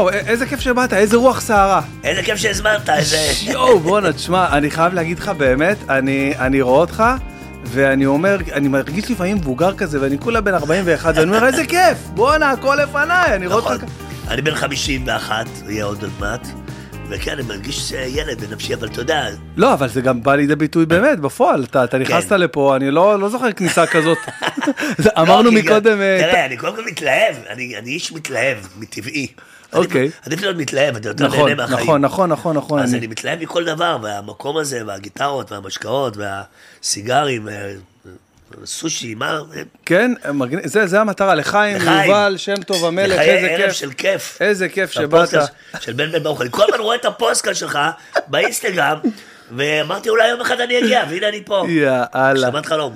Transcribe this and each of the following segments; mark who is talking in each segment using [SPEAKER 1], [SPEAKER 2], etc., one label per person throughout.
[SPEAKER 1] וואו, איזה כיף שבאת, איזה רוח סערה.
[SPEAKER 2] איזה כיף שהזמנת, איזה...
[SPEAKER 1] יואו, בואנה, תשמע, אני חייב להגיד לך באמת, אני, אני רואה אותך, ואני אומר, אני מרגיש לפעמים מבוגר כזה, ואני כולה בן 41, ואני אומר, איזה כיף, בואנה, הכל לפניי, אני רואה
[SPEAKER 2] נכון.
[SPEAKER 1] אותך...
[SPEAKER 2] אני בן 51, יהיה עוד מעט. וכן, אני מרגיש ילד בנפשי, אבל אתה יודע,
[SPEAKER 1] לא, אבל זה גם בא לידי ביטוי באמת, בפועל, אתה, אתה נכנסת
[SPEAKER 2] כן.
[SPEAKER 1] לפה, אני לא, לא זוכר כניסה כזאת. אמרנו
[SPEAKER 2] לא,
[SPEAKER 1] מקודם, אה,
[SPEAKER 2] תראה, אני קודם כל מתלהב, אני אני איש מתלהב, מטבעי.
[SPEAKER 1] אוקיי.
[SPEAKER 2] עדיף- עדיף להיות מתלהב, אתה יותר
[SPEAKER 1] נכון,
[SPEAKER 2] נהנה מהחיים.
[SPEAKER 1] נכון, נכון, נכון, נכון,
[SPEAKER 2] אז
[SPEAKER 1] אני-
[SPEAKER 2] מתלהב מכל דבר, והמקום הזה, והגיטרות, והמשקאות, והסיגרים, והסושי, מה?
[SPEAKER 1] כן, זה, זה המטרה, לחיים,
[SPEAKER 2] לחיים.
[SPEAKER 1] יובל, שם טוב המלך,
[SPEAKER 2] לחיי
[SPEAKER 1] איזה
[SPEAKER 2] ערב
[SPEAKER 1] כיף.
[SPEAKER 2] של כיף.
[SPEAKER 1] איזה כיף שבאת.
[SPEAKER 2] של בן בן ברוך. אני כל הזמן רואה את הפודקאסט שלך באינסטגרם, ואמרתי אולי יום אחד אני אגיע, והנה אני פה.
[SPEAKER 1] יאללה.
[SPEAKER 2] הגשמת חלום.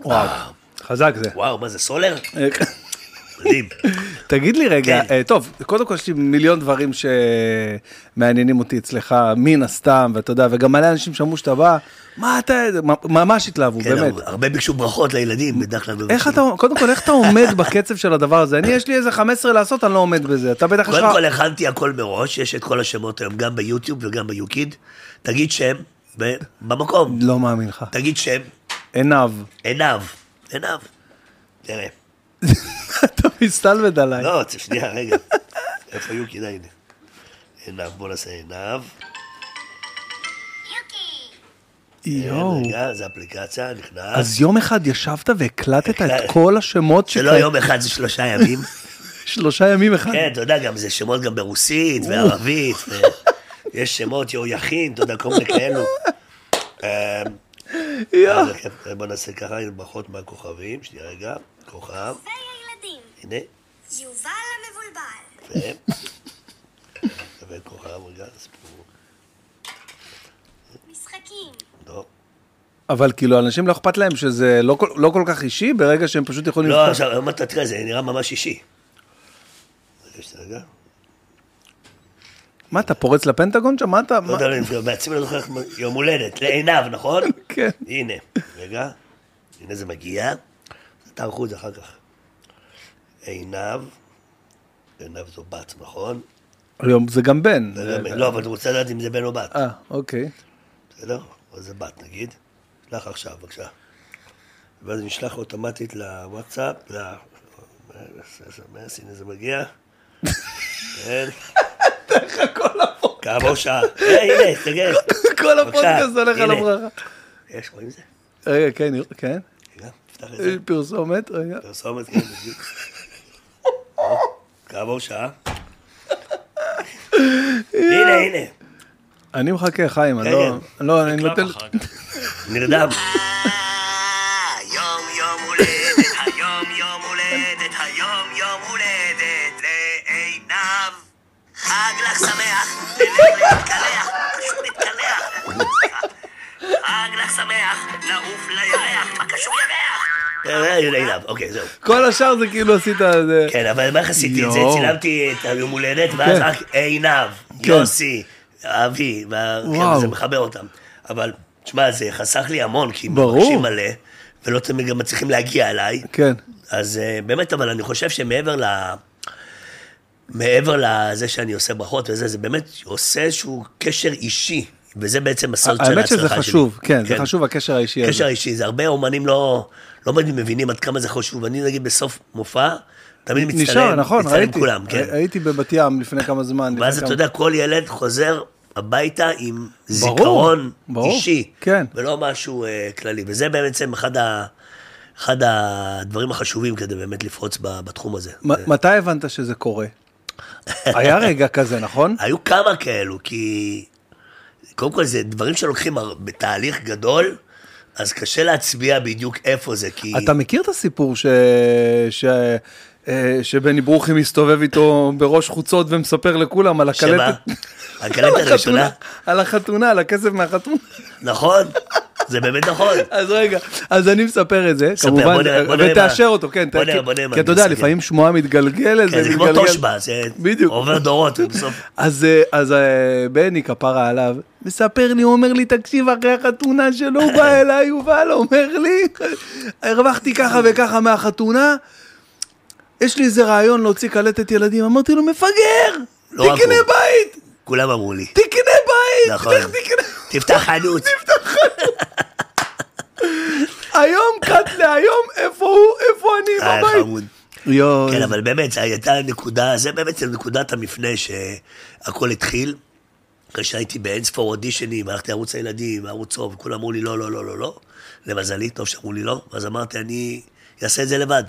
[SPEAKER 1] וואו, חזק זה.
[SPEAKER 2] וואו, מה זה, סולר? מדהים.
[SPEAKER 1] תגיד לי רגע,
[SPEAKER 2] כן.
[SPEAKER 1] אה, טוב, קודם כל יש לי מיליון דברים שמעניינים אותי אצלך, מן הסתם, ואתה יודע, וגם מלא אנשים שמעו שאתה בא, מה אתה, ממש התלהבו,
[SPEAKER 2] כן,
[SPEAKER 1] באמת.
[SPEAKER 2] הרבה ביקשו ברכות לילדים, בדרך כלל.
[SPEAKER 1] איך אתה, קודם כל, איך אתה עומד בקצב של הדבר הזה? אני, יש לי איזה 15 לעשות, אני לא עומד בזה. אתה בטח יש לך...
[SPEAKER 2] קודם כל הכנתי הכל מראש, יש את כל השמות היום, גם ביוטיוב וגם ביוקיד. תגיד שם, במקום.
[SPEAKER 1] לא מאמין לך.
[SPEAKER 2] תגיד שם,
[SPEAKER 1] עיניו.
[SPEAKER 2] עינב. עינב. תראה.
[SPEAKER 1] מסתלבט עליי.
[SPEAKER 2] לא, שנייה, רגע. איפה יוקיד? הנה. עינב, בוא נעשה עינב.
[SPEAKER 1] יואו.
[SPEAKER 2] רגע, זה אפליקציה, נכנס.
[SPEAKER 1] אז יום אחד ישבת והקלטת את
[SPEAKER 2] הקלט-
[SPEAKER 1] כל השמות
[SPEAKER 2] זה לא יום אחד, זה שלושה ימים.
[SPEAKER 1] שלושה ימים אחד.
[SPEAKER 2] כן, אתה יודע, גם זה שמות גם ברוסית וערבית, ויש שמות יו יכין, אתה יודע, כל מיני כאלו. אמ, כן, בוא נעשה ככה, ברכות מהכוכבים, שנייה רגע, כוכב, הנה,
[SPEAKER 3] יובל המבולבל.
[SPEAKER 2] ו... וכוכב, רגע, סיפור,
[SPEAKER 3] משחקים,
[SPEAKER 2] לא.
[SPEAKER 1] אבל כאילו, אנשים לא אכפת להם שזה לא כל- לא כל כך אישי, ברגע שהם פשוט יכולים...
[SPEAKER 2] לא, עכשיו, היום אתה תראה, זה נראה ממש אישי.
[SPEAKER 1] מה, אתה פורץ לפנטגון שם? מה אתה...
[SPEAKER 2] לא יודע, אני בעצמי לא זוכר איך יום הולדת, לעיניו, נכון?
[SPEAKER 1] כן.
[SPEAKER 2] הנה, רגע, הנה זה מגיע, תערכו את זה אחר כך. עינב, עינב זו בת, נכון?
[SPEAKER 1] היום זה גם בן.
[SPEAKER 2] זה גם- לא, אבל אני רוצה לדעת אם זה בן או בת,
[SPEAKER 1] אה, אוקיי.
[SPEAKER 2] בסדר? או זה בת נגיד. שלח עכשיו, בבקשה. ואז נשלח אוטומטית לוואטסאפ, ל-SMS, הנה זה מגיע. כן. כעבור שעה. אה, הנה, תסתכל.
[SPEAKER 1] כל הפודקאסט הולך על. הברכה.
[SPEAKER 2] יש, רואים זה?
[SPEAKER 1] רגע, כן, כן. פרסומת, רגע.
[SPEAKER 2] פרסומת, כן, בדיוק. כעבור שעה. הנה, הנה,
[SPEAKER 1] אני מחכה, חיים, אני לא... לא, אני נותן...
[SPEAKER 2] נרדם. היום יום הולדת, היום יום הולדת, היום יום הולדת לעינב. חג לך שמח, ללך להתקלח, פשוט להתקלח. חג לך שמח, לעוף לירח, מה קשור ירח? לעינב, אוקיי, זהו.
[SPEAKER 1] כל השאר זה כאילו עשית... זה-
[SPEAKER 2] כן, אבל מה איך עשיתי את זה? צילמתי את היום הולדת, ואז
[SPEAKER 1] כן.
[SPEAKER 2] רק עינב,
[SPEAKER 1] כן.
[SPEAKER 2] יוסי, אבי, כן. זה מחבר אותם. אבל, תשמע, זה חסך לי המון, כי. מבקשים מלא, ולא תמיד גם מצליחים להגיע אליי.
[SPEAKER 1] כן.
[SPEAKER 2] אז אה, באמת, אבל אני חושב שמעבר ל... מעבר לזה שאני עושה ברכות וזה, זה באמת עושה איזשהו קשר אישי, וזה בעצם הסוד של ההצלחה
[SPEAKER 1] האמת
[SPEAKER 2] שלי.
[SPEAKER 1] שזה חשוב, כן, זה חשוב הקשר האישי הזה.
[SPEAKER 2] קשר אישי, זה הרבה אומנים לא, לא מבינים עד כמה זה חשוב. אני נגיד בסוף מופע, תמיד מצטלם,
[SPEAKER 1] נשאר, נכון,
[SPEAKER 2] מצטלם
[SPEAKER 1] ראיתי.
[SPEAKER 2] כולם, כן.
[SPEAKER 1] הייתי בבת ים לפני כמה זמן.
[SPEAKER 2] ואז אתה
[SPEAKER 1] כמה-
[SPEAKER 2] יודע, כל ילד חוזר הביתה עם
[SPEAKER 1] ברור,
[SPEAKER 2] זיכרון
[SPEAKER 1] ברור,
[SPEAKER 2] אישי,
[SPEAKER 1] כן.
[SPEAKER 2] ולא משהו אה, כללי. וזה בעצם אחד, ה, אחד הדברים החשובים כדי באמת לפרוץ בתחום הזה.
[SPEAKER 1] מ- מתי הבנת שזה קורה? היה רגע כזה, נכון?
[SPEAKER 2] היו כמה כאלו, כי קודם כל זה דברים שלוקחים בתהליך גדול, אז קשה להצביע בדיוק איפה זה, כי...
[SPEAKER 1] אתה מכיר את הסיפור ש... ש... אה, שבני ברוכי מסתובב איתו בראש חוצות ומספר לכולם על
[SPEAKER 2] שמה?
[SPEAKER 1] הקלטת?
[SPEAKER 2] הקלטת
[SPEAKER 1] על
[SPEAKER 2] הראשונה?
[SPEAKER 1] על החתונה, על הכסף מהחתונה.
[SPEAKER 2] נכון, זה באמת נכון.
[SPEAKER 1] אז רגע, אז אני מספר את זה, כמובן, ותאשר אותו, כן, כי- אתה יודע. לפעמים שמועה מתגלגלת,
[SPEAKER 2] כן, זה כמו
[SPEAKER 1] מתגלגל.
[SPEAKER 2] תושבע, זה. עובר דורות, ובסוף...
[SPEAKER 1] אז, אה, אז אה, בני כפרה עליו, מספר לי, הוא אומר לי, תקשיב, אחרי החתונה שלו, הוא בא אליי, יובל, אומר לי, הרווחתי ככה וככה מהחתונה, יש לי איזה רעיון להוציא קלטת ילדים, אמרתי לו, מפגר!
[SPEAKER 2] לא
[SPEAKER 1] תקנה
[SPEAKER 2] הוא.
[SPEAKER 1] בית!
[SPEAKER 2] כולם אמרו לי.
[SPEAKER 1] תקנה בית!
[SPEAKER 2] נכון.
[SPEAKER 1] לך תקנה...
[SPEAKER 2] תפתח חנות.
[SPEAKER 1] היום קאטלה, היום איפה הוא, איפה אני
[SPEAKER 2] אה,
[SPEAKER 1] בבית?
[SPEAKER 2] חמוד.
[SPEAKER 1] יואו.
[SPEAKER 2] כן, אבל באמת, זו הייתה נקודה, זה באמת נקודת המפנה שהכל התחיל. אחרי שהייתי באין ספור אודישנים, הלכתי לערוץ הילדים, ערוץ צהוב, וכולם אמרו לי לא, לא, לא, לא, לא. למזלי, טוב שאמרו לי לא. ואז אמרתי, אני אעשה את זה לבד.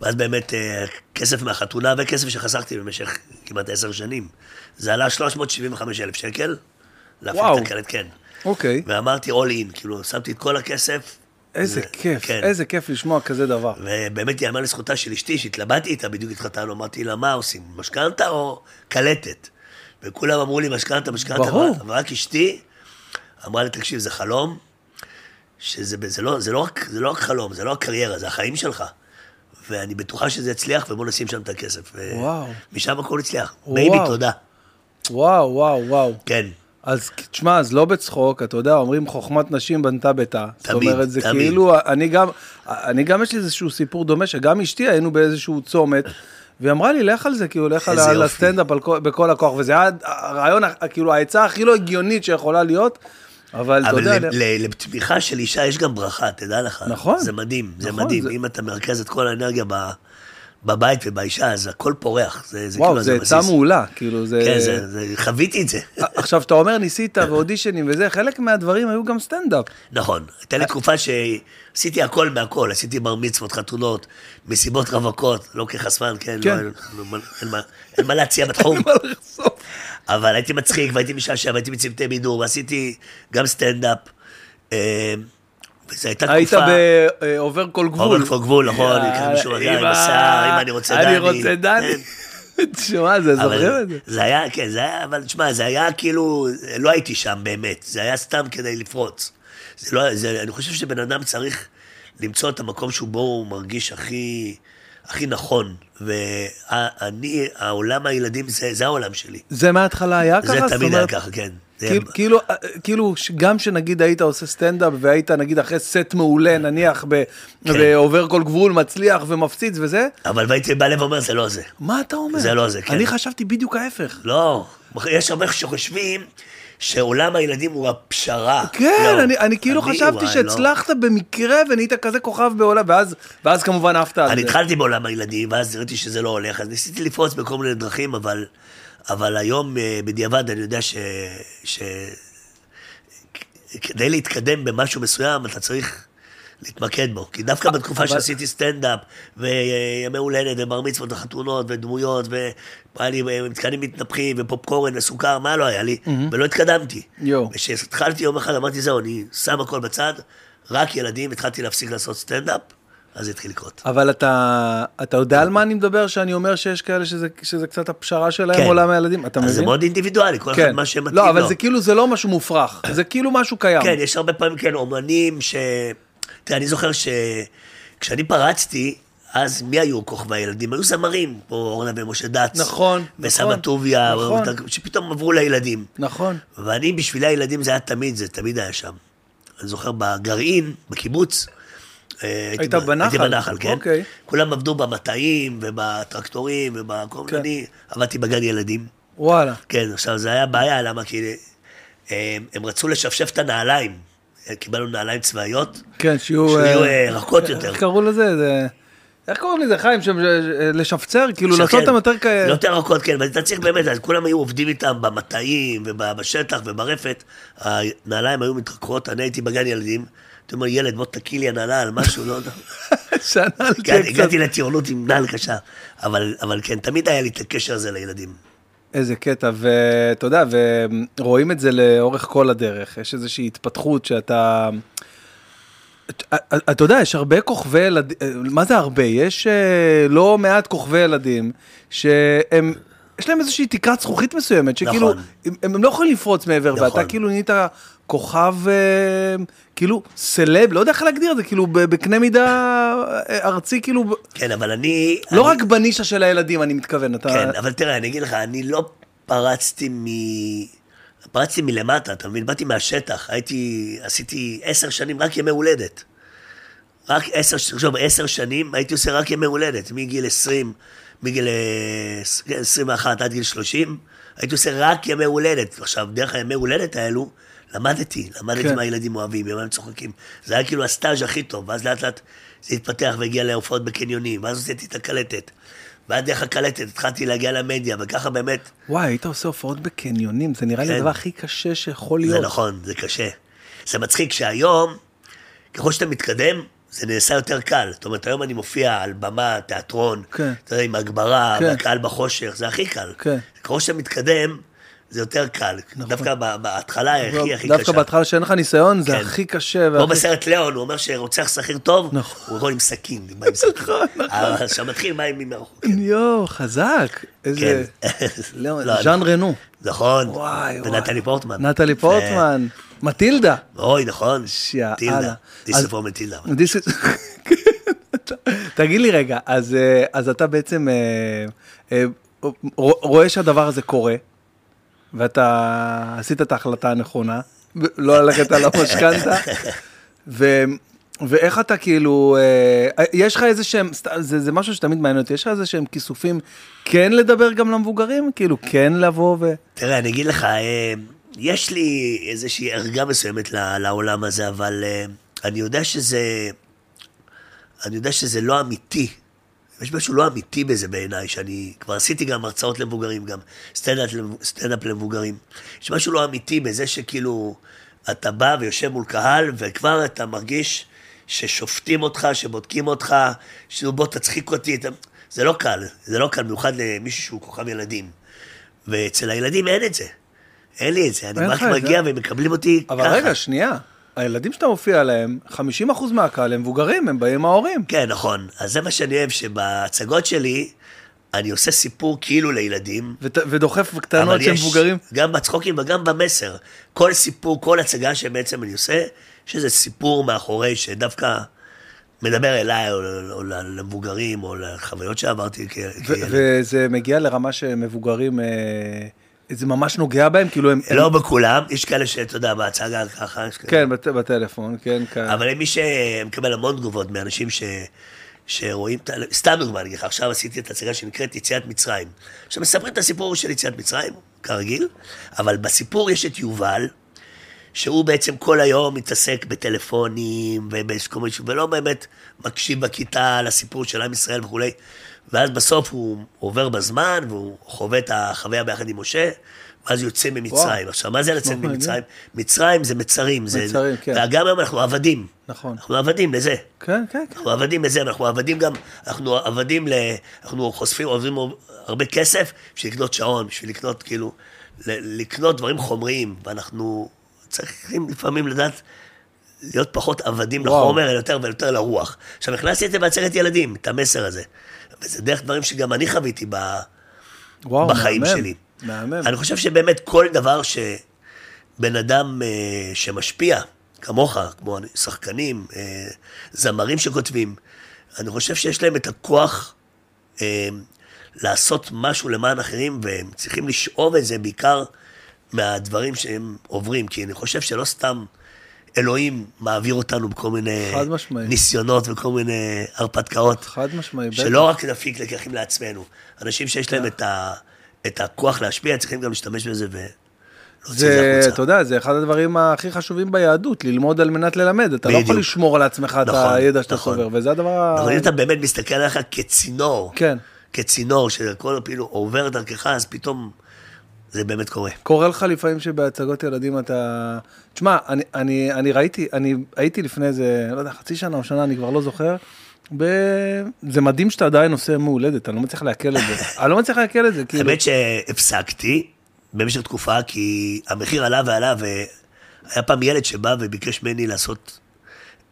[SPEAKER 2] ואז באמת, אה, כסף מהחתונה וכסף שחסכתי במשך כמעט עשר שנים. זה עלה 375 אלף שקל.
[SPEAKER 1] וואו.
[SPEAKER 2] את הקלט, כן.
[SPEAKER 1] אוקיי.
[SPEAKER 2] ואמרתי all in, כאילו, שמתי את כל הכסף.
[SPEAKER 1] איזה
[SPEAKER 2] זה-
[SPEAKER 1] כיף,
[SPEAKER 2] כן.
[SPEAKER 1] איזה כיף לשמוע כזה דבר.
[SPEAKER 2] ובאמת ייאמר לזכותה של אשתי, שהתלבטתי איתה, בדיוק התחתנו, אמרתי לה, מה עושים, משכנתה או קלטת? וכולם אמרו לי, משכנתה, משכנתה. אבל רק אשתי אמרה לי, תקשיב, זה חלום, שזה זה לא, זה לא, רק, זה לא רק חלום, זה לא רק קריירה, זה החיים שלך. ואני בטוחה שזה יצליח, ובוא נשים שם את הכסף.
[SPEAKER 1] וואו.
[SPEAKER 2] משם הכל הצליח.
[SPEAKER 1] וואו.
[SPEAKER 2] בייבי, תודה.
[SPEAKER 1] וואו, וואו, וואו.
[SPEAKER 2] כן.
[SPEAKER 1] אז תשמע, אז לא בצחוק, אתה יודע, אומרים חוכמת נשים בנתה ביתה. זאת
[SPEAKER 2] תמיד,
[SPEAKER 1] אומרת, זה
[SPEAKER 2] תמיד.
[SPEAKER 1] כאילו, אני גם, אני גם יש לי איזשהו סיפור דומה, שגם אשתי היינו באיזשהו צומת, והיא אמרה לי, לך על זה, כאילו, לך על
[SPEAKER 2] איזה
[SPEAKER 1] ה-
[SPEAKER 2] יופי.
[SPEAKER 1] לסטנדאפ על כל- בכל הכוח, וזה היה הרעיון, כאילו, העצה הכי לא הגיונית שיכולה להיות, אבל אתה
[SPEAKER 2] אבל
[SPEAKER 1] יודע,
[SPEAKER 2] ל- ל- לתמיכה של אישה יש גם ברכה, תדע לך.
[SPEAKER 1] נכון.
[SPEAKER 2] זה מדהים, זה
[SPEAKER 1] נכון,
[SPEAKER 2] מדהים.
[SPEAKER 1] זה-
[SPEAKER 2] אם אתה מרכז את כל האנרגיה ב- בבית ובאישה, אז הכל פורח. זה זה
[SPEAKER 1] וואו,
[SPEAKER 2] כאילו,
[SPEAKER 1] זה עצה. מעולה, כאילו, זה...
[SPEAKER 2] כן, זה- זה- חוויתי את זה.
[SPEAKER 1] עכשיו, אתה אומר ניסית ואודישנים וזה, חלק מהדברים היו גם סטנדאפ.
[SPEAKER 2] נכון. הייתה לי תקופה שעשיתי הכל מהכל, עשיתי בר מצוות, חתונות, מסיבות רווקות, לא כחשפן, כן,
[SPEAKER 1] כן.
[SPEAKER 2] לא- אין מה- אין מה להציע בתחום. אבל הייתי מצחיק והייתי משעשע והייתי בצוותי בידור ועשיתי גם סטנדאפ. אה, וזו הייתה
[SPEAKER 1] היית
[SPEAKER 2] תקופה...
[SPEAKER 1] בעובר כל גבול.
[SPEAKER 2] עובר כל גבול, נכון,
[SPEAKER 1] יאללה,
[SPEAKER 2] מישהו מגיע עם
[SPEAKER 1] אמא,
[SPEAKER 2] השיער, אמא, אני רוצה דני.
[SPEAKER 1] אני רוצה דני. תשמע, זה זוכר את זה.
[SPEAKER 2] זה היה, כן, זה היה, אבל תשמע, זה היה כאילו, לא הייתי שם באמת, זה היה סתם כדי לפרוץ. זה לא, זה, אני חושב שבן אדם צריך למצוא את המקום שבו הוא מרגיש הכי, הכי נכון. ואני, העולם הילדים, זה, זה העולם שלי.
[SPEAKER 1] זה מההתחלה היה ככה?
[SPEAKER 2] זה תמיד היה ככה, כן.
[SPEAKER 1] כאילו- כאילו, כאילו, ש- גם שנגיד היית עושה סטנדאפ והיית נגיד אחרי סט מעולה, נניח ב-
[SPEAKER 2] כן.
[SPEAKER 1] בעובר כל גבול, מצליח ומפציץ וזה,
[SPEAKER 2] אבל והייתי בא לב ואומר, זה לא זה.
[SPEAKER 1] מה אתה אומר?
[SPEAKER 2] זה לא זה, כן.
[SPEAKER 1] אני חשבתי בדיוק ההפך.
[SPEAKER 2] לא, יש הרבה שחושבים שעולם הילדים הוא הפשרה.
[SPEAKER 1] כן,
[SPEAKER 2] לא.
[SPEAKER 1] אני, אני כאילו
[SPEAKER 2] אני,
[SPEAKER 1] חשבתי
[SPEAKER 2] וואי,
[SPEAKER 1] שהצלחת במקרה ונהיית כזה כוכב בעולם, ואז, ואז כמובן עפת על
[SPEAKER 2] אני
[SPEAKER 1] זה.
[SPEAKER 2] התחלתי בעולם הילדים, ואז ראיתי שזה לא הולך, אז ניסיתי לפרוץ בכל מיני דרכים, אבל, אבל היום אה, בדיעבד אני יודע ש... ש... כדי להתקדם במשהו מסוים, אתה צריך להתמקד בו. כי דווקא בתקופה
[SPEAKER 1] אבל-
[SPEAKER 2] שעשיתי סטנדאפ, וימי הולדת, ובר מצוות, וחתונות, ודמויות, והיה לי אה, מתקנים מתנפחים, ופופקורן, וסוכר, מה לא היה לי, ולא התקדמתי. וכשהתחלתי יום אחד, אמרתי, זהו, אני שם הכל בצד, רק ילדים, התחלתי להפסיק לעשות סטנדאפ, אז זה התחיל לקרות.
[SPEAKER 1] אבל אתה, אתה יודע על מה אני מדבר, שאני אומר שיש כאלה שזה, שזה קצת הפשרה שלהם,
[SPEAKER 2] כן.
[SPEAKER 1] עולם הילדים? אתה
[SPEAKER 2] אז
[SPEAKER 1] מבין?
[SPEAKER 2] זה מאוד אינדיבידואלי, כל אחד
[SPEAKER 1] כן.
[SPEAKER 2] מה שמתאים
[SPEAKER 1] לא,
[SPEAKER 2] לו.
[SPEAKER 1] אבל זה כאילו, זה לא משהו מופרך, זה כאילו משהו קיים.
[SPEAKER 2] כן, יש הרבה פעמים כן, אומנים ש... תראה, אני זוכר שכשאני פרצתי, אז מי היו כוכבי הילדים? היו זמרים, כמו אורנה ומשה דץ.
[SPEAKER 1] נכון,
[SPEAKER 2] וסבא
[SPEAKER 1] נכון,
[SPEAKER 2] טוביה,
[SPEAKER 1] נכון.
[SPEAKER 2] שפתאום עברו לילדים.
[SPEAKER 1] נכון.
[SPEAKER 2] ואני, בשבילי הילדים זה היה תמיד, זה תמיד היה שם. אני זוכר בגרעין, בקיבוץ. אה, הייתי
[SPEAKER 1] היית
[SPEAKER 2] ב-
[SPEAKER 1] בנחל?
[SPEAKER 2] הייתי בנחל, כן.
[SPEAKER 1] אוקיי.
[SPEAKER 2] כולם עבדו במטעים ובטרקטורים ובכל
[SPEAKER 1] כן.
[SPEAKER 2] מיני, עבדתי בגן ילדים.
[SPEAKER 1] וואלה.
[SPEAKER 2] כן, עכשיו זה היה בעיה, למה? כי אה, הם רצו לשפשף את הנעליים. קיבלנו נעליים צבאיות,
[SPEAKER 1] כן, שיהיו...
[SPEAKER 2] שיהיו
[SPEAKER 1] אה,
[SPEAKER 2] אה, רכות יותר.
[SPEAKER 1] איך קראו לזה? זה... איך קוראים לזה, חיים? שם, ש- לשפצר? כאילו, לעשות אותם יותר כאלה...
[SPEAKER 2] יותר רכות, כן, ואתה צריך באמת, אז כולם היו עובדים איתם במטעים ובשטח וברפת, הנעליים היו מתחככות, אני הייתי בגן ילדים, אתה אומר, ילד, בוא תקיא לי הנעל, משהו, לא יודע.
[SPEAKER 1] שנה על
[SPEAKER 2] כן. הגעתי לטירונות עם נעל קשה, אבל אבל כן, תמיד היה לי את הקשר הזה לילדים.
[SPEAKER 1] איזה קטע, ואתה יודע, ורואים את זה לאורך כל הדרך. יש איזושהי התפתחות שאתה... אתה- אתה יודע, יש הרבה כוכבי ילדים, מה זה הרבה? יש אה, לא מעט כוכבי ילדים שהם, יש להם איזושהי תקרת זכוכית מסוימת, שכאילו,
[SPEAKER 2] נכון.
[SPEAKER 1] הם, הם לא יכולים לפרוץ מעבר,
[SPEAKER 2] נכון.
[SPEAKER 1] ואתה כאילו נהיית כוכב, אה, כאילו, סלב, לא יודע איך להגדיר את זה, כאילו, בקנה מידה אה, ארצי, כאילו,
[SPEAKER 2] כן, אבל אני...
[SPEAKER 1] לא
[SPEAKER 2] אני-
[SPEAKER 1] רק בנישה של הילדים, אני מתכוון, אתה...
[SPEAKER 2] כן, אבל תראה, אני אגיד לך, אני לא פרצתי מ... פרצתי מלמטה, אתה מבין? באתי מהשטח, הייתי, עשיתי עשר שנים רק ימי הולדת. רק עשר, תחשוב, עשר שנים הייתי עושה רק ימי הולדת, מגיל 20, מגיל אה, 21 עד גיל 30, הייתי עושה רק ימי הולדת. עכשיו, דרך הימי הולדת האלו, למדתי, למדתי
[SPEAKER 1] כן.
[SPEAKER 2] מה הילדים אוהבים, במה הם צוחקים. זה היה כאילו הסטאז' הכי טוב, ואז לאט לאט זה התפתח והגיע להופעות בקניונים, ואז עשיתי את הקלטת. ואז דרך הקלטת התחלתי להגיע למדיה, וככה באמת,
[SPEAKER 1] וואי, היית עושה הופעות בקניונים, זה נראה לי
[SPEAKER 2] כן.
[SPEAKER 1] הדבר הכי קשה שיכול
[SPEAKER 2] זה
[SPEAKER 1] להיות.
[SPEAKER 2] נכון, זה קשה. זה מצחיק שהיום, ככל שאתה מתקדם, זה נעשה יותר קל. זאת אומרת, היום אני מופיע על במה, תיאטרון,
[SPEAKER 1] כן.
[SPEAKER 2] אתה יודע, עם הגברה,
[SPEAKER 1] כן.
[SPEAKER 2] והקהל בחושך, זה הכי קל.
[SPEAKER 1] כן.
[SPEAKER 2] ככל שאתה מתקדם, זה יותר קל. דווקא ב- בהתחלה הכי הכי קשה.
[SPEAKER 1] נכון. דווקא בהתחלה שאין לך ניסיון, זה
[SPEAKER 2] כן.
[SPEAKER 1] הכי קשה.
[SPEAKER 2] כמו
[SPEAKER 1] והכי-
[SPEAKER 2] בסרט ליאון, הוא אומר שרוצח שכיר טוב,
[SPEAKER 1] נכון.
[SPEAKER 2] הוא יכול עם סכין, עם.
[SPEAKER 1] נכון, נכון.
[SPEAKER 2] אבל עכשיו מתחיל מה עם מרחוק.
[SPEAKER 1] יואו, חזק. איזה...
[SPEAKER 2] כן.
[SPEAKER 1] לא, ז'אן רנו.
[SPEAKER 2] נכון.
[SPEAKER 1] וואי, וואי.
[SPEAKER 2] ונתני פורטמן.
[SPEAKER 1] נטלי פורטמן. מטילדה.
[SPEAKER 2] אוי, נכון.
[SPEAKER 1] שיאללה. אז-
[SPEAKER 2] דיספור מטילדה.
[SPEAKER 1] תגיד לי רגע, אז, אה, אז אתה בעצם אה, אה, רוא- רואה שהדבר הזה קורה, ואתה עשית את ההחלטה הנכונה, לא ללכת על המשכנתה, ו... ואיך אתה כאילו, אה, יש לך איזה שהם, זה, זה משהו שתמיד מעניין אותי, יש לך איזה שהם כיסופים כן לדבר גם למבוגרים? כאילו כן לבוא ו...
[SPEAKER 2] תראה, אני אגיד לך, אה, יש לי איזושהי ערגה מסוימת לעולם הזה, אבל אה, אני יודע שזה... אני יודע שזה לא אמיתי. יש משהו לא אמיתי בזה בעיניי, שאני כבר עשיתי גם הרצאות למבוגרים, גם סטנדאפ, למב- סטנדאפ למבוגרים. יש משהו לא אמיתי בזה שכאילו, אתה בא ויושב מול קהל, וכבר אתה מרגיש ששופטים אותך, שבודקים אותך, שנו בוא תצחיק אותי. אתה... זה לא קל, זה לא קל, במיוחד למישהו שהוא כוכב ילדים. ואצל הילדים אין את זה. אין לי את זה, אני רק? מגיע והם מקבלים אותי
[SPEAKER 1] אבל
[SPEAKER 2] ככה.
[SPEAKER 1] רגע, שנייה, הילדים שאתה מופיע להם, 50% מהקהל הם מבוגרים, הם באים עם ההורים.
[SPEAKER 2] כן, נכון. אז זה מה שאני אוהב, שבהצגות שלי, אני עושה סיפור כאילו לילדים.
[SPEAKER 1] ות- ודוחף קטנות של מבוגרים.
[SPEAKER 2] גם בצחוקים וגם במסר. כל סיפור, כל הצגה שבעצם אני עושה, יש איזה סיפור מאחורי שדווקא מדבר אליי, או, או למבוגרים, או לחוויות שעברתי כילד.
[SPEAKER 1] וזה מגיע לרמה שמבוגרים, אה, זה ממש נוגע בהם, כאילו הם... הם-
[SPEAKER 2] לא בכולם, יש כאלה שאתה יודע, בהצגה ככה, כאלה.
[SPEAKER 1] כן, בת- בטלפון, כן, כן.
[SPEAKER 2] אבל מי שמקבל המון תגובות מאנשים ש... שרואים, את ה- סתם דוגמא, אני אגיד לך, עכשיו עשיתי את ההצגה שנקראת יציאת מצרים. עכשיו מספרים את הסיפור של יציאת מצרים, כרגיל, אבל בסיפור יש את יובל, שהוא בעצם כל היום מתעסק בטלפונים ובכל מיני, ולא באמת מקשיב בכיתה לסיפור של עם ישראל וכולי. ואז בסוף הוא עובר בזמן והוא חווה את החוויה ביחד עם משה, ואז יוצא ממצרים.
[SPEAKER 1] וואו.
[SPEAKER 2] עכשיו, מה זה לצאת. ממצרים? מצרים זה מצרים. זה-
[SPEAKER 1] מצרים, כן.
[SPEAKER 2] וגם היום אנחנו עבדים.
[SPEAKER 1] נכון.
[SPEAKER 2] אנחנו עבדים לזה.
[SPEAKER 1] כן, כן, כן.
[SPEAKER 2] אנחנו עבדים לזה, אנחנו עבדים גם, אנחנו עבדים ל... אנחנו חושפים, עובדים הרבה כסף בשביל לקנות שעון, בשביל לקנות כאילו, לקנות דברים חומריים, ואנחנו צריכים לפעמים לדעת להיות פחות עבדים
[SPEAKER 1] וואו.
[SPEAKER 2] לחומר, אלא יותר ויותר לרוח. עכשיו, הכנסתי את זה בעצרת ילדים, את המסר הזה. וזה דרך דברים שגם אני חוויתי ב...
[SPEAKER 1] וואו,
[SPEAKER 2] בחיים
[SPEAKER 1] מהמם,
[SPEAKER 2] שלי.
[SPEAKER 1] מהמם.
[SPEAKER 2] אני חושב שבאמת כל דבר שבן אדם אה, שמשפיע, כמוך, כמו שחקנים, אה, זמרים שכותבים, אני חושב שיש להם את הכוח אה, לעשות משהו למען אחרים, והם צריכים לשאוב את זה בעיקר מהדברים שהם עוברים, כי אני חושב שלא סתם אלוהים מעביר אותנו בכל מיני. ניסיונות וכל מיני הרפתקאות.
[SPEAKER 1] חד משמעי, בטח.
[SPEAKER 2] שלא רק נפיק לקחים לעצמנו. אנשים שיש להם את, ה, את הכוח להשפיע, צריכים גם להשתמש בזה ולהוציא את זה החוצה.
[SPEAKER 1] אתה יודע, זה אחד הדברים הכי חשובים ביהדות, ללמוד על מנת ללמד. אתה לא יכול
[SPEAKER 2] בדיוק.
[SPEAKER 1] לשמור על עצמך את
[SPEAKER 2] נכון,
[SPEAKER 1] הידע שאתה
[SPEAKER 2] נכון.
[SPEAKER 1] צובר, וזה הדבר.
[SPEAKER 2] אבל אם אתה באמת מסתכל עליך כצינור,
[SPEAKER 1] כן.
[SPEAKER 2] כצינור, שהכל כאילו עובר דרכך, אז פתאום זה באמת קורה.
[SPEAKER 1] קורה לך לפעמים שבהצגות ילדים אתה... תשמע, אני, אני, אני ראיתי, אני הייתי לפני איזה, לא יודע, חצי שנה או שנה, אני כבר לא זוכר. ב... זה מדהים שאתה עדיין עושה יום הולדת, אני לא מצליח לעכל את זה. אני לא מצליח לעכל את זה, כאילו.
[SPEAKER 2] האמת שהפסקתי במשך תקופה, כי המחיר עלה ועלה, והיה פעם ילד שבא וביקש ממני לעשות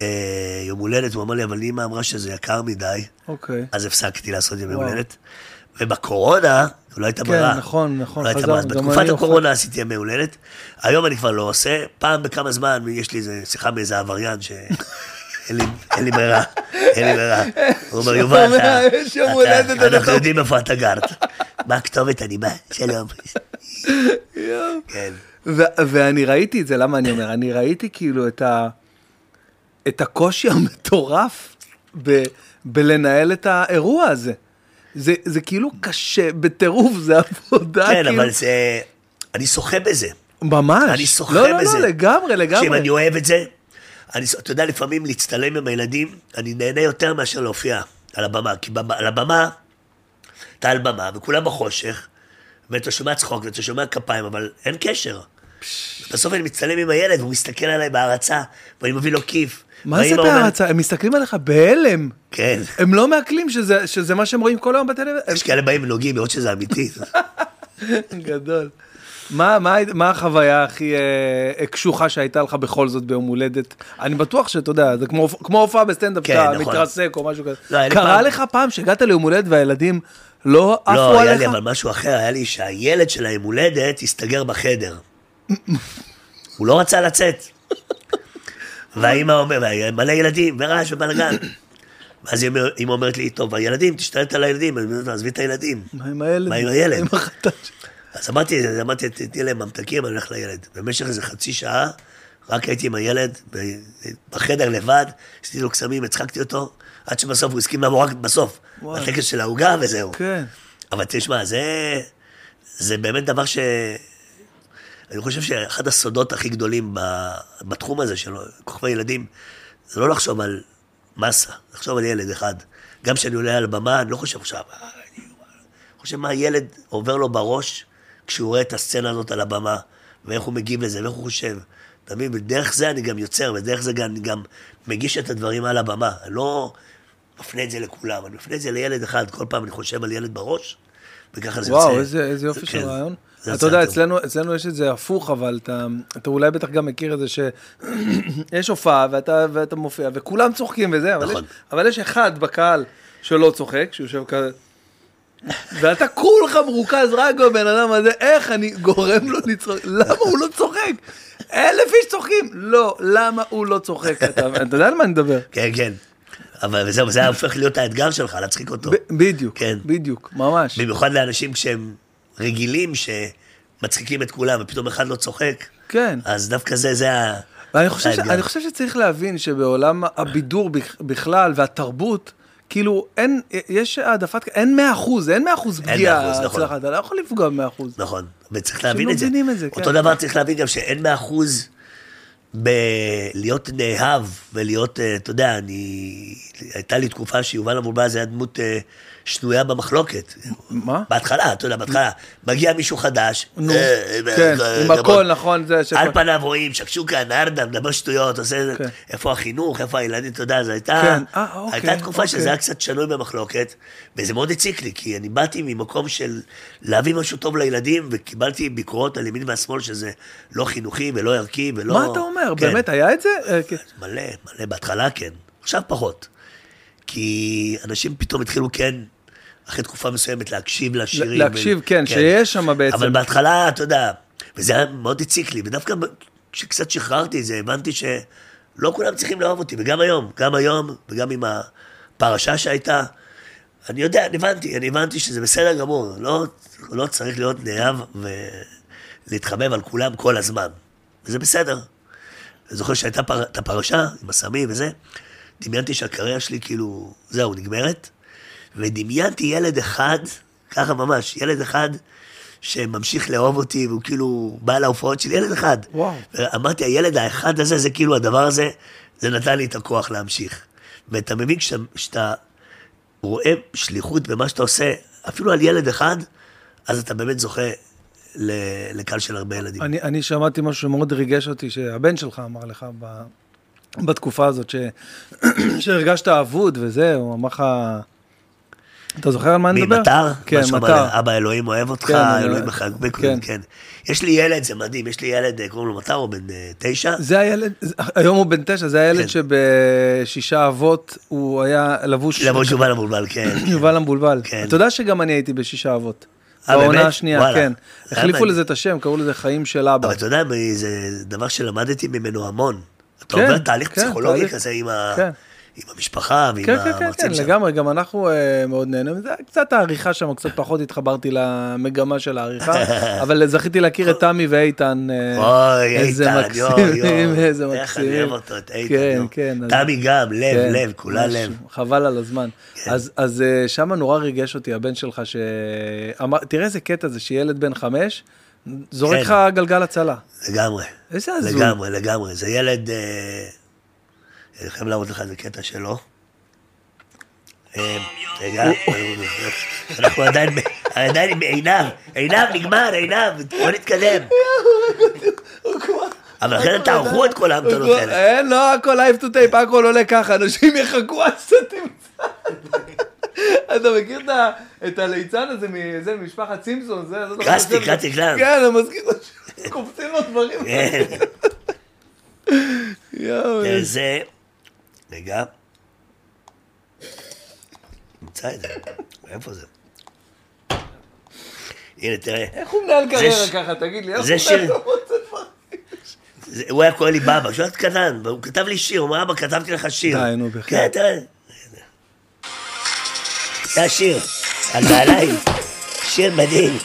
[SPEAKER 2] אה, יום הולדת, הוא אמר לי, אבל אמא אמרה שזה יקר מדי.
[SPEAKER 1] אוקיי.
[SPEAKER 2] אז הפסקתי לעשות
[SPEAKER 1] וואו.
[SPEAKER 2] הולדת. ובקורונה, לא הייתה ברירה.
[SPEAKER 1] נכון, נכון,
[SPEAKER 2] לא הייתה
[SPEAKER 1] חזר,
[SPEAKER 2] ברירה. בתקופת הקורונה עשיתי ימי הולדת. היום אני כבר לא עושה. פעם בכמה זמן יש לי איזה שיחה מאיזה עבריין ש... אין לי- ברירה, אין לי ברירה. הוא אומר, יובל, אתה... אנחנו יודעים איפה אתה גרת. מה הכתובת? אני בא, שלום. כן.
[SPEAKER 1] ואני ראיתי את זה, למה אני אומר? אני ראיתי כאילו את ה... את הקושי המטורף ב, בלנהל את האירוע הזה. זה, זה כאילו קשה, בטירוף, זה עבודה
[SPEAKER 2] כן,
[SPEAKER 1] כאילו...
[SPEAKER 2] אבל זה... אני שוחה בזה.
[SPEAKER 1] ממש.
[SPEAKER 2] אני שוחה
[SPEAKER 1] לא, לא,
[SPEAKER 2] בזה.
[SPEAKER 1] לא, לגמרי, לגמרי.
[SPEAKER 2] שאם אני אוהב את זה, אני, אתה יודע, לפעמים להצטלם עם הילדים, אני נהנה יותר מאשר להופיע על הבמה. כי במה, על הבמה, אתה על במה, וכולם בחושך, ואתה שומע צחוק, ואתה שומע כפיים, אבל אין קשר. בסוף אני מצטלם עם הילד, והוא מסתכל עליי בהערצה, ואני מביא לו כיף.
[SPEAKER 1] מה זה בהערצה? הם מסתכלים עליך בהלם.
[SPEAKER 2] כן.
[SPEAKER 1] הם לא מעכלים שזה, שזה מה שהם רואים כל היום בטלוויזיה.
[SPEAKER 2] יש כאלה באים ונוגעים, לראות שזה אמיתי.
[SPEAKER 1] גדול. מה, מה, מה החוויה הכי אה, קשוחה שהייתה לך בכל זאת ביום הולדת? אני בטוח שאתה יודע, זה כמו, כמו הופעה בסטנדאפ,
[SPEAKER 2] כן,
[SPEAKER 1] שאתה
[SPEAKER 2] נכון.
[SPEAKER 1] מתרסק או משהו כזה.
[SPEAKER 2] לא,
[SPEAKER 1] קרה
[SPEAKER 2] פעם-
[SPEAKER 1] לך פעם שהגעת ליום הולדת והילדים לא עפו
[SPEAKER 2] לא, היה
[SPEAKER 1] עליך?
[SPEAKER 2] לי אבל משהו אחר, היה לי שהילד של היום הולדת הסתגר בחדר. הוא לא רצה לצאת. והאימא אומרת, מלא ילדים, ורעש ובלאגן. ואז אמא אומרת לי, טוב, הילדים, תשתלט על הילדים, אני אומרת, עזבי את הילדים.
[SPEAKER 1] מה עם הילד?
[SPEAKER 2] מה עם הילד?
[SPEAKER 1] עם החתן שלך?
[SPEAKER 2] אז אמרתי, אמרתי, תתני להם ממתקים, אני הולך לילד. במשך איזה חצי שעה, רק הייתי עם הילד, בחדר לבד, עשיתי לו קסמים, הצחקתי אותו, עד שבסוף הוא הסכים לעבור רק בסוף. בטקס של העוגה וזהו.
[SPEAKER 1] כן.
[SPEAKER 2] אבל תשמע, זה, זה באמת דבר ש... אני חושב שאחד הסודות הכי גדולים בתחום הזה של כוכבי ילדים, זה לא לחשוב על מסה, לחשוב על ילד אחד. גם כשאני עולה על הבמה, אני לא חושב עכשיו, "אה, אני חושב מה הילד עובר לו בראש כשהוא רואה את הסצנה הזאת על הבמה, ואיך הוא מגיב לזה, ואיך הוא חושב. אתה מבין? ודרך זה אני גם יוצר, ודרך זה גם, אני גם מגיש את הדברים על הבמה. אני לא מפנה את זה לכולם, אני מפנה את זה לילד אחד, כל פעם אני חושב על ילד בראש, וככה זה יוצא.
[SPEAKER 1] וואו, איזה, איזה יופי של
[SPEAKER 2] כן,
[SPEAKER 1] רעיון. אתה יודע. אצלנו, אצלנו יש את זה הפוך, אבל אתה, אתה אולי בטח גם מכיר את זה שיש הופעה ואתה, ואתה מופיע, וכולם צוחקים וזה, אבל,
[SPEAKER 2] נכון.
[SPEAKER 1] יש, אבל יש אחד בקהל שלא צוחק, שיושב כזה, ואתה כולך מרוכז רק בבן אדם הזה, איך אני גורם לו לצחוק, למה הוא לא צוחק? אלף איש צוחקים, לא, למה הוא לא צוחק? אתה, אתה יודע על מה אני מדבר?
[SPEAKER 2] כן, כן. אבל זהו, זה הופך להיות האתגר שלך, להצחיק אותו.
[SPEAKER 1] בדיוק,
[SPEAKER 2] כן.
[SPEAKER 1] בדיוק, ממש.
[SPEAKER 2] במיוחד לאנשים כשהם רגילים שמצחיקים את כולם, ופתאום אחד לא צוחק,
[SPEAKER 1] כן.
[SPEAKER 2] אז דווקא זה, זה ה...
[SPEAKER 1] ואני חושב, ש... אני חושב שצריך להבין שבעולם הבידור בכ- בכלל והתרבות, כאילו אין, יש העדפת, אין 100 אחוז, אין 100 אחוז
[SPEAKER 2] אין
[SPEAKER 1] פגיעה
[SPEAKER 2] 100%, נכון.
[SPEAKER 1] אצלך, אתה לא יכול לפגוע ב-100 אחוז.
[SPEAKER 2] נכון, וצריך להבין את זה.
[SPEAKER 1] מבינים את זה,
[SPEAKER 2] אותו
[SPEAKER 1] כן.
[SPEAKER 2] דבר צריך להבין גם שאין מאה אחוז בלהיות נאהב ולהיות, אה, אתה יודע, אני... הייתה לי תקופה שיובל המולבע זה היה דמות אה, שנויה במחלוקת.
[SPEAKER 1] מה?
[SPEAKER 2] בהתחלה, אתה יודע, בהתחלה, מגיע מישהו חדש,
[SPEAKER 1] נו,
[SPEAKER 2] אה,
[SPEAKER 1] כן,
[SPEAKER 2] אה,
[SPEAKER 1] עם
[SPEAKER 2] דבר-
[SPEAKER 1] הכל, נכון, זה.
[SPEAKER 2] על פניו רואים, שקשוקה, נרדה, מדבר שטויות, עושה,
[SPEAKER 1] כן.
[SPEAKER 2] איפה החינוך, איפה הילדים, אתה יודע, זו הייתה,
[SPEAKER 1] כן, אה, אוקיי,
[SPEAKER 2] הייתה תקופה
[SPEAKER 1] אוקיי.
[SPEAKER 2] שזה היה קצת שנוי במחלוקת, וזה מאוד הציק לי, כי אני באתי ממקום של להביא משהו טוב לילדים, וקיבלתי ביקורות על ימין והשמאל, שזה לא חינוכי ולא ערכי ולא...
[SPEAKER 1] מה אתה אומר?
[SPEAKER 2] כן.
[SPEAKER 1] באמת, היה את זה? אה, כן.
[SPEAKER 2] מלא, מלא, בהתחלה כן, עכשיו פחות. כי אנשים פתאום התחילו כן, אחרי תקופה מסוימת, להקשיב לשירים.
[SPEAKER 1] להקשיב, כן, שיש שם בעצם.
[SPEAKER 2] אבל בהתחלה, אתה יודע, וזה היה מאוד הציק לי, ודווקא כשקצת שחררתי את זה, הבנתי שלא כולם צריכים לאהוב אותי, וגם היום, גם היום, וגם עם הפרשה שהייתה, אני יודע, אני הבנתי, אני הבנתי שזה בסדר גמור, לא, לא צריך להיות נאהב ולהתחבב על כולם כל הזמן, וזה בסדר. אני זוכר שהייתה פר, את הפרשה עם הסמים וזה, דמיינתי שהקריירה שלי כאילו, זהו, נגמרת, ודמיינתי ילד אחד, ככה ממש, ילד אחד שממשיך לאהוב אותי, והוא כאילו בא להופעות שלי, ילד אחד.
[SPEAKER 1] וואו.
[SPEAKER 2] אמרתי, הילד האחד הזה, זה כאילו הדבר הזה, זה נתן לי את הכוח להמשיך. ואתה מבין, כשאתה, רואה שליחות במה שאתה עושה, אפילו על ילד אחד, אז אתה באמת זוכה לקהל של הרבה ילדים.
[SPEAKER 1] אני, אני שמעתי משהו שמאוד ריגש אותי, שהבן שלך אמר לך ב, בתקופה הזאת, ש, שהרגשת אבוד וזה, הוא אמר לך... אתה זוכר על מה אני מדבר?
[SPEAKER 2] ממטר?
[SPEAKER 1] כן, מטר.
[SPEAKER 2] אבא אלוהים אוהב אותך,
[SPEAKER 1] כן,
[SPEAKER 2] אלוהים מחבק
[SPEAKER 1] כן.
[SPEAKER 2] אותך, כן. יש לי ילד, זה מדהים, יש לי ילד, אה, קוראים לו מטר, הוא בן אה, תשע.
[SPEAKER 1] זה הילד, היום הוא בן תשע, זה הילד
[SPEAKER 2] כן.
[SPEAKER 1] שבשישה אבות הוא היה לבוש...
[SPEAKER 2] למרות יובל המבולבל, כן.
[SPEAKER 1] יובל המבולבל.
[SPEAKER 2] כן.
[SPEAKER 1] אתה יודע שגם אני הייתי בשישה אבות.
[SPEAKER 2] אה,
[SPEAKER 1] בעונה? השנייה,
[SPEAKER 2] וואלה.
[SPEAKER 1] כן. החליפו. לזה את השם, קראו לזה חיים של אבא.
[SPEAKER 2] אבל אתה יודע, זה דבר שלמדתי ממנו המון. אתה
[SPEAKER 1] כן,
[SPEAKER 2] עובר תהליך
[SPEAKER 1] כן,
[SPEAKER 2] פסיכולוגי. כזה עם ה-
[SPEAKER 1] כן.
[SPEAKER 2] עם המשפחה ועם
[SPEAKER 1] כן, כן, כן,
[SPEAKER 2] המרצים
[SPEAKER 1] כן,
[SPEAKER 2] שם.
[SPEAKER 1] לגמרי, גם אנחנו אה, מאוד נהנים מזה. קצת העריכה שם, קצת פחות התחברתי למגמה של העריכה, אבל זכיתי להכיר את תמי ואיתן. אה,
[SPEAKER 2] אוי, איתן, יואו,
[SPEAKER 1] מקסימים,
[SPEAKER 2] יואו.
[SPEAKER 1] איזה
[SPEAKER 2] איך אני
[SPEAKER 1] מקסימים.
[SPEAKER 2] אוהב אותו, את איתן,
[SPEAKER 1] כן. כן.
[SPEAKER 2] תמי גם, לב,
[SPEAKER 1] כן,
[SPEAKER 2] לב, כולה לב.
[SPEAKER 1] חבל על הזמן. אז, אז אה, שמה נורא ריגש אותי הבן שלך, שאמר, תראה איזה קטע זה שילד בן חמש, זורק
[SPEAKER 2] כן.
[SPEAKER 1] לך גלגל הצלה.
[SPEAKER 2] לגמרי.
[SPEAKER 1] איזה הזוי.
[SPEAKER 2] לגמרי, לגמרי. זה ילד... אה, חייב להראות לך איזה קטע שלו. אה, רגע, אנחנו עדיין, עדיין עם עינב, עינב נגמר, עינב, בוא נתקדם. אבל אחרת תערכו את כל ההמתנות האלה.
[SPEAKER 1] אין, לא הכל live to tape, הכל עולה ככה, אנשים יחכו עד שאתה תמצא. אתה מכיר את הליצן הזה מזה, ממשפחת סימפסון? זה, זה,
[SPEAKER 2] קרסטי,
[SPEAKER 1] זה-
[SPEAKER 2] קרסטי clown.
[SPEAKER 1] כן, אני מזכיר לו שקופצים לו דברים.
[SPEAKER 2] כן,
[SPEAKER 1] יואו,
[SPEAKER 2] זה... רגע. נמצא את זה. איפה זה? הנה, תראה.
[SPEAKER 1] איך הוא מנהל קריירה
[SPEAKER 2] ש-
[SPEAKER 1] ככה, תגיד לי? איך
[SPEAKER 2] זה
[SPEAKER 1] הוא מנהל
[SPEAKER 2] שיר.
[SPEAKER 1] קריירה?
[SPEAKER 2] זה- הוא היה קורא לי בבא, כשהוא היה קטן, והוא כתב לי שיר, הוא אמר, אבא, כתבתי לך שיר.
[SPEAKER 1] די, נו, בחייאת.
[SPEAKER 2] כן, תראה. זה השיר, על נעליים. שיר מדהים.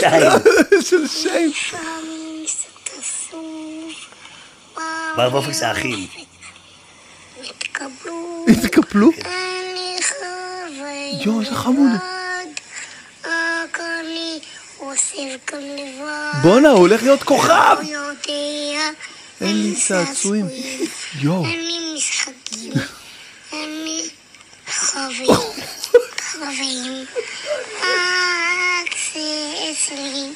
[SPEAKER 2] שיים.
[SPEAKER 1] של שיין.
[SPEAKER 2] מר וופקס האחים.
[SPEAKER 3] התקבלו.
[SPEAKER 1] התקפלו? יואו, איזה חמוד. בואנה, הוא הולך להיות כוכב! אין לי צעצועים. יואו.
[SPEAKER 3] אין לי משחקים. אין לי חברים. חברים. רק זה אצלי.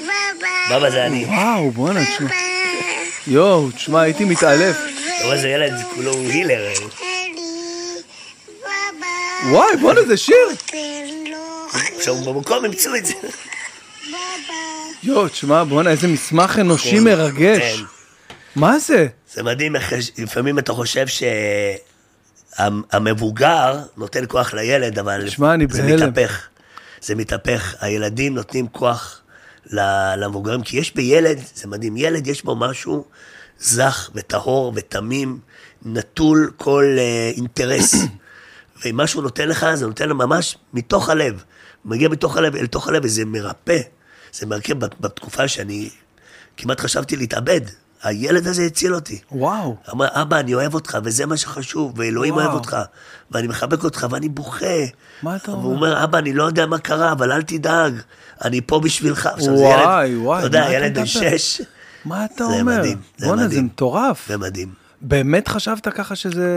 [SPEAKER 3] בבא.
[SPEAKER 2] בבא זה אני.
[SPEAKER 1] וואו, בואנה, תשמע. יואו, תשמע, הייתי מתעלף.
[SPEAKER 2] אתה איזה ילד, זה כולו הילר.
[SPEAKER 1] וואי, בואנה, זה שיר!
[SPEAKER 2] עכשיו במקום ימצאו את זה.
[SPEAKER 1] יואו, תשמע, בואנה, איזה מסמך אנושי מרגש.
[SPEAKER 2] כן.
[SPEAKER 1] מה זה?
[SPEAKER 2] זה מדהים איך לפעמים אתה חושב שהמבוגר נותן כוח לילד, אבל
[SPEAKER 1] אני
[SPEAKER 2] זה
[SPEAKER 1] בהלם.
[SPEAKER 2] מתהפך. זה מתהפך. הילדים נותנים כוח למבוגרים, כי יש בילד, זה מדהים, ילד יש בו משהו זך וטהור ותמים, נטול כל אה, אינטרס. ומה שהוא נותן לך, זה נותן לו ממש מתוך הלב. מגיע מתוך הלב אל תוך הלב, וזה מרפא. זה מרפא בת- בתקופה שאני כמעט חשבתי להתאבד. הילד הזה הציל אותי.
[SPEAKER 1] וואו.
[SPEAKER 2] אמר, אבא, אני אוהב אותך, וזה מה שחשוב, ואלוהים
[SPEAKER 1] וואו.
[SPEAKER 2] אוהב אותך, ואני מחבק אותך, ואני בוכה.
[SPEAKER 1] מה אתה
[SPEAKER 2] והוא
[SPEAKER 1] אומר?
[SPEAKER 2] אומר, אבא, אני לא יודע מה קרה, אבל אל תדאג, אני פה בשבילך. עכשיו, זה
[SPEAKER 1] וואי,
[SPEAKER 2] ילד,
[SPEAKER 1] וואי,
[SPEAKER 2] אתה יודע, ילד בן? שש,
[SPEAKER 1] מה אתה
[SPEAKER 2] זה
[SPEAKER 1] אומר?
[SPEAKER 2] מדהים, זה
[SPEAKER 1] בואנה, זה
[SPEAKER 2] מדהים.
[SPEAKER 1] מטורף.
[SPEAKER 2] זה מדהים.
[SPEAKER 1] באמת חשבת ככה שזה...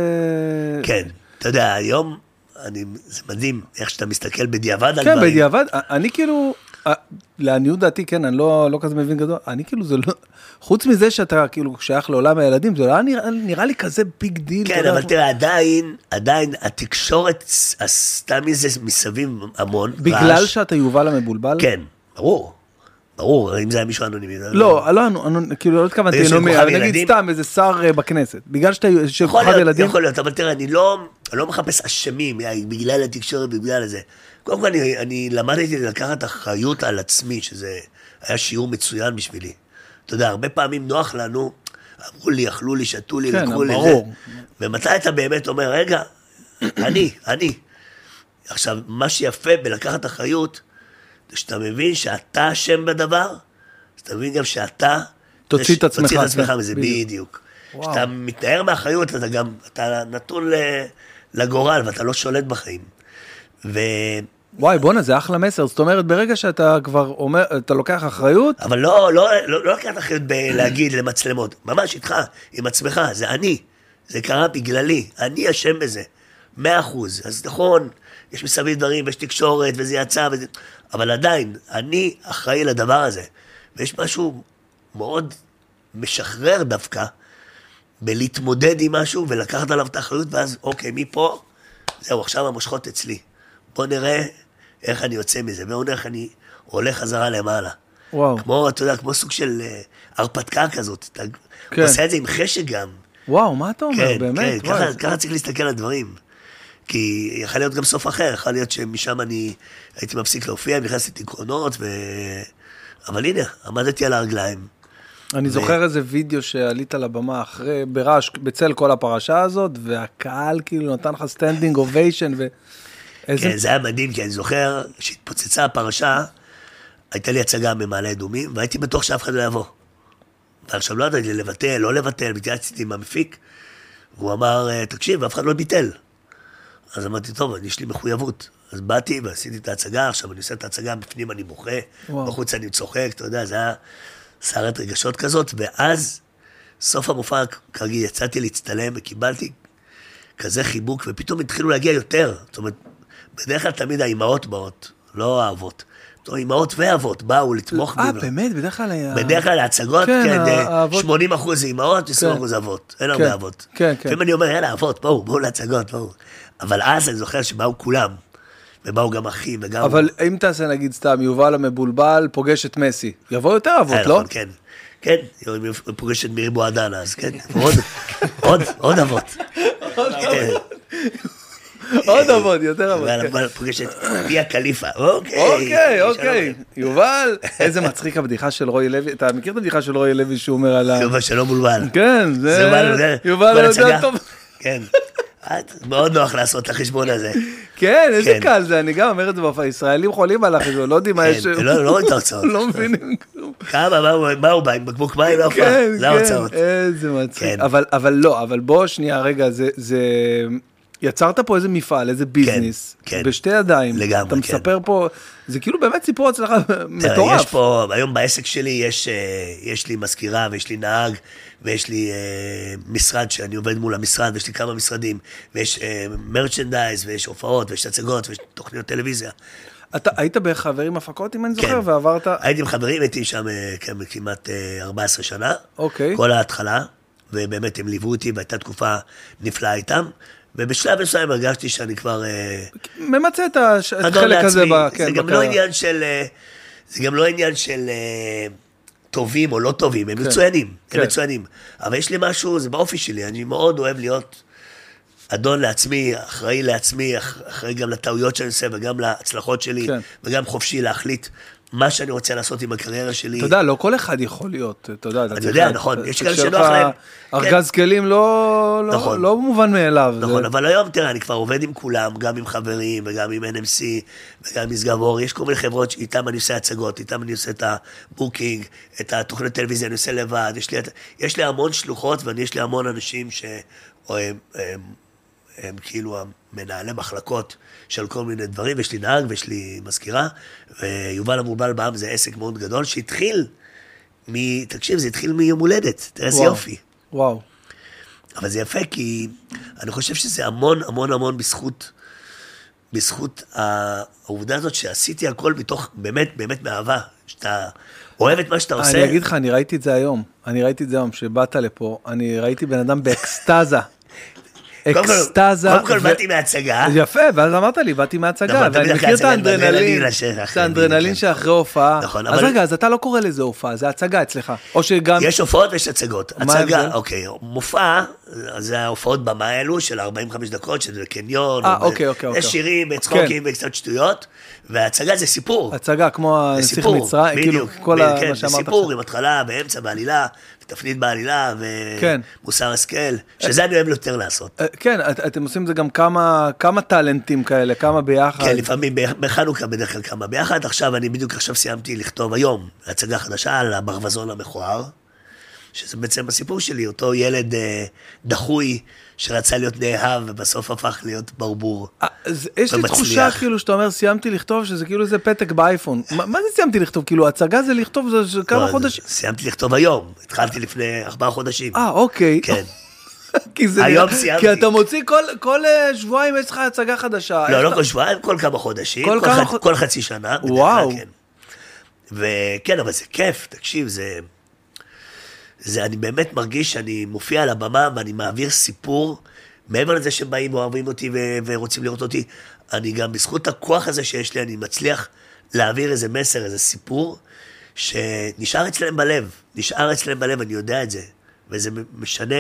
[SPEAKER 2] כן, אתה יודע, היום, אני, זה מדהים איך שאתה מסתכל בדיעבד על
[SPEAKER 1] כן,
[SPEAKER 2] דברים.
[SPEAKER 1] בדיעבד, אני כאילו, לעניות דעתי, כן, אני לא, לא כזה מבין גדול, אני כאילו, זה לא, חוץ מזה שאתה כאילו שייך לעולם הילדים, זה לא נראה, נראה לי כזה big deal.
[SPEAKER 2] כן, אבל תראה, עדיין, עדיין, התקשורת עשתה מזה מסביב המון.
[SPEAKER 1] בגלל
[SPEAKER 2] רעש.
[SPEAKER 1] שאתה יובל המבולבל?
[SPEAKER 2] כן, ברור. ברור, אם זה היה מישהו אנונימי.
[SPEAKER 1] לא, לא, כאילו, לא התכוונתי,
[SPEAKER 2] כוכב
[SPEAKER 1] אבל נגיד? סתם איזה שר אה, בכנסת, בגלל שאתה של
[SPEAKER 2] יכול
[SPEAKER 1] כוכב ילדים,
[SPEAKER 2] יכול להיות, אבל תראה, אני לא, לא מחפש אשמים אה, בגלל התקשורת, בגלל זה. קודם כל, אני, למדתי לקחת אחריות על עצמי, שזה היה שיעור מצוין בשבילי. אתה יודע, הרבה פעמים נוח לנו, אמרו לי, אכלו לי, שתו לי,
[SPEAKER 1] כן,
[SPEAKER 2] לקחו לי,
[SPEAKER 1] ברור.
[SPEAKER 2] זה. ומתי אתה באמת אומר, רגע, אני, אני. עכשיו, מה שיפה בלקחת אחריות, זה שאתה מבין שאתה אשם בדבר, אז אתה מבין גם שאתה...
[SPEAKER 1] תוציא את עצמך,
[SPEAKER 2] תוציא את עצמך מזה,
[SPEAKER 1] בדיוק.
[SPEAKER 2] כשאתה מתנער מאחריות, אתה גם, אתה נתון לגורל ואתה לא שולט בחיים. ו...
[SPEAKER 1] וואי, בואנה, זה אחלה מסר, זאת אומרת, ברגע שאתה כבר אומר, אתה לוקח אחריות,
[SPEAKER 2] אבל לא, לא, לא, לא לקחת אחריות בלהגיד למצלמות, ממש איתך, עם עצמך, זה אני. זה קרה בגללי, אני אשם בזה. מאה אחוז. אז נכון, יש מסביב דברים, ויש תקשורת, וזה יצא, וזה... אבל עדיין, אני אחראי לדבר הזה. ויש משהו מאוד משחרר דווקא, בלהתמודד עם משהו ולקחת עליו את האחריות, ואז, אוקיי, מפה, זהו, עכשיו המושכות אצלי. בוא נראה איך אני יוצא מזה, בוא נראה איך אני עולה חזרה למעלה.
[SPEAKER 1] וואו,
[SPEAKER 2] כמו, אתה יודע, כמו סוג של אה, הרפתקה כזאת. אתה
[SPEAKER 1] כן.
[SPEAKER 2] עושה את זה עם חשק גם.
[SPEAKER 1] וואו, מה אתה אומר,
[SPEAKER 2] כן,
[SPEAKER 1] באמת,
[SPEAKER 2] כן,
[SPEAKER 1] וואי,
[SPEAKER 2] ככה, ככה צריך להסתכל על הדברים. כי יכול להיות גם סוף אחר, יכול להיות שמשם אני הייתי מפסיק להופיע, נכנסתי לדיכאונות, ו... אבל הנה, עמדתי על הרגליים.
[SPEAKER 1] אני
[SPEAKER 2] ו-
[SPEAKER 1] זוכר איזה וידאו שעלית לבמה אחרי, ברעש, בצל כל הפרשה הזאת, והקהל כאילו נתן לך standing ovation, ואיזה...
[SPEAKER 2] כן, זה היה מדהים, כי אני זוכר שהתפוצצה הפרשה, הייתה לי הצגה במעלה אדומים, והייתי בטוח שאף אחד לא יבוא. ועכשיו לא ידעתי לבטל, לא לבטל, התייעצתי עם המפיק, והוא אמר, "אה, תקשיב, אף אחד לא ביטל. אז אמרתי, טוב, יש לי מחויבות. אז באתי ועשיתי את ההצגה, עכשיו אני עושה את ההצגה, בפנים אני בוכה. בחוץ אני צוחק, אתה יודע, זה היה סערת רגשות כזאת, ואז, סוף המופע, כרגיל, יצאתי להצטלם וקיבלתי כזה חיבוק, ופתאום התחילו להגיע יותר. זאת אומרת, בדרך כלל תמיד האימהות באות, לא האבות. פתאום אימהות ואבות באו לתמוך
[SPEAKER 1] אה,
[SPEAKER 2] בי.
[SPEAKER 1] באמת? בדרך כלל היה...
[SPEAKER 2] בדרך כלל ההצגות,
[SPEAKER 1] כן,
[SPEAKER 2] כן, אה,
[SPEAKER 1] האבות-
[SPEAKER 2] 80 אחוז אימהות, 20 אחוז אבות. אין הרבה אבות.
[SPEAKER 1] כן, כן.
[SPEAKER 2] לפעמים אני אומר, יאללה, אבות, בואו, בואו להצגות, בואו. אבל אז אני זוכר שבאו כולם, ובאו גם אחים, וגם...
[SPEAKER 1] אבל אם תעשה נגיד סתם, יובל המבולבל פוגש את מסי, יבוא יותר אבות,
[SPEAKER 2] אה,
[SPEAKER 1] לא?
[SPEAKER 2] נכון, כן. כן, היא פוגשת מירי בועדנה, אז כן, עוד, עוד, עוד אבות. כן.
[SPEAKER 1] עוד אבות, יותר. כן.
[SPEAKER 2] אבל פוגשת פיה קליפה, אוקיי.
[SPEAKER 1] אוקיי. אוקיי. יובל, איזה מצחיק הבדיחה של רועי לוי, אתה מכיר את הבדיחה של רועי לוי שהוא אומר על ה...
[SPEAKER 2] יובל שלום בולבל.
[SPEAKER 1] כן,
[SPEAKER 2] זה
[SPEAKER 1] יובל יודע. טוב.
[SPEAKER 2] כן. את- מאוד נוח לעשות את החשבון הזה.
[SPEAKER 1] כן, איזה
[SPEAKER 2] כן.
[SPEAKER 1] קל זה, אני גם אומר את זה בהופעה, ישראלים חולים על החשבון, לא יודעים מה
[SPEAKER 2] כן,
[SPEAKER 1] יש...
[SPEAKER 2] לא לא רואים את ההוצאות.
[SPEAKER 1] לא מבינים כלום.
[SPEAKER 2] כמה, מה הוא- בא עם בקבוק מים להופעה?
[SPEAKER 1] כן,
[SPEAKER 2] זה ההוצאות.
[SPEAKER 1] כן, איזה מצחיק.
[SPEAKER 2] כן.
[SPEAKER 1] אבל, אבל לא, אבל בוא שנייה, רגע, זה... יצרת פה איזה מפעל, איזה ביזנס,
[SPEAKER 2] כן.
[SPEAKER 1] בשתי ידיים.
[SPEAKER 2] לגמרי,
[SPEAKER 1] אתה
[SPEAKER 2] כן.
[SPEAKER 1] מספר פה, זה כאילו באמת סיפור הצלחה
[SPEAKER 2] תראה,
[SPEAKER 1] מטורף.
[SPEAKER 2] יש פה, היום בעסק שלי יש, אה, יש לי מזכירה ויש לי נהג ויש לי אה, משרד שאני עובד מול המשרד ויש לי כמה משרדים ויש מרצ'נדייז ויש הופעות ויש הצגות ויש תוכניות טלוויזיה.
[SPEAKER 1] אתה היית בחברים הפקות, אם אני זוכר,
[SPEAKER 2] כן.
[SPEAKER 1] ועברת...
[SPEAKER 2] הייתי עם חברים, הייתי שם אה, כמעט אה, 14 שנה.
[SPEAKER 1] אוקיי.
[SPEAKER 2] כל ההתחלה, ובאמת הם ליוו אותי והייתה תקופה נפלאה איתם. ובשלב מסוים הרגשתי שאני כבר... אה,
[SPEAKER 1] ממצה את החלק הזה,
[SPEAKER 2] לעצמי.
[SPEAKER 1] ב- כן,
[SPEAKER 2] זה גם
[SPEAKER 1] בקריירה.
[SPEAKER 2] לא עניין של... אה, זה גם לא עניין של אה, טובים או לא טובים, הם
[SPEAKER 1] כן.
[SPEAKER 2] מצוינים,
[SPEAKER 1] כן.
[SPEAKER 2] הם מצוינים. אבל יש לי משהו, זה באופי שלי, אני מאוד אוהב להיות אדון לעצמי, אחראי לעצמי, אח- אחראי גם לטעויות שאני עושה וגם להצלחות שלי,
[SPEAKER 1] כן.
[SPEAKER 2] וגם חופשי להחליט מה שאני רוצה לעשות עם הקריירה שלי.
[SPEAKER 1] אתה יודע, לא כל אחד יכול להיות, אתה יודע, אתה
[SPEAKER 2] יודע, נכון, יש כאלה שנוח להם.
[SPEAKER 1] ארגז כלים לא לא-
[SPEAKER 2] נכון.
[SPEAKER 1] לא מובן מאליו.
[SPEAKER 2] נכון, אבל היום, תראה, אני כבר עובד עם כולם, גם עם חברים, וגם עם NMC, וגם עם סגב אור. יש כל מיני חברות שאיתן אני עושה הצגות, איתן אני עושה את ה booking, את התוכנית טלוויזיה, אני עושה לבד. יש לי, המון שלוחות, ויש לי המון אנשים שהם הם, הם, הם כאילו המנהלי מחלקות של כל מיני דברים, ויש לי נהג ויש לי מזכירה, ויובל המוגבל בעם זה עסק מאוד גדול, שהתחיל מ... תקשיב, זה התחיל מיום הולדת, תראה איזה יופי.
[SPEAKER 1] וואו.
[SPEAKER 2] אבל זה יפה כי אני חושב שזה המון המון המון בזכות, בזכות העובדה הזאת שעשיתי הכל מתוך, באמת, באמת מאהבה. שאתה אוהב את מה שאתה עושה.
[SPEAKER 1] אני אגיד לך, אני ראיתי את זה היום. אני ראיתי את זה היום, שבאת לפה, אני ראיתי בן אדם באקסטזה. אקסטזה.
[SPEAKER 2] קודם כל באתי מההצגה.
[SPEAKER 1] יפה, ואז אמרת לי, באתי מההצגה,
[SPEAKER 2] נכון,
[SPEAKER 1] ואני מכיר את האנדרנלין, את האנדרנלין
[SPEAKER 2] כן.
[SPEAKER 1] שאחרי הופעה.
[SPEAKER 2] נכון,
[SPEAKER 1] אז
[SPEAKER 2] אבל-
[SPEAKER 1] רגע, אז אתה לא קורא לזה הופעה, זה הצגה אצלך. או שגם...
[SPEAKER 2] יש הופעות ויש הצגות. הצגה? אוקיי, מופע, זה ההופעות במה האלו של 45 דקות, שזה קניון.
[SPEAKER 1] אה, אוקיי, אוקיי,
[SPEAKER 2] יש
[SPEAKER 1] אוקיי.
[SPEAKER 2] שירים וצחוקים וקצת שטויות, והצגה זה סיפור.
[SPEAKER 1] הצגה כמו
[SPEAKER 2] זה
[SPEAKER 1] הנסיך
[SPEAKER 2] סיפור,
[SPEAKER 1] מצרים, כאילו, כל
[SPEAKER 2] כן,
[SPEAKER 1] מה
[SPEAKER 2] זה
[SPEAKER 1] שאמרת
[SPEAKER 2] סיפור
[SPEAKER 1] עכשיו.
[SPEAKER 2] עם התחלה, באמצע, בעלילה, ותפנית בעלילה,
[SPEAKER 1] כן.
[SPEAKER 2] ומוסר השכל, שזה אני אוהב יותר לעשות.
[SPEAKER 1] אה, כן, את- אתם עושים את זה גם כמה כמה טאלנטים כאלה, כמה ביחד.
[SPEAKER 2] כן, לפעמים בחנוכה בדרך כלל כמה ביחד. עכשיו, אני בדיוק עכשיו סיימתי לכתוב היום הצגה חדשה על הברווזון המכוער, שזה בעצם הסיפור שלי, אותו ילד אה, דחוי שרצה להיות נאהב ובסוף הפך להיות ברבור.
[SPEAKER 1] אה, אז יש לי. תחושה כאילו שאתה אומר סיימתי לכתוב שזה כאילו איזה פתק באייפון. מה זה סיימתי לכתוב? כאילו הצגה זה לכתוב זה- כמה
[SPEAKER 2] לא,
[SPEAKER 1] חודשים.
[SPEAKER 2] סיימתי לכתוב היום, התחלתי לפני ארבעה חודשים.
[SPEAKER 1] אה אוקיי.
[SPEAKER 2] כן.
[SPEAKER 1] כי זה
[SPEAKER 2] היום
[SPEAKER 1] נראה-
[SPEAKER 2] סיימתי.
[SPEAKER 1] כי אתה מוציא כל כל אה, שבועיים יש לך הצגה חדשה.
[SPEAKER 2] לא, לא
[SPEAKER 1] אתה-
[SPEAKER 2] כל שבועיים, כל כמה חודשים,
[SPEAKER 1] כל
[SPEAKER 2] כל,
[SPEAKER 1] כמה
[SPEAKER 2] ח... כל חצי שנה.
[SPEAKER 1] וואו.
[SPEAKER 2] כן. וכן, אבל זה כיף, תקשיב, זה... זה, אני באמת מרגיש שאני מופיע על הבמה ואני מעביר סיפור, מעבר לזה שהם באים ואוהבים אותי ו... ורוצים לראות אותי, אני גם, בזכות הכוח הזה שיש לי, אני מצליח להעביר איזה מסר, איזה סיפור, שנשאר אצלם בלב, נשאר אצלם בלב, אני יודע את זה. וזה משנה,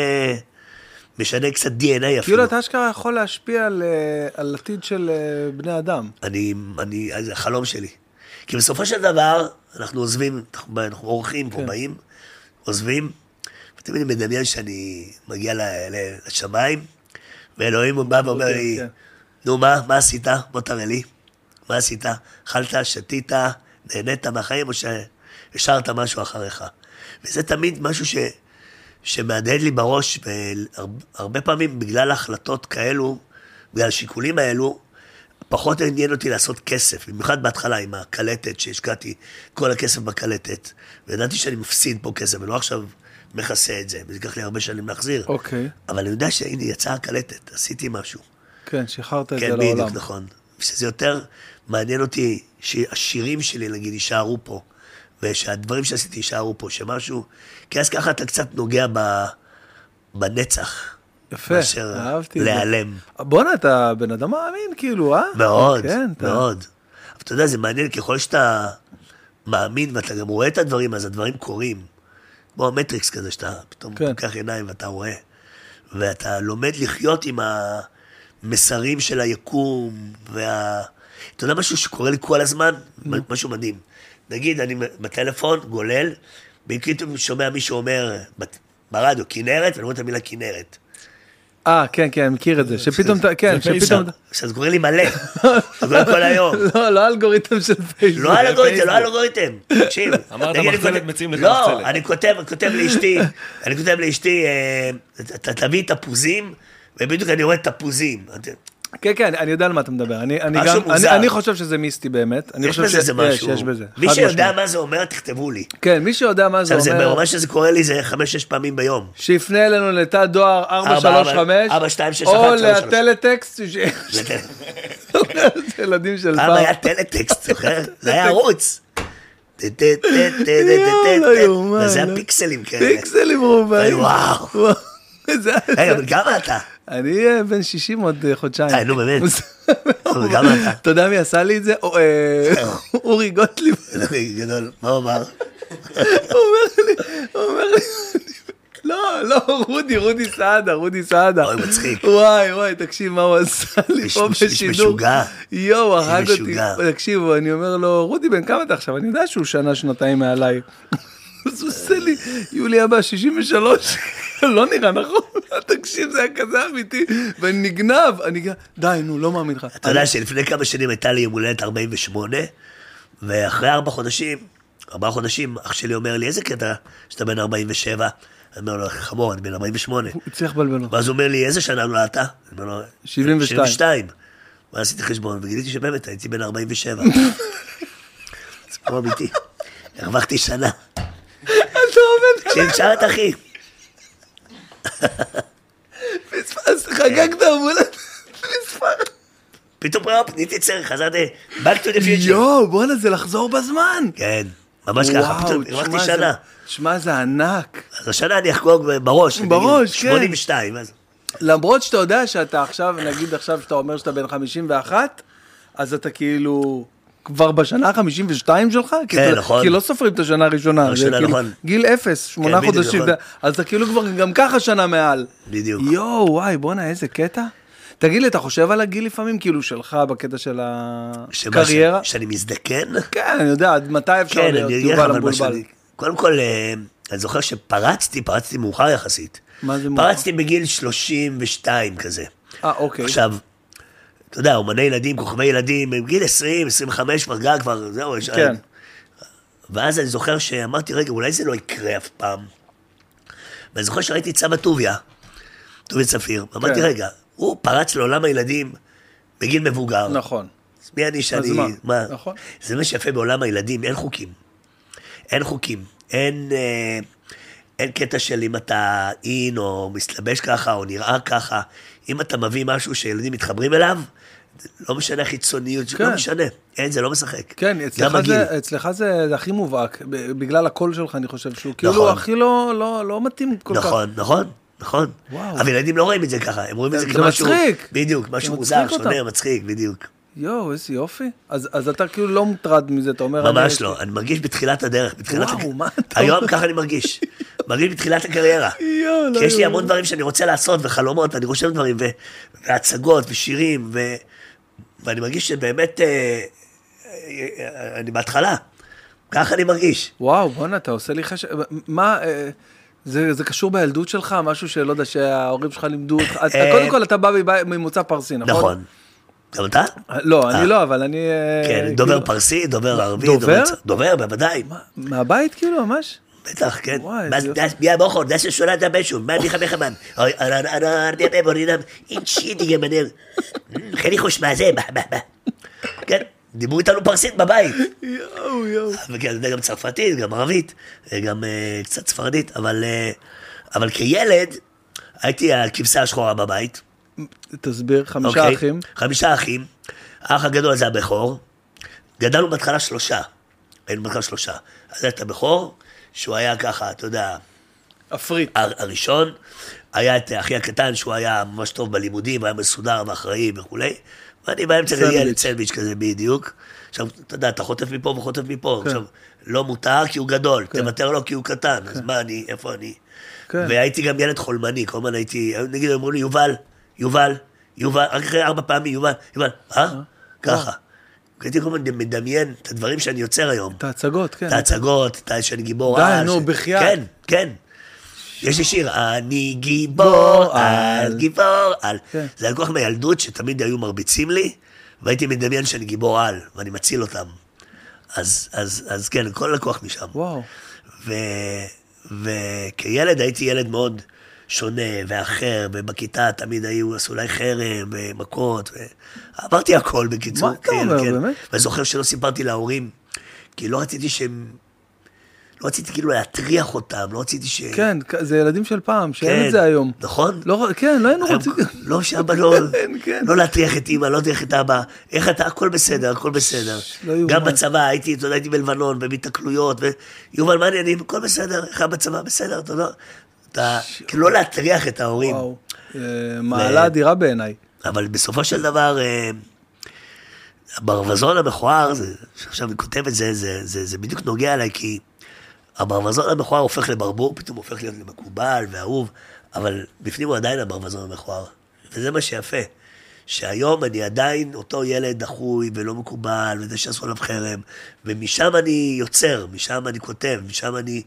[SPEAKER 2] משנה קצת DNA אפילו.
[SPEAKER 1] כאילו אתה אשכרה יכול להשפיע על, אה, על עתיד של אה, בני אדם.
[SPEAKER 2] אני, אני, זה החלום שלי. כי בסופו של דבר, אנחנו עוזבים, אנחנו, אנחנו אורחים פה,
[SPEAKER 1] כן.
[SPEAKER 2] באים, עוזבים, ותמיד אני מדמיין שאני מגיע לשמיים, ואלוהים בא ואומר
[SPEAKER 1] כן,
[SPEAKER 2] לי,
[SPEAKER 1] כן.
[SPEAKER 2] נו מה, מה עשית? בוא תראה לי. מה עשית? אכלת, שתית, נהנית מהחיים, או שהשארת משהו אחריך? וזה תמיד משהו ש... שמהדהד לי בראש, והרבה פעמים בגלל החלטות כאלו, בגלל השיקולים האלו, פחות עניין אותי לעשות כסף, במיוחד בהתחלה עם הקלטת, שהשקעתי כל הכסף בקלטת, וידעתי שאני מפסיד פה כסף, ולא עכשיו מכסה את זה, וזה ייקח לי הרבה שנים להחזיר.
[SPEAKER 1] אוקיי.
[SPEAKER 2] אבל אני יודע שהנה, יצאה הקלטת, עשיתי משהו.
[SPEAKER 1] כן, שחררת את זה
[SPEAKER 2] כן,
[SPEAKER 1] לעולם.
[SPEAKER 2] בדיוק, נכון. שזה יותר מעניין אותי שהשירים שלי, נגיד, יישארו פה, ושהדברים שעשיתי יישארו פה, שמשהו... כי אז ככה אתה קצת נוגע ב... בנצח.
[SPEAKER 1] יפה,
[SPEAKER 2] מאשר
[SPEAKER 1] אהבתי.
[SPEAKER 2] להיעלם.
[SPEAKER 1] בואנה, אתה בן אדם מאמין, כאילו, אה?
[SPEAKER 2] מאוד,
[SPEAKER 1] כן, אתה-
[SPEAKER 2] מאוד. אבל אתה יודע, זה מעניין, ככל שאתה מאמין ואתה גם רואה את הדברים, אז הדברים קורים. כמו המטריקס כזה, שאתה פתאום
[SPEAKER 1] כן.
[SPEAKER 2] פותח עיניים ואתה רואה. ואתה לומד לחיות עם המסרים של היקום, וה... אתה יודע משהו שקורה לי כל הזמן? משהו מדהים. נגיד, אני בטלפון, גולל, פתאום שומע מישהו אומר ברדיו, כנרת, ואני רואה את המילה כנרת.
[SPEAKER 1] אה, כן, כן, אני מכיר את זה, שפתאום אתה, כן, שפתאום...
[SPEAKER 4] פייסאפ.
[SPEAKER 2] עכשיו, זה קורה לי מלא. זה קורה כל היום.
[SPEAKER 1] לא, לא אלגוריתם של פייסבוק.
[SPEAKER 2] לא אלגוריתם, לא אלגוריתם. תקשיב.
[SPEAKER 4] אמרת מחצלת,
[SPEAKER 2] כותב-
[SPEAKER 4] מציעים לך
[SPEAKER 2] לא,
[SPEAKER 4] מחצלת.
[SPEAKER 2] אני כותב, כותב לאשתי, אני כותב לאשתי, אה, אתה תביא תפוזים, ובדיוק אני רואה תפוזים.
[SPEAKER 1] כן, כן, אני יודע על מה אתה מדבר. אני אני
[SPEAKER 2] משהו
[SPEAKER 1] גם,
[SPEAKER 2] מוזר.
[SPEAKER 1] אני- אני חושב שזה מיסטי באמת. אני
[SPEAKER 2] יש
[SPEAKER 1] חושב
[SPEAKER 2] בזה
[SPEAKER 1] ש-
[SPEAKER 2] משהו.
[SPEAKER 1] יש, יש בזה.
[SPEAKER 2] מי שיודע. מה זה אומר, תכתבו לי.
[SPEAKER 1] כן, מי שיודע מה זה
[SPEAKER 2] עכשיו, זה
[SPEAKER 1] אומר,
[SPEAKER 2] ברמה שזה קורה לי, זה חמש-שש פעמים ביום.
[SPEAKER 1] שיפנה אלינו לתא דואר 435,
[SPEAKER 2] ארבע, שתיים, שש,
[SPEAKER 1] או. לטלטקסט, ש- ילדים של
[SPEAKER 2] פעם
[SPEAKER 1] פעם.
[SPEAKER 2] היה טלטקסט, זוכר? זה היה ערוץ. וזה היה
[SPEAKER 1] לא.
[SPEAKER 2] פיקסלים כאלה.
[SPEAKER 1] פיקסלים רובעים.
[SPEAKER 2] וואו.
[SPEAKER 1] זה-
[SPEAKER 2] רגע, כמה אתה?
[SPEAKER 1] אני אה, בן 60 עוד אה, חודשיים.
[SPEAKER 2] אה, נו, באמת. אתה.
[SPEAKER 1] יודע מי עשה לי את זה? אה, אורי גוטליב.
[SPEAKER 2] גדול, מה הוא אמר?
[SPEAKER 1] הוא אומר לי, הוא אומר לי, לא, לא, רודי, רודי סעדה, רודי סעדה.
[SPEAKER 2] אוי, מצחיק.
[SPEAKER 1] וואי, וואי, תקשיב מה הוא עשה לי פה
[SPEAKER 2] איש- איש
[SPEAKER 1] בשידור.
[SPEAKER 2] משוגע.
[SPEAKER 1] יואו, הרג אותי. תקשיבו, אני אומר לו, רודי, בן כמה אתה עכשיו? אני יודע שהוא שנה, שנתיים מעליי. אז הוא עושה לי, יולי הבא, 63. לא נראה נכון, תקשיב, זה היה כזה אמיתי, ואני נגנב, אני די, נו, לא מאמין לך.
[SPEAKER 2] אתה יודע שלפני כמה שנים הייתה לי יום הולדת 48, ואחרי ארבע חודשים, ארבעה חודשים, אח שלי אומר לי, איזה קטע שאתה בן 47? אני אומר לו, חמור, אני בן 48.
[SPEAKER 1] הוא הצליח לבלבל אותי.
[SPEAKER 2] ואז הוא אומר לי, איזה שנה נולדת? אני אומר לו,
[SPEAKER 1] 72.
[SPEAKER 2] 72. ואז עשיתי חשבון, וגיליתי שבאמת הייתי בן 47. סיפור אמיתי. הרווחתי שנה.
[SPEAKER 1] אתה עובד,
[SPEAKER 2] תשאל את אחי.
[SPEAKER 1] פספס, חגגת המולדת. פספס.
[SPEAKER 2] פתאום ראופ, נהייתי צעיר, חזרתי, back to the future.
[SPEAKER 1] יואו, בואנה, זה לחזור בזמן.
[SPEAKER 2] כן, ממש ככה, פתאום הרווחתי שנה.
[SPEAKER 1] תשמע, זה ענק.
[SPEAKER 2] אז השנה אני אחגוג בראש.
[SPEAKER 1] בראש, כן.
[SPEAKER 2] 82, אז...
[SPEAKER 1] למרות שאתה יודע שאתה עכשיו, נגיד עכשיו שאתה אומר שאתה בן 51, אז אתה כאילו כבר בשנה ה-52 שלך? כי
[SPEAKER 2] כן,
[SPEAKER 1] אתה-
[SPEAKER 2] נכון.
[SPEAKER 1] כי לא סופרים את השנה הראשונה. זה
[SPEAKER 2] השנה,
[SPEAKER 1] כאילו
[SPEAKER 2] נכון.
[SPEAKER 1] גיל אפס, שמונה
[SPEAKER 2] בדיוק,
[SPEAKER 1] חודשים.
[SPEAKER 2] נכון.
[SPEAKER 1] אז אתה כאילו כבר גם ככה שנה מעל.
[SPEAKER 2] בדיוק.
[SPEAKER 1] יואו, וואי, בואנה, איזה קטע. תגיד לי, אתה חושב על הגיל לפעמים, כאילו שלך בקטע של הקריירה?
[SPEAKER 2] ש- שאני מזדקן?
[SPEAKER 1] כן, אני יודע, עד מתי אפשר
[SPEAKER 2] כן,
[SPEAKER 1] להיות יובל המבולבל?
[SPEAKER 2] שאני... קודם כל, אה, אני זוכר שפרצתי, פרצתי מאוחר יחסית.
[SPEAKER 1] מה זה מאוחר?
[SPEAKER 2] פרצתי בגיל 32 כזה.
[SPEAKER 1] אה, אוקיי.
[SPEAKER 2] עכשיו, אתה יודע, אומני ילדים, כוכבי ילדים, הם גיל 20, 25 כבר גג, כבר, זהו, יש...
[SPEAKER 1] כן.
[SPEAKER 2] ואז אני זוכר שאמרתי, רגע, אולי זה לא יקרה אף פעם. ואני זוכר שראיתי את סבא טוביה, טוביה צפיר, ואמרתי,
[SPEAKER 1] כן.
[SPEAKER 2] רגע, הוא פרץ לעולם הילדים בגיל מבוגר.
[SPEAKER 1] נכון.
[SPEAKER 2] אז מי אני שאני...
[SPEAKER 1] מה?
[SPEAKER 2] מה?
[SPEAKER 1] נכון.
[SPEAKER 2] זה מה שיפה בעולם הילדים, אין חוקים. אין חוקים. אין, אה, אין קטע של אם אתה אין, או מסתלבש ככה, או נראה ככה. אם אתה מביא משהו שילדים מתחברים אליו, לא משנה חיצוניות,
[SPEAKER 1] כן.
[SPEAKER 2] לא משנה. אין, זה לא משחק.
[SPEAKER 1] כן, אצלך. זה, אצלך זה, זה הכי מובהק, בגלל הקול שלך אני חושב שהוא כאילו
[SPEAKER 2] נכון.
[SPEAKER 1] הכי לא, לא, לא מתאים כל כך.
[SPEAKER 2] נכון, נכון, נכון.
[SPEAKER 1] וואו.
[SPEAKER 2] אבל ילדים לא רואים את זה ככה, הם רואים את זה
[SPEAKER 1] זה
[SPEAKER 2] כמשהו...
[SPEAKER 1] מצחיק.
[SPEAKER 2] בדיוק, משהו
[SPEAKER 1] זה
[SPEAKER 2] מוזר, שונה. מצחיק, בדיוק.
[SPEAKER 1] יואו, איזה יופי. אז, אז אתה כאילו לא מוטרד מזה, אתה אומר... אני-
[SPEAKER 2] ממש לא, אני מרגיש בתחילת הדרך, בתחילת...
[SPEAKER 1] וואו,
[SPEAKER 2] הק-
[SPEAKER 1] מה אתה
[SPEAKER 2] היום
[SPEAKER 1] אומר?
[SPEAKER 2] ככה אני מרגיש. מרגיש בתחילת הקריירה.
[SPEAKER 1] יואו, לא
[SPEAKER 2] כי יש לי
[SPEAKER 1] יאומן.
[SPEAKER 2] המון דברים שאני רוצה לעשות, וחלומות, ואני רושם דברים, ו- והצגות, ושירים, ו- ואני מרגיש שבאמת, אה, אה, אני בהתחלה. ככה אני מרגיש.
[SPEAKER 1] וואו, בואנה, אתה עושה לי חשב... מה, אה, זה, זה קשור בילדות שלך? משהו שלא יודע שההורים שלך לימדו אותך? אז
[SPEAKER 2] אה,
[SPEAKER 1] קודם כל, אתה בא ממוצא פרסי, נכון?
[SPEAKER 2] נכון. גם אתה?
[SPEAKER 1] לא. אני לא, אבל אני...
[SPEAKER 2] כן, דובר
[SPEAKER 1] כאילו-
[SPEAKER 2] פרסי, דובר ערבי.
[SPEAKER 1] דובר?
[SPEAKER 2] דובר, בוודאי.
[SPEAKER 1] מהבית כאילו, ממש?
[SPEAKER 2] בטח, כן.
[SPEAKER 1] וואי,
[SPEAKER 2] מה
[SPEAKER 1] איזה
[SPEAKER 2] זה, יא בוכר, זה ששולט הבשו, מה דיחה בחמן? אוי, ארדי הבא בורינם, אין שיטי גם אני. חניכוש מה זה, מה, מה, מה. כן, דיברו איתנו פרסית בבית.
[SPEAKER 1] יואו, יואו.
[SPEAKER 2] וכן, גם צרפתית, גם ערבית, גם אה, קצת ספרדית, אבל אה, אבל כילד, הייתי הכבשה השחורה בבית.
[SPEAKER 1] תסביר, חמישה
[SPEAKER 2] אוקיי?
[SPEAKER 1] אחים.
[SPEAKER 2] חמישה אחים. האח הגדול זה הבכור. גדלנו בהתחלה שלושה. היינו בהתחלה שלושה. אז היה את הבכור, שהוא היה ככה, אתה יודע. הר- הראשון. היה את אחי הקטן, שהוא היה ממש טוב בלימודים, היה מסודר ואחראי וכולי. ואני באמצע כזה. ילד סנדוויץ' כזה בדיוק. עכשיו, אתה יודע, אתה חוטף מפה וחוטף מפה.
[SPEAKER 1] כן.
[SPEAKER 2] עכשיו, לא מותר כי הוא גדול, תוותר לו כי הוא קטן. אז מה אני, איפה אני?
[SPEAKER 1] כן.
[SPEAKER 2] והייתי גם ילד חולמני, כל הזמן הייתי, נגיד, אמרו לי, יובל, יובל, יובל, רק אחרי ארבע פעמים, יובל, יובל, אה? ככה. הייתי כל הזמן מדמיין את הדברים שאני יוצר היום.
[SPEAKER 1] את ההצגות, כן.
[SPEAKER 2] את ההצגות, את שאני גיבור
[SPEAKER 1] די,
[SPEAKER 2] על.
[SPEAKER 1] נו,
[SPEAKER 2] ש-
[SPEAKER 1] בחייאת.
[SPEAKER 2] כן, כן. יש לי שיר, אני גיבור על. גיבור על.
[SPEAKER 1] כן.
[SPEAKER 2] זה היה כוח מהילדות שתמיד היו מרביצים לי, והייתי מדמיין שאני גיבור על, ואני מציל אותם. אז, אז, אז כן, כל הכוח משם.
[SPEAKER 1] וואו.
[SPEAKER 2] וכילד הייתי ילד מאוד שונה ואחר, ובכיתה תמיד היו, עשו אולי חרם ומכות, ועברתי הכל בקיצור.
[SPEAKER 1] מה אתה
[SPEAKER 2] כילד,
[SPEAKER 1] אומר,
[SPEAKER 2] כן.
[SPEAKER 1] באמת?
[SPEAKER 2] ואני זוכר שלא סיפרתי להורים, כי לא רציתי שהם... לא רציתי כאילו להטריח אותם, לא רציתי ש...
[SPEAKER 1] כן, זה ילדים של פעם, שאין
[SPEAKER 2] כן,
[SPEAKER 1] את זה היום.
[SPEAKER 2] נכון?
[SPEAKER 1] לא, כן, לא היינו רוצים...
[SPEAKER 2] לא שאבא לא...
[SPEAKER 1] כן, כן.
[SPEAKER 2] לא להטריח את אימא, לא להטריח את אבא. איך אתה? הכל בסדר, הכל בסדר.
[SPEAKER 1] לא.
[SPEAKER 2] גם בצבא, הייתי, אתה יודע, הייתי בלבנון, ובהתקלויות, ויובל, מה העניינים? הכל בסדר, איך היה בצבא? בסדר, אתה יודע. אתה... כאילו, לא להטריח את ההורים.
[SPEAKER 1] וואו. אה, מעלה אדירה בעיניי.
[SPEAKER 2] אבל בסופו של דבר, אה, הברווזון המכוער, עכשיו אני כותב את זה, זה, זה, זה בדיוק נוגע אליי, כי הברווזון המכוער הופך לברבור, פתאום הופך להיות למקובל ואהוב, אבל בפנים הוא עדיין הברווזון המכוער. וזה מה שיפה, שהיום אני עדיין אותו ילד דחוי ולא מקובל, וזה שעשו עליו חרם, ומשם אני יוצר, משם אני כותב, משם אני,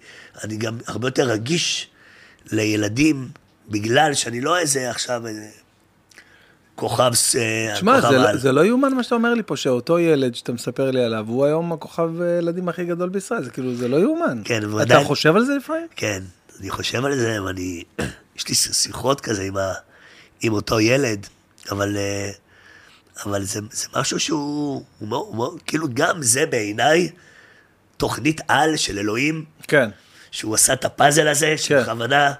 [SPEAKER 2] אני גם הרבה יותר רגיש לילדים, בגלל שאני לא איזה עכשיו... כוכב, אה,
[SPEAKER 1] תשמע,
[SPEAKER 2] כוכב
[SPEAKER 1] זה, לא-
[SPEAKER 2] על.
[SPEAKER 1] זה לא יאומן מה שאתה אומר לי פה, שאותו ילד שאתה מספר לי עליו, הוא היום הכוכב אה, ילדים הכי גדול בישראל, זה כאילו, זה לא יאומן.
[SPEAKER 2] כן, והוא
[SPEAKER 1] אתה
[SPEAKER 2] עדיין-
[SPEAKER 1] חושב על זה לפעמים?
[SPEAKER 2] כן, אני חושב על זה, ואני... יש לי שיחות כזה עם, ה, עם אותו ילד, אבל, אה, אבל זה, זה משהו שהוא... הוא הוא מאוד, כאילו גם זה בעיניי תוכנית על של אלוהים,
[SPEAKER 1] כן.
[SPEAKER 2] שהוא עשה את הפאזל הזה, שבכוונה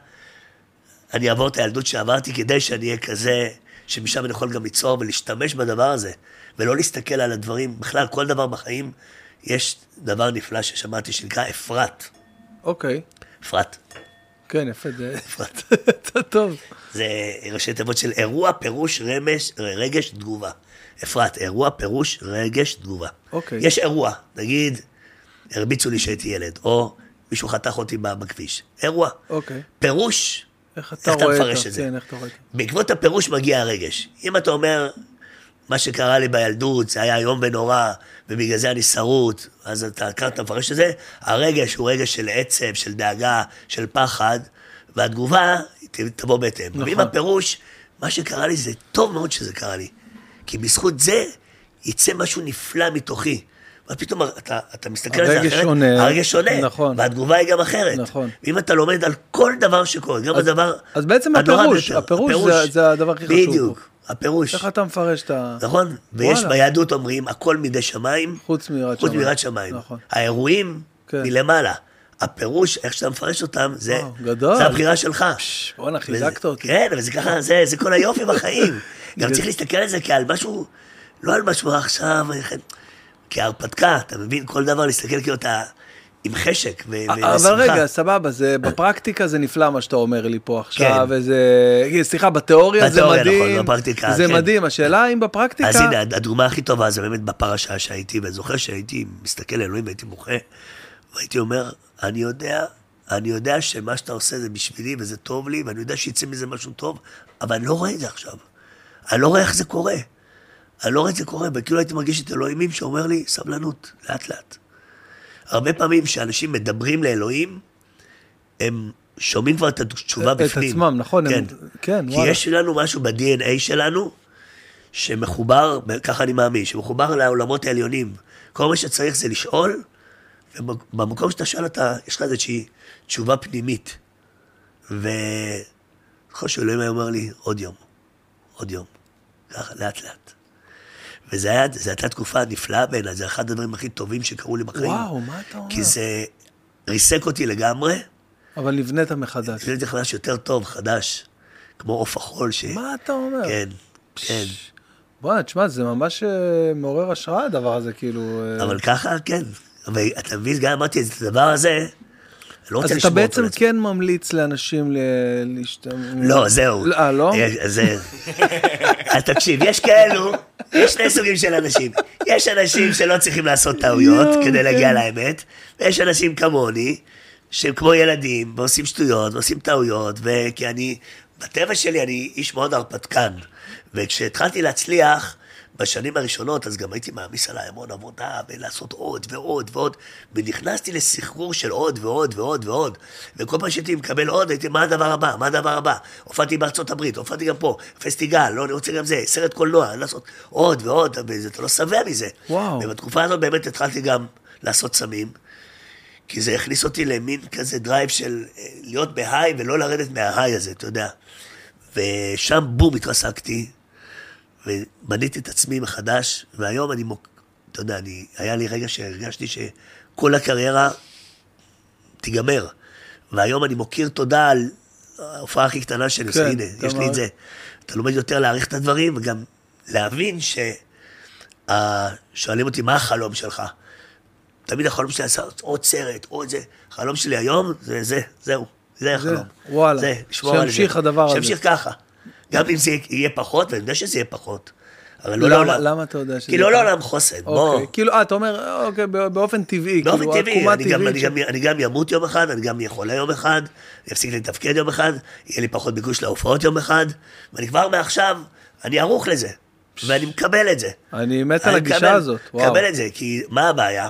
[SPEAKER 2] אני אעבור את הילדות שעברתי כדי שאני אהיה כזה, שמשם אני יכול גם ליצור ולהשתמש בדבר הזה, ולא להסתכל על הדברים, בכלל, כל דבר בחיים, יש דבר נפלא ששמעתי שנקרא אפרת.
[SPEAKER 1] אוקיי.
[SPEAKER 2] אפרת.
[SPEAKER 1] כן, יפה, זה... אתה טוב.
[SPEAKER 2] זה ראשי תיבות של אירוע, פירוש, רמש, רגש, תגובה. אפרת, אירוע, פירוש, רגש, תגובה.
[SPEAKER 1] אוקיי.
[SPEAKER 2] יש אירוע, נגיד, הרביצו לי כשהייתי ילד, או מישהו חתך אותי בכביש. אירוע.
[SPEAKER 1] אוקיי.
[SPEAKER 2] פירוש,
[SPEAKER 1] איך אתה
[SPEAKER 2] איך אתה
[SPEAKER 1] רואה
[SPEAKER 2] מפרש
[SPEAKER 1] את זה? כן, איך אתה רואה את זה?
[SPEAKER 2] בעקבות הפירוש מגיע הרגש. אם אתה אומר, מה שקרה לי בילדות, זה היה איום ונורא, ובגלל זה אני שרוט, אז אתה ככה אתה מפרש את זה, הרגש הוא רגש של עצב, של דאגה, של פחד, והתגובה תבוא בהתאם.
[SPEAKER 1] נכון.
[SPEAKER 2] ואם הפירוש, מה שקרה לי זה טוב מאוד שזה קרה לי, כי בזכות זה יצא משהו נפלא מתוכי. ואז פתאום אתה, אתה מסתכל על זה
[SPEAKER 1] הרגש
[SPEAKER 2] אחרת,
[SPEAKER 1] שונה.
[SPEAKER 2] הרגש שונה,
[SPEAKER 1] נכון.
[SPEAKER 2] והתגובה היא גם אחרת.
[SPEAKER 1] נכון.
[SPEAKER 2] ואם אתה לומד על כל דבר שקורה, גם הדבר
[SPEAKER 1] אז בעצם הפירוש,
[SPEAKER 2] ביותר,
[SPEAKER 1] הפירוש זה- זה הדבר הכי חשוב
[SPEAKER 2] בדיוק, הפירוש.
[SPEAKER 1] איך אתה מפרש את ה...
[SPEAKER 2] נכון, ויש
[SPEAKER 1] וואלה.
[SPEAKER 2] ביהדות אומרים, הכל מידי שמיים,
[SPEAKER 1] חוץ מיראת
[SPEAKER 2] חוץ
[SPEAKER 1] שמיים.
[SPEAKER 2] שמיים.
[SPEAKER 1] נכון.
[SPEAKER 2] האירועים
[SPEAKER 1] כן.
[SPEAKER 2] מלמעלה. הפירוש, איך שאתה מפרש אותם, זה,
[SPEAKER 1] וואו, גדול.
[SPEAKER 2] זה הבחירה שלך.
[SPEAKER 1] בואנה, חיזקת אותי.
[SPEAKER 2] כן, אבל זה ככה, זה, זה כל היופי בחיים. גם. צריך להסתכל על זה כעל משהו, לא על משהו עכשיו, כהרפתקה, אתה מבין? כל דבר להסתכל כאילו אתה עם חשק ושמחה.
[SPEAKER 1] אבל רגע, סבבה, זה בפרקטיקה זה נפלא מה שאתה אומר לי פה עכשיו,
[SPEAKER 2] כן.
[SPEAKER 1] וזה... סליחה, בתיאוריה זה
[SPEAKER 2] בתיאוריה,
[SPEAKER 1] מדהים.
[SPEAKER 2] נכון, בפרקטיקה,
[SPEAKER 1] זה
[SPEAKER 2] כן.
[SPEAKER 1] מדהים, השאלה אם בפרקטיקה...
[SPEAKER 2] אז הנה, הדוגמה הכי טובה זה באמת בפרשה שהייתי, ואני זוכר שהייתי מסתכל לאלוהים והייתי בוכה, והייתי אומר, אני יודע, אני יודע שמה שאתה עושה זה בשבילי וזה טוב לי, ואני יודע שיצא מזה משהו טוב, אבל אני לא רואה את זה עכשיו. אני לא רואה איך זה קורה. אני לא רואה את זה קורה, וכאילו הייתי מרגיש את אלוהימים שאומר לי, סבלנות, לאט לאט. הרבה פעמים כשאנשים מדברים לאלוהים, הם שומעים כבר את התשובה
[SPEAKER 1] את
[SPEAKER 2] בפנים.
[SPEAKER 1] עצמם, נכון, הם-
[SPEAKER 2] כן,
[SPEAKER 1] כן,
[SPEAKER 2] כי
[SPEAKER 1] וואלה.
[SPEAKER 2] יש לנו משהו ב-DNA שלנו, שמחובר, ככה אני מאמין, שמחובר לעולמות העליונים. כל מה שצריך זה לשאול, ובמקום שאתה שואל אתה, יש לך איזושהי תשובה פנימית. וככל שאלוהים היה אומר לי, עוד יום, עוד יום, ככה, לאט לאט. וזה היה, זו הייתה תקופה נפלאה בעיניי, זה אחד הדברים הכי טובים שקרו לי בחיים.
[SPEAKER 1] וואו, מה אתה אומר?
[SPEAKER 2] כי זה ריסק אותי לגמרי,
[SPEAKER 1] אבל נבנית מחדש.
[SPEAKER 2] זה הייתי חדש יותר טוב, חדש, כמו עוף החול ש...
[SPEAKER 1] מה אתה אומר?
[SPEAKER 2] כן, כן.
[SPEAKER 1] בוא'נה, תשמע, זה ממש אה, מעורר השראה הדבר הזה, כאילו... אה,
[SPEAKER 2] אבל ככה, כן. אבל אתה מבין, גם אמרתי את הדבר הזה, לא
[SPEAKER 1] אז
[SPEAKER 2] רוצה
[SPEAKER 1] אתה
[SPEAKER 2] לשמור אותו
[SPEAKER 1] בעצם
[SPEAKER 2] לעצמי.
[SPEAKER 1] כן ממליץ לאנשים ל- להשת...
[SPEAKER 2] לא, זהו.
[SPEAKER 1] אה, לא?
[SPEAKER 2] אה, זה... אז תקשיב, יש כאלו, יש שני סוגים של אנשים. יש אנשים שלא צריכים לעשות טעויות
[SPEAKER 1] יואו,
[SPEAKER 2] כדי
[SPEAKER 1] כן.
[SPEAKER 2] להגיע לאמת, ויש אנשים כמוני, שהם כמו ילדים, ועושים שטויות, ועושים טעויות, וכי אני, בטבע שלי אני איש מאוד הרפתקן. וכשהתחלתי להצליח, בשנים הראשונות, אז גם הייתי מעמיס עליי המון עבודה, ולעשות עוד ועוד ועוד, ונכנסתי לסחרור של עוד ועוד ועוד ועוד. וכל פעם שהייתי מקבל עוד, הייתי, מה הדבר הבא? מה הדבר הבא? הופעתי בארצות הברית, הופעתי גם פה, פסטיגל, לא, אני רוצה גם זה, סרט קולנוע, לעשות עוד ועוד, ואתה לא שבע מזה.
[SPEAKER 1] וואו.
[SPEAKER 2] ובתקופה הזאת באמת התחלתי גם לעשות סמים, כי זה הכניס אותי למין כזה drive של אה, להיות ב high ולא לרדת מה high הזה, אתה יודע. ושם בום התרסקתי, ובניתי את עצמי מחדש, והיום אני מוק... אתה יודע, אני... היה לי רגע שהרגשתי שכל הקריירה תיגמר. והיום אני מוקיר תודה על ההופעה הכי קטנה שאני עושה,
[SPEAKER 1] כן,
[SPEAKER 2] הנה, יש לי את זה. אתה לומד יותר להעריך את הדברים, וגם להבין ש... שואלים אותי, מה החלום שלך? תמיד החלום שלי לעשות עוד סרט, עוד זה. החלום שלי היום זה זה, זהו. זה החלום.
[SPEAKER 1] וואלה.
[SPEAKER 2] זה, לשמור על זה.
[SPEAKER 1] שימשיך הדבר הזה.
[SPEAKER 2] שימשיך ככה. גם אם זה יהיה פחות, ואני יודע שזה יהיה פחות. אבל לא לעולם.
[SPEAKER 1] למה אתה יודע שזה
[SPEAKER 2] כי לא? לעולם חוסן. בוא.
[SPEAKER 1] אוקיי, כאילו, אה, אתה אומר, אוקיי, בא- באופן טבעי,
[SPEAKER 2] באופן
[SPEAKER 1] כאילו,
[SPEAKER 2] טבעי, אני גם,
[SPEAKER 1] טבעית
[SPEAKER 2] אני, אני ימות יום אחד, אני גם אהיה חולה יום אחד, אני אפסיק לתפקד יום אחד, יהיה לי פחות ביקוש להופעות יום אחד, ואני כבר מעכשיו, אני ערוך לזה, ואני מקבל את זה.
[SPEAKER 1] אני מת על
[SPEAKER 2] אני
[SPEAKER 1] הגישה הזאת, וואו.
[SPEAKER 2] מקבל את זה, כי מה הבעיה?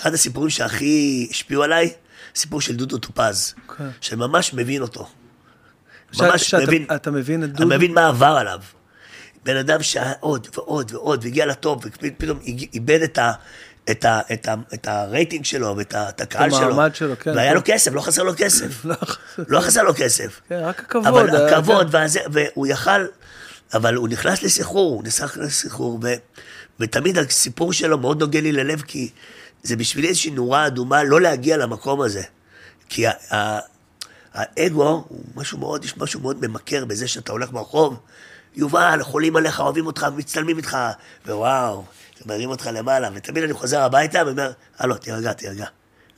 [SPEAKER 2] אחד הסיפורים שהכי השפיעו עליי, סיפור של דודו טופז,
[SPEAKER 1] כן.
[SPEAKER 2] שממש מבין אותו. ממש
[SPEAKER 1] שאתה-
[SPEAKER 2] מבין,
[SPEAKER 1] אתה מבין את
[SPEAKER 2] אני
[SPEAKER 1] דודו?
[SPEAKER 2] מבין מה עבר עליו. בן אדם שהיה עוד ועוד ועוד, והגיע לטופ, ופתאום איבד את ה... את, ה, את, ה, את הרייטינג שלו ואת ה, את הקהל שלו.
[SPEAKER 1] המעמד שלו, כן.
[SPEAKER 2] והיה לו כסף, לא חסר לו כסף.
[SPEAKER 1] לא,
[SPEAKER 2] לא חסר לו כסף.
[SPEAKER 1] כן, רק הכבוד.
[SPEAKER 2] אבל
[SPEAKER 1] היה-
[SPEAKER 2] הכבוד,
[SPEAKER 1] כן.
[SPEAKER 2] והזה, והוא יכל, אבל הוא נכנס לסחרור, הוא נכנס לסחרור, ו, ותמיד הסיפור שלו מאוד נוגע לי ללב, כי זה בשבילי איזושהי נורה אדומה לא להגיע למקום הזה. כי האגו הוא משהו מאוד, יש משהו מאוד ממכר בזה שאתה הולך ברחוב, יובל, חולים עליך, אוהבים אותך, מצטלמים איתך, ווואו, מרים אותך למעלה, ותמיד אני חוזר הביתה ואומר, הלו, תירגע, תירגע.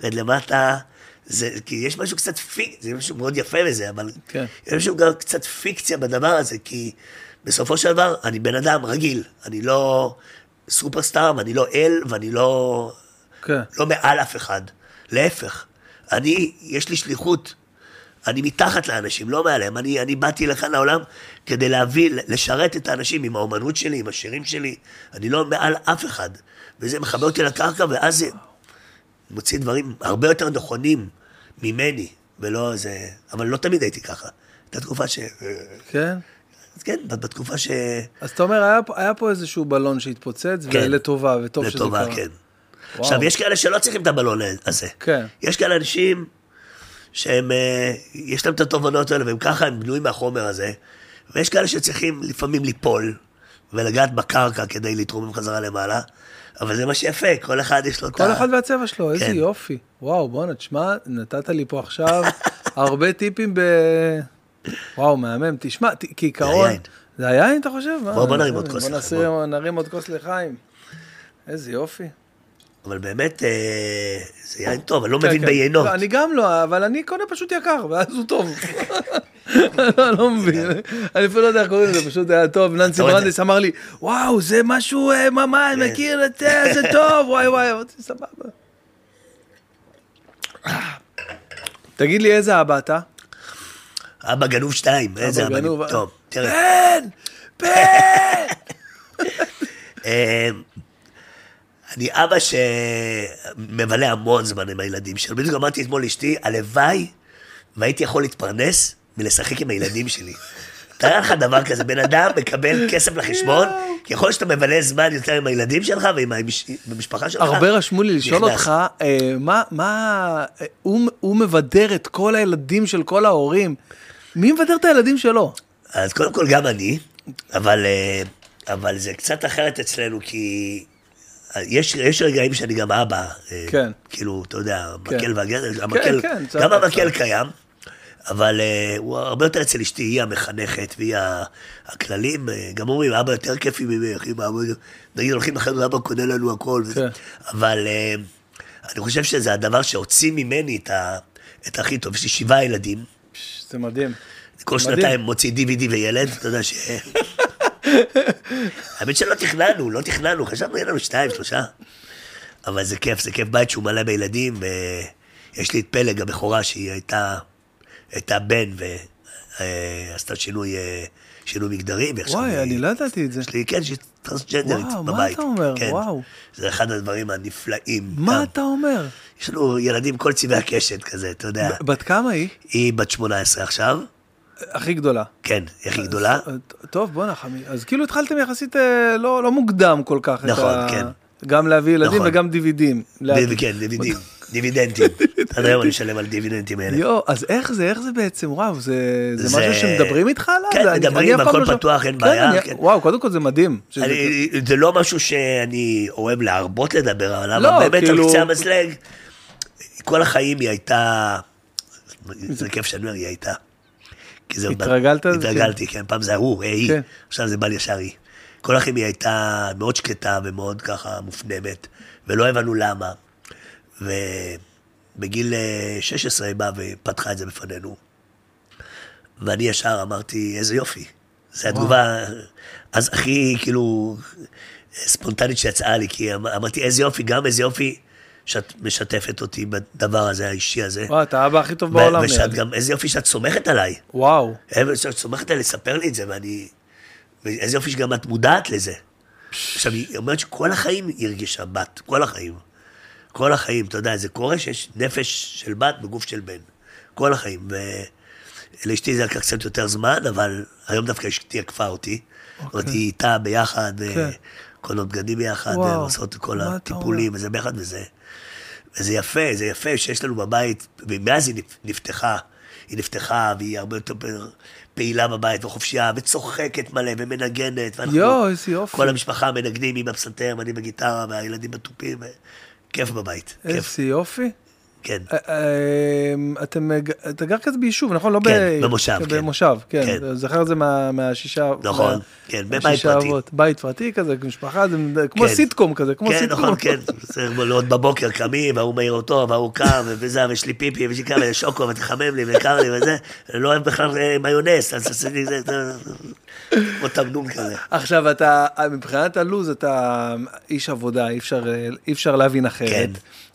[SPEAKER 2] רד למטה, זה, כי יש משהו קצת פיק, זה משהו מאוד יפה בזה, אבל
[SPEAKER 1] כן.
[SPEAKER 2] יש משהו גם קצת פיקציה בדבר הזה, כי בסופו של דבר, אני בן אדם רגיל, אני לא סופרסטאר, ואני לא אל, ואני לא,
[SPEAKER 1] כן.
[SPEAKER 2] לא מעל אף אחד. להפך, אני, יש לי שליחות. אני מתחת לאנשים, לא מעליהם. אני, אני באתי לכאן לעולם כדי להביא, לשרת את האנשים עם האומנות שלי, עם השירים שלי. אני לא מעל אף אחד. וזה מכבה אותי לקרקע, ואז זה מוציא דברים הרבה יותר נכונים ממני, ולא זה... אבל לא תמיד הייתי ככה. הייתה תקופה ש...
[SPEAKER 1] כן?
[SPEAKER 2] אז כן, בתקופה ש...
[SPEAKER 1] אז אתה אומר, היה היה פה איזשהו בלון שהתפוצץ,
[SPEAKER 2] כן.
[SPEAKER 1] ולטובה, וטוב שזה קרה.
[SPEAKER 2] לטובה, כן.
[SPEAKER 1] וואו.
[SPEAKER 2] עכשיו, יש כאלה שלא צריכים את הבלון הזה.
[SPEAKER 1] כן.
[SPEAKER 2] יש כאלה אנשים שהם, אה, יש להם את התובנות האלה, והם ככה, הם בנויים מהחומר הזה. ויש כאלה שצריכים לפעמים ליפול, ולגעת בקרקע כדי לתרום חזרה למעלה. אבל זה מה שיפה, כל אחד יש לו את ה...
[SPEAKER 1] כל אחד והצבע שלו, איזה
[SPEAKER 2] כן.
[SPEAKER 1] יופי. וואו, בואנה, תשמע, נתת לי פה עכשיו הרבה טיפים ב... וואו, מהמם. תשמע, כעיקרון...
[SPEAKER 2] היין.
[SPEAKER 1] זה היין, אתה חושב?
[SPEAKER 2] בוא- בוא נרים עוד כוס לחיים, בוא.
[SPEAKER 1] נרים עוד כוס לחיים. איזה יופי.
[SPEAKER 2] אבל באמת, אה, זה יין טוב, אני לא
[SPEAKER 1] כן,
[SPEAKER 2] מבין
[SPEAKER 1] כן.
[SPEAKER 2] ביינות.
[SPEAKER 1] לא, אני גם לא, אבל אני קונה פשוט יקר, ואז הוא טוב. לא, לא מבין. אני אפילו לא יודע איך קוראים לזה, פשוט היה טוב. ננסי
[SPEAKER 2] את
[SPEAKER 1] ברנדס אמר לי, וואו, זה משהו אה, ממש,
[SPEAKER 2] כן.
[SPEAKER 1] מכיר את זה, זה טוב, וואי וואי, אמרתי, סבבה. תגיד לי, איזה אבא אתה?
[SPEAKER 2] אבא גנוב שתיים, איזה אבא
[SPEAKER 1] גנוב,
[SPEAKER 2] גנוב. טוב, תראה.
[SPEAKER 1] בן! בן!
[SPEAKER 2] אני אבא שמבלה המון זמן עם הילדים שלו. בדיוק אמרתי אתמול לאשתי, הלוואי והייתי יכול להתפרנס מלשחק עם הילדים שלי. תאר לך דבר כזה, בן אדם מקבל כסף לחשבון, כי יכול להיות שאתה מבלה זמן יותר עם הילדים שלך ועם המש- המשפחה שלך.
[SPEAKER 1] הרבה רשמו לי לשאול. אותך, אה, מה, מה, אה, הוא, הוא מבדר את כל הילדים של כל ההורים. מי מבדר את הילדים שלו?
[SPEAKER 2] אז קודם כל גם אני, אבל, אה, אבל זה קצת אחרת אצלנו, כי יש, יש רגעים שאני גם אבא. אה,
[SPEAKER 1] כן.
[SPEAKER 2] כאילו, אתה יודע,
[SPEAKER 1] כן.
[SPEAKER 2] המקל והגזר, המקל,
[SPEAKER 1] כן,
[SPEAKER 2] גם המקל קיים, אבל אה, הוא הרבה יותר אצל אשתי, היא המחנכת והיא הכללים. אה, גם אומרים, אבא יותר כיפי ממך, אמא, אבא, נגיד הולכים לחדר, אבא קונה לנו הכל.
[SPEAKER 1] כן.
[SPEAKER 2] אבל אה, אני חושב שזה הדבר שהוציא ממני את, ה, את הכי טוב. יש לי שבעה ילדים.
[SPEAKER 1] זה מדהים.
[SPEAKER 2] כל
[SPEAKER 1] מדהים.
[SPEAKER 2] שנתיים מוציא DVD וילד, אתה יודע ש... האמת שלא תכננו, לא תכננו, חשבנו יהיה לנו שתיים, שלושה. אבל זה כיף, זה כיף בית שהוא מלא בילדים, ויש לי את פלג הבכורה שהיא הייתה, הייתה בן ועשתה שינוי, אה, שינוי מגדרי,
[SPEAKER 1] וואי,
[SPEAKER 2] היא-
[SPEAKER 1] אני לא ידעתי את זה.
[SPEAKER 2] יש לי, כן, שהיא טרנסג'נדרית
[SPEAKER 1] וואו, מה
[SPEAKER 2] בבית.
[SPEAKER 1] אתה אומר?
[SPEAKER 2] כן.
[SPEAKER 1] וואו.
[SPEAKER 2] זה אחד הדברים הנפלאים.
[SPEAKER 1] מה
[SPEAKER 2] גם.
[SPEAKER 1] אתה אומר?
[SPEAKER 2] יש לנו ילדים כל צבעי הקשת כזה, אתה יודע.
[SPEAKER 1] בת כמה היא?
[SPEAKER 2] היא בת 18 עכשיו,
[SPEAKER 1] הכי גדולה.
[SPEAKER 2] כן, היא הכי גדולה.
[SPEAKER 1] אה, טוב, בואנה חמי. אז כאילו התחלתם יחסית אה, לא, לא מוקדם כל כך.
[SPEAKER 2] נכון,
[SPEAKER 1] ה-
[SPEAKER 2] כן.
[SPEAKER 1] גם להביא ילדים
[SPEAKER 2] נכון.
[SPEAKER 1] וגם דיווידים.
[SPEAKER 2] דיב- כן, דיבידים, דיבידנטים. עד היום אני משלם על דיבידנטים האלה.
[SPEAKER 1] יואו, אז איך זה, איך זה בעצם, וואו, זה, זה,
[SPEAKER 2] זה-
[SPEAKER 1] משהו שמדברים איתך עליו?
[SPEAKER 2] כן,
[SPEAKER 1] זה-
[SPEAKER 2] מדברים,
[SPEAKER 1] אני
[SPEAKER 2] הכל
[SPEAKER 1] לא
[SPEAKER 2] פתוח, אין
[SPEAKER 1] כן,
[SPEAKER 2] בעיה, כן.
[SPEAKER 1] וואו, קודם כל זה מדהים. שזה-
[SPEAKER 2] אני- זה לא משהו שאני אוהב להרבות לדבר עליו,
[SPEAKER 1] לא,
[SPEAKER 2] אבל באמת על
[SPEAKER 1] כאילו-
[SPEAKER 2] קצה המזלג, כל החיים היא הייתה, זה כיף שאני אומר, היא הייתה. כי זה-
[SPEAKER 1] התרגלת?
[SPEAKER 2] התרגלתי, כן, פעם זה הוא, אה, היא,
[SPEAKER 1] כן.
[SPEAKER 2] עכשיו זה בא ישר היא. כל היא הייתה מאוד שקטה ומאוד ככה מופנמת, ולא הבנו למה. ובגיל אה, 16 היא באה ופתחה את זה בפנינו. ואני ישר אמרתי, איזה יופי. זו התגובה, אז הכי כאילו ספונטנית שיצאה לי, כי אמ- אמרתי, איזה יופי, גם איזה יופי שאת משתפת אותי בדבר הזה, האישי הזה.
[SPEAKER 1] וואו, אתה האבא הכי טוב בעולם.
[SPEAKER 2] ושאת. גם, איזה יופי שאת סומכת עליי.
[SPEAKER 1] וואו.
[SPEAKER 2] אה, שאת סומכת עליי לספר לי את זה, ואני... ואיזה יופי שגם את מודעת לזה. עכשיו, היא אומרת שכל החיים היא הרגישה בת, כל החיים. כל החיים, אתה יודע, זה קורה שיש נפש של בת בגוף של בן. כל החיים. ולאשתי זה לקח קצת יותר זמן, אבל היום דווקא אשתי עקפה אותי. זאת אומרת, היא איתה ביחד,
[SPEAKER 1] אוקיי. כן.
[SPEAKER 2] קונות בגדים ביחד, עושות את כל הטיפולים, וזה ביחד וזה. וזה יפה, זה יפה שיש לנו בבית, ומאז היא נפ- נפתחה, היא נפתחה, והיא הרבה יותר פעילה בבית, וחופשייה, וצוחקת מלא, ומנגנת, ואנחנו,
[SPEAKER 1] יואו, איזה יופי.
[SPEAKER 2] כל המשפחה מנגנים עם הפסנתר, ואני בגיטרה, והילדים בתופים, כיף בבית, כיף,
[SPEAKER 1] איזה יופי.
[SPEAKER 2] כן.
[SPEAKER 1] אה, אה, אתם, אה, אתה גר כזה ביישוב, נכון? לא
[SPEAKER 2] כן,
[SPEAKER 1] ב-
[SPEAKER 2] במושב, כן.
[SPEAKER 1] במושב, כן.
[SPEAKER 2] כן.
[SPEAKER 1] זוכר את זה מה- מהשישה...
[SPEAKER 2] נכון, כן, בבית פרטי.
[SPEAKER 1] בית פרטי כזה, משפחה, זה כמו
[SPEAKER 2] כן.
[SPEAKER 1] סיטקום כזה, כמו
[SPEAKER 2] כן,
[SPEAKER 1] סיטקום.
[SPEAKER 2] נכון, כן. זה עוד בבוקר קמים, וההוא מעיר אותו, וההוא קם, וזה, ויש לי פיפי, ויש לי כמה, שוקו, ותחמם לי, וקר לי, וזה. לא אוהב בכלל אה, מיונס, אז עשיתי זה, כמו תמנון כזה.
[SPEAKER 1] עכשיו אתה, מבחינת הלו"ז אתה איש עבודה, אי אפשר, אי אפשר להבין אחרת.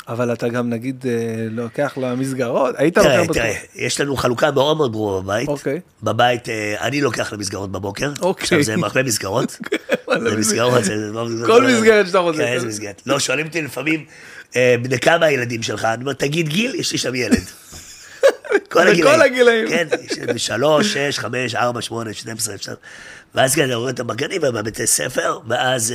[SPEAKER 2] כן.
[SPEAKER 1] אבל אתה גם נגיד אה, לוקח למסגרות, היית לוקח
[SPEAKER 2] תראה. תראה, יש לנו חלוקה מאוד מאוד ברורה בבית.
[SPEAKER 1] אוקיי.
[SPEAKER 2] בבית, אה, אני לוקח למסגרות בבוקר.
[SPEAKER 1] אוקיי.
[SPEAKER 2] עכשיו, זה הרבה מסגרות. זה מסגרות, זה לא...
[SPEAKER 1] כל מסגרת שאתה רוצה.
[SPEAKER 2] כן, איזה מסגרת. לא, שואלים אותי לפעמים, אה, בני כמה הילדים שלך? אני אומר, תגיד גיל, יש לי שם ילד. כל
[SPEAKER 1] בכל
[SPEAKER 2] הגילאים.
[SPEAKER 1] הגילאים.
[SPEAKER 2] כן, שלוש, שש, חמש, ארבע, שמונה, שתים עשרה, אפשר. ואז כן, אני רואה אותם בגנים ובבתי ספר, ואז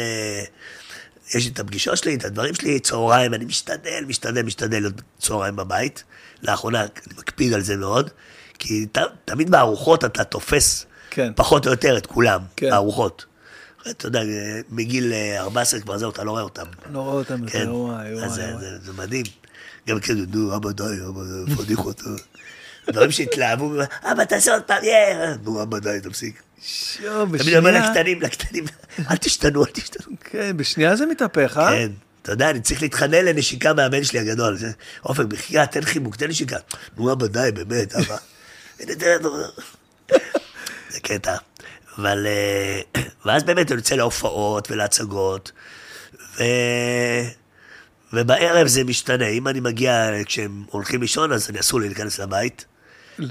[SPEAKER 2] יש לי את הפגישות שלי, את הדברים שלי, צהריים, אני משתדל, משתדל, משתדל להיות צהריים בבית. לאחרונה אני מקפיד על זה מאוד, כי ת, תמיד בארוחות אתה תופס
[SPEAKER 1] כן.
[SPEAKER 2] פחות או יותר את כולם,
[SPEAKER 1] כן.
[SPEAKER 2] בארוחות. אתה יודע, מגיל אה, 14 כבר זהו, אתה לא רואה אותם.
[SPEAKER 1] לא רואה אותם
[SPEAKER 2] כן,
[SPEAKER 1] וואי, וואי.
[SPEAKER 2] אז זה-
[SPEAKER 1] וואי.
[SPEAKER 2] זה- זה מדהים. גם כאילו, נו, אבא די, אבא, פדיחות. אה." דברים שהתלהבו, אבא תעשה עוד פעם, יא, נו, אבא די, תפסיק.
[SPEAKER 1] יואו,
[SPEAKER 2] תמיד אומר
[SPEAKER 1] בשנייה,
[SPEAKER 2] לקטנים, לקטנים, אל תשתנו, אל תשתנו.
[SPEAKER 1] כן, בשנייה זה מתהפך, אה?
[SPEAKER 2] כן, אתה יודע, אני צריך להתחנן לנשיקה מהבן שלי הגדול. זה, עופר, בחייאת, תן חיבוק, תן נשיקה. נו, אבא, די, באמת, אבא. זה קטע. אבל... אה, ואז באמת אני יוצא להופעות ולהצגות, ו... ובערב זה משתנה. אם אני מגיע, כשהם הולכים לישון, אז אני אסור לי להיכנס לבית.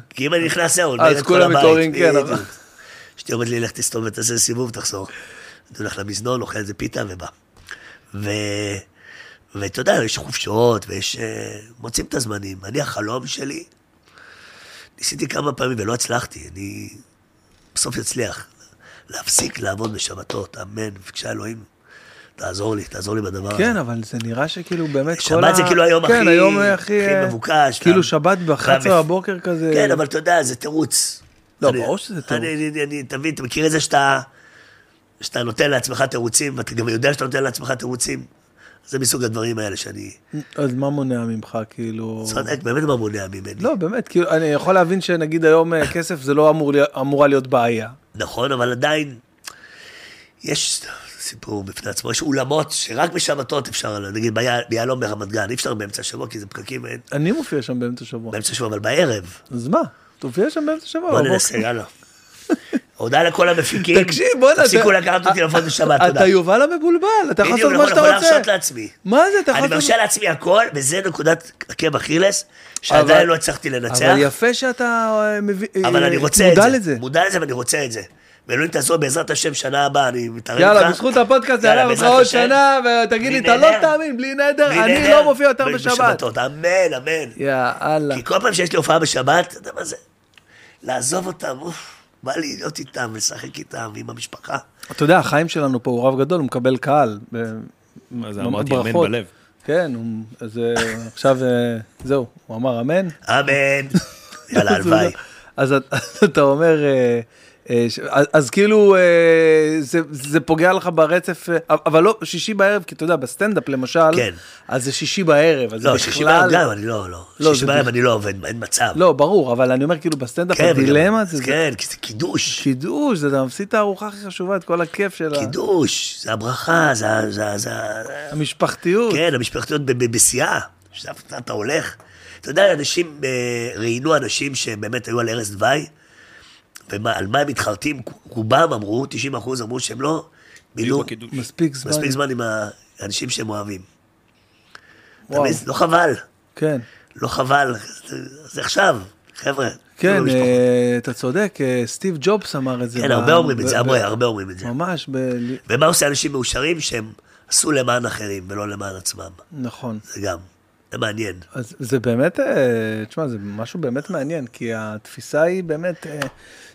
[SPEAKER 2] כי אם אני נכנס, אני
[SPEAKER 1] אז כולם. מתעוררים, כן,
[SPEAKER 2] אשתי אומרת לי, לך תסתובב ותעשה סיבוב, תחזור. אני הולך למזנון, אוכל איזה פיתה ובא. ואתה יודע, יש חופשות, ויש... אה, מוצאים את הזמנים. אני, החלום שלי, ניסיתי כמה פעמים ולא הצלחתי, אני בסוף אצליח. להפסיק לעבוד בשבתות, אמן, בבקשה אלוהים, תעזור לי, תעזור לי בדבר הזה.
[SPEAKER 1] כן, אבל זה נראה שכאילו באמת כל
[SPEAKER 2] שבת זה כאילו היום
[SPEAKER 1] כן,
[SPEAKER 2] הכי-
[SPEAKER 1] היום הכי
[SPEAKER 2] הכי מבוקש,
[SPEAKER 1] כאילו שבת
[SPEAKER 2] אתה
[SPEAKER 1] ב-11
[SPEAKER 2] מפ-
[SPEAKER 1] בבוקר כזה.
[SPEAKER 2] כן, אבל אתה יודע, זה תירוץ.
[SPEAKER 1] לא, ברור שזה תירוץ.
[SPEAKER 2] אני, אני, אני, אתה מבין, אתה מכיר את זה שאתה, שאתה נותן לעצמך תירוצים, ואתה גם יודע שאתה נותן לעצמך תירוצים? זה מסוג הדברים האלה שאני
[SPEAKER 1] אז מה מונע ממך, כאילו...
[SPEAKER 2] צודק, באמת מה מונע ממני.
[SPEAKER 1] לא, באמת, כאילו, אני יכול להבין שנגיד היום אה, כסף זה לא אמור אמורה להיות בעיה.
[SPEAKER 2] נכון, אבל עדיין, יש סיפור בפני עצמו, יש אולמות שרק בשבתות אפשר, נגיד בי- ביהלום ברמת גן, אי אפשר באמצע השבוע, כי זה פקקים, אין,
[SPEAKER 1] אני מופיע שם באמצע השבוע.
[SPEAKER 2] באמצע השבוע, אבל בערב.
[SPEAKER 1] אז מה? תופיע שם באמצע השבוע.
[SPEAKER 2] בוא. ננסה, יאללה. הודעה לכל המפיקים,
[SPEAKER 1] תקשיב, בוא'נה,
[SPEAKER 2] תפסיקו
[SPEAKER 1] אתה-
[SPEAKER 2] לקחת אותי לעבוד בשבת, תודה.
[SPEAKER 1] אתה יובל המבולבל, אתה יכול
[SPEAKER 2] בדיוק,
[SPEAKER 1] לעשות מה שאתה
[SPEAKER 2] יכול
[SPEAKER 1] רוצה.
[SPEAKER 2] להרשות לעצמי.
[SPEAKER 1] מה זה, אתה יכול
[SPEAKER 2] אני
[SPEAKER 1] לעשות...
[SPEAKER 2] מרשה לעצמי הכל, וזה נקודת עקב אכילס,
[SPEAKER 1] אבל-
[SPEAKER 2] שעדיין לא הצלחתי לנצח,
[SPEAKER 1] אבל יפה שאתה אה, מביא...
[SPEAKER 2] אבל
[SPEAKER 1] אה,
[SPEAKER 2] אני רוצה את
[SPEAKER 1] מודע
[SPEAKER 2] זה.
[SPEAKER 1] לזה.
[SPEAKER 2] מודע לזה ואני רוצה את זה. ואלוהים תעזור בעזרת השם שנה הבאה, אני מתערב איתך.
[SPEAKER 1] יאללה, בזכות הפודקאסט
[SPEAKER 2] יאללה,
[SPEAKER 1] יעלה לך עוד. שנה, ותגיד לי, אתה לא. תאמין, בלי נדר, אני לא מופיע יותר בשבת.
[SPEAKER 2] אמן, אמן.
[SPEAKER 1] יאללה.
[SPEAKER 2] כי כל פעם שיש לי הופעה בשבת, אתה יודע מה זה? לעזוב אותם, אוף, בא לי להיות איתם, לשחק איתם, עם המשפחה.
[SPEAKER 1] אתה יודע, החיים שלנו פה הוא רב גדול, הוא מקבל קהל.
[SPEAKER 4] זה, אמרתי אמן. בלב.
[SPEAKER 1] כן, אז אה, עכשיו, אה, זהו, הוא אמר אמן.
[SPEAKER 2] אמן. יאללה, הלוואי.
[SPEAKER 1] אז את- אתה אומר, אה, אז- אז כאילו אה, זה- זה פוגע לך ברצף, אה, אבל לא שישי בערב, כי אתה יודע, בסטנדאפ למשל,
[SPEAKER 2] כן.
[SPEAKER 1] אז זה שישי בערב, אז
[SPEAKER 2] לא,
[SPEAKER 1] זה
[SPEAKER 2] שישי
[SPEAKER 1] בכלל...
[SPEAKER 2] בערב גם, אני לא, לא.
[SPEAKER 1] לא,
[SPEAKER 2] שישי
[SPEAKER 1] זה
[SPEAKER 2] בערב
[SPEAKER 1] בכ-
[SPEAKER 2] אני לא עובד, אין מצב.
[SPEAKER 1] לא, ברור, אבל אני אומר כאילו בסטנדאפ
[SPEAKER 2] כן,
[SPEAKER 1] הדילמה זה... זה-
[SPEAKER 2] כן, כי זה קידוש.
[SPEAKER 1] קידוש, זה אתה מפסיד את הארוחה הכי חשובה, את כל הכיף של ה-
[SPEAKER 2] קידוש, זה הברכה, זה זה זה.
[SPEAKER 1] המשפחתיות.
[SPEAKER 2] כן, המשפחתיות בשיאה, שאתה אתה הולך. אתה יודע, אנשים, אה, ראיינו אנשים שבאמת היו על ערש דווי, ועל מה הם מתחרטים, רובם אמרו, 90 אחוז אמרו שהם לא
[SPEAKER 4] בקידוש.
[SPEAKER 1] מספיק זמן.
[SPEAKER 2] מספיק זמן עם האנשים שהם אוהבים.
[SPEAKER 1] וואו.
[SPEAKER 2] מבין? לא חבל,
[SPEAKER 1] כן.
[SPEAKER 2] לא חבל, זה עכשיו, חבר'ה.
[SPEAKER 1] כן,
[SPEAKER 2] תנו למשפחות.
[SPEAKER 1] אה, אתה צודק, אה, סטיב ג'ובס אמר את זה.
[SPEAKER 2] כן, הרבה אומרים את זה,
[SPEAKER 1] ב-
[SPEAKER 2] הרבה הרבה אומרים את זה.
[SPEAKER 1] ממש, ב-
[SPEAKER 2] ומה עושה אנשים מאושרים שהם עשו למען אחרים ולא למען עצמם?
[SPEAKER 1] נכון.
[SPEAKER 2] זה גם, זה מעניין.
[SPEAKER 1] אז זה באמת, אה, תשמע, זה משהו באמת מעניין, כי התפיסה היא באמת,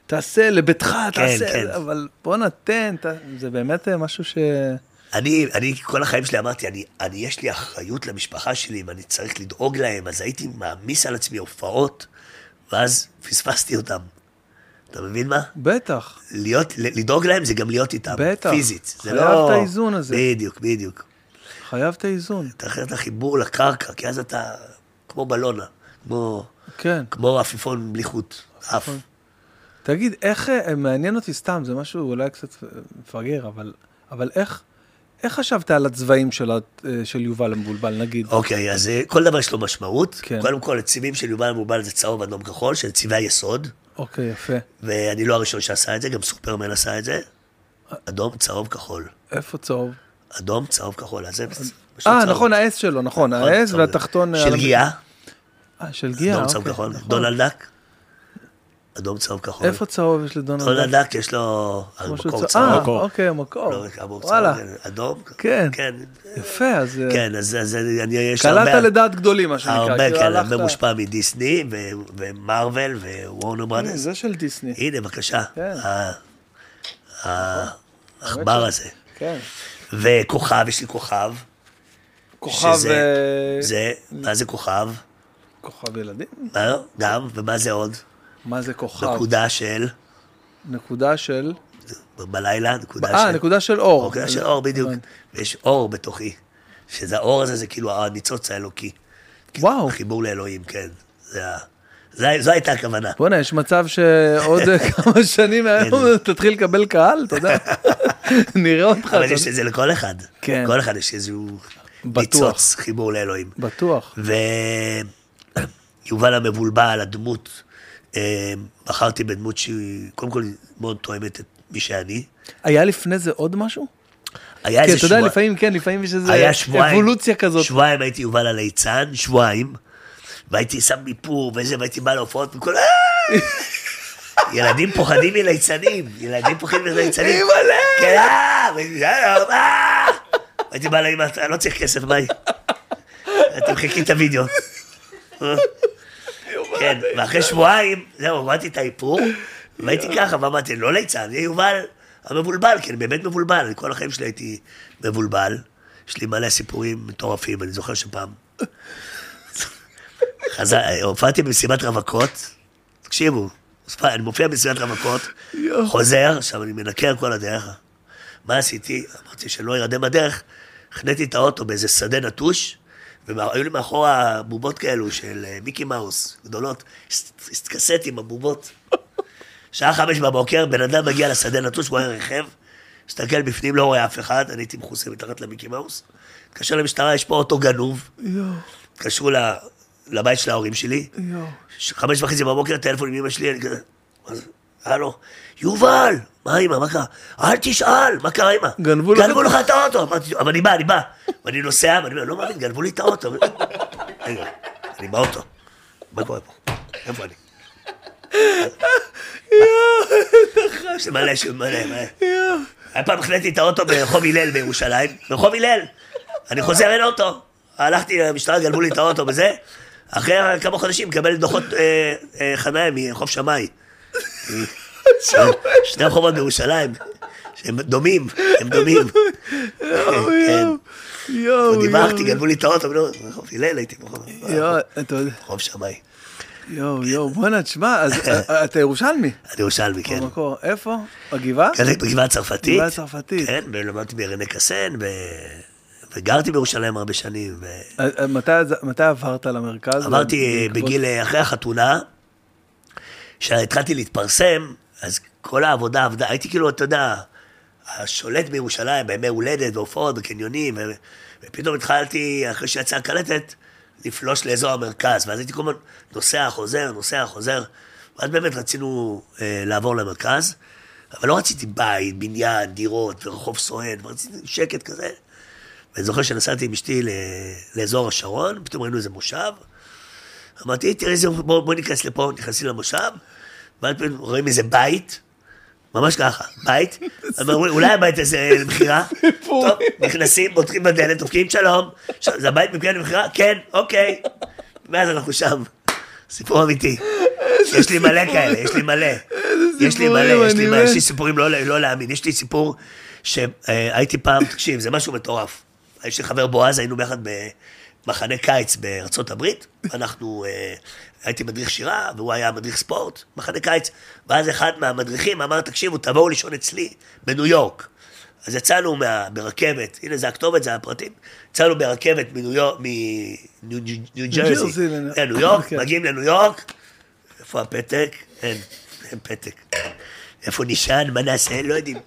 [SPEAKER 1] תעשה לביתך, תעשה,
[SPEAKER 2] כן.
[SPEAKER 1] אבל בוא נתן, ת- זה באמת אה, משהו ש...
[SPEAKER 2] אני, אני כל החיים שלי אמרתי, אני, אני, יש לי אחריות למשפחה שלי, אם אני צריך לדאוג להם, אז הייתי מעמיס על עצמי הופעות, ואז פספסתי אותם. אתה מבין מה?
[SPEAKER 1] בטח,
[SPEAKER 2] להיות, לדאוג להם זה גם להיות איתם,
[SPEAKER 1] בטח.
[SPEAKER 2] פיזית.
[SPEAKER 1] חייב
[SPEAKER 2] לא...
[SPEAKER 1] את האיזון הזה.
[SPEAKER 2] בדיוק, בדיוק.
[SPEAKER 1] חייב את האיזון.
[SPEAKER 2] אתה אחרת החיבור לקרקע, כי אז אתה כמו בלונה, כמו,
[SPEAKER 1] כן.
[SPEAKER 2] כמו עפיפון בלי חוט, עף.
[SPEAKER 1] תגיד, איך, אה, מעניין אותי סתם, זה משהו אולי קצת מפגר, אבל, אבל איך, איך חשבת על הצבעים של, אה, של יובל המבולבל, נגיד?
[SPEAKER 2] אוקיי, אז אה, כל דבר יש לו משמעות.
[SPEAKER 1] כן.
[SPEAKER 2] קודם כל, הצבעים של יובל המובל זה צהוב, אדום, כחול, של צבעי היסוד.
[SPEAKER 1] אוקיי, יפה.
[SPEAKER 2] ואני לא הראשון שעשה את זה, גם סופרמן עשה את זה. אדום, צהוב, כחול.
[SPEAKER 1] איפה צהוב?
[SPEAKER 2] אדום, צהוב, כחול. אז זה...
[SPEAKER 1] אה. נכון, האס שלו, נכון,
[SPEAKER 2] נכון,
[SPEAKER 1] האס. והתחתון... אה,
[SPEAKER 2] של גיאה,
[SPEAKER 1] אה, של גיאה,
[SPEAKER 2] אדום,
[SPEAKER 1] אוקיי.
[SPEAKER 2] צהוב, כחול.
[SPEAKER 1] נכון.
[SPEAKER 2] דונלד דק, אדום, צהוב, כחול.
[SPEAKER 1] איפה צהוב יש לדונלד?
[SPEAKER 2] דונלד
[SPEAKER 1] דק?
[SPEAKER 2] דק יש לו מקור
[SPEAKER 1] צהוב. אה. אוקיי, מקור.
[SPEAKER 2] לא,
[SPEAKER 1] וואלה,
[SPEAKER 2] צהוב, אדום.
[SPEAKER 1] כן.
[SPEAKER 2] כן.
[SPEAKER 1] יפה, אז... אה,
[SPEAKER 2] כן, אז אז אני, יש
[SPEAKER 1] קלעת
[SPEAKER 2] הרבה...
[SPEAKER 1] לדעת גדולים, מה שנקרא.
[SPEAKER 2] הרבה,
[SPEAKER 1] כאילו,
[SPEAKER 2] כן,
[SPEAKER 1] הלכת-
[SPEAKER 2] הרבה מושפע מדיסני ו- ומרוויל ווורנר
[SPEAKER 1] הנה,
[SPEAKER 2] ברודרס.
[SPEAKER 1] זה של דיסני.
[SPEAKER 2] הנה, בבקשה.
[SPEAKER 1] כן.
[SPEAKER 2] ה- העכבר הזה.
[SPEAKER 1] כן.
[SPEAKER 2] וכוכב, יש לי כוכב.
[SPEAKER 1] כוכב...
[SPEAKER 2] שזה-
[SPEAKER 1] אה,
[SPEAKER 2] זה, מה זה כוכב?
[SPEAKER 1] כוכב ילדים?
[SPEAKER 2] גם, ומה זה עוד?
[SPEAKER 1] מה זה כוכב?
[SPEAKER 2] נקודה של,
[SPEAKER 1] נקודה של...
[SPEAKER 2] בלילה, נקודה
[SPEAKER 1] אה,
[SPEAKER 2] של,
[SPEAKER 1] נקודה של אור.
[SPEAKER 2] נקודה של אור, בדיוק. ויש אור בתוכי. שזה האור הזה, זה כאילו הניצוץ האלוקי.
[SPEAKER 1] וואו.
[SPEAKER 2] חיבור לאלוהים, כן. זה ה- זו הייתה הכוונה.
[SPEAKER 1] בוא'נה, יש מצב שעוד אה, כמה שנים מהיום תתחיל לקבל קהל, אתה יודע. נראה אותך.
[SPEAKER 2] אבל יש את זה לכל אחד.
[SPEAKER 1] כן.
[SPEAKER 2] כל אחד יש איזשהו. ניצוץ, חיבור לאלוהים.
[SPEAKER 1] בטוח.
[SPEAKER 2] ויובל המבולבל, הדמות, אה, בחרתי בדמות שהיא, קודם כל, מאוד תואמת את מי שאני.
[SPEAKER 1] היה לפני זה עוד משהו?
[SPEAKER 2] היה
[SPEAKER 1] כי
[SPEAKER 2] איזה
[SPEAKER 1] אתה יודע, לפעמים כן, לפעמים יש
[SPEAKER 2] שבועיים,
[SPEAKER 1] אבולוציה כזאת.
[SPEAKER 2] שבועיים הייתי יובל הליצן, שבועיים, והייתי שם איפור וזה, והייתי בא להופעות, וכל... "אה!" ילדים פוחדים מליצנים, ילדים פוחדים מליצנים.
[SPEAKER 1] אימא'לה!
[SPEAKER 2] כן, אה, "אה, אה." הייתי בא לאמא, לא צריך כסף, ביי. אתם חיכים את הוידאו. כן, ואחרי שבועיים, זהו, עברתי את האיפור, והייתי ככה, ואמרתי, לא ליצן, זה יובל המבולבל, כי אני באמת מבולבל, אני כל החיים שלי הייתי מבולבל. יש לי מלא סיפורים מטורפים, אני זוכר שפעם... הופעתי במסיבת רווקות, תקשיבו, אני מופיע במסיבת רווקות, חוזר, עכשיו אני מנקר כל הדרך. מה עשיתי? אמרתי שלא ירדם בדרך, החניתי את האוטו באיזה שדה נטוש, והיו לי מאחורה בובות כאלו של אה, מיקי מאוס, גדולות, עם הבובות. שעה חמש בבוקר, בן אדם מגיע לשדה נטוש, רואה רכב, מסתכל בפנים, לא רואה אף אחד, אני הייתי מכוסה מתחת למיקי מאוס. התקשר למשטרה, יש פה אוטו גנוב. התקשרו לבית של ההורים שלי. חמש וחצי בבוקר, טלפון עם אמא שלי, אני כזה, הלו, יובל, מה אמא, מה קרה? אל תשאל, מה קרה אמא?
[SPEAKER 1] גנבו לך-
[SPEAKER 2] גנבו לך את האוטו. אמרתי, אבל אני בא, אני בא. ואני נוסע, ואני אומר, לא מאמין, גנבו לי את האוטו. רגע, אני באוטו. מה קורה פה? איפה אני? יש לי מלא, לי מלא, מלא. היה פעם החלטתי את האוטו ברחוב הלל בירושלים, ברחוב הלל. אני חוזר, אין אוטו. הלכתי למשטרה, גנבו לי את האוטו וזה. אחרי כמה חודשים מקבל דוחות אה, אה, חניה מחוף שמאי. שני רחובות בירושלים, שהם דומים, הם דומים. כן.
[SPEAKER 1] יואו,
[SPEAKER 2] דיווחתי, גנבו לי את האוטו, רחוב הלל הייתי ברחוב
[SPEAKER 1] יואו, אתה יודע,
[SPEAKER 2] רחוב שמאי.
[SPEAKER 1] יואו, יואו, בואנה, תשמע, אז אה, אתה ירושלמי.
[SPEAKER 2] אני ירושלמי, כן.
[SPEAKER 1] במקור, איפה? בגבעה?
[SPEAKER 2] כן, בגבעה הצרפתית.
[SPEAKER 1] גבעה הצרפתית.
[SPEAKER 2] כן, ולמדתי ברנה קסן. וגרתי בירושלים הרבה שנים.
[SPEAKER 1] מתי- מתי עברת למרכז?
[SPEAKER 2] עברתי בגיל, אחרי החתונה, כשהתחלתי להתפרסם, אז כל העבודה עבדה, הייתי כאילו, אתה יודע, השולט בירושלים, בימי הולדת והופעות בקניונים, ו... ופתאום התחלתי, אחרי שיצאה הקלטת, לפלוש לאזור המרכז, ואז הייתי כל הזמן נוסע, חוזר, נוסע, חוזר, ואז באמת רצינו אה, לעבור למרכז, אבל לא רציתי בית, בניין, דירות, ורחוב סואן, רציתי שקט כזה. ואני זוכר שנסעתי עם אשתי לאזור השרון, פתאום ראינו איזה מושב, אמרתי, תראה איזה, בוא, בוא ניכנס לפה, נכנסים למושב, ואז רואים איזה בית, ממש ככה, בית, אולי הבית הזה למכירה, טוב, נכנסים, פותחים בדלת, דופקים שלום, זה הבית מבחינת למכירה? כן, אוקיי, ואז אנחנו שם, סיפור אמיתי, יש לי מלא כאלה, יש לי מלא, יש לי מלא, יש לי מלא, יש. לי סיפורים לא, לא להאמין, יש לי סיפור שהייתי פעם, תקשיב, זה משהו מטורף, יש לי חבר בועז, היינו ביחד במחנה קיץ בארצות הברית, אנחנו, אה, הייתי מדריך שירה, והוא היה מדריך ספורט, מחנה קיץ, ואז אחד מהמדריכים אמר, תקשיבו, תבואו לישון אצלי בניו יורק. אז יצאנו מה, ברכבת, הנה זה הכתובת, זה הפרטים, יצאנו ברכבת מניו יורק, מניו ניו
[SPEAKER 1] ג'רזי, לניו-
[SPEAKER 2] כן, ניו יורק,
[SPEAKER 1] אוקיי.
[SPEAKER 2] מגיעים לניו יורק, איפה הפתק? אין, אין פתק. איפה נשען, מה נעשה, לא יודעים.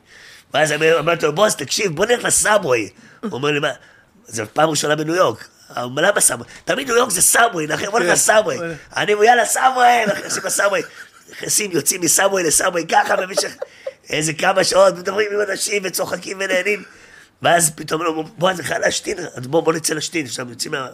[SPEAKER 2] ואז אמר- אמרתי לו, בוס, תקשיב, בוא נלך ל subway. הוא אומר לי, מה, זו פעם ראשונה בניו יורק. למה subway? תמיד ניו יורק זה subway, נחם, בוא נלך
[SPEAKER 1] כן.
[SPEAKER 2] ל subway. אני אומר, יאללה, subway, נכנסים ל subway. נכנסים, יוצאים מ subway ל subway, ככה במשך איזה כמה שעות, מדברים עם אנשים וצוחקים ונהנים. ואז פתאום לא, בוא, אני חייב להשתין, אז בוא, בוא נצא להשתין. עכשיו יוצאים מה-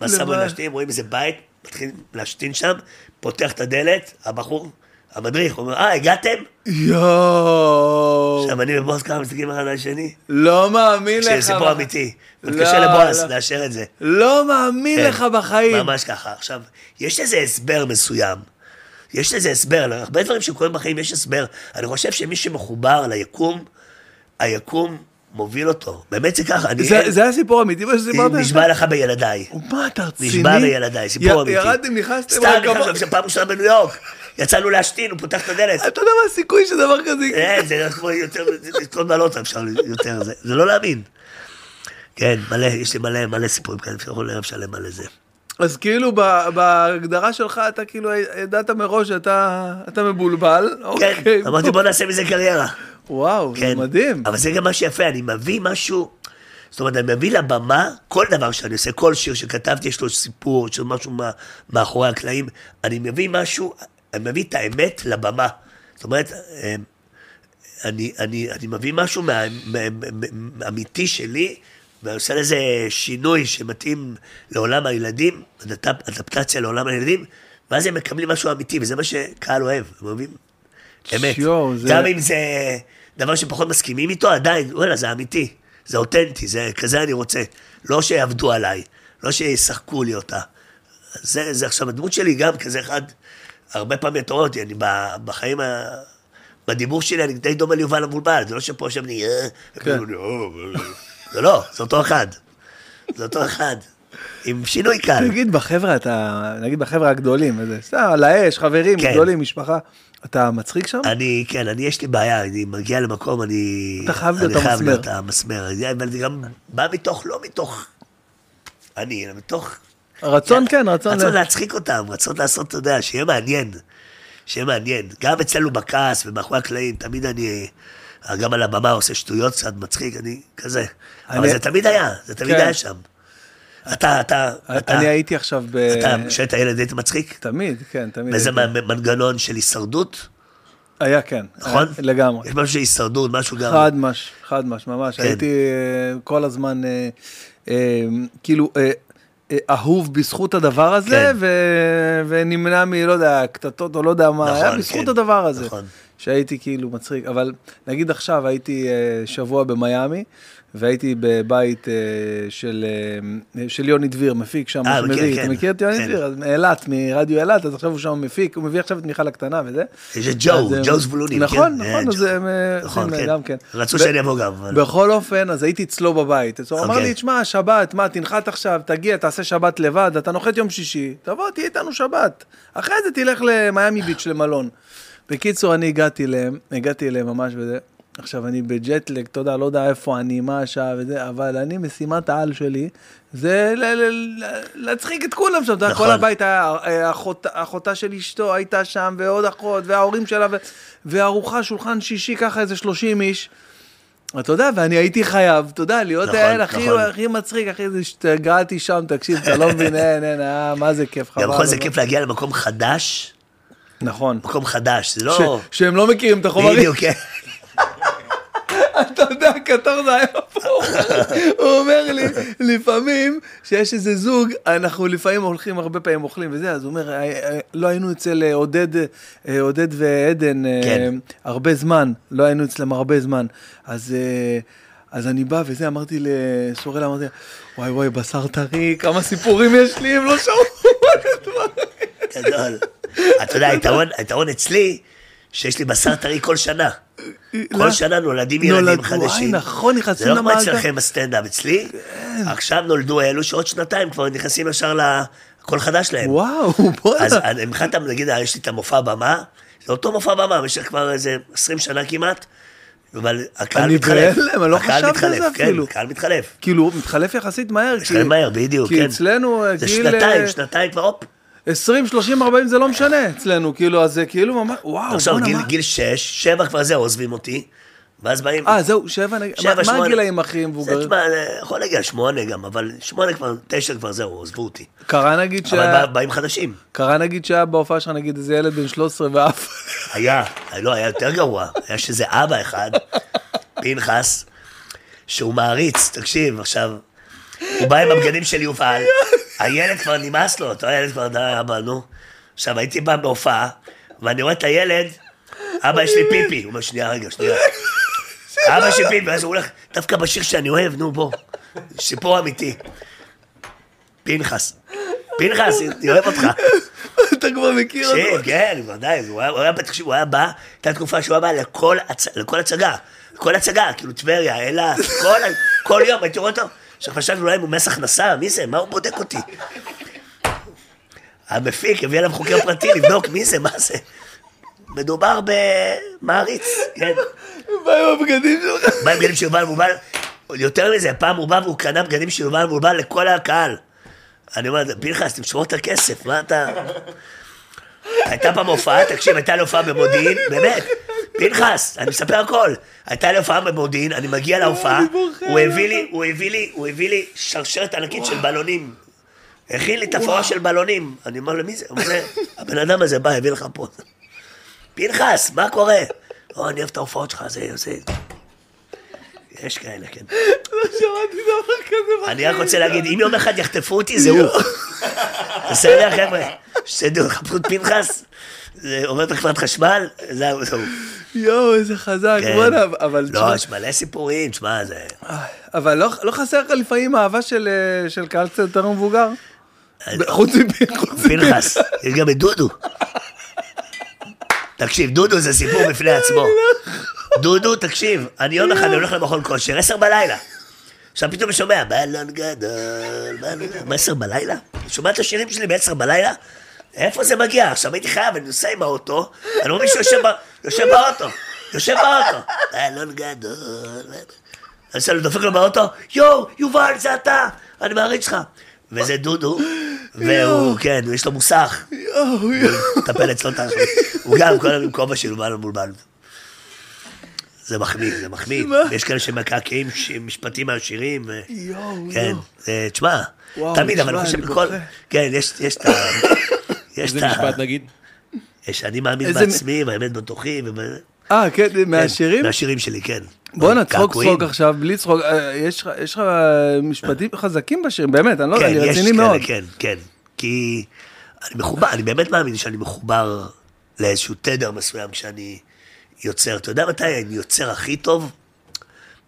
[SPEAKER 2] מהסאבווי. להשתין, רואים איזה בית, מתחילים להשתין שם, פותח את הדלת, הבחור, המדריך, אומר, אה, הגעתם?
[SPEAKER 1] יואו,
[SPEAKER 2] עכשיו אני ובועז כמה מסתכלים אחד על השני,
[SPEAKER 1] לא מאמין לך.
[SPEAKER 2] שזה סיפור אמיתי.
[SPEAKER 1] לא,
[SPEAKER 2] מתקשר לבועז
[SPEAKER 1] לא.
[SPEAKER 2] לאשר את זה.
[SPEAKER 1] לא מאמין
[SPEAKER 2] כן,
[SPEAKER 1] לך בחיים.
[SPEAKER 2] ממש ככה. עכשיו, יש לזה הסבר מסוים. יש לזה הסבר, להרבה דברים שקורים בחיים יש הסבר. אני חושב שמי שמחובר ליקום, היקום מוביל אותו. באמת זה ככה. אני
[SPEAKER 1] זה- זה הסיפור האמיתי מה שסיפרת?
[SPEAKER 2] נשבע לך בילדיי.
[SPEAKER 1] מה, אתה רציני?
[SPEAKER 2] נשבע בילדיי, סיפור אמיתי.
[SPEAKER 1] ירדתם, נכנסתם
[SPEAKER 2] סתם, עכשיו פעם ראשונה בניו יורק. יצאנו להשתין, הוא פותח את הדלת.
[SPEAKER 1] אתה יודע מה הסיכוי שדבר כזה יקרה?
[SPEAKER 2] אין, זה כמו יותר, כל מעלות אפשר יותר, זה לא להאמין. כן, מלא, יש לי מלא, מלא סיפורים כאלה, אפשר כל ערב שלם על זה.
[SPEAKER 1] אז כאילו בהגדרה שלך אתה כאילו ידעת מראש שאתה אתה מבולבל.
[SPEAKER 2] כן,
[SPEAKER 1] אוקיי,
[SPEAKER 2] אמרתי בוא נעשה מזה קריירה.
[SPEAKER 1] וואו,
[SPEAKER 2] כן.
[SPEAKER 1] זה מדהים.
[SPEAKER 2] אבל זה גם מה שיפה, אני מביא משהו, זאת אומרת, אני מביא לבמה, כל דבר שאני עושה, כל שיר שכתבתי, יש לו סיפור, יש לו משהו מאחורי הקלעים, אני מביא משהו, אני מביא את האמת לבמה. זאת אומרת, אה, אני, אני, אני מביא משהו מה- מה- מה- אמיתי שלי, ואני עושה לזה שינוי שמתאים לעולם הילדים, אדפ- אדפטציה לעולם הילדים, ואז הם מקבלים משהו אמיתי, וזה מה שקהל אוהב, הם אוהבים אמת.
[SPEAKER 1] שיו, זה-
[SPEAKER 2] גם אם זה דבר שפחות מסכימים איתו, עדיין, וואלה, זה אמיתי, זה אותנטי, זה כזה אני רוצה. לא שיעבדו עליי, לא שישחקו לי אותה. זה, זה עכשיו, הדמות שלי גם כזה אחד, הרבה פעמים אתה רואה אותי, אני בחיים, ה... בדיבור שלי אני די דומה ליובל המבולבל, זה לא שפה עכשיו אני... אה,
[SPEAKER 1] כן.
[SPEAKER 2] זה לא, זה אותו אחד. זה אותו אחד. עם שינוי קל.
[SPEAKER 1] תגיד, בחבר'ה אתה, נגיד בחבר'ה הגדולים, וזה, סתם, על האש, חברים,
[SPEAKER 2] כן.
[SPEAKER 1] גדולים, משפחה, אתה מצחיק שם?
[SPEAKER 2] אני, כן, אני, יש לי בעיה, אני מגיע למקום, אני...
[SPEAKER 1] אתה חייב להיות
[SPEAKER 2] אני חייב
[SPEAKER 1] המסמר.
[SPEAKER 2] להיות המסמר. אבל זה גם בא מתוך, לא מתוך אני, אלא מתוך...
[SPEAKER 1] רצון, כן, רצון.
[SPEAKER 2] רצון להצחיק אותם, רצון לעשות, אתה יודע, שיהיה מעניין. שיהיה מעניין. גם אצלנו בכעס ומאחורי הקלעים, תמיד אני, גם על הבמה עושה שטויות קצת, מצחיק, אני כזה. אבל
[SPEAKER 1] אני-
[SPEAKER 2] זה תמיד היה, זה תמיד
[SPEAKER 1] כן.
[SPEAKER 2] היה שם. אתה, אתה, אתה,
[SPEAKER 1] אני הייתי עכשיו ב...
[SPEAKER 2] אתה, כשהיית ילד היית מצחיק?
[SPEAKER 1] תמיד, כן, תמיד.
[SPEAKER 2] וזה מנגנון של הישרדות,
[SPEAKER 1] היה, כן.
[SPEAKER 2] נכון?
[SPEAKER 1] היה, לגמרי.
[SPEAKER 2] יש משהו של הישרדות, משהו גם...
[SPEAKER 1] חד מש, חד מש, ממש.
[SPEAKER 2] כן.
[SPEAKER 1] הייתי אה, כל הזמן, אה, אה, כאילו, אהוב בזכות הדבר הזה,
[SPEAKER 2] כן.
[SPEAKER 1] ו- ונמנע מ, לא יודע, קטטות או לא יודע מה,
[SPEAKER 2] נכון,
[SPEAKER 1] היה בזכות
[SPEAKER 2] כן.
[SPEAKER 1] הדבר הזה.
[SPEAKER 2] נכון.
[SPEAKER 1] שהייתי כאילו מצחיק, אבל נגיד עכשיו הייתי אה, שבוע במיאמי, והייתי בבית אה, של, אה, של יוני דביר, מפיק שם,
[SPEAKER 2] אה,
[SPEAKER 1] שמביא,
[SPEAKER 2] מכיר,
[SPEAKER 1] אתה
[SPEAKER 2] כן.
[SPEAKER 1] מכיר את יוני
[SPEAKER 2] כן.
[SPEAKER 1] דביר? מאילת, מרדיו אילת, אז עכשיו הוא שם מפיק, הוא מביא עכשיו את מיכל הקטנה וזה.
[SPEAKER 2] את ג'ו,
[SPEAKER 1] אה,
[SPEAKER 2] ג'ו זבולוני.
[SPEAKER 1] נכון,
[SPEAKER 2] מכיר?
[SPEAKER 1] נכון, אז. הם
[SPEAKER 2] נכון,
[SPEAKER 1] עושים
[SPEAKER 2] כן.
[SPEAKER 1] גם כן.
[SPEAKER 2] רצו שאני אבוא גם, אבל...
[SPEAKER 1] בכל אופן, אז הייתי אצלו בבית. אז הוא אמר
[SPEAKER 2] אוקיי.
[SPEAKER 1] לי, תשמע, שבת, מה, תנחת עכשיו, תגיע, תעשה שבת לבד, אתה נוחת יום שישי, תבוא, תהיה איתנו שבת. אחרי זה תלך למיאמי ביץ' למלון. בקיצור, אני הגעתי אליהם, הגעתי אליהם ממש וזה. עכשיו, אני בג'טלג, אתה יודע, לא יודע איפה אני, מה השעה וזה, אבל אני, משימת העל שלי, זה ל- ל- ל- להצחיק את כולם שם,
[SPEAKER 2] נכון.
[SPEAKER 1] כל הבית היה, אה, אחות- אחותה של אשתו הייתה שם, ועוד אחות, וההורים שלה, ו- וארוחה, שולחן שישי, ככה איזה 30 איש. אתה יודע, ואני הייתי חייב, אתה יודע, להיות
[SPEAKER 2] נכון,
[SPEAKER 1] האל הכי,
[SPEAKER 2] נכון.
[SPEAKER 1] הכי מצחיק, הכי זה, השתגעתי שם, תקשיב, אתה לא מבין, אין, אין, אה, מה זה כיף, חבל.
[SPEAKER 2] גם בכל זה כיף להגיע למקום חדש,
[SPEAKER 1] נכון.
[SPEAKER 2] מקום חדש, זה לא...
[SPEAKER 1] ש- שהם לא מכירים את החומרים.
[SPEAKER 2] בדיוק, כן.
[SPEAKER 1] אתה יודע, קטור זה היה פה. הוא אומר לי, לפעמים, שיש איזה זוג, אנחנו לפעמים הולכים, הרבה פעמים אוכלים וזה, אז הוא אומר, "אה, אה, לא היינו אצל אה, עודד, עודד ועדן
[SPEAKER 2] כן.
[SPEAKER 1] הרבה זמן, לא היינו אצלם הרבה זמן. אז... אז אני בא וזה, אמרתי לסורלה, אמרתי, וואי וואי, בשר טרי, כמה סיפורים יש לי, הם לא שמעו.
[SPEAKER 2] גדול. אתה יודע, היתרון אצלי, שיש לי בשר טרי כל שנה. כל שנה נולדים ילדים חדשים.
[SPEAKER 1] וואי, נכון, נכנסים
[SPEAKER 2] זה לא כמו
[SPEAKER 1] למעגל. כן.
[SPEAKER 2] אצלכם בסטנדאפ. אצלי, עכשיו נולדו אלו שעוד שנתיים כבר נכנסים ישר לכל חדש להם.
[SPEAKER 1] וואו, בוא'נה.
[SPEAKER 2] אז אני- מבחינת, נגיד, יש לי את המופע במה, זה אותו מופע במה, במשך כבר איזה 20 שנה כמעט, אבל הקהל
[SPEAKER 1] אני
[SPEAKER 2] מתחלף.
[SPEAKER 1] בהלם, אני לא חשבתי על זה
[SPEAKER 2] כן,
[SPEAKER 1] אפילו.
[SPEAKER 2] הקהל מתחלף.
[SPEAKER 1] כאילו, מתחלף יחסית מהר. כי-
[SPEAKER 2] מתחלף מהר, בדיוק,
[SPEAKER 1] כי
[SPEAKER 2] כן.
[SPEAKER 1] אצלנו אה,
[SPEAKER 2] זה. שנתיים,
[SPEAKER 1] אה,
[SPEAKER 2] שנתיים כבר, הופ.
[SPEAKER 1] 20, 30, 40 זה לא משנה אצלנו, כאילו, אז זה כאילו ממש, וואו,
[SPEAKER 2] עכשיו
[SPEAKER 1] בואנה,
[SPEAKER 2] גיל,
[SPEAKER 1] מה?
[SPEAKER 2] גיל 6, 7 כבר זהו, עוזבים אותי. ואז באים...
[SPEAKER 1] אה, זהו, שבע נגיד,
[SPEAKER 2] שבע,
[SPEAKER 1] מה- מה. הגילאים הכי
[SPEAKER 2] זה,
[SPEAKER 1] מבוגרים?
[SPEAKER 2] תשמע, זה יכול להגיע שמונה גם, אבל שמונה כבר, תשע כבר זהו, עזבו אותי.
[SPEAKER 1] קרה נגיד
[SPEAKER 2] אבל
[SPEAKER 1] שהיה,
[SPEAKER 2] בא- באים חדשים.
[SPEAKER 1] קרה נגיד שהיה בהופעה שלך נגיד איזה ילד בן 13 ואף,
[SPEAKER 2] היה, לא, היה יותר גרוע. היה שזה אבא אחד, פנחס, שהוא מעריץ, תקשיב, עכשיו, הוא בא עם הבגדים של יובל, הילד כבר נמאס לו, אותו הילד כבר, די, אבא, נו. עכשיו, הייתי בא בהופעה, ואני רואה את הילד, אבא, יש לי פיפי. הוא אומר, שנייה, רגע, שנייה. אבא שלי פיפי, ואז הוא הולך, דווקא בשיר שאני אוהב, נו, בוא. סיפור אמיתי. פנחס. פנחס, אני אוהב אותך.
[SPEAKER 1] אתה כבר מכיר אותו.
[SPEAKER 2] כן, בוודאי, הוא היה- תקשיב, הוא היה בא, הייתה תקופה שהוא היה בא לכל הצ- לכל הצגה, לכל הצגה, כאילו טבריה, אילת, כל כל יום, הייתי רואה אותו, עכשיו חשבתי אולי אם הוא מס הכנסה, מי זה, מה הוא בודק אותי? המפיק הביא עליו חוקר פרטי לבדוק מי זה, מה זה. מדובר במעריץ, כן.
[SPEAKER 1] מה עם הבגדים שלך?
[SPEAKER 2] בא עם בגדים של יובל מובל, יותר מזה, פעם הוא בא והוא קנה בגדים של יובל מובל לכל הקהל. אני אומר, פנחס, תמשוך את הכסף, מה אתה... הייתה פעם הופעה, תקשיב, הייתה לי הופעה במודיעין, באמת, פנחס, אני מספר הכל. הייתה לי הופעה במודיעין, אני מגיע להופעה. הוא הביא לי, הוא הביא לי, הוא הביא לי שרשרת ענקית של בלונים. הכין לי תפאורה של בלונים. אני אומר לו, מי זה? הוא אומר, הבן אדם הזה בא, הביא לך פה. פנחס, מה קורה? לא, אני אוהב את ההופעות שלך, זה, זה... יש כאלה, כן.
[SPEAKER 1] לא שמעתי דבר כזה.
[SPEAKER 2] אני רק רוצה להגיד, אם יום אחד יחטפו אותי, זה הוא. בסדר, חבר'ה? שתדעו, חפשו את פנחס, זה עובר את חברת חשמל, זהו, זהו.
[SPEAKER 1] יואו, איזה חזק,
[SPEAKER 2] כן.
[SPEAKER 1] בוא'נה, אבל
[SPEAKER 2] לא, יש מלא סיפורים, תשמע, זה...
[SPEAKER 1] אבל לא לא חסר לך לפעמים אהבה של אה, של קהל קצת יותר מבוגר? חוץ מפי- חוץ
[SPEAKER 2] פנחס, יש גם את דודו. תקשיב, דודו זה סיפור בפני עצמו. דודו, תקשיב, אני יום אחד הולך למכון כושר, עשר בלילה. עכשיו פתאום שומע, בלון גדול, בלון גדול, מה עשר בלילה? שומע את השירים שלי בעשר בלילה? איפה זה מגיע? עכשיו הייתי חייב, אני נוסע עם האוטו, אני רואה מישהו יושב באוטו, יושב באוטו, בלון גדול, בלון- אני דופק לו באוטו, יואו, יובל, זה אתה, אני מעריץ לך. וזה דודו, והוא, כן, יש לו מוסך,
[SPEAKER 1] יואו, יואו.
[SPEAKER 2] מטפל אצלו את ה... הוא גם כל הזמן עם כובע של יובל מבולבל. זה מחמיא, זה מחמיא.
[SPEAKER 1] מה?
[SPEAKER 2] יש כאלה שמקעקעים משפטים מהשירים.
[SPEAKER 1] יואו,
[SPEAKER 2] כן,
[SPEAKER 1] יואו.
[SPEAKER 2] זה- תשמע, תמיד, אבל אני חושב. כן, יש את ה... יש
[SPEAKER 4] איזה
[SPEAKER 2] ה...
[SPEAKER 4] משפט נגיד?
[SPEAKER 2] יש אני מאמין
[SPEAKER 1] איזה
[SPEAKER 2] בעצמי, והאמת בתוכי.
[SPEAKER 1] אה, כן,
[SPEAKER 2] כן,
[SPEAKER 1] מהשירים?
[SPEAKER 2] מהשירים שלי, כן.
[SPEAKER 1] בואנה, צחוק. צחוק עכשיו, בלי צחוק, אה, יש לך- משפטים חזקים בשירים, באמת, אני לא יודע,
[SPEAKER 2] כן,
[SPEAKER 1] אני
[SPEAKER 2] יש
[SPEAKER 1] רציני מאוד.
[SPEAKER 2] כן, כן. כי אני מחובר, אני באמת מאמין שאני מחובר לאיזשהו תדר מסוים כשאני יוצר. אתה יודע מתי אני יוצר הכי טוב?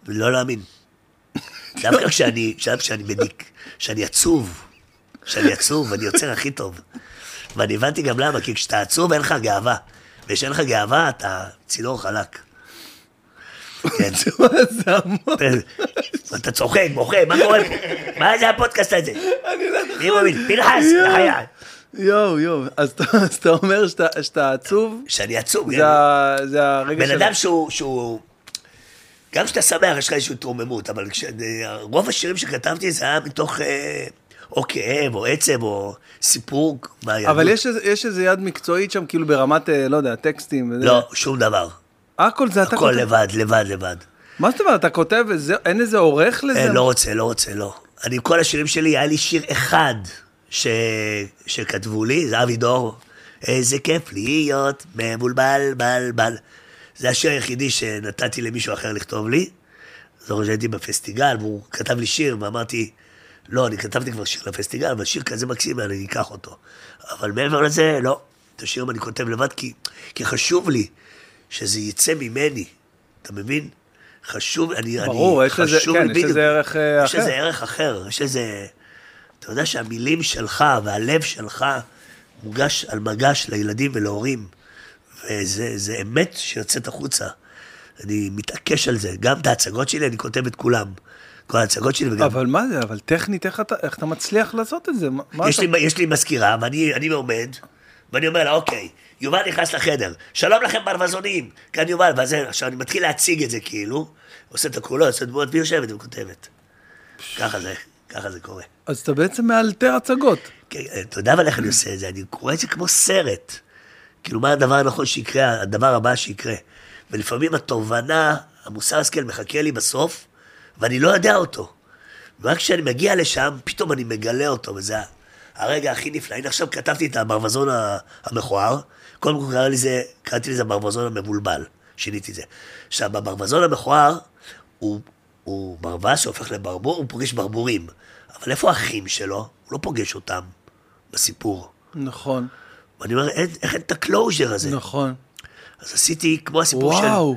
[SPEAKER 2] לא להאמין. דווקא כשאני, דווקא כשאני בדיק, כשאני עצוב, כשאני עצוב, אני יוצר הכי טוב. ואני הבנתי גם למה, כי כשאתה עצוב אין לך גאווה. וכשאין לך גאווה, אתה צינור חלק. כן.
[SPEAKER 1] זה המון?
[SPEAKER 2] אתה צוחק, בוכה, מה קורה פה? מה זה הפודקאסט הזה?
[SPEAKER 1] אני לא
[SPEAKER 2] מאמין? פנחס. בחיי.
[SPEAKER 1] יואו, יואו, אז אתה- אומר שאתה- עצוב,
[SPEAKER 2] שאני עצוב.
[SPEAKER 1] ה- זה הרגע
[SPEAKER 2] בן
[SPEAKER 1] של...
[SPEAKER 2] אדם שהוא. גם כשאתה שמח יש לך איזושהי התרוממות, אבל. רוב השירים שכתבתי זה היה מתוך אה, או כאב, או עצב, או סיפור מהילדות.
[SPEAKER 1] אבל יש יש איזה יד מקצועית שם, כאילו ברמת, אה, לא יודע, טקסטים. וזה.
[SPEAKER 2] לא, שום דבר.
[SPEAKER 1] הכל זה אתה
[SPEAKER 2] הכל
[SPEAKER 1] כותב.
[SPEAKER 2] לבד, לבד, לבד.
[SPEAKER 1] מה זאת אומרת, אתה כותב וזה, אין איזה עורך לזה?
[SPEAKER 2] אה, לא רוצה, לא רוצה, לא. אני, כל השירים שלי, היה לי שיר אחד ש... שכתבו לי, זה אבי דור. איזה כיף להיות מבולבל, בל, בל. זה השיר היחידי שנתתי למישהו אחר לכתוב לי. זוכר שהייתי בפסטיגל, והוא כתב לי שיר, ואמרתי, לא, אני כתבתי כבר שיר לפסטיגל, אבל שיר כזה מקסים, אני אקח אותו. אבל מעבר לזה, לא. את השירים אני כותב לבד, כי, כי חשוב לי שזה יצא ממני. אתה מבין? חשוב, אני...
[SPEAKER 1] ברור,
[SPEAKER 2] אני,
[SPEAKER 1] יש לזה- כן, יש. לזה ערך, אה,
[SPEAKER 2] יש
[SPEAKER 1] אחר.
[SPEAKER 2] לזה ערך אחר, יש איזה... אתה יודע שהמילים שלך והלב שלך מוגש על מגש לילדים ולהורים, וזה זה אמת שיוצאת החוצה. אני מתעקש על זה. גם את ההצגות שלי, אני כותב את כולם. כל ההצגות שלי, וגם...
[SPEAKER 1] אבל מה זה, אבל טכנית, איך אתה, איך אתה מצליח לעשות את זה? מה-
[SPEAKER 2] יש
[SPEAKER 1] אתה...
[SPEAKER 2] לי, יש לי מזכירה, ואני אני עומד, ואני אומר לה, אוקיי, יובל נכנס לחדר, שלום לכם ברווזונים, כאן יובל, וזה, עכשיו אני מתחיל להציג את זה כאילו, עושה את הקולות, עושה דמות, והיא יושבת וכותבת. ככה זה, ככה זה קורה.
[SPEAKER 1] אז אתה בעצם מאלתר הצגות.
[SPEAKER 2] כן, אתה יודע אבל איך אני עושה את זה, אני קורא את זה כמו סרט. כאילו, מה הדבר הנכון שיקרה, הדבר הבא שיקרה. ולפעמים התובנה, המוסר השכל מחכה לי בסוף, ואני לא יודע אותו. ורק כשאני מגיע לשם, פתאום אני מגלה אותו, וזה הרגע הכי נפלא. הנה עכשיו כתבתי את הברווזון המכוער, קודם כל קרא לי זה, קראתי לזה הברווזון המבולבל, שיניתי את זה. עכשיו, בברווזון המכוער, הוא, הוא ברווז שהופך לברבור, הוא פוגש ברבורים. אבל איפה האחים שלו? הוא לא פוגש אותם בסיפור.
[SPEAKER 1] נכון,
[SPEAKER 2] ואני אומר, אין, איך אין את הקלוז'ר הזה?
[SPEAKER 1] נכון.
[SPEAKER 2] אז עשיתי כמו הסיפור של...
[SPEAKER 1] וואו,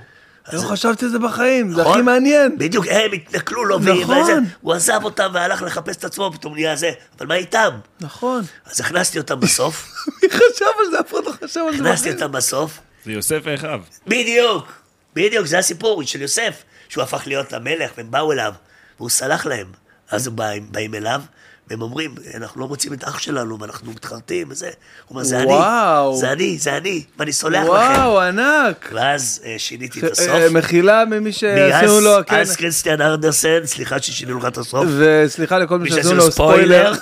[SPEAKER 1] לא חשבתי על זה בחיים, זה
[SPEAKER 2] נכון?
[SPEAKER 1] הכי מעניין.
[SPEAKER 2] בדיוק, הם התנכלו לו,
[SPEAKER 1] נכון.
[SPEAKER 2] וזה, הוא עזב אותם והלך לחפש את עצמו, פתאום נהיה זה, אבל מה איתם?
[SPEAKER 1] נכון.
[SPEAKER 2] אז הכנסתי אותם בסוף,
[SPEAKER 1] מי חשב על זה? אף אחד לא חשב על זה
[SPEAKER 2] הכנסתי. אותם בסוף,
[SPEAKER 4] זה יוסף ואחיו.
[SPEAKER 2] בדיוק, בדיוק, זה הסיפור של יוסף, שהוא הפך להיות המלך, והם באו אליו, והוא סלח להם. אז הם באים אליו, והם אומרים, אנחנו לא מוצאים את אח שלנו, ואנחנו מתחרטים, וזה. הוא אומר, זה
[SPEAKER 1] וואו.
[SPEAKER 2] אני, זה אני, זה אני, ואני סולח לכם.
[SPEAKER 1] וואו, ענק.
[SPEAKER 2] ואז אה, שיניתי את
[SPEAKER 1] אה,
[SPEAKER 2] הסוף.
[SPEAKER 1] מחילה ממי שעשינו לו, כן.
[SPEAKER 2] אז קריסטיאן ארדרסן, סליחה ששינו לך את הסוף.
[SPEAKER 1] וסליחה לכל מי שעשינו לו ספוילר.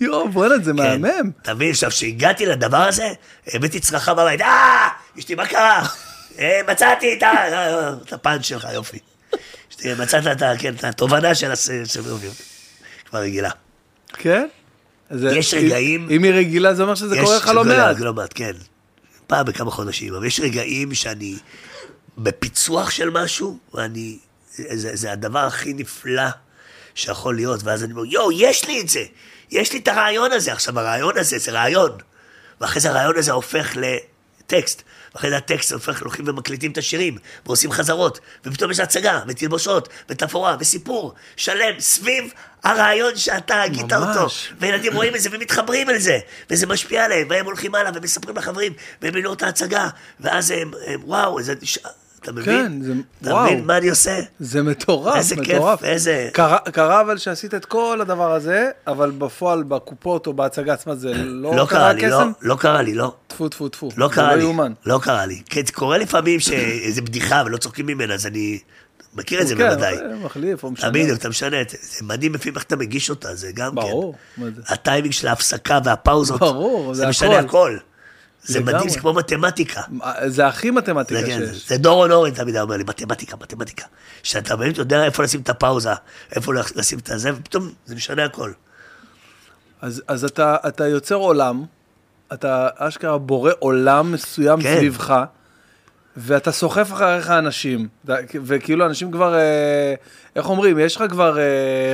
[SPEAKER 1] יואו, בואנה, זה
[SPEAKER 2] כן.
[SPEAKER 1] מהמם.
[SPEAKER 2] אתה מבין, עכשיו, כשהגעתי לדבר הזה, הבאתי צרחה בבית, אה, אשתי, מה קרה? "אה, מצאתי את. אה, את הפאנץ' שלך, יופי. מצאת את. כן, את התובנה של הס... כבר רגילה.
[SPEAKER 1] כן? אז
[SPEAKER 2] יש
[SPEAKER 1] אם-
[SPEAKER 2] רגעים-
[SPEAKER 1] אם היא רגילה, זה אומר שזה קורה לך לא מעט.
[SPEAKER 2] לא מעט, כן. פעם בכמה חודשים, אבל יש רגעים שאני בפיצוח של משהו, ואני... זה, זה הדבר הכי נפלא שיכול להיות, ואז אני אומר, יואו, יש לי את זה! יש לי את הרעיון הזה. עכשיו, הרעיון הזה זה רעיון. ואחרי זה הרעיון הזה הופך טקסט. ואחרי זה הטקסט הופך, הולכים ומקליטים את השירים, ועושים חזרות, ופתאום יש הצגה, ותלבושות, ותפאורה, וסיפור שלם סביב הרעיון שאתה הגית. אותו. וילדים רואים את זה ומתחברים אל זה, וזה משפיע עליהם, והם הולכים הלאה ומספרים לחברים, והם מבינים את ההצגה, ואז הם, הם וואו, זה. אתה מבין?
[SPEAKER 1] כן, זה-
[SPEAKER 2] אתה
[SPEAKER 1] וואו.
[SPEAKER 2] מבין מה אני עושה?
[SPEAKER 1] זה מטורף,
[SPEAKER 2] איזה כיף,
[SPEAKER 1] מטורף.
[SPEAKER 2] איזה-
[SPEAKER 1] קרה, קרה אבל שעשית את כל הדבר הזה, אבל בפועל, בקופות או בהצגה עצמה, זה לא,
[SPEAKER 2] לא קרה לי, לא,
[SPEAKER 1] קסם?
[SPEAKER 2] לא קרה לי, לא.
[SPEAKER 1] טפו טפו טפו.
[SPEAKER 2] לא קרה
[SPEAKER 1] לא
[SPEAKER 2] לי,
[SPEAKER 1] יאומן.
[SPEAKER 2] לא קרה לי. כן, קורה לפעמים שאיזה בדיחה ולא צוחקים ממנה, אז אני מכיר את זה
[SPEAKER 1] כן,
[SPEAKER 2] בוודאי.
[SPEAKER 1] מחליף או משנה.
[SPEAKER 2] בדיוק, אתה משנה, את זה זה מדהים לפעמים איך אתה מגיש אותה, זה גם כן.
[SPEAKER 1] ברור. מה זה?
[SPEAKER 2] הטיימינג של ההפסקה והפאוזות,
[SPEAKER 1] ברור,
[SPEAKER 2] זה
[SPEAKER 1] זה
[SPEAKER 2] משנה
[SPEAKER 1] הכל.
[SPEAKER 2] זה. מדהים, זה כמו מתמטיקה.
[SPEAKER 1] זה הכי מתמטיקה
[SPEAKER 2] זה, כן,
[SPEAKER 1] שיש.
[SPEAKER 2] זה דורון אורן תמיד אומר לי, מתמטיקה, מתמטיקה. שאתה באמת יודע איפה לשים את הפאוזה, איפה לשים את הזה, ופתאום זה משנה הכל.
[SPEAKER 1] אז, אז אתה, אתה יוצר עולם, אתה אשכרה בורא עולם מסוים
[SPEAKER 2] כן.
[SPEAKER 1] סביבך, ואתה סוחף אחריך אנשים, וכאילו אנשים כבר, אה, איך אומרים, יש לך כבר אה,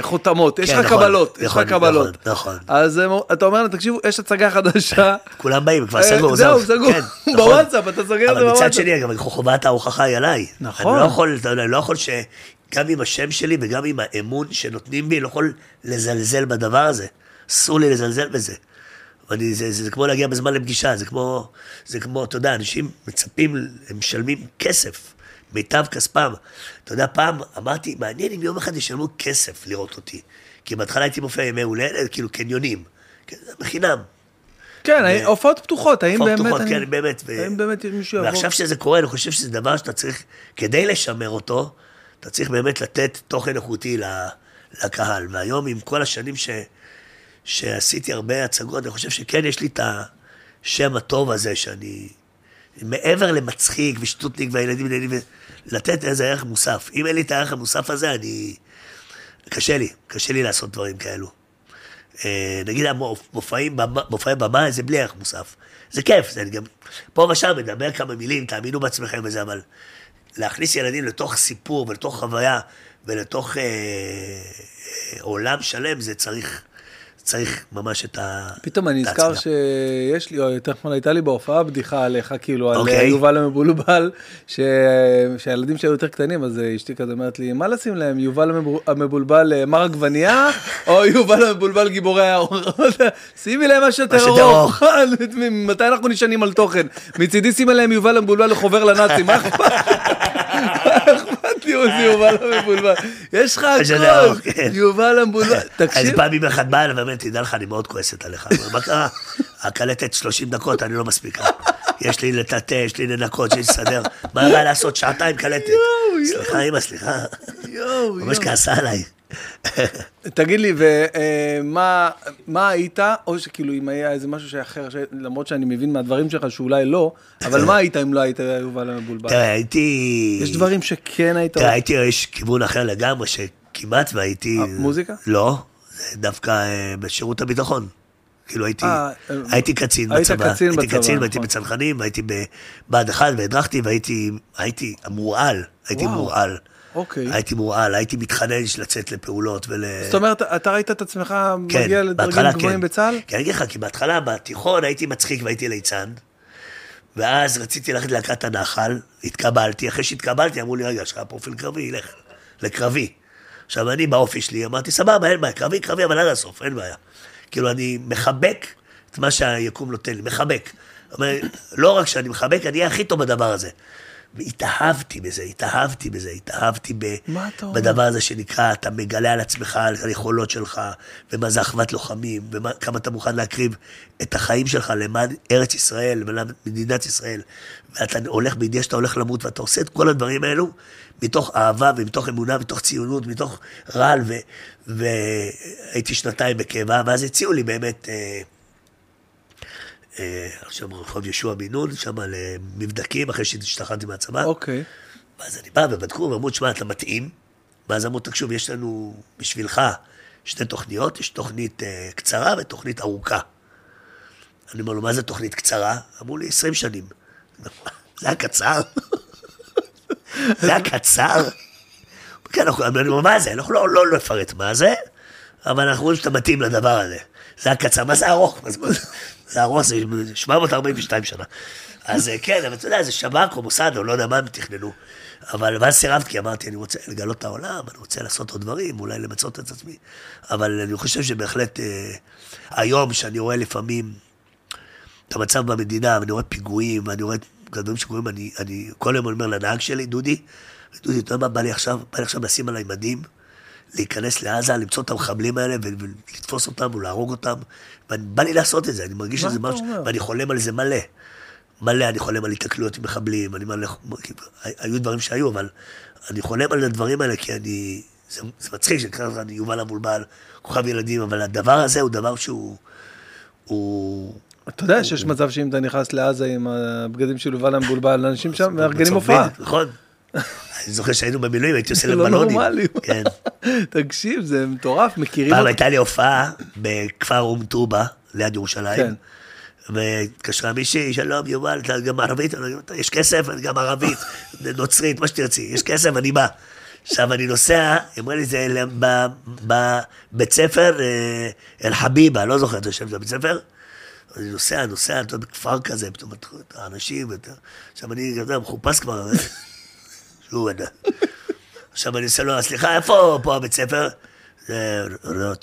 [SPEAKER 1] חותמות, יש
[SPEAKER 2] כן,
[SPEAKER 1] לך
[SPEAKER 2] נכון,
[SPEAKER 1] קבלות, יש
[SPEAKER 2] נכון,
[SPEAKER 1] לך קבלות.
[SPEAKER 2] נכון, נכון.
[SPEAKER 1] אז הם- אתה אומר להם, תקשיבו, יש הצגה חדשה.
[SPEAKER 2] כולם באים, כבר
[SPEAKER 1] אה,
[SPEAKER 2] סגור,
[SPEAKER 1] זהו, סגור.
[SPEAKER 2] כן, נכון.
[SPEAKER 1] בוואטסאפ, אתה סוגר את זה
[SPEAKER 2] אבל מצד
[SPEAKER 1] בוואטסאפ.
[SPEAKER 2] שני, גם חובת ההוכחה היא עליי.
[SPEAKER 1] נכון.
[SPEAKER 2] אני לא יכול, לא יכול ש... גם עם השם שלי וגם עם האמון שנותנים בי, לא יכול לזלזל בדבר הזה. אסור לי לזלזל בזה. ואני, זה, זה, זה כמו להגיע בזמן לפגישה, זה כמו, זה כמו, אתה יודע, אנשים מצפים, הם משלמים כסף, מיטב כספם. אתה יודע, פעם אמרתי, מעניין אם יום אחד ישלמו כסף לראות אותי. כי בהתחלה הייתי מופיע ימי הולדת, כאילו קניונים. כן, בחינם.
[SPEAKER 1] כן, הופעות פתוחות, האם
[SPEAKER 2] הופעות
[SPEAKER 1] באמת...
[SPEAKER 2] פתוחות,
[SPEAKER 1] אני-
[SPEAKER 2] כן, באמת. ו-
[SPEAKER 1] האם באמת מישהו יבוא?
[SPEAKER 2] ועכשיו שזה קורה, אני חושב שזה דבר שאתה צריך, כדי לשמר אותו, אתה צריך באמת לתת תוכן איכותי לקהל. והיום, עם כל השנים ש, שעשיתי הרבה הצגות, אני חושב שכן יש לי את השם הטוב הזה, שאני... מעבר למצחיק ושטותניק והילדים נהנים, לתת איזה ערך מוסף. אם אין לי את הערך המוסף הזה, אני... קשה לי, קשה לי לעשות דברים כאלו. אה, נגיד המופעים, מופעי במה, זה בלי ערך מוסף. זה כיף, זה גם פה ושם מדבר כמה מילים, תאמינו בעצמכם וזה, אבל להכניס ילדים לתוך סיפור ולתוך חוויה ולתוך אה, אה, עולם שלם, זה צריך, צריך ממש את ה...
[SPEAKER 1] פתאום אני נזכר
[SPEAKER 2] ההצגה.
[SPEAKER 1] שיש לי, או יותר נכון הייתה לי בהופעה בדיחה עליך, כאילו, על
[SPEAKER 2] אוקיי.
[SPEAKER 1] יובל המבולבל, שהילדים שהיו יותר קטנים, אז אה, אשתי כזה אומרת לי, מה לשים להם, יובל המבול- המבולבל אה, מר עגבנייה, או יובל המבולבל גיבורי האור? שימי להם מה שיותר
[SPEAKER 2] מה שיותר
[SPEAKER 1] ארוך. מתי אנחנו נשענים על תוכן? מצידי שימי להם יובל המבולבל לחובר לנאצים, מה אכפת? עוזי יובל המבולבל? יש לך
[SPEAKER 2] שיותר
[SPEAKER 1] הכל,
[SPEAKER 2] כן.
[SPEAKER 1] יובל המבולבל,
[SPEAKER 2] אז
[SPEAKER 1] תקשיב.
[SPEAKER 2] פעם יום אחד באה אליי ואומרת, תדע לך, אני מאוד כועסת עליך. מה קרה? הקלטת 30 דקות, אני לא מספיקה. יש לי לטאטא, יש לי לנקות, יש לי לסדר. מה הבעיה לעשות? שעתיים קלטת. סליחה, אמא, סליחה. ממש. כעסה עליי.
[SPEAKER 1] תגיד לי, ומה מה היית, או שכאילו אם היה איזה משהו שאחר, למרות שאני מבין מהדברים שלך שאולי לא, אבל מה היית אם לא היית יובל המבולבל?
[SPEAKER 2] תראה, הייתי...
[SPEAKER 1] יש דברים שכן היית...
[SPEAKER 2] תראה, הייתי, יש כיוון אחר לגמרי, שכמעט והייתי...
[SPEAKER 1] אה, מוזיקה?
[SPEAKER 2] לא, דווקא אה, בשירות הביטחון. כאילו הייתי,
[SPEAKER 1] אה,
[SPEAKER 2] הייתי קצין בצבא.
[SPEAKER 1] קצין
[SPEAKER 2] הייתי קצין והייתי
[SPEAKER 1] נכון.
[SPEAKER 2] בצנחנים, והייתי בבה"ד 1 והדרכתי והייתי הייתי מורעל, הייתי. מורעל.
[SPEAKER 1] אוקיי.
[SPEAKER 2] הייתי מורעל, הייתי מתחנן לצאת לפעולות ול...
[SPEAKER 1] זאת אומרת, אתה ראית את עצמך
[SPEAKER 2] כן,
[SPEAKER 1] מגיע לדרגים גבוהים בצה"ל?
[SPEAKER 2] כי אני אגיד לך, כי בהתחלה, בתיכון הייתי מצחיק והייתי ליצן, ואז רציתי ללכת ללהקת הנחל, התקבלתי, אחרי שהתקבלתי אמרו לי, רגע, יש לך פרופיל קרבי, לך לקרבי. עכשיו, אני באופי שלי אמרתי, סבבה, אין בעיה, קרבי, קרבי, אבל עד הסוף, אין בעיה. כאילו, אני מחבק את מה שהיקום נותן לי, מחבק. זאת אומרת, לא רק שאני מחבק, אני אהיה הכי טוב בדבר הזה. והתאהבתי בזה, התאהבתי בזה, התאהבתי ב? בדבר הזה שנקרא, אתה מגלה על עצמך, על היכולות שלך, ומה זה אחוות לוחמים, וכמה אתה מוכן להקריב את החיים שלך למען ארץ ישראל, מדינת ישראל. ואתה הולך בידיעה שאתה הולך למות, ואתה עושה את כל הדברים האלו מתוך אהבה ומתוך אמונה, מתוך ציונות, מתוך רעל, ו- והייתי שנתיים בקבע, ואז הציעו לי באמת... אה, עכשיו רחוב יהושע בן נון, שם למבדקים, אחרי שהשתחררתי מהצבא.
[SPEAKER 1] אוקיי.
[SPEAKER 2] ואז אני בא ובדקו ואמרו, תשמע, אתה מתאים. ואז אמרו, תקשיב, יש לנו בשבילך שתי תוכניות, יש תוכנית uh, קצרה ותוכנית ארוכה. אני אומר לו, מה זה תוכנית קצרה? אמרו לי, 20 שנים. זה היה קצר? זה היה קצר? כן, אנחנו, אני אומר, מה זה? אנחנו לא, לא, לא נפרט מה זה, אבל אנחנו רואים שאתה מתאים לדבר הזה. זה זה ארוך? מה זה ארוך, זה 742 שנה. אז אה, כן, אבל אתה יודע, זה שב"כ או מוסד, או לא יודע מה הם תכננו. אבל ואז סירבתי, אמרתי, אני רוצה לגלות את העולם, אני רוצה לעשות עוד דברים, אולי למצות את עצמי. אבל אני חושב שבהחלט, אה, היום, שאני רואה לפעמים את המצב במדינה, ואני רואה פיגועים, ואני רואה את הדברים שקורים, אני, אני כל היום אומר לנהג שלי, דודי, דודי, אתה יודע מה בא לי עכשיו? בא לי עכשיו לשים עליי מדים, להיכנס לעזה, למצוא את המחבלים האלה ולתפוס אותם ולהרוג אותם. ובא לי לעשות את זה, אני מרגיש שזה משהו,
[SPEAKER 1] אומר?
[SPEAKER 2] ואני חולם על זה מלא. מלא, אני חולם על התקלויות עם מחבלים, אני מלא, היו דברים שהיו, אבל אני חולם על הדברים האלה כי אני, זה, זה מצחיק שנקרא לך, אני יובל המבולבל, כוכב ילדים, אבל הדבר הזה הוא דבר שהוא, הוא...
[SPEAKER 1] אתה יודע שיש מצב שאם אתה נכנס לעזה עם הבגדים של יובל המבולבל, אנשים שם מארגנים הופעה.
[SPEAKER 2] נכון. אני זוכר שהיינו במילואים, הייתי עושה
[SPEAKER 1] זה
[SPEAKER 2] להם
[SPEAKER 1] לא
[SPEAKER 2] בלונים.
[SPEAKER 1] נורמלי.
[SPEAKER 2] כן.
[SPEAKER 1] תקשיב, זה מטורף, מכירים
[SPEAKER 2] פעם. הייתה לי הופעה בכפר אום טובא, ליד ירושלים.
[SPEAKER 1] כן.
[SPEAKER 2] והתקשרה מישהי, שלום יובל, אתה גם ערבית? יש כסף? אני גם ערבית, נוצרית, מה שתרצי, יש כסף, אני בא. עכשיו אני נוסע, היא אמרה לי, זה בבית ספר אה, אל-חביבה, לא זוכר את השם של הבית ספר. אני נוסע, נוסע, אתה יודע, בכפר כזה, פתאום האנשים, ואתה- עכשיו אני, יודע, מחופש כבר, אני- עכשיו אני עושה לו, סליחה, איפה פה הבית ספר? זה,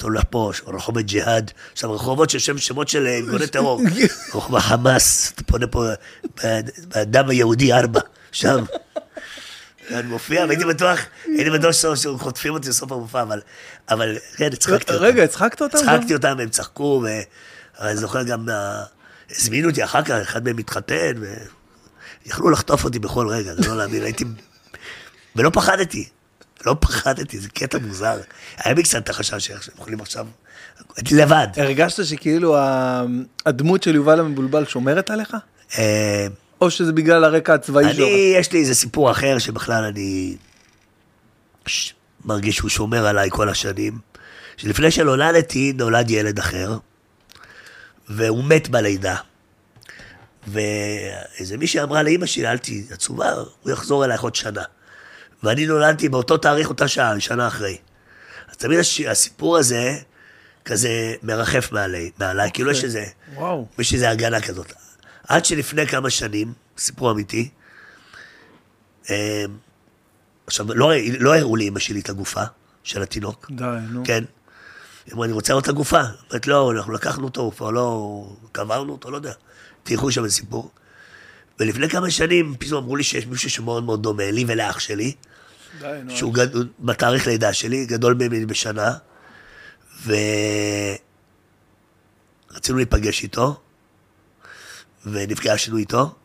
[SPEAKER 2] הולך פה, רחוב ג'יהאד. עכשיו, רחובות ששם שמות של ארגוני טרור. רחוב החמאס, אתה פונה פה ב- בדם היהודי ארבע, שם. אני מופיע, והייתי בטוח, הייתי בטוח שחוטפים אותי בסוף המופע, אבל, אבל, כן, הצחקתי אותם.
[SPEAKER 1] רגע, הצחקת אותם?
[SPEAKER 2] הצחקתי אותם, הם צחקו, ואני זוכר גם, אה, הזמינו אותי אחר כך, אחד מהם התחתן, ויכלו לחטוף אותי בכל רגע, זה לא להאמין, הייתי... ולא פחדתי, לא פחדתי, זה קטע מוזר. היה לי קצת את החשש שהם יכולים עכשיו... הייתי לבד.
[SPEAKER 1] הרגשת שכאילו הדמות של יובל המבולבל שומרת עליך?
[SPEAKER 2] אה,
[SPEAKER 1] או שזה בגלל הרקע הצבאי שלך?
[SPEAKER 2] אני, יש לי איזה סיפור אחר שבכלל אני מרגיש שהוא שומר עליי כל השנים. שלפני שנולדתי, נולד ילד אחר, והוא מת בלידה. ואיזה מישהי אמרה לאימא שלי, אל תהיי עצובה, הוא יחזור אלייך עוד שנה. ואני נולדתי באותו תאריך, אותה שעה, שנה אחרי. אז תמיד הש- הסיפור הזה כזה מרחף מעלי, מעליי, כאילו יש איזה...
[SPEAKER 1] וואו.
[SPEAKER 2] יש איזו הגנה כזאת. עד שלפני כמה שנים, סיפור אמיתי, אה, עכשיו, לא, לא הראו לי אמא שלי את הגופה של התינוק,
[SPEAKER 1] די, נו.
[SPEAKER 2] כן? היא אמרה, אני רוצה לראות את הגופה. אמרת, לא, אנחנו לקחנו אותו, הוא כבר לא... קברנו אותו, לא יודע. תלכו שם איזה ולפני כמה שנים, פתאום אמרו לי שיש מישהו שמאוד מאוד דומה לי ולאח שלי,
[SPEAKER 1] די.
[SPEAKER 2] שהוא גד... בתאריך לידה שלי, גדול ממני בשנה, ורצינו להיפגש איתו, ונפגשנו איתו.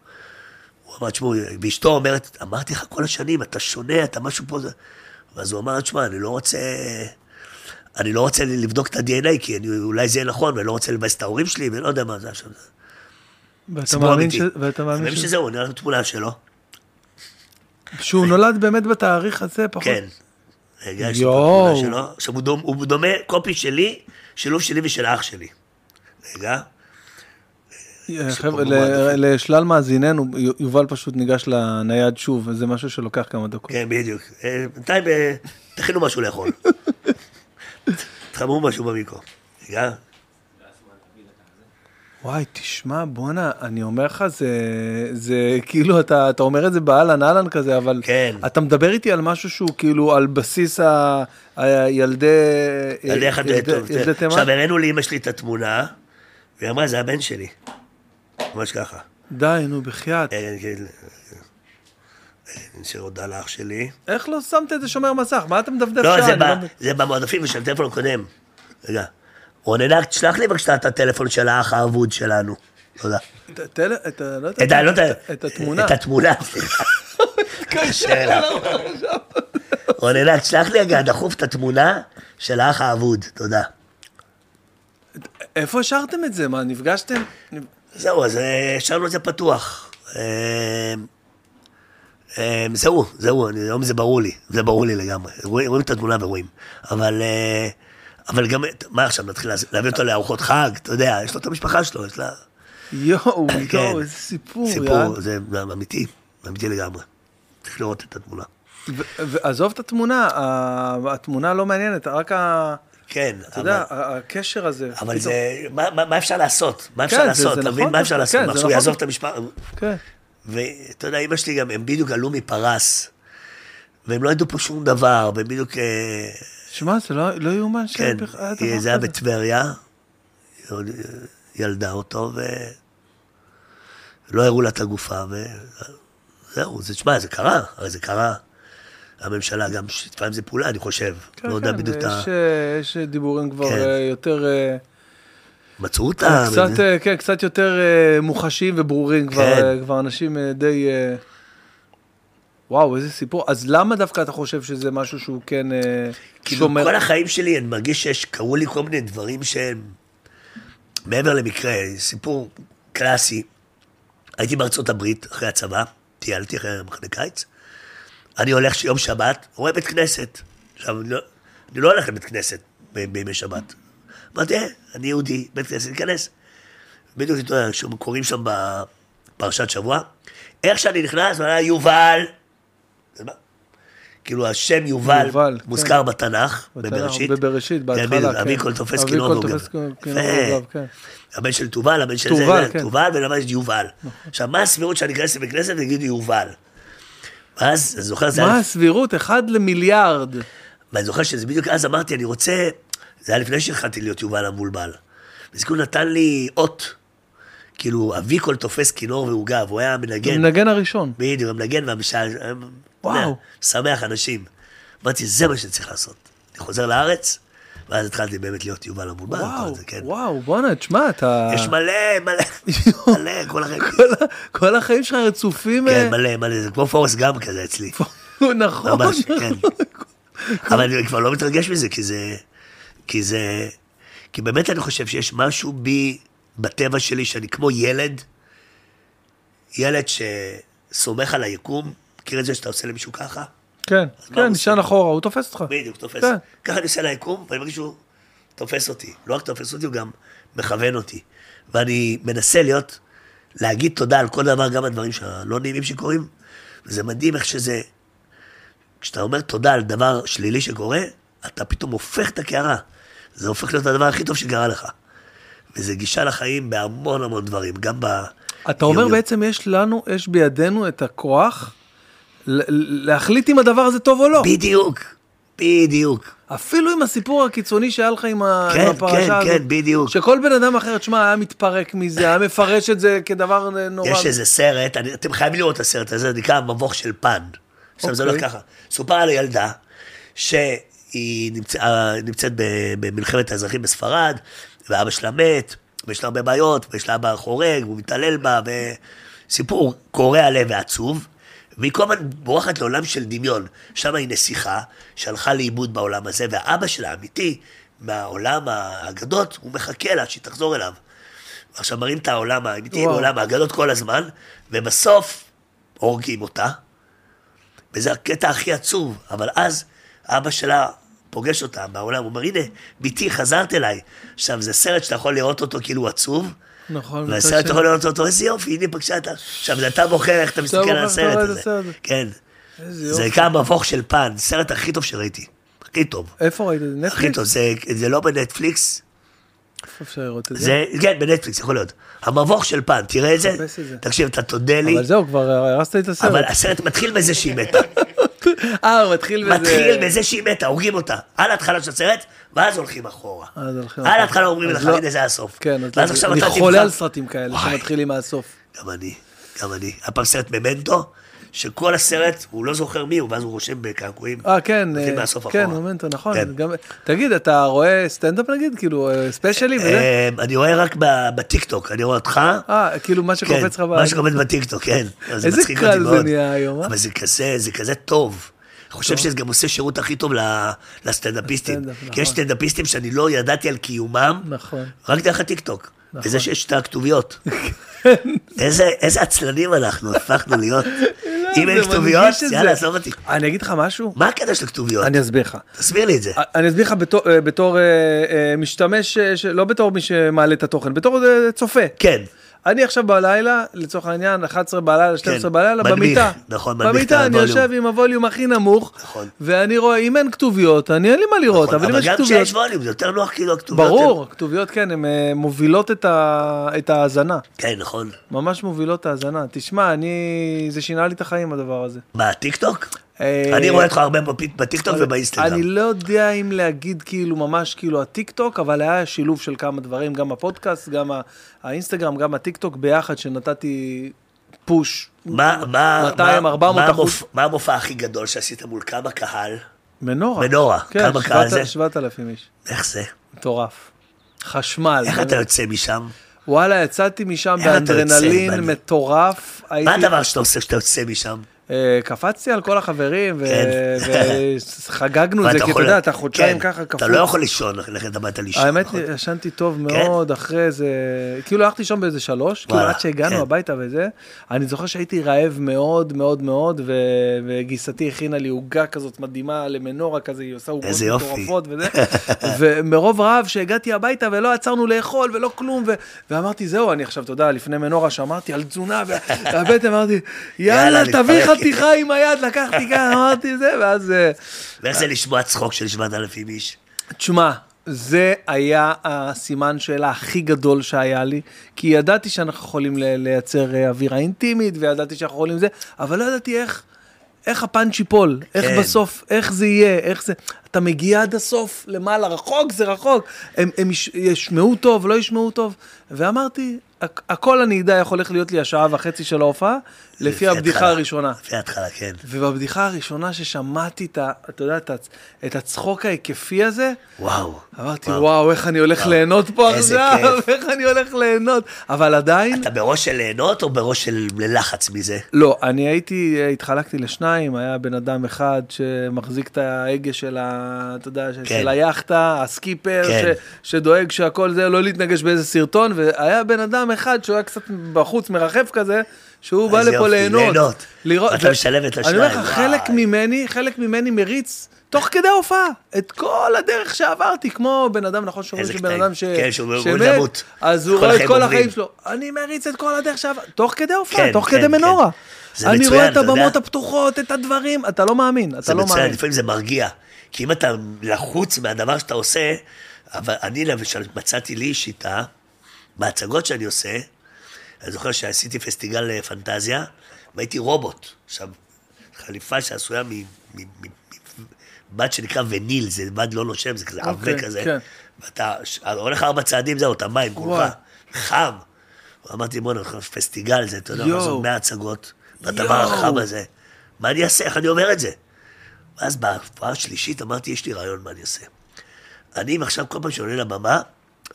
[SPEAKER 2] הוא אמר, תשמעו, ואשתו אומרת, אמרתי לך כל השנים, אתה שונה, אתה משהו פה... זה-" ואז הוא אמר, תשמע, אני לא רוצה... אני לא רוצה לבדוק את ה-DNA, כי אני, אולי זה יהיה נכון, ואני לא רוצה לבאס את ההורים שלי, ואני לא יודע מה זה עכשיו.
[SPEAKER 1] ואתה מאמין. ש- ואתה מאמין ש-
[SPEAKER 2] שזהו, אני הולך תמונה שלו.
[SPEAKER 1] שהוא נולד באמת בתאריך הזה, פחות?
[SPEAKER 2] כן. רגע, יש לי
[SPEAKER 1] יואו.
[SPEAKER 2] פה תמונה שלו. עכשיו, הוא דומה- הוא דומה קופי שלי, שילוב שלי ושל אח שלי. רגע.
[SPEAKER 1] אה, חבר'ה, לשלל מאזיננו, יובל פשוט ניגש לנייד שוב, וזה משהו שלוקח כמה דקות.
[SPEAKER 2] כן, בדיוק. אה, בינתיים אה, תכינו משהו לאכול. תחממו משהו במיקרו. רגע.
[SPEAKER 1] וואי, תשמע, בואנה, אני אומר לך, זה, זה כאילו, אתה, אתה אומר את זה באהלן אהלן כזה, אבל
[SPEAKER 2] כן.
[SPEAKER 1] אתה מדבר איתי על משהו שהוא כאילו על בסיס ה- הילדי...
[SPEAKER 2] ילדי אחד
[SPEAKER 1] ילדי-
[SPEAKER 2] טוב.
[SPEAKER 1] ילדי תימן?
[SPEAKER 2] עכשיו, הראינו לאמא שלי את התמונה, והיא אמרה, זה הבן שלי. ממש ככה.
[SPEAKER 1] די, נו, בחייאת.
[SPEAKER 2] כן, נשאר הודעה לאח שלי.
[SPEAKER 1] איך לא שמת את זה שומר מסך? מה אתה מדפדף
[SPEAKER 2] לא, ב-
[SPEAKER 1] לא.
[SPEAKER 2] זה במועדפים של הטלפון הקודם. רגע. רוננה, תשלח לי בבקשה את הטלפון של האח האבוד שלנו. תודה.
[SPEAKER 1] את הטל- את ה... לא
[SPEAKER 2] את ה- לא
[SPEAKER 1] את
[SPEAKER 2] את ה-
[SPEAKER 1] את התמונה.
[SPEAKER 2] את התמונה, סליחה. קשה לה. רוננה, תשלח לי רגע דחוף את התמונה של האח האבוד. תודה.
[SPEAKER 1] איפה השארתם את זה? מה, נפגשתם?
[SPEAKER 2] זהו, אז אה, השארנו את זה פתוח. אה, אה, זהו, זהו, היום זה ברור לי, זה ברור לי לגמרי. רואים את התמונה ורואים. אבל, אבל גם, מה עכשיו, נתחיל להביא אותו לארוחות חג, אתה יודע, יש לו את המשפחה שלו, יש לה
[SPEAKER 1] יואו,
[SPEAKER 2] כן.
[SPEAKER 1] יואו, איזה סיפור,
[SPEAKER 2] סיפור. זה אמיתי, אמיתי לגמרי. צריך לראות את התמונה.
[SPEAKER 1] ועזוב את התמונה, התמונה לא מעניינת, רק ה...
[SPEAKER 2] כן,
[SPEAKER 1] אתה יודע, הקשר הזה.
[SPEAKER 2] אבל זה, מה, אפשר לעשות? מה אפשר
[SPEAKER 1] כן,
[SPEAKER 2] לעשות? אתה מבין?
[SPEAKER 1] נכון
[SPEAKER 2] מה אפשר לעשות?
[SPEAKER 1] כן, זה
[SPEAKER 2] עכשיו
[SPEAKER 1] נכון
[SPEAKER 2] יעזוב. את המשפט.
[SPEAKER 1] כן.
[SPEAKER 2] ואתה יודע, אמא שלי גם, הם בדיוק עלו מפרס, והם לא ידעו פה שום דבר, והם בדיוק...
[SPEAKER 1] שמע, זה לא לא יאומן
[SPEAKER 2] כן,
[SPEAKER 1] היה דבר
[SPEAKER 2] זה היה. בטבריה, אה, ילדה אותו, ולא הראו לה את הגופה, וזהו, זה, תשמע, זה קרה, הרי זה קרה. הממשלה גם שיתפה עם זה פעולה, אני חושב.
[SPEAKER 1] כן,
[SPEAKER 2] לא יודע
[SPEAKER 1] כן,
[SPEAKER 2] בדיוק את ה...
[SPEAKER 1] יש, אה, דיבורים כבר
[SPEAKER 2] כן.
[SPEAKER 1] אה, יותר...
[SPEAKER 2] מצאו אותם.
[SPEAKER 1] קצת, כן, קצת יותר מוחשיים וברורים כבר,
[SPEAKER 2] כן.
[SPEAKER 1] אה, כבר אנשים די... וואו, איזה סיפור. אז למה דווקא אתה חושב שזה משהו שהוא כן אה,
[SPEAKER 2] כאילו,
[SPEAKER 1] שומר?
[SPEAKER 2] כל החיים שלי, אני מרגיש שיש, קרו לי כל מיני דברים שהם מעבר למקרה, סיפור קלאסי. הייתי בארצות הברית אחרי הצבא, טיילתי אחרי מחנה קיץ. אני הולך יום שבת, רואה בית כנסת. עכשיו, אני לא, אני לא הולך לבית כנסת בימי שבת. אמרתי, אה, אני יהודי, בית כנסת, ניכנס. בדיוק, קוראים שם בפרשת שבוע. איך שאני נכנס, הוא יובל. כאילו השם יובל,
[SPEAKER 1] יובל,
[SPEAKER 2] מוזכר
[SPEAKER 1] כן.
[SPEAKER 2] בתנ"ך,
[SPEAKER 1] בתנ"ך,
[SPEAKER 2] בבראשית.
[SPEAKER 1] בבראשית, בהתחלה, כן.
[SPEAKER 2] אבי כל תופס כינור
[SPEAKER 1] כל
[SPEAKER 2] והוא
[SPEAKER 1] תופס
[SPEAKER 2] גב.
[SPEAKER 1] כינור
[SPEAKER 2] יפה.
[SPEAKER 1] והוא גב, כן.
[SPEAKER 2] הבן של תובל, הבן של
[SPEAKER 1] תובל,
[SPEAKER 2] זה,
[SPEAKER 1] כן.
[SPEAKER 2] תובל, ולמה יש יובל. עכשיו, מה הסבירות שאני אכנס לבית כנסת ויגידו יובל? ואז, אני זוכר, זה
[SPEAKER 1] מה הסבירות? אחד למיליארד.
[SPEAKER 2] ואני זוכר שזה בדיוק אז אמרתי, אני רוצה, זה היה לפני שהתחלתי להיות יובל המבולבל. וזה כאילו נתן לי אות, כאילו, אבי כל תופס כינור ועוגב, הוא היה מנגן.
[SPEAKER 1] המנגן הראשון.
[SPEAKER 2] בדיוק, המנגן והמשל,
[SPEAKER 1] וואו.
[SPEAKER 2] שמח אנשים. אמרתי, זה מה שאני צריך לעשות. אני חוזר לארץ, ואז התחלתי באמת להיות יובל המולבל. כל
[SPEAKER 1] וואו,
[SPEAKER 2] זה, כן.
[SPEAKER 1] וואו, בואנה, תשמע, אתה...
[SPEAKER 2] יש מלא, מלא, מלא, כל החיים.
[SPEAKER 1] כל כל החיים שלך רצופים...
[SPEAKER 2] כן,
[SPEAKER 1] אה,
[SPEAKER 2] מלא, מלא, זה כמו פורסט גאם כזה אצלי.
[SPEAKER 1] נכון.
[SPEAKER 2] ממש, כן. אבל אני כבר לא מתרגש מזה, כי זה... כי זה... כי באמת אני חושב שיש משהו בי, בטבע שלי, שאני כמו ילד, ילד שסומך על היקום, מכיר את זה שאתה עושה למישהו ככה?
[SPEAKER 1] כן, כן, נשען אחורה, הוא תופס אותך.
[SPEAKER 2] בדיוק, תופס.
[SPEAKER 1] כן.
[SPEAKER 2] ככה אני עושה ליקום, ואני מרגיש שהוא תופס אותי. לא רק תופס אותי, הוא גם מכוון אותי. ואני מנסה להיות, להגיד תודה על כל דבר, גם הדברים הלא נעימים שקורים, וזה מדהים איך שזה... כשאתה אומר תודה על דבר שלילי שקורה, אתה פתאום הופך את הקערה. זה הופך להיות הדבר הכי טוב שקרה לך. וזה גישה לחיים בהמון המון דברים, גם ב...
[SPEAKER 1] אתה אומר. בעצם יש לנו, יש בידינו את הכוח להחליט אם הדבר הזה טוב או לא.
[SPEAKER 2] בדיוק, בדיוק.
[SPEAKER 1] אפילו עם הסיפור הקיצוני שהיה לך עם
[SPEAKER 2] כן,
[SPEAKER 1] עם הפרשה
[SPEAKER 2] כן,
[SPEAKER 1] הזאת.
[SPEAKER 2] כן, בדיוק.
[SPEAKER 1] שכל בן אדם אחר, תשמע, היה מתפרק מזה, היה מפרש את זה כדבר נורא.
[SPEAKER 2] יש איזה סרט, אני, אתם חייבים לראות את הסרט הזה, זה נקרא המבוך של פן. עכשיו זה
[SPEAKER 1] אוקיי.
[SPEAKER 2] הולך ככה, סופר על ילדה שהיא נמצא, אה, נמצאת במלחמת האזרחים בספרד, ואבא שלה מת, ויש לה הרבה בעיות, ויש לה אבא חורג, והוא מתעלל בה, וסיפור קורע לב ועצוב. והיא כל הזמן בורחת לעולם של דמיון. שם היא נסיכה שהלכה לאיבוד בעולם הזה, והאבא שלה, האמיתי, מהעולם האגדות, הוא מחכה לה שהיא תחזור אליו. עכשיו מראים את העולם האמיתי. בעולם האגדות כל הזמן, ובסוף הורגים אותה, וזה הקטע הכי עצוב, אבל אז אבא שלה פוגש אותה בעולם, הוא אומר, הנה, בתי, חזרת אליי. עכשיו, זה סרט שאתה יכול לראות אותו כאילו עצוב,
[SPEAKER 1] נכון.
[SPEAKER 2] והסרט יכול לראות אותו, איזה יופי, הנה פגשה אתה. עכשיו, זה אתה בוחר איך אתה מסתכל על הסרט
[SPEAKER 1] את
[SPEAKER 2] הזה. כן. זה. נקרא מבוך של פן, סרט הכי טוב שראיתי. הכי טוב.
[SPEAKER 1] איפה ראית את זה?
[SPEAKER 2] הכי
[SPEAKER 1] נטפליקס?
[SPEAKER 2] טוב, זה לא בנטפליקס,
[SPEAKER 1] איפה אפשר לראות את זה?
[SPEAKER 2] זה, כן, בנטפליקס, יכול להיות. המבוך של פן, תראה את זה. תקשיב, אתה תודה לי,
[SPEAKER 1] אבל זהו, כבר הרסת את הסרט.
[SPEAKER 2] אבל הסרט מתחיל בזה שהיא מתה.
[SPEAKER 1] אה, הוא מתחיל בזה.
[SPEAKER 2] מתחיל בזה שהיא מתה, הורגים אותה. על ההתחלה של הסרט, ואז הולכים אחורה.
[SPEAKER 1] אז הולכים
[SPEAKER 2] על. ההתחלה אומרים לך,
[SPEAKER 1] לא-
[SPEAKER 2] הנה זה הסוף.
[SPEAKER 1] כן,
[SPEAKER 2] ואז
[SPEAKER 1] אני חולה על סרטים כאלה. שמתחילים מהסוף.
[SPEAKER 2] גם אני, גם אני. היה פעם סרט ממנטו, שכל הסרט, הוא לא זוכר מי הוא, ואז הוא רושם בקעקועים.
[SPEAKER 1] אה, כן,
[SPEAKER 2] מתחיל
[SPEAKER 1] אה,
[SPEAKER 2] מהסוף
[SPEAKER 1] כן,
[SPEAKER 2] אחורה.
[SPEAKER 1] מומנטו, נכון.
[SPEAKER 2] כן.
[SPEAKER 1] גם- תגיד, אתה רואה סטנדאפ נגיד? כאילו, אה, ספיישלים וזה?
[SPEAKER 2] אה, אני רואה רק בטיקטוק, אני רואה אותך.
[SPEAKER 1] אה, כאילו מה
[SPEAKER 2] כן,
[SPEAKER 1] שקופץ לך ב...
[SPEAKER 2] מה שקופץ בטיקטוק, כן.
[SPEAKER 1] איזה קל זה. נהיה היום, אה?
[SPEAKER 2] אבל זה כזה, זה כזה טוב. אני חושב שזה גם עושה שירות הכי טוב לסטנדאפיסטים.
[SPEAKER 1] לסטנדאפ,
[SPEAKER 2] כי יש
[SPEAKER 1] נכון.
[SPEAKER 2] סטנדאפיסטים שאני לא ידעתי על קיומם,
[SPEAKER 1] נכון.
[SPEAKER 2] רק דרך הטיקטוק.
[SPEAKER 1] נכון.
[SPEAKER 2] וזה שיש את הכתוביות. איזה איזה עצלנים אנחנו הפכנו להיות. אם אין כתוביות, יאללה. עזוב אותי.
[SPEAKER 1] אני אגיד לך משהו?
[SPEAKER 2] מה הקטע של הכתוביות?
[SPEAKER 1] אני אסביר לך.
[SPEAKER 2] תסביר לי את זה.
[SPEAKER 1] אני אסביר לך בתור, אה, אה, אה, משתמש, אה, לא בתור מי שמעלה את התוכן, בתור אה, צופה.
[SPEAKER 2] כן,
[SPEAKER 1] אני עכשיו בלילה, לצורך העניין, 11 בלילה, 12
[SPEAKER 2] כן,
[SPEAKER 1] בלילה,
[SPEAKER 2] מנמיך,
[SPEAKER 1] במיטה.
[SPEAKER 2] נכון, מנמיך
[SPEAKER 1] במיטה אני. יושב עם הווליום הכי נמוך,
[SPEAKER 2] נכון.
[SPEAKER 1] ואני רואה, אם אין כתוביות, אני אין לי מה לראות,
[SPEAKER 2] נכון,
[SPEAKER 1] אבל אם
[SPEAKER 2] אבל
[SPEAKER 1] יש
[SPEAKER 2] גם
[SPEAKER 1] כתוביות...
[SPEAKER 2] כשיש ווליום, זה יותר נוח כאילו הכתוביות.
[SPEAKER 1] ברור, כתוביות כן, הן אה, מובילות את ה- את ההאזנה.
[SPEAKER 2] כן, נכון.
[SPEAKER 1] ממש מובילות את ההאזנה. תשמע, אני... זה שינה לי את החיים הדבר הזה.
[SPEAKER 2] מה, טיקטוק?
[SPEAKER 1] אה,
[SPEAKER 2] אני רואה אותך הרבה בטיקטוק ובאינסטגרם.
[SPEAKER 1] אני לא יודע אם להגיד כאילו ממש כאילו הטיק טוק, אבל היה שילוב של כמה דברים, גם הפודקאסט, גם האינסטגרם, גם הטיק טוק ביחד, שנתתי push.
[SPEAKER 2] מה, מה,
[SPEAKER 1] 200,
[SPEAKER 2] מה-
[SPEAKER 1] 400
[SPEAKER 2] מה
[SPEAKER 1] אחוז.
[SPEAKER 2] המופ- מה המופע הכי גדול שעשית מול כמה קהל?
[SPEAKER 1] מנורה.
[SPEAKER 2] מנורה.
[SPEAKER 1] כן,
[SPEAKER 2] כמה קהל זה?
[SPEAKER 1] 7,000 איש.
[SPEAKER 2] איך זה?
[SPEAKER 1] מטורף. חשמל.
[SPEAKER 2] איך
[SPEAKER 1] באמת.
[SPEAKER 2] אתה יוצא משם?
[SPEAKER 1] וואלה, יצאתי משם באנדרנלין? מטורף.
[SPEAKER 2] מה
[SPEAKER 1] הייתי-
[SPEAKER 2] הדבר שאתה עושה כשאתה יוצא משם?
[SPEAKER 1] אה, קפצתי על כל החברים,
[SPEAKER 2] כן.
[SPEAKER 1] וחגגנו את זה, כי אתה יודע, אתה חודשיים
[SPEAKER 2] כן,
[SPEAKER 1] ככה
[SPEAKER 2] אתה
[SPEAKER 1] כפול.
[SPEAKER 2] לא יכול לישון, ללכת הביתה לישון.
[SPEAKER 1] האמת,
[SPEAKER 2] נכון?
[SPEAKER 1] ישנתי טוב
[SPEAKER 2] כן?
[SPEAKER 1] מאוד אחרי זה, כאילו הלכתי לישון באיזה שלוש, כאילו עד שהגענו. הביתה וזה, אני זוכר שהייתי רעב מאוד מאוד מאוד, וגיסתי הכינה לי עוגה כזאת מדהימה למנורה כזה, היא עושה עוגות. מטורפות וזה, ומרוב רעב שהגעתי הביתה ולא עצרנו לאכול ולא כלום, ואמרתי זהו, אני עכשיו, אתה יודע, לפני מנורה שמרתי על תזונה, וה- והבטן אמרתי,
[SPEAKER 2] יאללה,
[SPEAKER 1] תביא
[SPEAKER 2] להתפרק."
[SPEAKER 1] חתיכה עם היד, לקחתי ככה, אמרתי זה, ואז... אה,
[SPEAKER 2] ואיך זה לשמוע צחוק של 7,000 איש?
[SPEAKER 1] תשמע, זה היה הסימן שאלה הכי גדול שהיה לי, כי ידעתי שאנחנו יכולים לייצר אה, אווירה אינטימית, וידעתי שאנחנו יכולים זה, אבל לא ידעתי איך, איך הפאנץ' ייפול, איך
[SPEAKER 2] כן.
[SPEAKER 1] בסוף, איך זה יהיה, איך זה... אתה מגיע עד הסוף, למעלה, רחוק זה רחוק, הם, הם יש- ישמעו טוב, לא ישמעו טוב, ואמרתי, הכ- הכל אני אדע הולך להיות לי השעה וחצי של ההופעה, לפי הבדיחה
[SPEAKER 2] התחלה.
[SPEAKER 1] הראשונה.
[SPEAKER 2] לפי ההתחלה, כן.
[SPEAKER 1] ובבדיחה הראשונה ששמעתי את ה... אתה יודע, את הצחוק ההיקפי הזה,
[SPEAKER 2] וואו.
[SPEAKER 1] אמרתי, וואו, איך אני הולך ליהנות פה עכשיו. איך אני הולך ליהנות. אבל עדיין,
[SPEAKER 2] אתה בראש של ליהנות או בראש של לחץ מזה?
[SPEAKER 1] לא, אני הייתי, התחלקתי לשניים, היה בן אדם אחד שמחזיק את ההגה של ה... אתה יודע,
[SPEAKER 2] כן.
[SPEAKER 1] של היאכטה, הסקיפר,
[SPEAKER 2] כן.
[SPEAKER 1] ש- שדואג שהכל זה, לא להתנגש באיזה סרטון, והיה בן אדם אחד שהוא היה קצת בחוץ, מרחף כזה, שהוא בא לפה ליהנות.
[SPEAKER 2] ליהנות.
[SPEAKER 1] לראות-
[SPEAKER 2] ואתה
[SPEAKER 1] ו-
[SPEAKER 2] משלב את
[SPEAKER 1] אני אומר לך,
[SPEAKER 2] השניים,
[SPEAKER 1] חלק. ממני, חלק ממני מריץ. תוך כדי ההופעה, את כל הדרך שעברתי, כמו בן אדם, נכון שאומרים שבן. אדם ש...
[SPEAKER 2] כן, שהוא עומד
[SPEAKER 1] שמת,
[SPEAKER 2] למות.
[SPEAKER 1] אז הוא רואה את כל. החיים שלו. אני מריץ את כל הדרך שעברתי, תוך כדי ההופעה,
[SPEAKER 2] כן,
[SPEAKER 1] תוך
[SPEAKER 2] כן,
[SPEAKER 1] כדי
[SPEAKER 2] כן.
[SPEAKER 1] מנורה.
[SPEAKER 2] זה
[SPEAKER 1] אני
[SPEAKER 2] מצוין,
[SPEAKER 1] רואה את
[SPEAKER 2] אתה יודע.
[SPEAKER 1] הבמות הפתוחות, את הדברים, אתה לא מאמין, אתה
[SPEAKER 2] זה
[SPEAKER 1] לא מאמין.
[SPEAKER 2] לפעמים זה מרגיע. כי אם אתה לחוץ מהדבר שאתה עושה, אבל אני למשל מצאתי לי שיטה, בהצגות שאני עושה, אני זוכר שעשיתי פסטיגל אה, פנטזיה, והייתי רובוט. עכשיו, חליפה שעשויה מ... מ- מ- מ- בד שנקרא וניל, זה בד לא נושם, זה כזה עבה
[SPEAKER 1] אוקיי,
[SPEAKER 2] כזה.
[SPEAKER 1] כן.
[SPEAKER 2] ואתה ש- הולך ארבע צעדים, זהו, אתה מים. כולך. חם. אמרתי, בוא'נה, פסטיגל זה, אתה יודע. לעשות 100 הצגות, בדבר
[SPEAKER 1] יואו.
[SPEAKER 2] החם הזה. מה אני אעשה? איך אני עובר את זה? ואז בהופעה השלישית אמרתי, יש לי רעיון מה אני אעשה. אני עכשיו, כל פעם שעולה לבמה,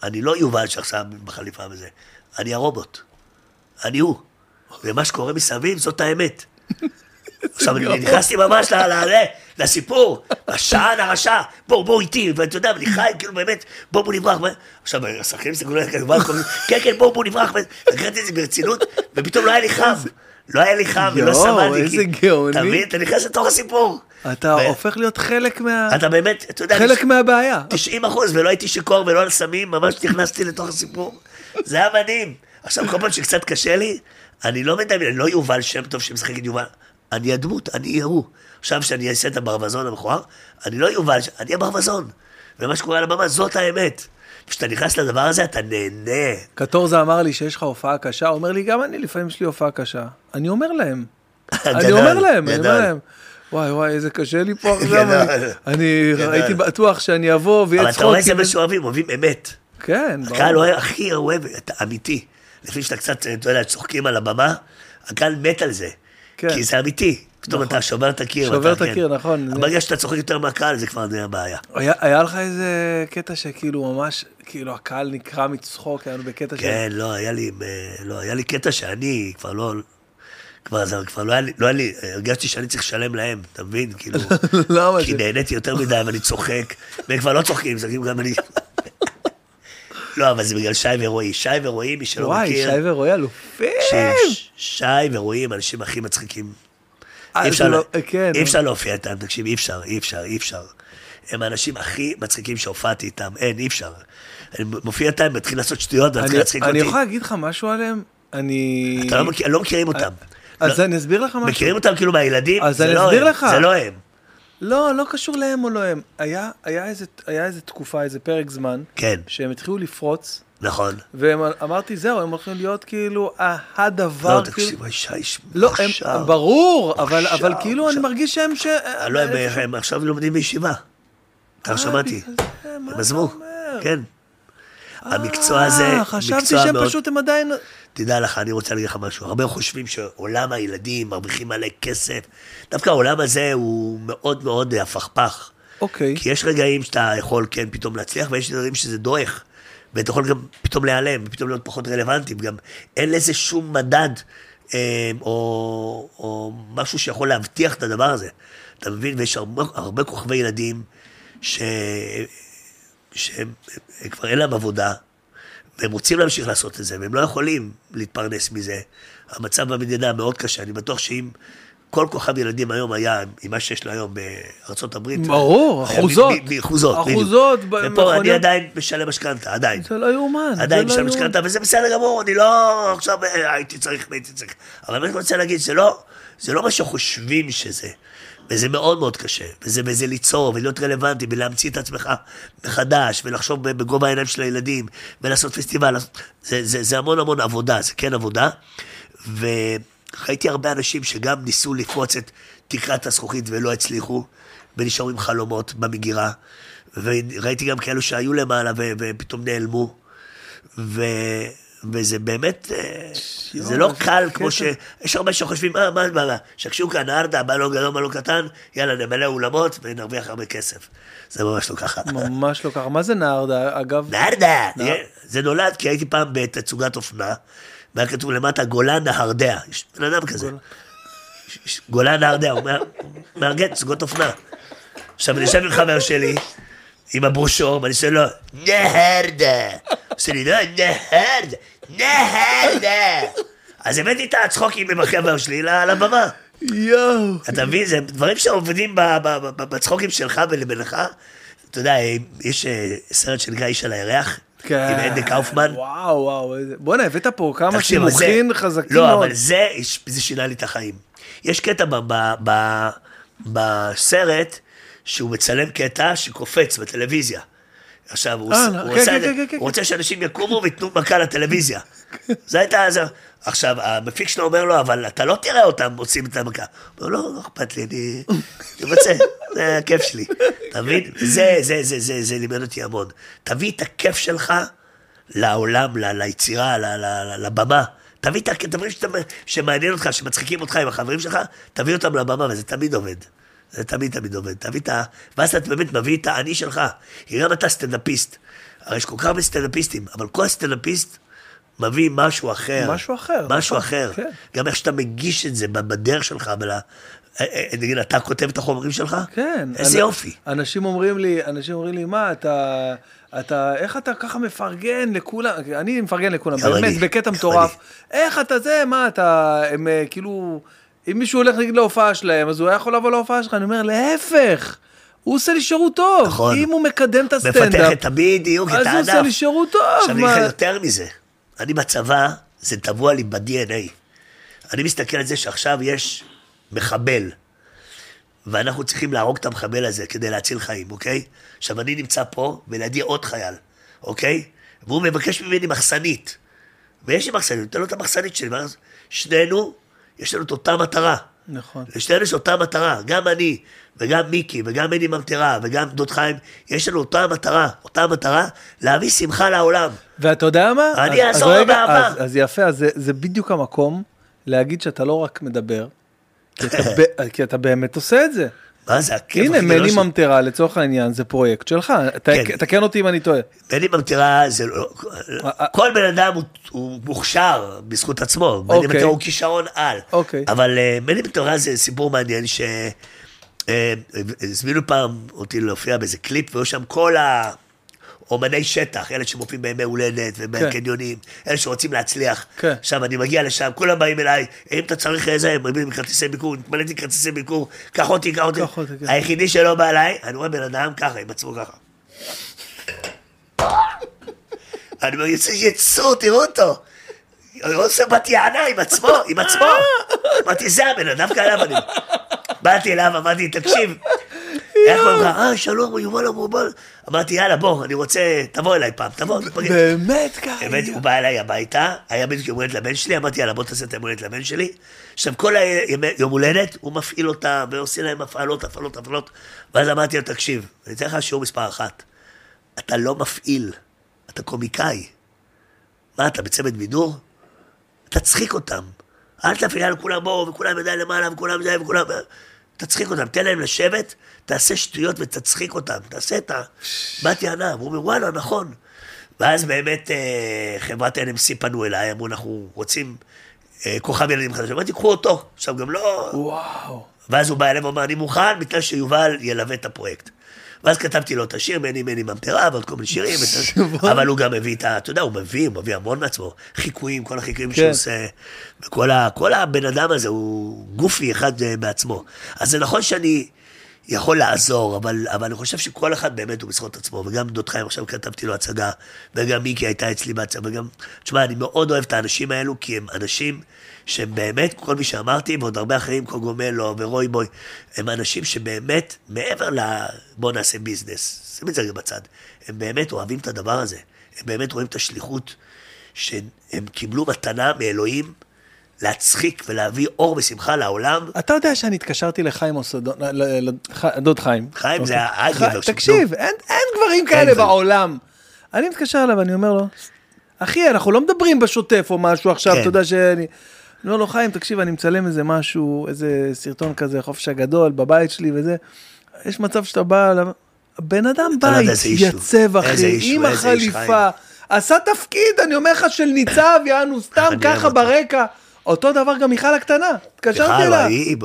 [SPEAKER 2] אני לא יובל שעכשיו בחליפה וזה, אני הרובוט. אני הוא. ומה שקורה מסביב זאת האמת. עכשיו, אני נכנסתי ממש לסיפור, השען הרשע, בואו, בואו איתי, ואתה יודע, אני חי, כאילו באמת, בואו, בואו נברח. עכשיו, השחקנים הסתכלו עליי? כן, כן, בואו, בואו נברח, וקראתי את זה ברצינות, ופתאום לא היה לי חם. לא היה לי חם, ולא
[SPEAKER 1] יואו,
[SPEAKER 2] סבלתי.
[SPEAKER 1] איזה
[SPEAKER 2] כי-
[SPEAKER 1] גאוני.
[SPEAKER 2] אתה מבין? אתה נכנס לתוך הסיפור.
[SPEAKER 1] אתה הופך להיות חלק מה...
[SPEAKER 2] אתה באמת, אתה יודע,
[SPEAKER 1] חלק מהבעיה.
[SPEAKER 2] 90 אחוז, ולא הייתי שיכור ולא על סמים, ממש נכנסתי לתוך הסיפור. זה היה מדהים. עכשיו, כל פעם שקצת קשה לי, אני לא מדמיין, לא יובל שם טוב שמשחק את יובל. אני הדמות, אני הוא. עכשיו שאני אעשה את הברווזון המכוער, אני לא יובל, אני הברווזון. ומה שקורה על הבמה, זאת האמת. כשאתה נכנס לדבר הזה, אתה נהנה.
[SPEAKER 1] קטורזה אמר לי שיש לך הופעה קשה, הוא אומר לי, גם אני, לפעמים יש לי הופעה קשה. אני אומר להם. אני אומר להם, אני. אומר להם. וואי וואי, איזה קשה לי פה עכשיו. אני-. הייתי בטוח שאני אבוא ויהיה
[SPEAKER 2] אבל אתה רואה. איזה מה שאוהבים, אוהבים אמת.
[SPEAKER 1] כן,
[SPEAKER 2] הקהל
[SPEAKER 1] ברור.
[SPEAKER 2] אוהב, הכי אוהב, אתה אמיתי. לפני שאתה קצת, אתה יודע, צוחקים על הבמה, הקהל מת על זה.
[SPEAKER 1] כן.
[SPEAKER 2] כי זה אמיתי. פתאום אתה שובר את הקיר.
[SPEAKER 1] שובר את הקיר,
[SPEAKER 2] כן.
[SPEAKER 1] נכון.
[SPEAKER 2] ברגע שאתה צוחק יותר מהקהל, זה כבר נהיה בעיה.
[SPEAKER 1] היה היה לך איזה קטע שכאילו ממש, כאילו הקהל נקרע מצחוק, היינו בקטע של...
[SPEAKER 2] כן, לא, היה לי, אה, לא, היה לי קטע שאני כבר לא... כבר, זה כבר לא היה לי, לא היה לי, הרגשתי שאני צריך לשלם להם, אתה מבין? כאילו, כי? נהניתי יותר מדי ואני צוחק, והם כבר לא צוחקים, צוחקים גם אני. לא, אבל זה בגלל שי ורועי. שי ורועי, מי שלא
[SPEAKER 1] וואי,
[SPEAKER 2] מכיר,
[SPEAKER 1] שי ורועי אלופים.
[SPEAKER 2] ש- שי ורועי הם האנשים הכי מצחיקים.
[SPEAKER 1] אה,
[SPEAKER 2] אי אפשר,
[SPEAKER 1] לא- כן.
[SPEAKER 2] אי אפשר להופיע איתם, תקשיב, אי אפשר, אי אפשר, אי אפשר. הם האנשים הכי מצחיקים שהופעתי איתם, אין, אי אפשר. אני מופיע איתם, מתחיל לעשות שטויות,
[SPEAKER 1] אני-
[SPEAKER 2] ומתחיל להצחיק אותי.
[SPEAKER 1] אני יכול להגיד לך משהו עליהם? אני...
[SPEAKER 2] אתה לא מכיר- לא מכירים אותם.
[SPEAKER 1] אז
[SPEAKER 2] לא-
[SPEAKER 1] אני אסביר לך משהו.
[SPEAKER 2] מכירים אותם כאילו מהילדים,
[SPEAKER 1] אז אני
[SPEAKER 2] לא
[SPEAKER 1] אסביר
[SPEAKER 2] הם,
[SPEAKER 1] לך.
[SPEAKER 2] זה לא הם.
[SPEAKER 1] לא, לא קשור להם או לא הם. היה, היה, איזה, היה איזה תקופה, איזה פרק זמן,
[SPEAKER 2] כן,
[SPEAKER 1] שהם התחילו לפרוץ,
[SPEAKER 2] נכון.
[SPEAKER 1] ואמרתי, זהו, הם הולכים להיות כאילו ה- הדבר,
[SPEAKER 2] לא,
[SPEAKER 1] כאילו...
[SPEAKER 2] תקשיב, אוי, שי,
[SPEAKER 1] לא, הם. ברור, אבל, אבל כאילו אני. מרגיש שהם ש...
[SPEAKER 2] אה, לא, הם- הם עכשיו לומדים בישיבה.
[SPEAKER 1] אה,
[SPEAKER 2] שמעתי. הם עזבו? כן. המקצוע הזה,
[SPEAKER 1] אה, חשבתי
[SPEAKER 2] מקצוע
[SPEAKER 1] שהם
[SPEAKER 2] מאוד-
[SPEAKER 1] פשוט, הם עדיין...
[SPEAKER 2] תדע לך, אני רוצה להגיד לך משהו. הרבה חושבים שעולם הילדים מרוויחים מלא כסף. דווקא העולם הזה הוא מאוד מאוד הפכפך.
[SPEAKER 1] אוקיי.
[SPEAKER 2] כי יש רגעים שאתה יכול כן פתאום להצליח, ויש רגעים שזה דועך. ואתה יכול גם פתאום להיעלם, ופתאום להיות פחות רלוונטי, וגם אין לזה שום מדד אה, או, או משהו שיכול להבטיח את הדבר הזה. אתה מבין? ויש הרבה, הרבה כוכבי ילדים ש... שהם כבר אין להם עבודה, והם רוצים להמשיך לעשות את זה, והם לא יכולים להתפרנס מזה. המצב במדינה מאוד קשה, אני בטוח שאם כל כוכב ילדים היום היה עם מה שיש לו היום בארצות הברית,
[SPEAKER 1] ברור, אחוזות.
[SPEAKER 2] אחוזות, בדיוק.
[SPEAKER 1] אחוזות
[SPEAKER 2] ופה אני. עדיין משלם משכנתה, עדיין.
[SPEAKER 1] זה לא יאומן,
[SPEAKER 2] עדיין
[SPEAKER 1] לא
[SPEAKER 2] משלם. משכנתה, וזה בסדר גמור, אני לא עכשיו אה, הייתי צריך והייתי צריך. אבל אני רוצה להגיד, זה לא, זה לא מה שחושבים שזה. וזה מאוד מאוד קשה, וזה, וזה ליצור, ולהיות רלוונטי, ולהמציא את עצמך מחדש, ולחשוב בגובה העיניים של הילדים, ולעשות פסטיבל, זה, זה, זה המון המון עבודה, זה כן עבודה. וראיתי הרבה אנשים שגם ניסו לפרוץ את תקרת הזכוכית ולא הצליחו, ונשארו עם חלומות במגירה. וראיתי גם כאלו שהיו למעלה ו- ופתאום נעלמו. ו... וזה באמת, אה, זה לא
[SPEAKER 1] איזה
[SPEAKER 2] קל. כמו ש... יש הרבה שחושבים, אה, מה, מה, מה, שקשוקה, נהרדה, בלון גדול, בלון קטן, יאללה, נמלא אולמות ונרוויח הרבה כסף. זה ממש לא ככה.
[SPEAKER 1] ממש לא ככה. מה זה נהרדה? אגב,
[SPEAKER 2] נהרדה! זה נולד כי הייתי פעם בתצוגת אופנה, והיה כתוב למטה גולן נהרדע. יש בן אדם כזה. גולן נהרדע, הוא מארגן תצוגות אופנה. עכשיו, אני יושב עם חבר שלי, עם הברושור, ואני שואל לו, נהרדה. עושה לי, לא, נהרדה. אז הבאתי את הצחוקים עם החבר שלי לבמה.
[SPEAKER 1] יואו.
[SPEAKER 2] אתה מבין? זה דברים שעובדים בצחוקים שלך ולבינך. אתה יודע, יש אה, סרט שנקרא איש על הירח,
[SPEAKER 1] כן.
[SPEAKER 2] עם אנדי קאופמן.
[SPEAKER 1] וואו, וואו. איזה- בוא'נה, הבאת פה כמה סימוכין חזקים
[SPEAKER 2] לא,
[SPEAKER 1] מאוד.
[SPEAKER 2] אבל זה, זה שינה לי את החיים. יש קטע ב- ב- ב- בסרט, שהוא מצלם קטע שקופץ בטלוויזיה. עכשיו, הוא, רוצה שאנשים יקומו וייתנו מכה לטלוויזיה. זה הייתה. עכשיו, המפיק שלו אומר לו, אבל אתה לא תראה אותם עושים את המכה. הוא אומר, לא, לא אכפת לי, אני רוצה, זה הכיף שלי. אתה מבין? זה, זה, זה, זה, זה לימד אותי המון. תביא את הכיף שלך לעולם, ליצירה, לבמה. תביא את הדברים שמעניין אותך, שמצחיקים אותך עם החברים שלך, תביא אותם לבמה, וזה תמיד עובד. זה תמיד תמיד עובד. תביא את ה... ואז אתה באמת מביא את האני שלך. כי גם אתה סטנדאפיסט. הרי יש כל כך הרבה סטנדאפיסטים, אבל כל סטנדאפיסט מביא משהו אחר.
[SPEAKER 1] משהו אחר,
[SPEAKER 2] משהו
[SPEAKER 1] נכון,
[SPEAKER 2] אחר.
[SPEAKER 1] כן.
[SPEAKER 2] גם איך שאתה מגיש את זה בדרך שלך, בל... אה, אה, נגיד, אתה כותב את החומרים שלך?
[SPEAKER 1] כן.
[SPEAKER 2] איזה יופי.
[SPEAKER 1] אנשים אומרים לי, אנשים אומרים לי, מה, אתה, אתה, איך אתה ככה מפרגן לכולם, אני מפרגן לכולם, באמת, בקטע מטורף. איך אתה זה, מה, אתה, הם אה, כאילו, אם מישהו הולך נגיד להופעה שלהם, אז הוא היה יכול לבוא להופעה שלך, אני אומר, להפך. הוא עושה לי שירות טוב,
[SPEAKER 2] נכון.
[SPEAKER 1] אם הוא מקדם את
[SPEAKER 2] מפתח
[SPEAKER 1] הסטנדאפ,
[SPEAKER 2] את בדיוק, את
[SPEAKER 1] אז
[SPEAKER 2] הענף.
[SPEAKER 1] הוא עושה לי שירות טוב.
[SPEAKER 2] עכשיו אני אגיד לך יותר מזה, אני בצבא, זה טבוע לי ב-DNA. אני מסתכל על זה שעכשיו יש מחבל, ואנחנו צריכים להרוג את המחבל הזה כדי להציל חיים, אוקיי? עכשיו אני נמצא פה, ולידי עוד חייל, אוקיי? והוא מבקש ממני מחסנית. ויש לי מחסנית, נותן לו את המחסנית שלי, ואז שנינו, יש לנו את אותה מטרה.
[SPEAKER 1] נכון.
[SPEAKER 2] לשנינו יש אותה מטרה, גם אני, וגם מיקי, וגם מני ממטרה, וגם דוד חיים, יש לנו אותה מטרה, אותה מטרה, להביא שמחה לעולם.
[SPEAKER 1] ואתה יודע מה?
[SPEAKER 2] אני אעזור לו
[SPEAKER 1] רגע,
[SPEAKER 2] באהבה.
[SPEAKER 1] אז, אז יפה, אז זה, זה בדיוק המקום להגיד שאתה לא רק מדבר, כי אתה, כי אתה באמת עושה את זה.
[SPEAKER 2] מה זה, הכיף
[SPEAKER 1] הנה, מני. ממטרה, לצורך העניין, זה פרויקט שלך.
[SPEAKER 2] כן.
[SPEAKER 1] תקן אותי אם אני טועה.
[SPEAKER 2] מני ממטרה זה לא...
[SPEAKER 1] אה,
[SPEAKER 2] כל בן אדם הוא, מוכשר בזכות עצמו. מני
[SPEAKER 1] אוקיי.
[SPEAKER 2] ממטרה הוא כישרון על.
[SPEAKER 1] אוקיי.
[SPEAKER 2] אבל uh, מני ממטרה זה סיפור מעניין ש... אה, הזמינו פעם אותי להופיע באיזה קליפ, והיו שם כל האומני שטח, אלה שמופיעים בימי הולדת ובקניונים, אלה שרוצים להצליח.
[SPEAKER 1] כן.
[SPEAKER 2] עכשיו, אני מגיע לשם, כולם באים אליי, אם אתה צריך איזה, הם מביאים כרטיסי ביקור, התמלאתי כרטיסי ביקור, קח אותי, קח אותי.
[SPEAKER 1] כן.
[SPEAKER 2] היחידי שלא בא אליי, אני רואה בן אדם ככה, עם עצמו ככה. אני אומר, יצא יצור, תראו אותו. הוא עושה בת יענה עם עצמו, עם עצמו. אמרתי, זה הבן אדם, אני... באתי אליו, אמרתי, תקשיב, איך קוראים לך? אה, שלום, יובל אבובל. אמרתי, יאללה, בוא, אני רוצה, תבוא אליי פעם, תבוא, תפגש.
[SPEAKER 1] באמת ככה.
[SPEAKER 2] באמת, הוא בא אליי הביתה, היה בדיוק יום הולדת לבן שלי, אמרתי, יאללה, בוא תעשה את היום הולדת לבן שלי. עכשיו, כל היום הולדת, הוא מפעיל אותה, ועושה להם הפעלות, הפעלות, הפעלות. ואז אמרתי לו, תקשיב, אני אתן לך שיעור מספר אחת. אתה לא מפעיל, אתה קומיקאי. מה, אתה בצמד בידור? תצחיק אותם. אל תפעיל על כולם בואו, וכולם ידיים למעלה, וכולם זה, וכולם... תצחיק אותם, תן להם לשבת, תעשה שטויות ותצחיק אותם. תעשה את הבת יענה. והוא אומר, וואלה, נכון. ואז באמת אה, חברת NMC פנו אליי, אמרו, אנחנו רוצים אה, כוכב ילדים חדש. אמרתי, קחו אותו. עכשיו, גם לא...
[SPEAKER 1] וואו.
[SPEAKER 2] ואז הוא בא אליהם ואמר, אני מוכן, בתנאי שיובל ילווה את הפרויקט. ואז כתבתי לו את השיר, מני מני ממטרה, ועוד כל מיני שירים, אבל הוא גם מביא את ה... אתה יודע, הוא מביא, הוא מביא המון מעצמו. חיקויים, כל החיקויים שהוא
[SPEAKER 1] כן.
[SPEAKER 2] עושה. וכל ה, כל הבן אדם הזה הוא גופי אחד אה, בעצמו. אז זה נכון שאני יכול לעזור, אבל, אבל אני חושב שכל אחד באמת הוא בזכות עצמו, וגם דוד חיים, עכשיו כתבתי לו הצגה, וגם מיקי הייתה אצלי בהצגה, וגם... תשמע, אני מאוד אוהב את האנשים האלו, כי הם אנשים שהם באמת, כל מי שאמרתי, ועוד הרבה אחרים, קוגומלו ורוי בוי, הם אנשים שבאמת, מעבר ל... בוא נעשה ביזנס, שים את זה רגע בצד, הם באמת אוהבים את הדבר הזה, הם באמת רואים את השליחות, שהם קיבלו מתנה מאלוהים להצחיק ולהביא אור ושמחה לעולם.
[SPEAKER 1] אתה יודע שאני התקשרתי לחיים מוסדון, ל- ל- ח- דוד חיים.
[SPEAKER 2] חיים זה
[SPEAKER 1] אוקיי. ח-
[SPEAKER 2] שלו.
[SPEAKER 1] תקשיב, אין דברים כאלה. בעולם. אני מתקשר אליו, אני אומר לו, אחי, אנחנו לא מדברים בשוטף או משהו עכשיו,
[SPEAKER 2] כן.
[SPEAKER 1] אתה יודע שאני... אני אומר לו, חיים, תקשיב, אני מצלם איזה משהו, איזה סרטון כזה, חופש הגדול, בבית שלי וזה. יש מצב שאתה בא, הבן אדם
[SPEAKER 2] לא
[SPEAKER 1] בא. התייצב, אחי, עם החליפה, עשה תפקיד, אני אומר לך, של ניצב, יענו, סתם ככה. ברקע. אותו דבר גם מיכל הקטנה, התקשרתי אליה.
[SPEAKER 2] היא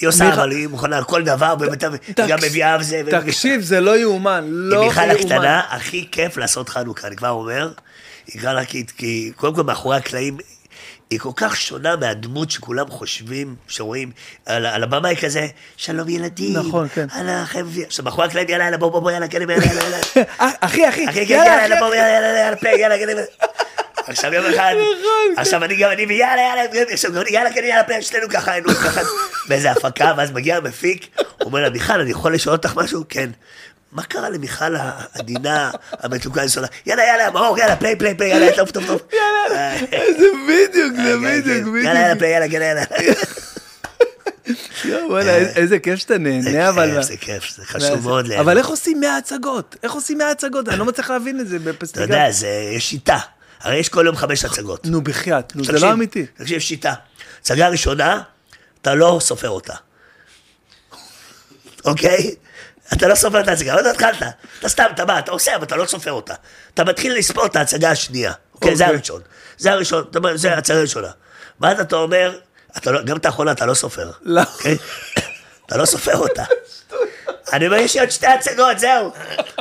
[SPEAKER 2] היא עושה, אבל היא מוכנה על כל דבר, באמת, גם מביאה זה.
[SPEAKER 1] תקשיב, זה לא יאומן, לא
[SPEAKER 2] עם
[SPEAKER 1] יאומן.
[SPEAKER 2] מיכל הקטנה, הכי כיף לעשות חנוכה, אני כבר אומר. כי קודם כל מאחורי הקלעים, היא כל כך שונה מהדמות שכולם חושבים, שרואים, על, על הבמה היא כזה, שלום ילדים.
[SPEAKER 1] נכון, כן.
[SPEAKER 2] הלאה, חבר'ה. עכשיו, מאחורי הקלעים, יאללה, יאללה, בוא, בוא, בוא, יאללה, כן, יאללה, יאללה, יאללה.
[SPEAKER 1] אחי, אחי,
[SPEAKER 2] אחי, כן,
[SPEAKER 1] יאללה,
[SPEAKER 2] יאללה, יאללה. בוא, יאללה, יאללה, יאללה, יאללה. עכשיו יום אחד,
[SPEAKER 1] נכון,
[SPEAKER 2] עכשיו אני גם, אני ויאללה, יאללה, עכשיו גם אני, יאללה, כן, יאללה, פליי, שנינו ככה היינו ככה באיזה הפקה, ואז מגיע המפיק, הוא אומר לה, מיכל, אני יכול לשאול אותך משהו? כן. מה קרה למיכל העדינה, המתוקה החסודה? יאללה, יאללה, מאור, יאללה, play, play, play, יאללה, טוב, טוב, טוב. אה,
[SPEAKER 1] זה בדיוק, זה
[SPEAKER 2] כן,
[SPEAKER 1] בדיוק,
[SPEAKER 2] כן. יאללה, יאללה,
[SPEAKER 1] בדיוק.
[SPEAKER 2] play, יאללה, כן, יאללה.
[SPEAKER 1] וואלה, איזה כיף שאתה נהנה, אבל...
[SPEAKER 2] אה, זה כיף, זה חשוב מאוד.
[SPEAKER 1] אבל איך עושים 100 הצגות? איך עושים 100 הצגות? אני לא מצליח להבין את זה
[SPEAKER 2] אתה
[SPEAKER 1] בפסטיגל.
[SPEAKER 2] יודע, זה, יש שיטה. הרי יש כל יום חמש הצגות.
[SPEAKER 1] נו, בחייאת, נו, זה לא אמיתי.
[SPEAKER 2] תקשיב, שיטה. הצגה ראשונה, אתה לא סופר אותה. אוקיי? אתה לא סופר את ההצגה, עוד לא התחלת. אתה סתם, אתה בא, אתה עושה, אבל אתה לא סופר אותה. אתה מתחיל לספור את ההצגה השנייה. אוקיי? זה
[SPEAKER 1] אוקיי.
[SPEAKER 2] הראשון. זה הראשון, אתה אומר, זה ההצגה הראשונה. ואז אתה אומר, לא, גם את האחרונה אתה לא סופר.
[SPEAKER 1] לא.
[SPEAKER 2] אוקיי? אתה לא סופר אותה. אני אומר, יש לי עוד שתי הצגות, זהו.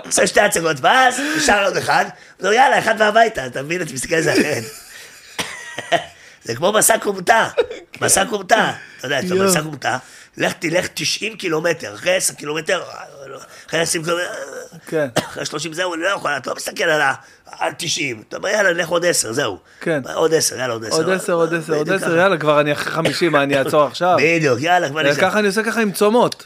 [SPEAKER 2] עושה שתי הצגות, ואז נשאר עוד אחד, ואומר, יאללה, אחד והביתה, אתה מבין? אתה מסתכל על זה אחרת. זה כמו מסע כומתה, מסע כומתה. אתה יודע, אתה. מסע כומתה, לך תלך 90 קילומטר, אחרי 10 קילומטר, אחרי 20 קילומטר,
[SPEAKER 1] כן.
[SPEAKER 2] אחרי 30 זהו, אני לא יכול, אתה לא מסתכל על ה- על 90, אתה אומר, יאללה, נלך עוד 10, זהו.
[SPEAKER 1] כן.
[SPEAKER 2] עוד 10, יאללה, עוד 10.
[SPEAKER 1] עוד 10, עוד 10, עוד
[SPEAKER 2] בדיוק
[SPEAKER 1] 10,
[SPEAKER 2] ככה.
[SPEAKER 1] יאללה, כבר אני אחרי 50, מה, אני אעצור עכשיו?
[SPEAKER 2] בדיוק, יאללה, כבר נשאר.
[SPEAKER 1] ככה אני עושה ככה עם צומות.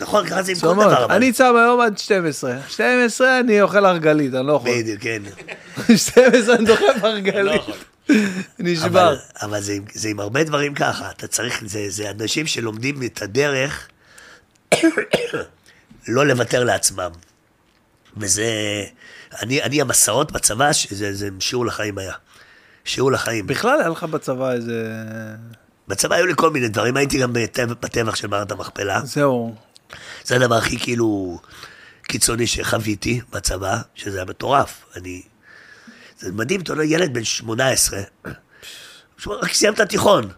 [SPEAKER 2] נכון, ככה זה עם כל. דבר. אבל.
[SPEAKER 1] אני צם היום עד 12. 12 אני אוכל הרגלית, אני לא יכול.
[SPEAKER 2] בדיוק, כן.
[SPEAKER 1] 12 אני דוחף הרגלית. נשבר.
[SPEAKER 2] אבל, אבל זה, עם- זה עם הרבה דברים ככה, אתה צריך, זה, זה אנשים שלומדים את הדרך לא לוותר לעצמם. וזה, אני, אני המסעות בצבא, שזה, זה שיעור לחיים היה. שיעור לחיים.
[SPEAKER 1] בכלל היה לך בצבא איזה...
[SPEAKER 2] בצבא היו לי כל מיני דברים, הייתי גם בטבח, של מערכת המכפלה.
[SPEAKER 1] זהו.
[SPEAKER 2] זה הדבר הכי כאילו קיצוני שחוויתי בצבא, שזה היה מטורף. אני... זה מדהים, אתה יודע, ילד בן 18, שמע, רק סיימת תיכון.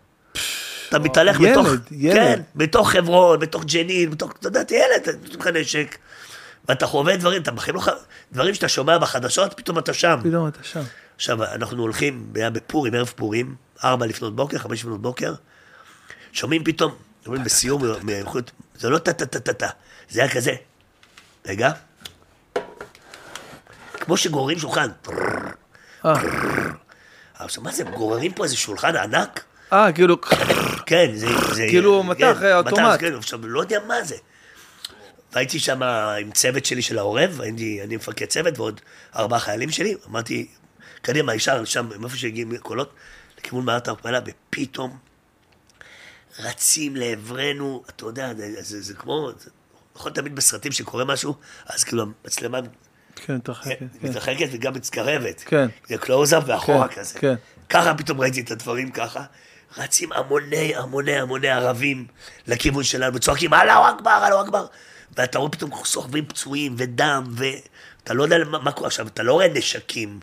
[SPEAKER 2] אתה מתהלך
[SPEAKER 1] ילד,
[SPEAKER 2] בתוך...
[SPEAKER 1] ילד.
[SPEAKER 2] כן, בתוך חברון, בתוך ג'נין, בתוך... אתה יודע, אתה ילד, אתה נותנים לך נשק, ואתה חווה דברים, אתה בחיים לא. דברים שאתה שומע בחדשות, פתאום אתה שם.
[SPEAKER 1] פתאום אתה שם.
[SPEAKER 2] עכשיו, אנחנו הולכים, היה בפורים, ערב פורים, ארבע לפנות בוקר, חמש לפנות בוקר, שומעים פתאום, אומרים בסיום, זה לא טה-טה-טה-טה, זה היה כזה, רגע, כמו שגוררים שולחן,
[SPEAKER 1] אה,
[SPEAKER 2] עכשיו, מה זה, גוררים פה איזה שולחן ענק?
[SPEAKER 1] אה, כאילו,
[SPEAKER 2] כן, זה...
[SPEAKER 1] כאילו
[SPEAKER 2] כן,
[SPEAKER 1] מטח, אה, אוטומט.
[SPEAKER 2] כן, עכשיו, לא יודע מה זה. והייתי שם עם צוות שלי של העורב, הייתי, אני מפקד צוות ועוד ארבעה חיילים שלי, אמרתי, קדימה, ישר שם, מאיפה שהגיעים קולות, לכיוון מערת ההרפלה, ופתאום רצים לעברנו, אתה יודע, זה, זה, זה כמו, זה, נכון תמיד בסרטים שקורה משהו, אז כאילו המצלמה
[SPEAKER 1] כן, מתרחקת, כן.
[SPEAKER 2] מתרחקת וגם מצטרבת.
[SPEAKER 1] כן.
[SPEAKER 2] זה קלוזאפ ואחורה
[SPEAKER 1] כן,
[SPEAKER 2] כזה.
[SPEAKER 1] כן.
[SPEAKER 2] ככה פתאום ראיתי את הדברים ככה. רצים המוני המוני המוני ערבים לכיוון שלנו וצועקים אללהו אכבר, אללהו אכבר. ואתה רואה פתאום סוחבים פצועים ודם, ואתה לא יודע מה קורה עכשיו, אתה לא רואה נשקים.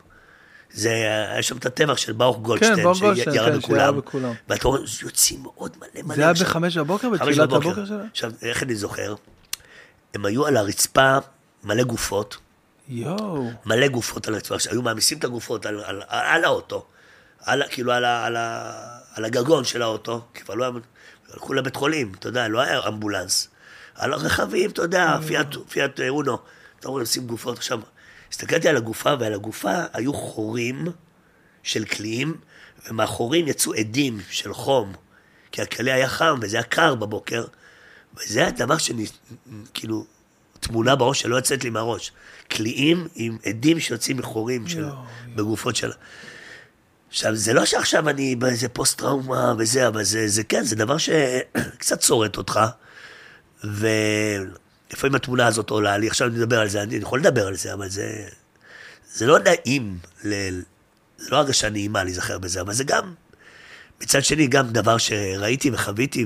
[SPEAKER 2] זה, היה שם את הטבח של ברוך גולדשטיין,
[SPEAKER 1] ברוך גולדשטיין,
[SPEAKER 2] שירה
[SPEAKER 1] כן,
[SPEAKER 2] בכולם.
[SPEAKER 1] בכולם.
[SPEAKER 2] ואתה רואה, יוצאים מאוד מלא מלא.
[SPEAKER 1] זה היה. בחמש בבוקר, בתחילת. הבוקר שלה?
[SPEAKER 2] עכשיו, איך אני זוכר? הם היו על הרצפה מלא גופות,
[SPEAKER 1] יואו.
[SPEAKER 2] מלא גופות על הרצפה, היו מעמיסים את הגופות על, על, על, על האוטו, על, כאילו על, על, על הגגון של האוטו, כבר לא היה, הלכו לבית חולים, אתה יודע, לא היה אמבולנס. על הרכבים, אתה יודע, פיאט, פיאט אה, אונו, אתה רואה, עושים גופות. עכשיו, הסתכלתי על הגופה, ועל הגופה היו חורים של קליעים, ומהחורים יצאו עדים של חום, כי הקליע היה חם וזה היה קר בבוקר, וזה היה דבר שאני, כאילו, תמונה בראש שלא יוצאת לי מהראש. קליעים עם עדים שיוצאים מחורים של, בגופות שלה. עכשיו, זה לא שעכשיו אני באיזה פוסט-טראומה וזה, אבל זה, זה כן, זה דבר שקצת צורט אותך. ולפעמים התמונה הזאת עולה לי, עכשיו אני מדבר על זה, אני יכול לדבר על זה, אבל זה, זה לא נעים, ל, זה לא הרגשה נעימה להיזכר בזה, אבל זה גם, מצד שני, גם דבר שראיתי וחוויתי,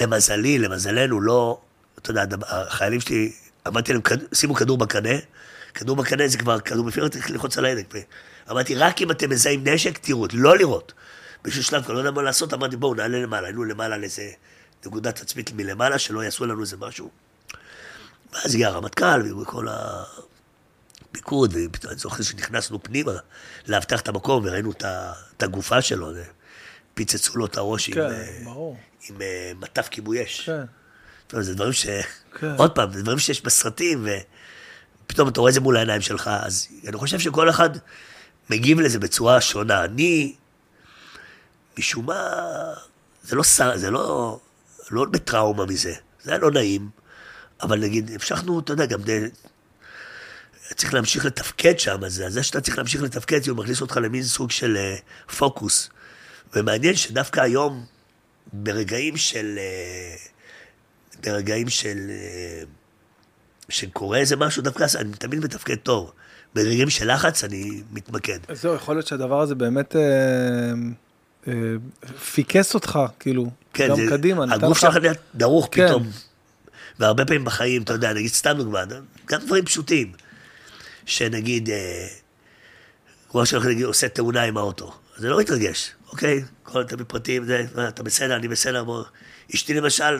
[SPEAKER 2] ולמזלי, למזלנו, לא, אתה יודע, החיילים שלי, אמרתי להם, "כד- שימו כדור בקנה, כדור בקנה זה כבר כדור בפנים, צריך ללחוץ על ההדק. אמרתי, רק אם אתם מזהים נשק, תראו, לא לראות. באיזשהו שלב, כבר לא יודע מה לעשות, אמרתי, בואו נעלה למעלה, היינו למעלה על איזה נקודת תצפית מלמעלה, שלא יעשו לנו איזה משהו. ואז הגיע הרמטכ"ל, וכל הפיקוד, ופתאום אני זוכר שנכנסנו פנימה, לאבטח את המקום, וראינו את הגופה שלו, פיצצו לו את הראש עם,
[SPEAKER 1] כן,
[SPEAKER 2] אה,
[SPEAKER 1] ברור.
[SPEAKER 2] עם אה, מטף כיבוי אש.
[SPEAKER 1] כן.
[SPEAKER 2] טוב, זה דברים ש...
[SPEAKER 1] כן.
[SPEAKER 2] עוד פעם, זה דברים שיש בסרטים, ופתאום אתה רואה את זה מול העיניים שלך, אז אני חושב שכל אחד מגיב לזה בצורה שונה. אני, משום מה, זה לא שר, זה לא, לא בטראומה מזה, זה היה לא נעים, אבל נגיד, המשכנו, אתה יודע, גם די... צריך להמשיך לתפקד שם, אז זה שאתה צריך להמשיך לתפקד, זה מכניס אותך למין סוג של אה, פוקוס. ומעניין שדווקא היום, ברגעים של... אה, ברגעים של... אה, שקורה איזה משהו, דווקא אני תמיד מתפקד טוב. ברגעים של לחץ אני מתמקד.
[SPEAKER 1] אז זהו, יכול להיות שהדבר הזה באמת פיקס אותך, כאילו,
[SPEAKER 2] כן,
[SPEAKER 1] גם
[SPEAKER 2] זה,
[SPEAKER 1] קדימה,
[SPEAKER 2] הגוף
[SPEAKER 1] לך...
[SPEAKER 2] שלך נהיה דרוך
[SPEAKER 1] כן.
[SPEAKER 2] פתאום. והרבה פעמים בחיים, אתה יודע, נגיד סתם דוגמא, גם דברים פשוטים, שנגיד, אה, כמו שאנחנו נגיד, עושה תאונה עם האוטו, אז זה לא מתרגש, אוקיי? כל אתה בפרטים, זה, אתה בסדר, אני בסדר, בוא. אשתי למשל, אל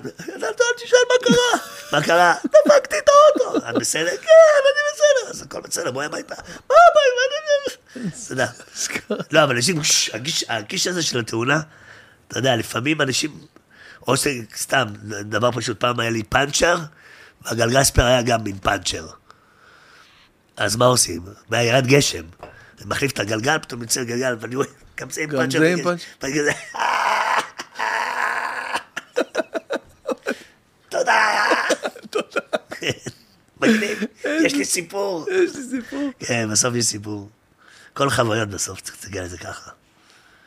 [SPEAKER 2] תשאל מה קרה, מה קרה? דפקתי את האוטו, את בסדר? כן, אני בסדר, אז הכל בסדר, בואי הביתה. מה הביתה? אתה יודע. לא, אבל אנשים, ש- הגיש- הגיש הזה של התאונה, אתה יודע, לפעמים אנשים, או שסתם, דבר פשוט, פעם היה לי פאנצ'ר, והגלגל ספייר היה גם מין פאנצ'ר. אז מה עושים? והיה ירד גשם. אני מחליף את הגלגל, פתאום יוצא גלגל, ואני רואה, גם זה עם
[SPEAKER 1] גם
[SPEAKER 2] פאנצ'ר.
[SPEAKER 1] זה עם. פאנצ'ר.
[SPEAKER 2] תודה. מגניב, יש לי סיפור.
[SPEAKER 1] יש לי סיפור.
[SPEAKER 2] כן, בסוף יש סיפור. כל חוויות בסוף, צריך להסתכל על זה ככה.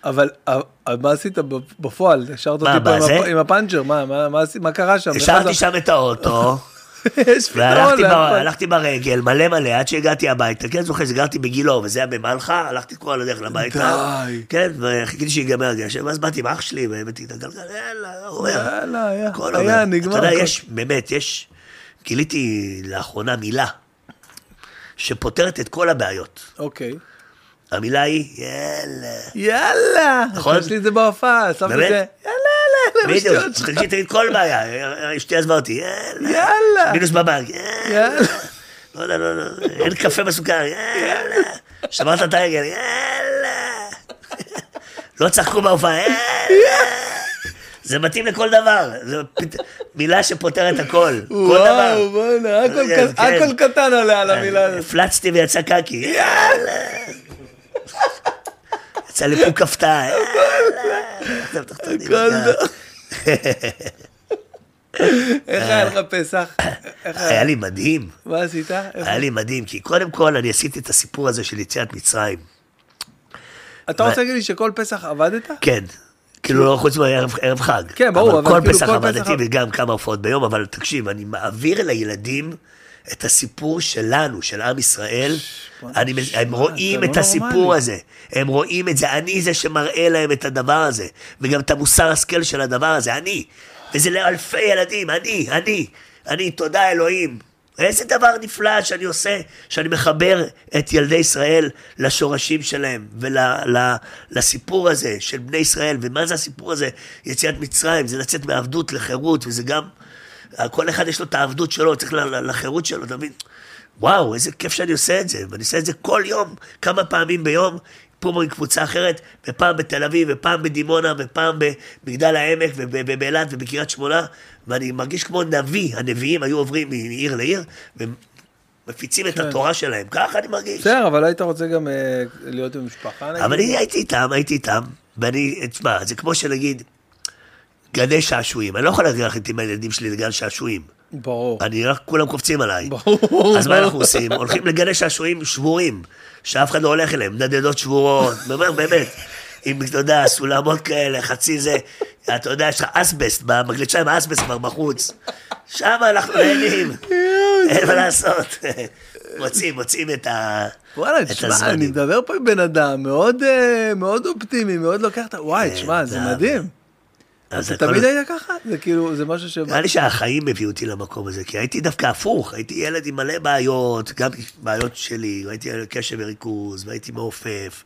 [SPEAKER 1] אבל אה, מה עשית בפועל? השארת אותי עם הפאנצ'ר, מה- קרה שם?
[SPEAKER 2] השארתי שם את האוטו. והלכתי ברגל, מלא מלא, עד שהגעתי הביתה. כן, זוכר שגרתי בגילו, וזה היה במלחה, הלכתי כל הדרך הביתה.
[SPEAKER 1] די.
[SPEAKER 2] כן, וחיכיתי שיגמר הגשם, ואז באתי עם אח שלי, והבאתי את הגלגל, יאללה, עובר. הכל עובר. אתה יודע. יש, באמת, יש, גיליתי לאחרונה מילה שפותרת את כל הבעיות.
[SPEAKER 1] אוקיי.
[SPEAKER 2] המילה היא, יאללה.
[SPEAKER 1] יאללה.
[SPEAKER 2] נכון?
[SPEAKER 1] יש לי את זה בהופעה, שמתי את? זה. יאללה, יאללה.
[SPEAKER 2] בדיוק,
[SPEAKER 1] שלך.
[SPEAKER 2] תגיד, כל בעיה, אשתי עזבה אותי, יאללה.
[SPEAKER 1] יאללה.
[SPEAKER 2] מינוס בבנק, יאללה. לא, לא, לא, לא, אין קפה בסוכר, יאללה. שברת את הרגל, יאללה. לא צחקו בהופעה, יאללה. זה מתאים לכל דבר, זו מילה שפותרת הכל, כל דבר.
[SPEAKER 1] וואו, בוא'נה, הכל
[SPEAKER 2] כן, כן.
[SPEAKER 1] קטן עולה על המילה הזאת.
[SPEAKER 2] הפלצתי ויצא קקי, יאללה. צלפו כפתה. יאללה, תחתונים,
[SPEAKER 1] הכל
[SPEAKER 2] יאללה.
[SPEAKER 1] איך היה לך פסח?
[SPEAKER 2] היה לי מדהים,
[SPEAKER 1] מה עשית?
[SPEAKER 2] היה לי מדהים, כי קודם כל אני עשיתי את הסיפור הזה של יציאת מצרים.
[SPEAKER 1] אתה רוצה להגיד לי שכל פסח עבדת?
[SPEAKER 2] כן. כאילו לא חוץ מערב ערב חג.
[SPEAKER 1] כן, ברור, אבל
[SPEAKER 2] כל
[SPEAKER 1] כאילו
[SPEAKER 2] פסח
[SPEAKER 1] כל
[SPEAKER 2] עבדתי
[SPEAKER 1] פסח-
[SPEAKER 2] וגם כמה הופעות ביום, אבל תקשיב, אני מעביר לילדים את הסיפור שלנו, של עם ישראל. אני, הם רואים את
[SPEAKER 1] לא
[SPEAKER 2] הסיפור. הזה, הם רואים את זה, אני זה שמראה להם את הדבר הזה, וגם את המוסר השכל של הדבר הזה, אני. וזה לאלפי ילדים, אני, אני, אני, תודה אלוהים. איזה דבר נפלא שאני עושה, שאני מחבר את ילדי ישראל לשורשים שלהם ולסיפור הזה של בני ישראל. ומה זה הסיפור הזה? יציאת מצרים, זה לצאת מעבדות לחירות, וזה גם, כל אחד יש לו את העבדות שלו, צריך לחירות שלו, אתה מבין? וואו, איזה כיף שאני עושה את זה, ואני עושה את זה כל יום, כמה פעמים ביום, פה עם קבוצה אחרת, ופעם בתל אביב, ופעם בדימונה, ופעם במגדל העמק, ובאילת ובקריית שמונה, ואני מרגיש כמו נביא, הנביאים היו עוברים מעיר לעיר, ומפיצים את
[SPEAKER 1] כן.
[SPEAKER 2] התורה שלהם, ככה אני מרגיש.
[SPEAKER 1] בסדר, אבל היית רוצה גם אה, להיות עם משפחה נגיד?
[SPEAKER 2] אבל אני הייתי איתם, הייתי איתם, ואני, תשמע, זה כמו שנגיד, גני שעשועים, אני לא יכול להגיד לך איתי עם הילדים שלי לגן שעשועים.
[SPEAKER 1] ברור.
[SPEAKER 2] אני רק, כולם קופצים עליי.
[SPEAKER 1] ברור.
[SPEAKER 2] אז מה אנחנו עושים? הולכים לגני שעשועים שבורים, שאף אחד לא הולך אליהם, נדדות שבורות, באמת, באמת. עם, אתה יודע, סולמות כאלה, חצי זה, אתה יודע, יש לך אסבסט, במגלשה עם האסבסט כבר בחוץ. שם אנחנו נהנים, אין מה לעשות. מוצאים, מוצאים את ה...
[SPEAKER 1] וואלה,
[SPEAKER 2] את
[SPEAKER 1] תשמע, אני. מדבר פה עם בן אדם מאוד אה, מאוד אופטימי, מאוד לוקח את ה... וואי, תשמע, זה- מדהים.
[SPEAKER 2] אז
[SPEAKER 1] אתה תמיד היית ככה? זה כאילו, זה משהו ש...
[SPEAKER 2] נראה לי שהחיים הביאו אותי למקום הזה, כי הייתי דווקא הפוך, הייתי ילד עם מלא בעיות, גם בעיות שלי, הייתי קשב וריכוז, והייתי מעופף,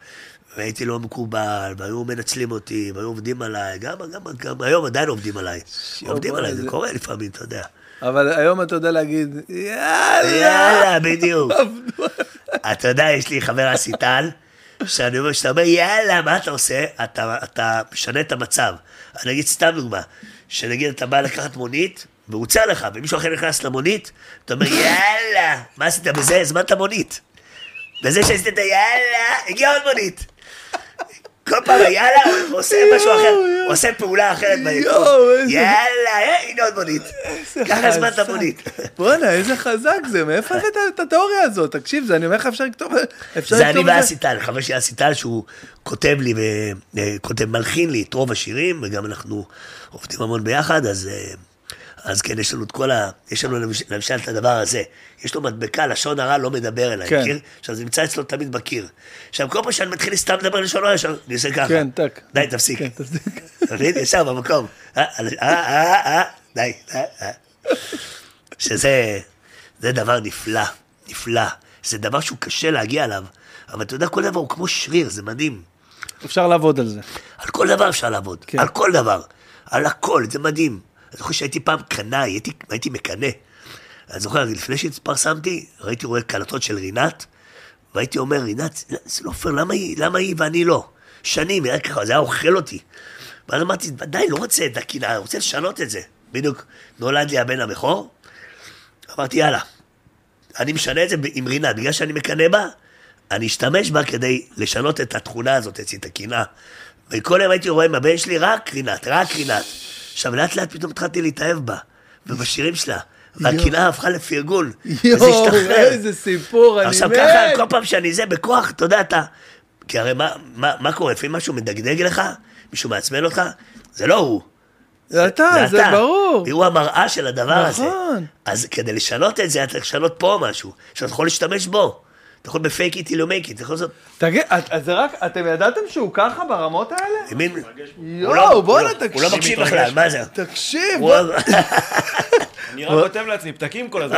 [SPEAKER 2] והייתי לא מקובל, והיו מנצלים אותי, והיו עובדים עליי, גם, גם, גם היום עדיין עובדים עליי. עובדים עליי, זה
[SPEAKER 1] זה-
[SPEAKER 2] קורה לפעמים, אתה יודע.
[SPEAKER 1] אבל היום אתה יודע להגיד, יאללה.
[SPEAKER 2] יאללה, בדיוק. אתה יודע, יש לי חבר אסי טל, שאני אומר, שאתה אומר, יאללה, מה אתה עושה? אתה, אתה משנה את המצב. אני אגיד סתם דוגמה, שנגיד אתה בא לקחת מונית, והוא עוצר לך, ומישהו אחר נכנס למונית, אתה אומר, יאללה, מה עשית בזה? הזמנת מונית. בזה שעשית את היאללה, הגיעה עוד מונית. כל פעם יאללה, הוא עושה משהו אחר, הוא עושה פעולה אחרת ביקום. יאללה, אה, הנה עוד מונית. ככה הזמנת
[SPEAKER 1] חזק.
[SPEAKER 2] מונית.
[SPEAKER 1] בואנה, איזה חזק זה, מאיפה הבאת את התיאוריה הזאת? תקשיב, זה, אני אומר לך, אפשר לכתוב...
[SPEAKER 2] זה אני
[SPEAKER 1] לכתוב את
[SPEAKER 2] ואסי טל, חבר שלי אסי טל, שהוא כותב לי וכותב, מלחין לי את רוב השירים, וגם אנחנו עובדים המון ביחד, אז, אה, אז כן, יש לנו את כל ה... יש לנו למש- למשל את הדבר הזה. יש לו מדבקה, לשון הרע לא מדבר אליי,
[SPEAKER 1] כן.
[SPEAKER 2] מכיר? עכשיו, זה נמצא אצלו תמיד בקיר. עכשיו, כל פעם שאני מתחיל סתם לדבר לשון הרע, אני עושה ככה.
[SPEAKER 1] כן, טק.
[SPEAKER 2] די, תפסיק.
[SPEAKER 1] כן, תפסיק.
[SPEAKER 2] אתה מבין? ישר במקום. אה, אה, אה, אה, די. אה, אה. שזה זה דבר נפלא, נפלא. זה דבר שהוא קשה להגיע אליו, אבל אתה יודע, כל דבר הוא כמו שריר, זה מדהים.
[SPEAKER 1] אפשר לעבוד על זה.
[SPEAKER 2] על כל דבר אפשר לעבוד,
[SPEAKER 1] כן.
[SPEAKER 2] על כל דבר. על הכל, זה מדהים. אני זוכר שהייתי פעם קנאי, הייתי, הייתי מקנא. אני זוכר, לפני שהתפרסמתי, ראיתי רואה קלטות של רינת, והייתי אומר, רינת, זה לא פייר, למה למה היא ואני לא? שנים, היה ככה, זה היה אוכל אותי. ואז אמרתי, די, לא רוצה את הקנאה, אני רוצה לשנות את זה. בדיוק נולד לי הבן הבכור, אמרתי, יאללה, אני משנה את זה עם רינת, בגלל שאני מקנא בה, אני אשתמש בה כדי לשנות את התכונה הזאת את הקנאה. וכל היום הייתי רואה עם הבן שלי רק רינת, רק רינת. עכשיו, לאט לאט פתאום התחלתי להתאהב בה, ובשירים שלה. והקנאה הפכה לפרגון, וזה
[SPEAKER 1] יואו,
[SPEAKER 2] השתחרר.
[SPEAKER 1] איזה סיפור, אני מת.
[SPEAKER 2] עכשיו ככה, כל פעם שאני זה בכוח, אתה יודע, אתה... כי הרי מה, מה, מה קורה? לפעמים משהו מדגדג לך, מישהו מעצבן אותך, זה לא הוא.
[SPEAKER 1] זה אתה, זה ברור.
[SPEAKER 2] הוא המראה של הדבר הזה.
[SPEAKER 1] נכון.
[SPEAKER 2] אז כדי לשנות את זה, אתה צריך לשנות פה משהו, שאתה יכול להשתמש בו. אתה יכול בפייק איט אילו מייק איט, אתה יכול לעשות...
[SPEAKER 1] תגיד, אז זה רק, אתם ידעתם שהוא ככה ברמות האלה? יואו,
[SPEAKER 2] לא-
[SPEAKER 1] בואנה,
[SPEAKER 2] לא-
[SPEAKER 1] תקשיב.
[SPEAKER 2] הוא לא מקשיב בכלל, מה זה?
[SPEAKER 1] תקשיב,
[SPEAKER 2] הוא-
[SPEAKER 4] אני רק כותב לעצמי פתקים כל הזמן.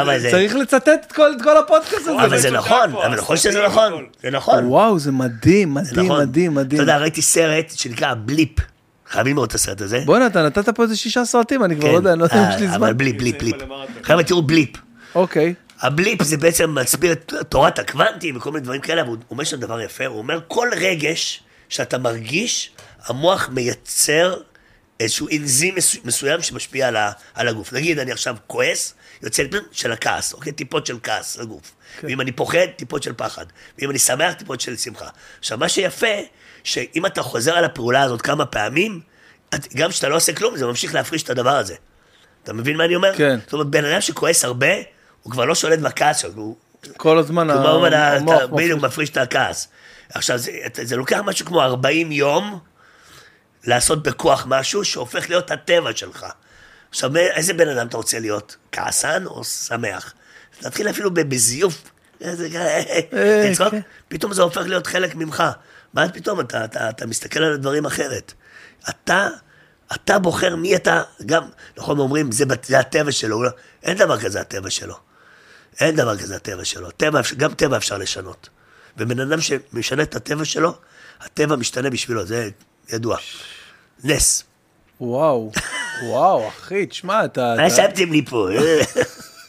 [SPEAKER 2] אבל זה-
[SPEAKER 1] צריך לצטט את כל הפודקאסט הזה.
[SPEAKER 2] אבל זה נכון, אבל נכון שזה נכון. זה נכון.
[SPEAKER 1] וואו, זה מדהים, מדהים,
[SPEAKER 2] נכון.
[SPEAKER 1] מדהים, מדהים.
[SPEAKER 2] אתה יודע, ראיתי סרט שנקרא בליפ. חייבים לראות את הסרט הזה.
[SPEAKER 1] בואנה, אתה נתת פה איזה שישה סרטים, אני כבר לא יודע, אני לא יודע אם יש לי
[SPEAKER 2] אה, אבל
[SPEAKER 1] זמן.
[SPEAKER 2] בליפ, בליפ, בליפ.
[SPEAKER 4] למרתון.
[SPEAKER 2] חבר'ה, תראו בליפ.
[SPEAKER 1] אוקיי.
[SPEAKER 2] הבליפ זה בעצם מסביר את תורת הקוונטים וכל מיני דברים כאלה, אבל הוא אומר שם דבר יפה, הוא אומר כל רגש שאתה מרגיש, המוח מייצר איזשהו אנזים מסו- מסוים שמשפיע על, ה, על הגוף. נגיד, אני עכשיו כועס, יוצא לי של הכעס, אוקיי? טיפות של כעס לגוף.
[SPEAKER 1] כן.
[SPEAKER 2] ואם אני פוחד, טיפות של פחד. ואם אני שמח, טיפות של שמחה. עכשיו, מה שיפה, שאם אתה חוזר על הפעולה הזאת כמה פעמים, את- גם כשאתה לא עושה כלום, זה ממשיך להפריש את הדבר הזה. אתה מבין מה אני אומר?
[SPEAKER 1] כן.
[SPEAKER 2] זאת אומרת, בן אדם שכועס הרבה, הוא כבר לא שולט בכעס שלו, הוא
[SPEAKER 1] כל הזמן
[SPEAKER 2] כלומר,
[SPEAKER 1] המוח
[SPEAKER 2] אתה בדיוק
[SPEAKER 1] מפריש.
[SPEAKER 2] מפריש את הכעס. עכשיו, זה, זה לוקח משהו כמו 40 יום לעשות בכוח משהו שהופך להיות הטבע שלך. עכשיו, איזה בן אדם אתה רוצה להיות? כעסן או שמח? תתחיל אפילו בזיוף.
[SPEAKER 1] אה,
[SPEAKER 2] לצחוק,
[SPEAKER 1] כן.
[SPEAKER 2] פתאום זה הופך להיות חלק ממך. ואז פתאום אתה, אתה, אתה מסתכל על הדברים אחרת. אתה, אתה בוחר מי אתה, גם, נכון, אומרים, זה, זה הטבע שלו, לא- אין דבר כזה הטבע שלו. אין דבר כזה הטבע שלו. טבע, גם טבע אפשר לשנות. ובן אדם שמשנה את הטבע שלו, הטבע משתנה בשבילו, זה ידוע. נס.
[SPEAKER 1] וואו, וואו, אחי, תשמע, אתה...
[SPEAKER 2] מה שמתם לי פה?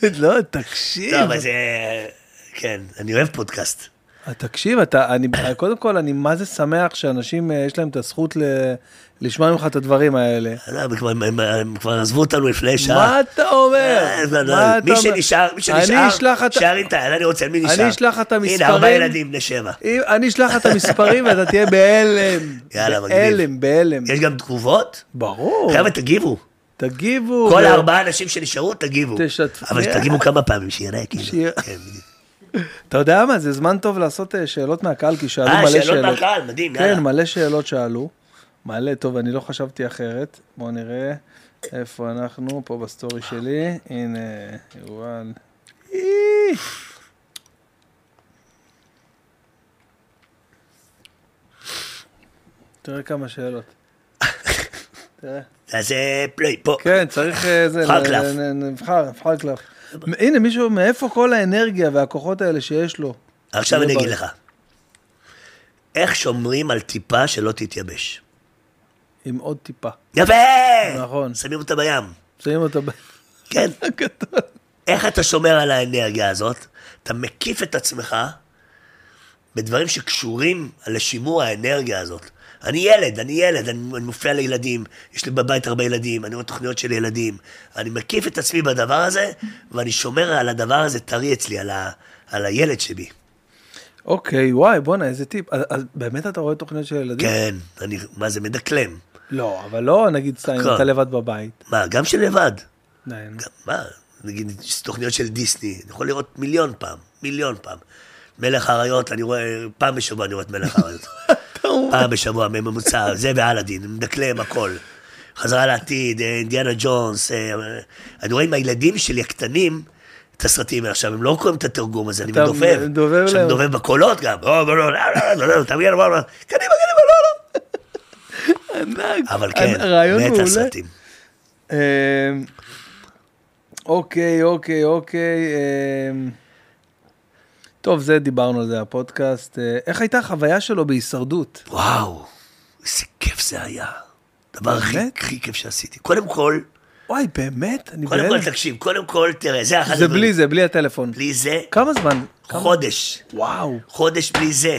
[SPEAKER 1] לא, תקשיב.
[SPEAKER 2] טוב, אז אה, כן, אני אוהב פודקאסט.
[SPEAKER 1] תקשיב, אתה, אני, קודם כל, אני מה זה שמח שאנשים, אה, יש להם את הזכות ל, לשמוע ממך את הדברים האלה.
[SPEAKER 2] אה, הם כבר- הם- הם כבר עזבו אותנו לפני שעה.
[SPEAKER 1] מה אתה אומר?
[SPEAKER 2] אה, לא, לא,
[SPEAKER 1] מה אתה
[SPEAKER 2] מי? שנשאר, מי שנשאר,
[SPEAKER 1] את
[SPEAKER 2] היד, אני רוצה, מי נשאר?
[SPEAKER 1] אני אשלח את
[SPEAKER 2] הנה,
[SPEAKER 1] המספרים.
[SPEAKER 2] ארבעה ילדים בני שבע.
[SPEAKER 1] אני אשלח את המספרים ואתה תהיה בהלם.
[SPEAKER 2] יאללה, מגניב.
[SPEAKER 1] בהלם, בהלם.
[SPEAKER 2] יש גם תגובות?
[SPEAKER 1] ברור.
[SPEAKER 2] חבר'ה, תגיבו.
[SPEAKER 1] תגיבו.
[SPEAKER 2] כל הארבעה אנשים שנשארו, תגיבו.
[SPEAKER 1] תשתפו.
[SPEAKER 2] אבל תגיבו כמה פעמים, שיראה כאילו.
[SPEAKER 1] שיהיה-
[SPEAKER 2] כן.
[SPEAKER 1] אתה יודע מה, זה זמן טוב לעשות אה, שאלות מהקהל, כי שאלו
[SPEAKER 2] אה,
[SPEAKER 1] מלא
[SPEAKER 2] שאלות
[SPEAKER 1] שאלות.
[SPEAKER 2] מהקהל, מדהים, יאללה.
[SPEAKER 1] כן, מלא שאלות שאלו. מלא, טוב, אני לא חשבתי אחרת. בואו נראה איפה אנחנו, פה בסטורי שלי. הנה, יובל. תראה כמה שאלות. תראה.
[SPEAKER 2] אז אה, פליי, פה.
[SPEAKER 1] כן, צריך אה, זה,
[SPEAKER 2] נבחר
[SPEAKER 1] ל-
[SPEAKER 2] קלף.
[SPEAKER 1] נבחר קלף. הנה, מישהו, מאיפה כל האנרגיה והכוחות האלה שיש לו?
[SPEAKER 2] עכשיו
[SPEAKER 1] שיהיה
[SPEAKER 2] אני אגיד. לך. איך שומרים על טיפה שלא תתייבש?
[SPEAKER 1] עם עוד טיפה.
[SPEAKER 2] יפה!
[SPEAKER 1] נכון.
[SPEAKER 2] שמים אותה בים.
[SPEAKER 1] שמים אותה ב...
[SPEAKER 2] כן. איך אתה שומר על האנרגיה הזאת? אתה מקיף את עצמך בדברים שקשורים לשימור האנרגיה הזאת. אני ילד, אני ילד, אני, אני מופיע לילדים, יש לי בבית הרבה ילדים, אני רואה תוכניות של ילדים. אני מקיף את עצמי בדבר הזה, ואני שומר על הדבר הזה טרי אצלי, על, ה, על הילד שבי.
[SPEAKER 1] אוקיי, וואי, בואנה, איזה טיפ. אז, אז באמת אתה רואה תוכניות של ילדים?
[SPEAKER 2] כן, אני, מה זה, מדקלם.
[SPEAKER 1] לא, אבל לא, נגיד סתם, אם
[SPEAKER 2] כן.
[SPEAKER 1] אתה לבד בבית.
[SPEAKER 2] מה, גם של לבד.
[SPEAKER 1] די, נו.
[SPEAKER 2] גם, מה, נגיד, תוכניות של דיסני, אני יכול לראות מיליון פעם, מיליון פעם. מלך האריות, אני רואה, פעם בשבוע אני רואה את מלך האריות. פעם בשבוע, בממוצע, זה ואלאדין, מדקלם הכל. חזרה לעתיד, אה, אינדיאנה ג'ונס, אה, אני רואה עם הילדים שלי הקטנים, את הסרטים האלה. עכשיו, הם לא קוראים את התרגום הזה, אני מדובב.
[SPEAKER 1] מדובב
[SPEAKER 2] עכשיו. מדובב בקולות גם. לא, לא, לא, לא, תמיד, קדימה, קדימה, לא, לא.
[SPEAKER 1] ענק.
[SPEAKER 2] אבל כן,
[SPEAKER 1] מעולה.
[SPEAKER 2] הסרטים.
[SPEAKER 1] אמ, אוקיי, אוקיי, אוקיי. טוב, זה דיברנו על זה, הפודקאסט. אה, איך הייתה החוויה שלו בהישרדות?
[SPEAKER 2] וואו, איזה כיף זה היה. הדבר הכי? הכי כיף שעשיתי. קודם כל,
[SPEAKER 1] וואי, באמת? אני
[SPEAKER 2] קודם. כל תקשיב, קודם כל, תראה, זה אחד
[SPEAKER 1] זה
[SPEAKER 2] הדברים.
[SPEAKER 1] בלי זה, בלי הטלפון.
[SPEAKER 2] בלי זה,
[SPEAKER 1] כמה זמן?
[SPEAKER 2] חודש.
[SPEAKER 1] וואו,
[SPEAKER 2] חודש בלי זה.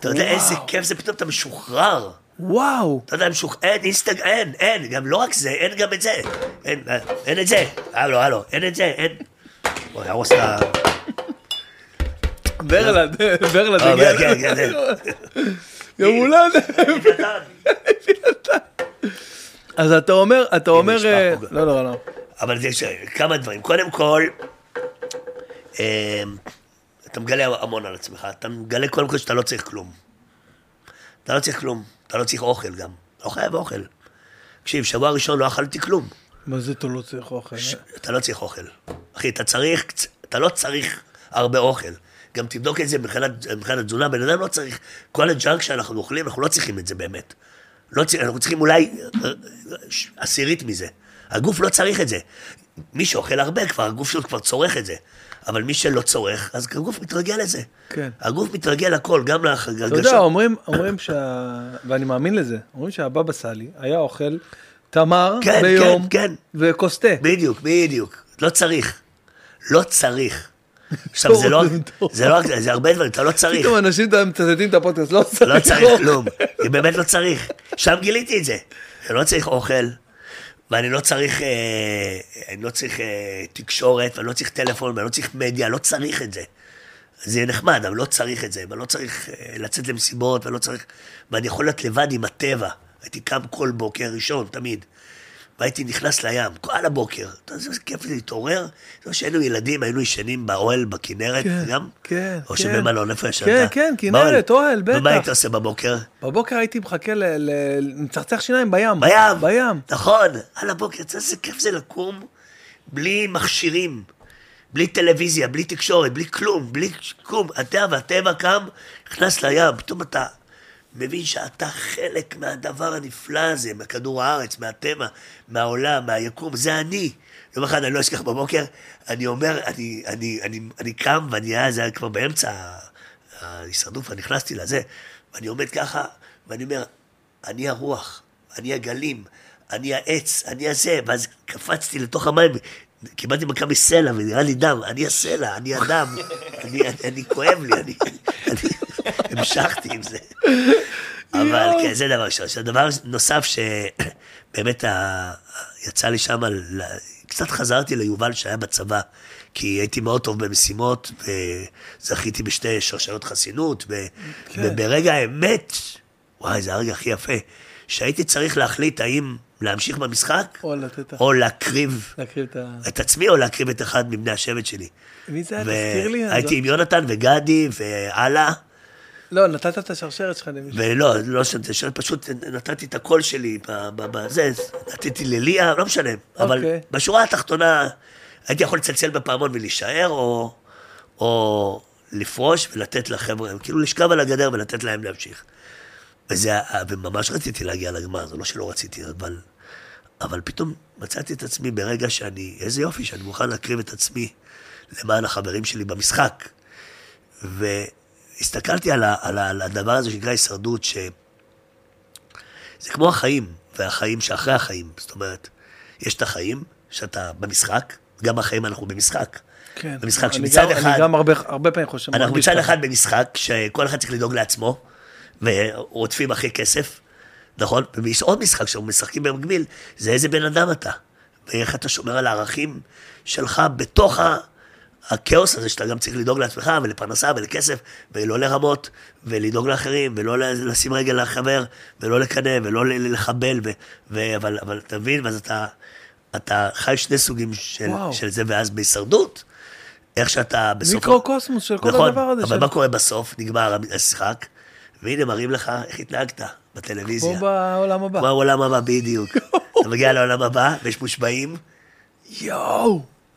[SPEAKER 2] אתה יודע. איזה כיף זה, פתאום אתה משוחרר.
[SPEAKER 1] וואו.
[SPEAKER 2] אתה יודע, משוחרר, אין אינסטג, אין, אין, גם לא רק זה, אין גם את זה. אין, אה, אין את זה. הלו, הלו, אין את זה, אין. בוא, יהרוס את ה...
[SPEAKER 1] ברלנד, ברלנד
[SPEAKER 2] אה. כן, כן, כן.
[SPEAKER 1] יום הולדת. אז אתה אומר, אתה אומר... אה. לא, לא, לא.
[SPEAKER 2] אבל יש כמה דברים. קודם כל, אה, אתה מגלה המון על עצמך. אתה מגלה קודם כל שאתה לא צריך כלום. אתה לא צריך כלום. אתה לא צריך אוכל גם. לא חייב אוכל. תקשיב, שבוע ראשון לא אכלתי כלום.
[SPEAKER 1] מה זה אתה לא צריך אוכל?
[SPEAKER 2] ש- אתה לא צריך אוכל. אחי, אתה צריך, אתה לא צריך הרבה אוכל. גם תבדוק את זה מבחינת התזונה, בן אדם לא צריך, כל הג'אנק שאנחנו אוכלים, אנחנו לא צריכים את זה באמת. לא צריך, אנחנו צריכים אולי אה, ש- עשירית מזה. הגוף לא צריך את זה. מי שאוכל הרבה כבר, הגוף שלו כבר צורך את זה. אבל מי שלא צורך, אז הגוף מתרגל לזה.
[SPEAKER 1] כן.
[SPEAKER 2] הגוף מתרגל לכל, גם
[SPEAKER 1] אתה יודע. אומרים, אומרים שה... ואני מאמין לזה, אומרים שהבבא סאלי היה אוכל תמר
[SPEAKER 2] כן,
[SPEAKER 1] ביום
[SPEAKER 2] כן, כן.
[SPEAKER 1] וכוס תה.
[SPEAKER 2] בדיוק, בדיוק. לא צריך. לא צריך. עכשיו, זה לא, זה לא, זה הרבה דברים, אתה לא צריך.
[SPEAKER 1] פתאום אנשים מצטטים את הפודקאסט, לא צריך.
[SPEAKER 2] לא צריך כלום, באמת לא צריך. שם גיליתי את זה. אני לא צריך אוכל, ואני לא צריך, אה, אני לא צריך אה, תקשורת, ואני לא צריך טלפון, ואני לא צריך מדיה, לא צריך את זה. זה יהיה נחמד, אבל לא צריך את זה, ואני לא צריך אה, לצאת למסיבות, ואני לא צריך... ואני יכול להיות לבד עם הטבע. הייתי קם כל בוקר ראשון, תמיד. והייתי נכנס לים, כל הבוקר. אתה יודע איזה כיף זה להתעורר? זה לא שהיינו ילדים, היינו ישנים באוהל בכנרת,
[SPEAKER 1] כן,
[SPEAKER 2] גם?
[SPEAKER 1] כן,
[SPEAKER 2] או
[SPEAKER 1] כן.
[SPEAKER 2] שבמלון, איפה ישנת?
[SPEAKER 1] כן, כן, כנרת, אוהל, בטח.
[SPEAKER 2] ומה היית עושה בבוקר?
[SPEAKER 1] בבוקר הייתי מחכה ל... ל- מצחצח שיניים בים.
[SPEAKER 2] בים.
[SPEAKER 1] בים.
[SPEAKER 2] נכון, על הבוקר, אתה יודע איזה כיף זה לקום בלי מכשירים, בלי טלוויזיה, בלי תקשורת, בלי כלום, בלי כלום. אתה והטבע קם, נכנס לים, פתאום אתה מבין שאתה חלק מהדבר הנפלא הזה, מכדור הארץ, מהטבע, מהעולם, מהיקום, זה אני. יום אחד אני לא אשכח בבוקר, אני אומר, אני, אני, אני, אני קם, ואני היה, זה היה כבר באמצע ההישרדות, ונכנסתי לזה, ואני עומד ככה, ואני אומר, אני הרוח, אני הגלים, אני העץ, אני הזה, ואז קפצתי לתוך המים, קיבלתי מכה מסלע ונראה לי דם, אני הסלע, אני הדם, אני, אני, אני כואב לי, אני המשכתי עם זה. אבל. כן, זה דבר ראשון. דבר נוסף שבאמת ה- יצא לי שם, קצת חזרתי ליובל שהיה בצבא, כי הייתי מאוד טוב במשימות, וזכיתי בשתי שרשיות חסינות, ו-
[SPEAKER 1] כן.
[SPEAKER 2] וברגע האמת, וואי, זה הרגע הכי יפה, שהייתי צריך להחליט האם להמשיך במשחק,
[SPEAKER 1] או לתת...
[SPEAKER 2] או להקריב
[SPEAKER 1] להקריב את ה...
[SPEAKER 2] את עצמי, או להקריב את אחד מבני השבט שלי.
[SPEAKER 1] מי זה היה? תזכיר לי. לא-
[SPEAKER 2] עם יונתן וגדי ואללה.
[SPEAKER 1] לא, נתת את השרשרת שלך למישהו.
[SPEAKER 2] ולא, לא שזה, פשוט נתתי את הקול שלי בזה, נתתי לליה, לא משנה. אבל
[SPEAKER 1] אוקיי.
[SPEAKER 2] בשורה התחתונה, הייתי יכול לצלצל בפעמון ולהישאר, או, או לפרוש ולתת לחבר'ה, כאילו לשכב על הגדר ולתת להם להמשיך. וזה, וממש רציתי להגיע לגמר, זה לא שלא רציתי, אבל, אבל פתאום מצאתי את עצמי ברגע שאני, איזה יופי, שאני מוכן להקריב את עצמי למען החברים שלי במשחק. והסתכלתי על, ה, על, ה, על הדבר הזה שנקרא הישרדות, שזה כמו החיים, והחיים שאחרי החיים. זאת אומרת, יש את החיים, שאתה במשחק, גם בחיים אנחנו במשחק.
[SPEAKER 1] כן.
[SPEAKER 2] במשחק שמצד
[SPEAKER 1] גם-
[SPEAKER 2] אחד...
[SPEAKER 1] אני גם הרבה- הרבה פעמים חושב...
[SPEAKER 2] אנחנו מצד. אחד במשחק שכל אחד צריך לדאוג לעצמו, ורודפים אחרי כסף, נכון? ויש עוד משחק שאנחנו משחקים במקביל, זה איזה בן אדם אתה. ואיך אתה שומר על הערכים שלך בתוך ה... הכאוס הזה שאתה גם צריך לדאוג לעצמך ולפרנסה ולכסף ולא לרמות ולדאוג לאחרים ולא לשים רגל לחבר ולא לקנא ולא לחבל ו... ו... אבל, אבל אתה מבין ואז אתה, אתה חי שני סוגים של,
[SPEAKER 1] וואו.
[SPEAKER 2] של זה ואז בהישרדות איך שאתה בסוף...
[SPEAKER 1] מיקרו-קוסמוס של כל
[SPEAKER 2] נכון,
[SPEAKER 1] הדבר הזה.
[SPEAKER 2] אבל
[SPEAKER 1] של-
[SPEAKER 2] מה קורה בסוף? נגמר המשחק, והנה מראים לך איך התנהגת בטלוויזיה.
[SPEAKER 1] כמו בעולם הבא.
[SPEAKER 2] כמו העולם הבא, בדיוק. אתה מגיע לעולם הבא, ויש מושבעים,
[SPEAKER 1] יואו!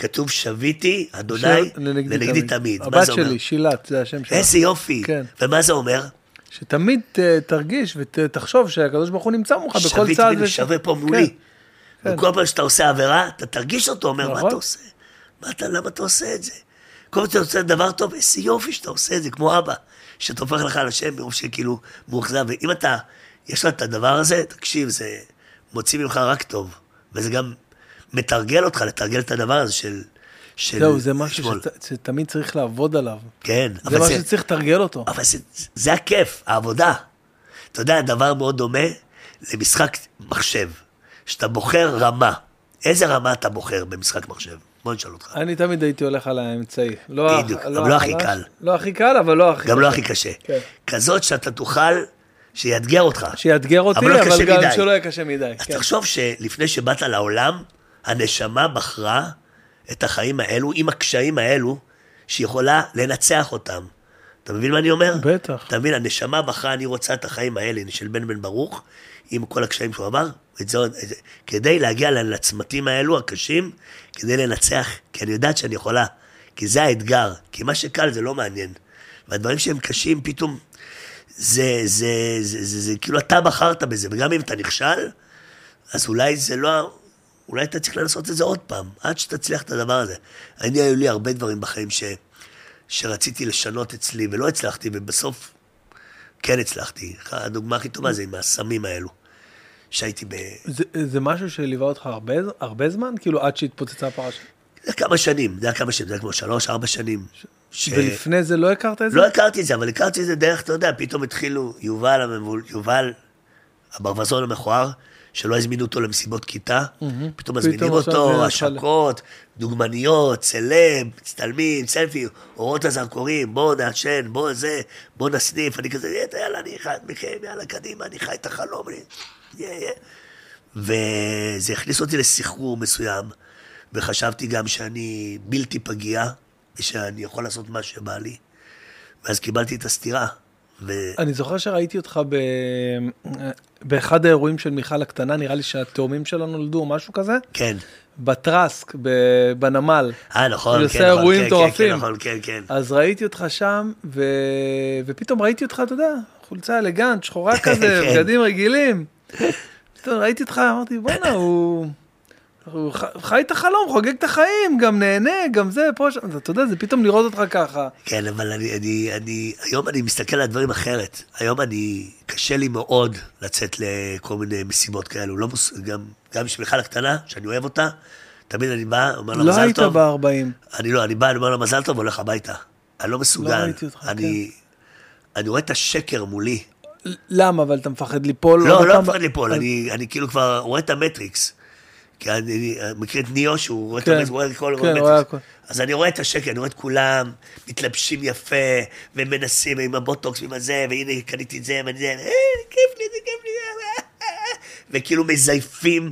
[SPEAKER 2] כתוב, שביתי, אדוני,
[SPEAKER 1] ש- לנגדי
[SPEAKER 2] לנגדי תמיד.
[SPEAKER 1] הבת? שלי, שילת, זה השם שלה.
[SPEAKER 2] איזה יופי.
[SPEAKER 1] כן.
[SPEAKER 2] ומה זה אומר?
[SPEAKER 1] שתמיד ת- תרגיש ותחשוב שהקדוש ברוך הוא נמצא מולך בכל
[SPEAKER 2] שביתי
[SPEAKER 1] צעד. וש-
[SPEAKER 2] שווה פה מולי.
[SPEAKER 1] כן.
[SPEAKER 2] וכל פעם שאתה עושה עבירה, אתה תרגיש אותו, אומר, מה
[SPEAKER 1] נכון.
[SPEAKER 2] אתה עושה? מה אתה, למה אתה עושה את זה? כל פעם שאתה עושה דבר טוב, איזה יופי שאתה עושה את זה, כמו אבא, שאתה הופך לך על השם מרוב שכאילו מאוכזב, ואם אתה, יש לך את הדבר הזה, תקשיב, זה מוציא ממך רק טוב, וזה גם מתרגל אותך לתרגל את הדבר הזה של... של
[SPEAKER 1] זהו, זה משהו
[SPEAKER 2] לשמאל.
[SPEAKER 1] שת- שתמיד צריך לעבוד עליו.
[SPEAKER 2] כן,
[SPEAKER 1] זה משהו שצריך לתרגל אותו.
[SPEAKER 2] אבל זה, זה הכיף, העבודה. אתה יודע, דבר מאוד דומה למשחק מחשב, שאתה בוחר רמה. איזה רמה אתה בוחר במשחק מחשב? בוא נשאל אותך.
[SPEAKER 1] אני תמיד הייתי הולך על האמצעי. לא
[SPEAKER 2] בדיוק, גם לא הכי קל.
[SPEAKER 1] לא הכי קל, אבל לא הכי
[SPEAKER 2] גם לא. הכי קשה.
[SPEAKER 1] כן.
[SPEAKER 2] כזאת שאתה תוכל, שיאתגר אותך.
[SPEAKER 1] שיאתגר אותי,
[SPEAKER 2] אבל לא
[SPEAKER 1] אבל גם
[SPEAKER 2] מדי.
[SPEAKER 1] שלא יהיה קשה מדי.
[SPEAKER 2] אז
[SPEAKER 1] כן.
[SPEAKER 2] תחשוב שלפני שבאת לעולם, הנשמה בחרה את החיים האלו עם הקשיים האלו, שהיא יכולה לנצח אותם. אתה מבין מה אני אומר?
[SPEAKER 1] בטח.
[SPEAKER 2] אתה מבין, הנשמה בחרה, אני רוצה את החיים האלה של בן בן ברוך, עם כל הקשיים שהוא עבר, את זה, את זה, כדי להגיע לצמתים האלו הקשים, כדי לנצח, כי אני יודעת שאני יכולה, כי זה האתגר, כי מה שקל זה לא מעניין. והדברים שהם קשים, פתאום, זה, זה, זה, זה, זה, זה כאילו אתה בחרת בזה, וגם אם אתה נכשל, אז אולי זה לא... אולי אתה צריך לנסות את זה עוד פעם, עד שתצליח את הדבר הזה. אני, היו לי הרבה דברים בחיים ש, שרציתי לשנות אצלי, ולא הצלחתי, ובסוף כן הצלחתי. הדוגמה הכי טובה זה עם הסמים האלו. שהייתי ב...
[SPEAKER 1] זה, זה משהו שליווה אותך הרבה, הרבה זמן? כאילו עד שהתפוצצה הפרשה.
[SPEAKER 2] זה כמה שנים, זה היה כמה שנים, זה היה כמו שלוש, ארבע שנים. ש...
[SPEAKER 1] ולפני זה לא הכרת את זה?
[SPEAKER 2] לא הכרתי את זה, אבל הכרתי את זה דרך, אתה יודע, פתאום התחילו, יובל המבול, יובל, הברווזון המכוער, שלא הזמינו אותו למסיבות כיתה, פתאום מזמינים
[SPEAKER 1] פתאום עכשיו
[SPEAKER 2] אותו, השקות, דוגמניות, סלב, מצטלמים, סלפי, אורות הזרקורים, בוא נעשן, בוא זה, בוא נסניף, אני כזה, יאללה, אני חי מכם, יאללה, קדימה, אני חי את החלום, אני... יה, יה. וזה הכניס אותי לסחרור מסוים, וחשבתי גם שאני בלתי פגיע, ושאני יכול לעשות מה שבא לי. ואז קיבלתי את הסטירה. ו...
[SPEAKER 1] אני זוכר שראיתי אותך ב... באחד האירועים של מיכל הקטנה, נראה לי שהתאומים שלה נולדו או משהו כזה,
[SPEAKER 2] כן.
[SPEAKER 1] בטרסק ב- בנמל.
[SPEAKER 2] אה, נכון, כן, נכון,
[SPEAKER 1] אירועים
[SPEAKER 2] כן, כן. כן, נכון, כן, כן.
[SPEAKER 1] אז ראיתי אותך שם, ו... ופתאום ראיתי אותך, אתה יודע, חולצה אלגנט, שחורה כזה,
[SPEAKER 2] כן.
[SPEAKER 1] בגדים רגילים. פתאום ראיתי אותך, אמרתי, בואנה, הוא... הוא חי את החלום, חוגג את החיים, גם נהנה, גם זה, פה, שם. אתה יודע, זה פתאום לראות אותך ככה.
[SPEAKER 2] כן, אבל אני, אני, אני, היום אני מסתכל על הדברים אחרת. היום אני, קשה לי מאוד לצאת לכל מיני משימות כאלו. לא מוס, גם, גם בשביל מיכל הקטנה, שאני אוהב אותה, תמיד אני בא, אומר לה
[SPEAKER 1] לא
[SPEAKER 2] מזל
[SPEAKER 1] היית
[SPEAKER 2] טוב.
[SPEAKER 1] ב-40.
[SPEAKER 2] אני לא, אני בא, אני אומר לה מזל טוב, והולך הביתה. אני לא מסוגל.
[SPEAKER 1] לא ראיתי אותך,
[SPEAKER 2] אני, אני רואה את השקר מולי.
[SPEAKER 1] למה? אבל אתה מפחד ליפול?
[SPEAKER 2] לא, לא? מפחד ליפול, אני, אני כאילו כבר רואה את המטריקס. כי אני, אני מכיר את ניאו, שהוא רואה
[SPEAKER 1] כן,
[SPEAKER 2] את רואה את כל
[SPEAKER 1] כן. רואה הכל.
[SPEAKER 2] אז אני רואה את השקר, אני רואה את כולם מתלבשים יפה, ומנסים עם הבוטוקס ועם הזה, והנה קניתי את זה, ואני זה, אה, כיף לי, זה כיף לי, אה, אה, אה." וכאילו מזייפים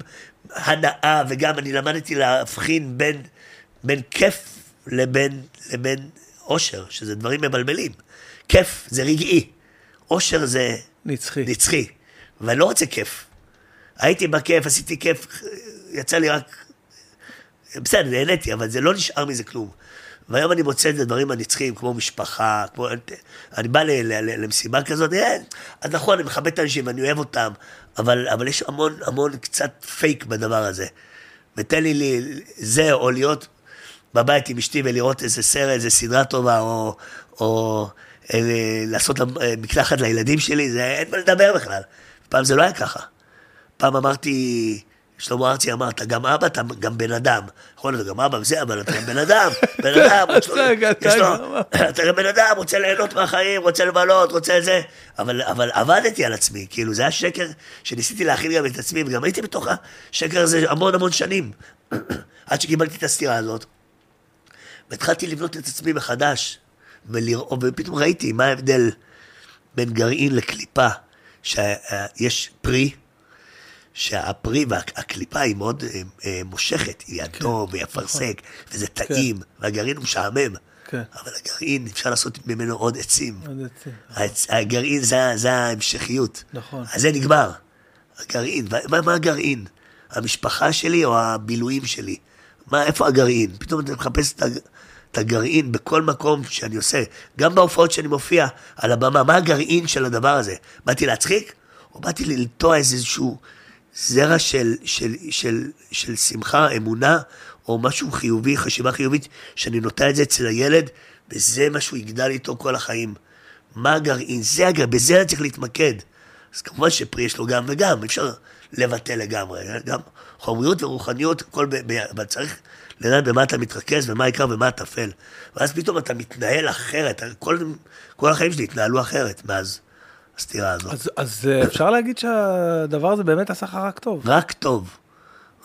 [SPEAKER 2] הנאה, וגם אני למדתי להבחין בין, בין כיף לבין, לבין אושר, שזה דברים מבלבלים. כיף זה רגעי, אושר זה
[SPEAKER 1] נצחי.
[SPEAKER 2] נצחי, ואני לא רוצה כיף. הייתי בכיף, עשיתי כיף, יצא לי רק... בסדר, נהניתי, אבל זה לא נשאר מזה כלום. והיום אני מוצא את הדברים הנצחיים, כמו משפחה, כמו... אני בא ל, ל, ל, למסיבה כזאת, אה, אז נכון, אני מכבד את האנשים ואני אוהב אותם, אבל, אבל יש המון, המון קצת פייק בדבר הזה. ותן לי, לי זה, או להיות בבית עם אשתי ולראות איזה סרט, איזה סדרה טובה, או, או אה, לעשות אה, מקלחת לילדים שלי, זה אין מה לדבר בכלל. פעם זה לא היה ככה. פעם אמרתי, שלמה ארצי אמר, אתה גם אבא, אתה גם בן אדם. נכון, אתה גם אבא וזה, אבל אתה גם בן אדם. בן אדם,
[SPEAKER 1] אתה- גם
[SPEAKER 2] בן אדם, רוצה ליהנות מהחיים, רוצה לבלות, רוצה זה. אבל, אבל עבדתי על עצמי, כאילו, זה היה שקר שניסיתי להכין גם את עצמי, וגם הייתי בתוך השקר הזה המון המון שנים. עד שקיבלתי את הסתירה הזאת. והתחלתי לבנות את עצמי מחדש, ולראות, ופתאום ראיתי מה ההבדל בין גרעין לקליפה, שיש פרי, שהפרי והקליפה היא מאוד אה, אה, מושכת, היא אדום ויפרסק, וזה טעים, והגרעין הוא משעמם.
[SPEAKER 1] כן.
[SPEAKER 2] אבל הגרעין, אפשר לעשות ממנו עוד עצים.
[SPEAKER 1] עוד עצים.
[SPEAKER 2] העצ- הגרעין זה, זה ההמשכיות.
[SPEAKER 1] נכון.
[SPEAKER 2] אז זה נגמר. הגרעין, מה, מה הגרעין? המשפחה שלי או הבילויים שלי? מה, איפה הגרעין? פתאום אתה מחפש את, הג- את הגרעין בכל מקום שאני עושה. גם בהופעות שאני מופיע על הבמה, מה הגרעין של הדבר הזה? באתי להצחיק? או באתי לנטוע איזשהו זרע של, של, של, של שמחה, אמונה, או משהו חיובי, חשיבה חיובית, שאני נוטע את זה אצל הילד, וזה מה שהוא יגדל איתו כל החיים. מה הגרעין? זה הגרעין, בזה אני צריך להתמקד. אז כמובן שפרי יש לו גם וגם, אי אפשר לבטל לגמרי. גם חומריות ורוחניות, הכל ב... ב... אבל צריך לדעת במה אתה מתרכז ומה העיקר ומה הטפל. ואז פתאום אתה מתנהל אחרת. כל, כל החיים שלי התנהלו אחרת מאז הסתירה הזאת.
[SPEAKER 1] אז, אז אה, אפשר להגיד שהדבר הזה באמת עשה לך רק טוב.
[SPEAKER 2] רק טוב.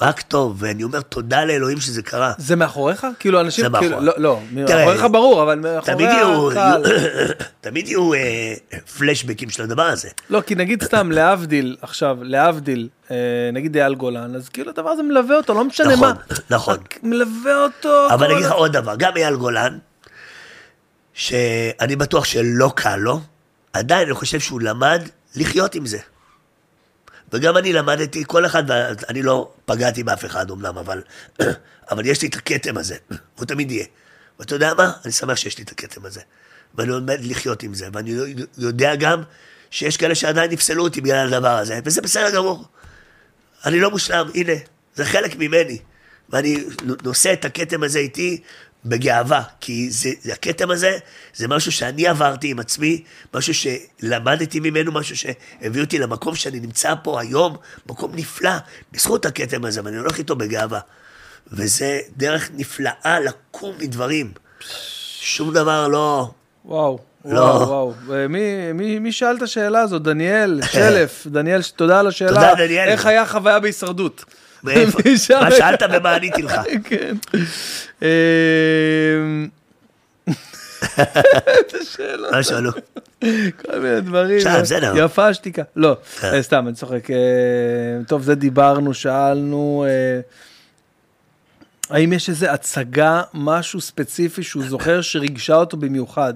[SPEAKER 2] רק טוב, ואני אומר תודה לאלוהים שזה קרה.
[SPEAKER 1] זה מאחוריך? כאילו אנשים,
[SPEAKER 2] זה
[SPEAKER 1] כאילו,
[SPEAKER 2] מאחורי.
[SPEAKER 1] לא, לא, מאחוריך ברור, אבל מאחורי הקהל.
[SPEAKER 2] תמיד יהיו אה, פלשבקים של הדבר הזה.
[SPEAKER 1] לא, כי נגיד סתם, להבדיל, עכשיו, להבדיל, אה, נגיד אייל גולן, אז כאילו הדבר הזה מלווה אותו, לא משנה
[SPEAKER 2] נכון,
[SPEAKER 1] מה.
[SPEAKER 2] נכון.
[SPEAKER 1] מלווה אותו.
[SPEAKER 2] אבל אני אגיד לך עוד דבר, גם אייל גולן, שאני בטוח שלא קל לו, עדיין אני חושב שהוא למד לחיות עם זה. וגם אני למדתי, כל אחד, אני לא פגעתי באף אחד אמנם, אבל, אבל יש לי את הכתם הזה, הוא תמיד יהיה. ואתה יודע מה? אני שמח שיש לי את הכתם הזה. ואני לומד לחיות עם זה, ואני יודע גם שיש כאלה שעדיין נפסלו אותי בגלל הדבר הזה, וזה בסדר גמור. אני לא מושלם, הנה, זה חלק ממני. ואני נושא את הכתם הזה איתי בגאווה, כי זה, זה, הכתם הזה זה משהו שאני עברתי עם עצמי, משהו שלמדתי ממנו, משהו שהביא אותי למקום שאני נמצא פה היום, מקום נפלא, בזכות הכתם הזה, ואני הולך איתו בגאווה. וזה דרך נפלאה לקום מדברים. שום דבר לא...
[SPEAKER 1] וואו,
[SPEAKER 2] לא.
[SPEAKER 1] וואו, וואו. ומי- מי מי שאל את השאלה הזאת? דניאל שלף. דניאל, תודה על השאלה.
[SPEAKER 2] תודה, דניאל.
[SPEAKER 1] איך היה חוויה בהישרדות?
[SPEAKER 2] מאיפה?
[SPEAKER 1] שאל-
[SPEAKER 2] מה שאלת ומה עניתי לך?
[SPEAKER 1] כן. אמ, איזה שאלות.
[SPEAKER 2] מה שאלו?
[SPEAKER 1] כל מיני דברים.
[SPEAKER 2] עכשיו, בסדר.
[SPEAKER 1] יפה השתיקה. לא,
[SPEAKER 2] כן.
[SPEAKER 1] אה, סתם, אני צוחק. אה, טוב, זה דיברנו, שאלנו. אה, האם יש איזו הצגה, משהו ספציפי שהוא זוכר שריגשה אותו במיוחד?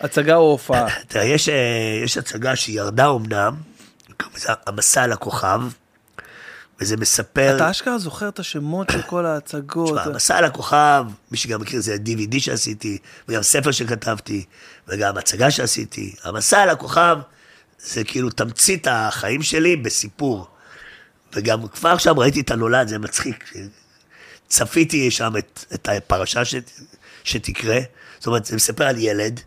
[SPEAKER 1] הצגה או הופעה?
[SPEAKER 2] תראה, יש, אה, הצגה שירדה אמנם, המסע על הכוכב, וזה מספר...
[SPEAKER 1] אתה אשכרה זוכר את השמות של כל ההצגות.
[SPEAKER 2] תשמע, המסע על הכוכב, מי שגם מכיר, זה DVD שעשיתי, וגם ספר שכתבתי, וגם הצגה שעשיתי. המסע על הכוכב זה כאילו תמצית החיים שלי בסיפור. וגם כבר עכשיו ראיתי את הנולד, זה מצחיק. צפיתי שם את, את הפרשה ש, שתקרה. זאת אומרת, זה מספר על ילד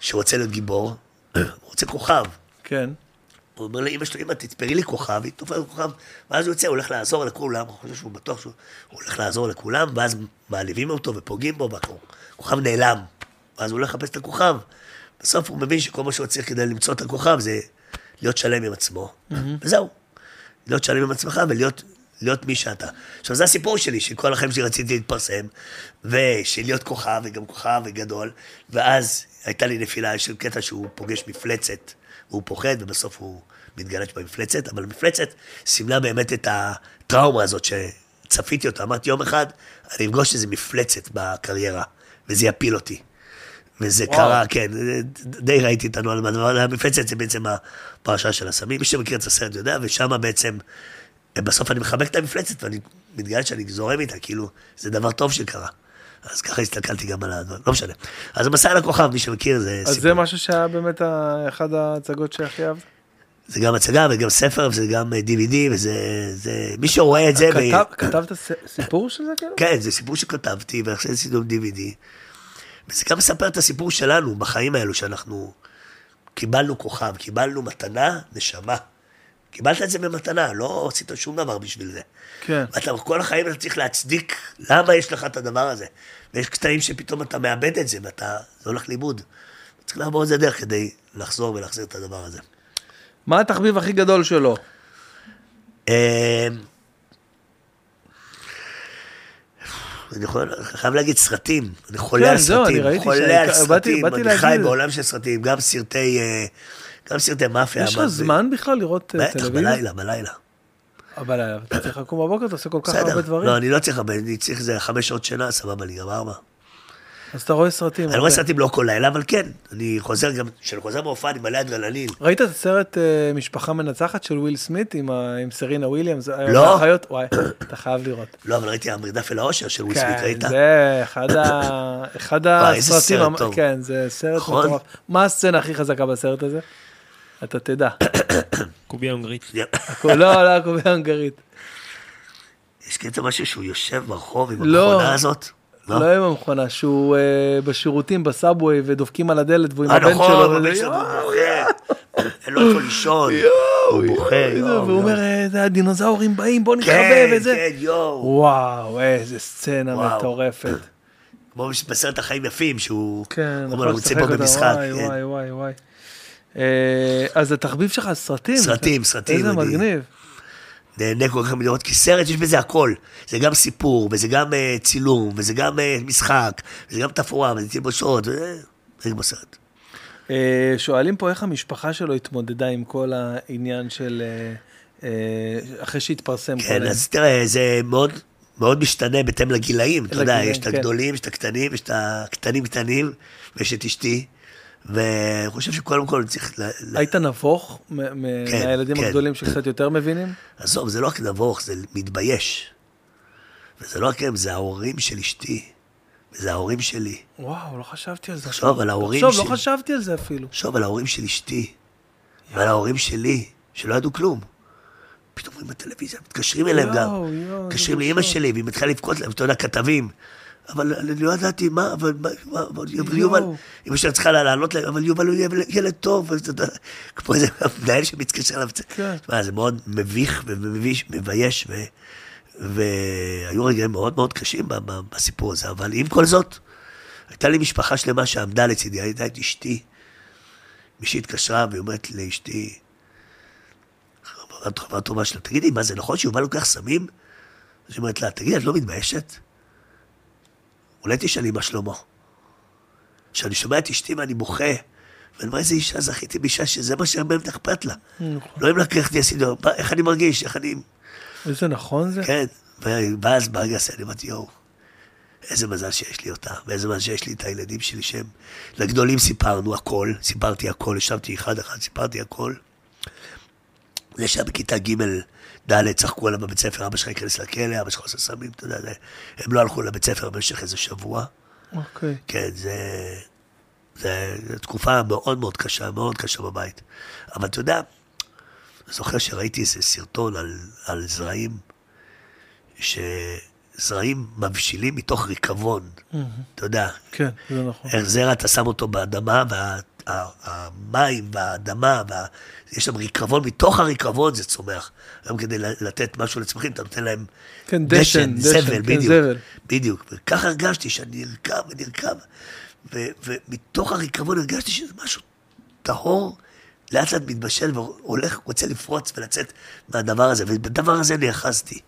[SPEAKER 2] שרוצה להיות גיבור, הוא רוצה כוכב.
[SPEAKER 1] כן.
[SPEAKER 2] הוא אומר לאמא שלו, אמא, תתפרי לי כוכב, היא תופרת כוכב, ואז הוא יוצא, הוא הולך לעזור לכולם, הוא חושב שהוא בטוח שהוא הוא הולך לעזור לכולם, ואז מעליבים אותו ופוגעים בו, והכוכב נעלם. ואז הוא הולך לחפש את הכוכב. בסוף הוא מבין שכל מה שהוא צריך כדי למצוא את הכוכב זה להיות שלם עם עצמו, וזהו. להיות שלם עם עצמך ולהיות להיות מי שאתה. עכשיו, זה הסיפור שלי, שכל החיים שלי רציתי להתפרסם, ושלהיות כוכב, וגם כוכב וגדול, ואז הייתה לי נפילה של קטע שהוא פוגש מפלצת, והוא פוחד, ובסוף הוא מתגלש במפלצת, אבל המפלצת סימלה באמת את הטראומה הזאת שצפיתי אותה. אמרתי, יום אחד אני אפגוש איזה מפלצת בקריירה, וזה יפיל אותי. וזה
[SPEAKER 1] וואו.
[SPEAKER 2] קרה, כן, די ראיתי את הנוהל מהדבר, המפלצת זה בעצם הפרשה של הסמים, מי שמכיר את הסרט יודע, ושם בעצם, בסוף אני מחבק את המפלצת, ואני מתגלה שאני זורם איתה, כאילו, זה דבר טוב שקרה. אז ככה הסתכלתי גם על הדבר, לא משנה. אז המסע על הכוכב, מי שמכיר, זה
[SPEAKER 1] אז זה משהו שהיה באמת אחד ההצגות שהכי אהבת?
[SPEAKER 2] זה גם הצגה וגם ספר, וזה גם אה, DVD, וזה, זה, מי שרואה את זה, ב-
[SPEAKER 1] כתבת סיפור של זה כאילו?
[SPEAKER 2] כן, זה סיפור שכתבתי, ועכשיו עשינו DVD. וזה גם מספר את הסיפור שלנו בחיים האלו, שאנחנו קיבלנו כוכב, קיבלנו מתנה, נשמה. קיבלת את זה במתנה, לא עשית שום דבר בשביל זה.
[SPEAKER 1] כן.
[SPEAKER 2] ואתה כל החיים אתה צריך להצדיק למה יש לך את הדבר הזה. ויש קטעים שפתאום אתה מאבד את זה, ואתה, זה הולך לאיבוד. צריך לעבור את זה דרך כדי לחזור ולהחזיר את הדבר הזה.
[SPEAKER 1] מה התחביב הכי גדול שלו?
[SPEAKER 2] אה, אני יכול, חייב להגיד סרטים, אני חולה
[SPEAKER 1] כן,
[SPEAKER 2] על סרטים, חולה
[SPEAKER 1] שאני-
[SPEAKER 2] על סרטים,
[SPEAKER 1] באתי
[SPEAKER 2] אני חי. בעולם של סרטים, גם סרטי, אה, גם סרטי מאפיה.
[SPEAKER 1] יש לך זמן בכלל לראות אה,
[SPEAKER 2] בטח,
[SPEAKER 1] טלוויזיה?
[SPEAKER 2] בלילה, בלילה.
[SPEAKER 1] אבל אה, אתה צריך לקום בבוקר, אתה עושה כל כך הרבה דברים.
[SPEAKER 2] לא, אני לא צריך הרבה, אני צריך איזה חמש שעות שינה, סבבה, אני גם ארבע.
[SPEAKER 1] אז אתה רואה סרטים.
[SPEAKER 2] אני רואה
[SPEAKER 1] הרבה.
[SPEAKER 2] סרטים לא כל לילה, אבל כן, אני חוזר גם, כשאני חוזר מהופעה אני מלא אדרנלין.
[SPEAKER 1] ראית את הסרט אה, משפחה מנצחת של וויל סמית עם סרינה וויליאמס?
[SPEAKER 2] לא.
[SPEAKER 1] וואי, אתה חייב לראות.
[SPEAKER 2] לא, אבל ראיתי המרדף אל האושר של וויל סמית,
[SPEAKER 1] כן,
[SPEAKER 2] ראית?
[SPEAKER 1] זה אחד ה- אחד
[SPEAKER 2] וואי, איזה
[SPEAKER 1] הסרטים,
[SPEAKER 2] סרט טוב.
[SPEAKER 1] כן, זה סרט
[SPEAKER 2] נכון?
[SPEAKER 1] מטורף. מה הסצנה הכי חזקה בסרט הזה? אתה תדע.
[SPEAKER 4] קוביה הונגרית.
[SPEAKER 1] לא, לא, הקובע ההונגרית.
[SPEAKER 2] יש קטע משהו שהוא יושב ברחוב עם
[SPEAKER 1] לא.
[SPEAKER 2] המכונה הזאת?
[SPEAKER 1] לא עם המכונה, שהוא אה, בשירותים בסאבווי ודופקים על הדלת והוא עם
[SPEAKER 2] אה,
[SPEAKER 1] הבן
[SPEAKER 2] נכון,
[SPEAKER 1] שלו.
[SPEAKER 2] הבן שלו
[SPEAKER 1] יואו,
[SPEAKER 2] בוכה, אין לו איפה לישון, הוא בוכה,
[SPEAKER 1] והוא. אומר, אה, זה הדינוזאורים באים, בוא
[SPEAKER 2] כן,
[SPEAKER 1] נתחבא וזה.
[SPEAKER 2] כן, יואו.
[SPEAKER 1] וואו, איזה סצנה. מטורפת.
[SPEAKER 2] כמו בסרט החיים יפים, שהוא
[SPEAKER 1] כן,
[SPEAKER 2] הוא אומר,
[SPEAKER 1] נכון,
[SPEAKER 2] הוא יוצא פה במשחק.
[SPEAKER 1] וואי,
[SPEAKER 2] כן.
[SPEAKER 1] וואי, וואי, וואי. אז התחביב שלך סרטים.
[SPEAKER 2] סרטים, סרטים,
[SPEAKER 1] איזה מגניב.
[SPEAKER 2] נהנה כל כך מלראות, כי סרט יש בזה הכל. זה גם סיפור, וזה גם uh, צילום, וזה גם uh, משחק, וזה גם תפאורה, וזה תלבושות, וזה זה בסרט.
[SPEAKER 1] אה, שואלים פה איך המשפחה שלו התמודדה עם כל העניין של... אה, אה, אחרי שהתפרסם כל
[SPEAKER 2] כן,
[SPEAKER 1] העניין.
[SPEAKER 2] אז תראה, זה מאוד, מאוד משתנה בהתאם לגילאים, אתה יודע, יש את
[SPEAKER 1] כן.
[SPEAKER 2] הגדולים, יש את הקטנים, יש את הקטנים קטנים, ויש את אשתי, ואני חושב שקודם כל צריך...
[SPEAKER 1] היית נבוך מ-
[SPEAKER 2] כן,
[SPEAKER 1] מהילדים
[SPEAKER 2] כן.
[SPEAKER 1] הגדולים שקצת יותר מבינים?
[SPEAKER 2] עזוב, זה לא רק נבוך, זה מתבייש. וזה לא רק הם, זה ההורים של אשתי, וזה ההורים שלי.
[SPEAKER 1] וואו, לא חשבתי על זה.
[SPEAKER 2] תחשוב על ההורים
[SPEAKER 1] תחשוב,
[SPEAKER 2] שלי.
[SPEAKER 1] לא חשבתי על זה אפילו.
[SPEAKER 2] תחשוב על ההורים של אשתי, ועל ההורים שלי, שלא ידעו כלום. פתאום רואים בטלוויזיה, מתקשרים אליהם גם. מתקשרים
[SPEAKER 1] זה
[SPEAKER 2] לאימא. שלי, והיא מתחילה לבכות להם, אתה יודע, כתבים. אבל אני לא ידעתי, מה, אבל
[SPEAKER 1] יואו.
[SPEAKER 2] יובל, אמא שלה צריכה לענות להם, אבל יובל הוא ילד- טוב, כמו איזה מנהל שמתקשר אליו.
[SPEAKER 1] כן.
[SPEAKER 2] תשמע, זה מאוד מביך ומביש, מבייש, והיו רגעים מאוד מאוד קשים בסיפור הזה, אבל עם כל זאת, הייתה לי משפחה שלמה שעמדה לצידי, הייתה את אשתי. מישהי התקשרה והיא אומרת לאשתי, חברה טובה שלה, תגידי, מה זה נכון שיובל לוקח סמים? אז היא אומרת לה, תגידי, את לא מתביישת? אולי תשאלי מה שלמה. כשאני שומע את אשתי ואני בוכה, ואני אומר, איזה אישה זכיתי באישה שזה מה שבאמת אכפת לה. לא אם לקחתי מה- איך אני מרגיש, איך אני...
[SPEAKER 1] איזה נכון זה?
[SPEAKER 2] כן, ואז הזה אני אמרתי, יואו, איזה מזל שיש לי אותה, ואיזה מזל שיש לי את הילדים שלי שהם... לגדולים סיפרנו הכל, סיפרתי הכל, ישבתי אחד אחד, סיפרתי הכל. זה שהיה בכיתה ג' ד' צחקו עליו בבית ספר, אבא שלך ייכנס לכלא, אבא שלך עושה סמים, אתה יודע, הם לא הלכו לבית ספר במשך איזה שבוע.
[SPEAKER 1] אוקיי.
[SPEAKER 2] כן, זה... זה, זה תקופה מאוד מאוד קשה, מאוד קשה בבית. אבל אתה יודע, אני זוכר שראיתי איזה סרטון על, על זרעים, שזרעים מבשילים מתוך ריקבון. אתה יודע,
[SPEAKER 1] כן, זה נכון.
[SPEAKER 2] איך זרע אתה שם אותו באדמה, והמים והאדמה, וה... יש שם ריקבון, מתוך הריקבון זה צומח. היום כדי לתת משהו לצמחים, אתה נותן להם
[SPEAKER 1] כן, דשן, דשן,
[SPEAKER 2] זבל,
[SPEAKER 1] כן,
[SPEAKER 2] בדיוק.
[SPEAKER 1] זבל.
[SPEAKER 2] בדיוק. וככה הרגשתי שאני נרקב ונרקב, ו- ומתוך הריקבון הרגשתי שזה משהו טהור, לאט לאט מתבשל והולך, רוצה לפרוץ ולצאת מהדבר הזה, ובדבר הזה נאחזתי.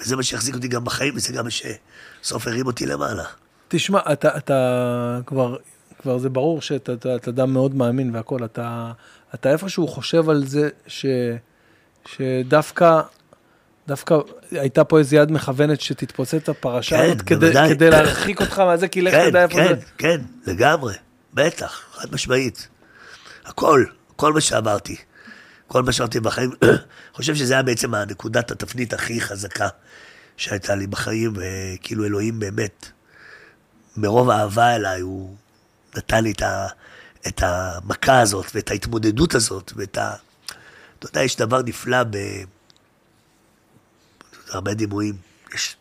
[SPEAKER 2] וזה מה שהחזיק אותי גם בחיים, וזה גם מה שסוף הרים אותי למעלה.
[SPEAKER 1] תשמע, אתה, אתה כבר, כבר זה ברור שאתה אתה, אתה אדם מאוד מאמין והכל, אתה, אתה איפשהו חושב על זה ש, שדווקא, דווקא הייתה פה איזו יד מכוונת שתתפוצץ את הפרשה
[SPEAKER 2] כן,
[SPEAKER 1] הזאת כדי,
[SPEAKER 2] בוודאי.
[SPEAKER 1] כדי להרחיק אותך מהזה, כי לך
[SPEAKER 2] כן,
[SPEAKER 1] תדע איפה
[SPEAKER 2] כן,
[SPEAKER 1] זה.
[SPEAKER 2] כן, לגמרי, בטח, חד משמעית. הכל, כל מה שעברתי, כל מה שעברתי בחיים, חושב שזה היה בעצם הנקודת התפנית הכי חזקה שהייתה לי בחיים, וכאילו אלוהים באמת, מרוב אהבה אליי, הוא נתן לי את, ה, את המכה הזאת, ואת ההתמודדות הזאת, ואת ה... אתה יודע, יש דבר נפלא ב... הרבה דימויים. יש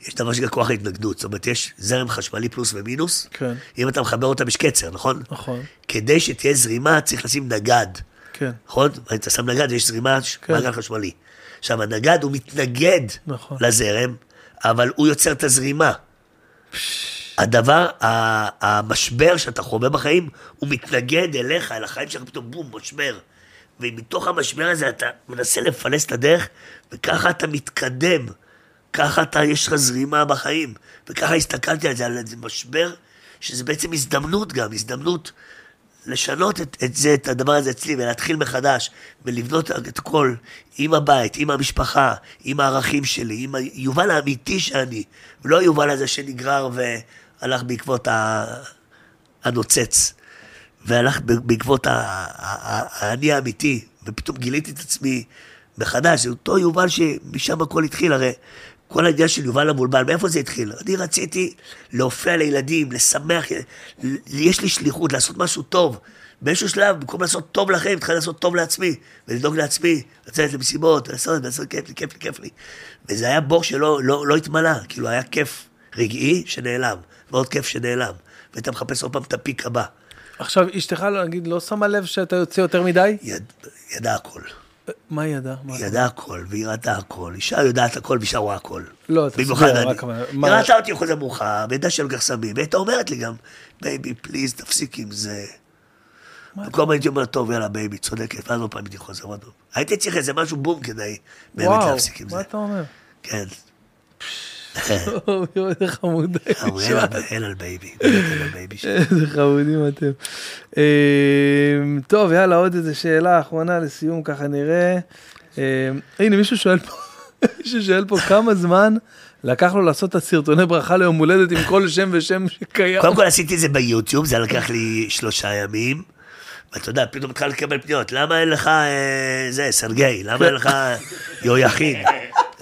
[SPEAKER 2] יש דבר שנקרא כוח ההתנגדות, זאת אומרת, יש זרם חשמלי פלוס ומינוס.
[SPEAKER 1] כן.
[SPEAKER 2] אם אתה מחבר אותם, יש קצר, נכון?
[SPEAKER 1] נכון,
[SPEAKER 2] כדי שתהיה זרימה, צריך לשים נגד,
[SPEAKER 1] כן,
[SPEAKER 2] נכון? אתה שם נגד, יש זרימה,
[SPEAKER 1] כן.
[SPEAKER 2] מעגל חשמלי. עכשיו, הנגד הוא מתנגד
[SPEAKER 1] נכון.
[SPEAKER 2] לזרם, אבל הוא יוצר את הזרימה. הדבר, המשבר שאתה חווה בחיים, הוא מתנגד אליך, אל החיים שלך, פתאום בום, משבר. ומתוך המשבר הזה אתה מנסה לפלס את הדרך, וככה אתה מתקדם. ככה אתה, יש לך זרימה בחיים. וככה הסתכלתי על זה, על איזה משבר, שזה בעצם הזדמנות גם, הזדמנות לשנות את, את זה, את הדבר הזה אצלי, ולהתחיל מחדש, ולבנות את הכל עם הבית, עם המשפחה, עם הערכים שלי, עם היובל האמיתי שאני, ולא היובל הזה שנגרר והלך בעקבות הנוצץ, והלך בעקבות האני האמיתי, ופתאום גיליתי את עצמי מחדש, אותו יובל שמשם הכל התחיל, הרי כל העניין של יובל המולבל, מאיפה זה התחיל? אני רציתי להופיע לילדים, לשמח, יש לי שליחות, לעשות משהו טוב. באיזשהו שלב, במקום לעשות טוב לכם, התחלתי לעשות טוב לעצמי, ולדאוג לעצמי, לצאת למסיבות, לעשות, לעשות, כיף לי, כיף לי, כיף לי. וזה היה בור שלא לא, לא התמלא, כאילו היה כיף רגעי שנעלם, ועוד כיף שנעלם, והיית מחפש עוד פעם את הפיק הבא.
[SPEAKER 1] עכשיו, אשתך, נגיד, לא שמה לב שאתה יוצא יותר מדי?
[SPEAKER 2] יד, ידעה הכל.
[SPEAKER 1] מה היא ידעה?
[SPEAKER 2] היא ידעה הכל, והיא ראתה הכל. אישה יודעת הכל ואישה רואה הכל.
[SPEAKER 1] לא, תסביר. רק
[SPEAKER 2] היא ראתה אותי חוזר מאוחר, וידעה שאני לוקח סמים, והייתה אומרת לי גם, baby, please, תפסיק עם זה. וכל הזמן הייתי אומר, טוב, יאללה, baby, צודקת, ואז עוד פעם הייתי חוזר עוד פעם. הייתי צריך איזה משהו בום כדי באמת
[SPEAKER 1] וואו,
[SPEAKER 2] להפסיק עם זה.
[SPEAKER 1] מה אתה אומר?
[SPEAKER 2] כן.
[SPEAKER 1] איזה חמוד.
[SPEAKER 2] אין על- baby.
[SPEAKER 1] איזה חמודים אתם. אה, טוב, יאללה, עוד איזה שאלה אחרונה לסיום, ככה נראה. אה, הנה, מישהו שואל פה, מישהו שואל פה כמה זמן לקח לו לעשות את הסרטוני ברכה ליום הולדת עם כל שם ושם שקיים.
[SPEAKER 2] קודם כל עשיתי את זה ביוטיוב, זה לקח לי שלושה ימים. ואתה יודע, פתאום התחלתי לקבל פניות, למה אין לך אה, זה, סרגי? למה אין לך יהויכין?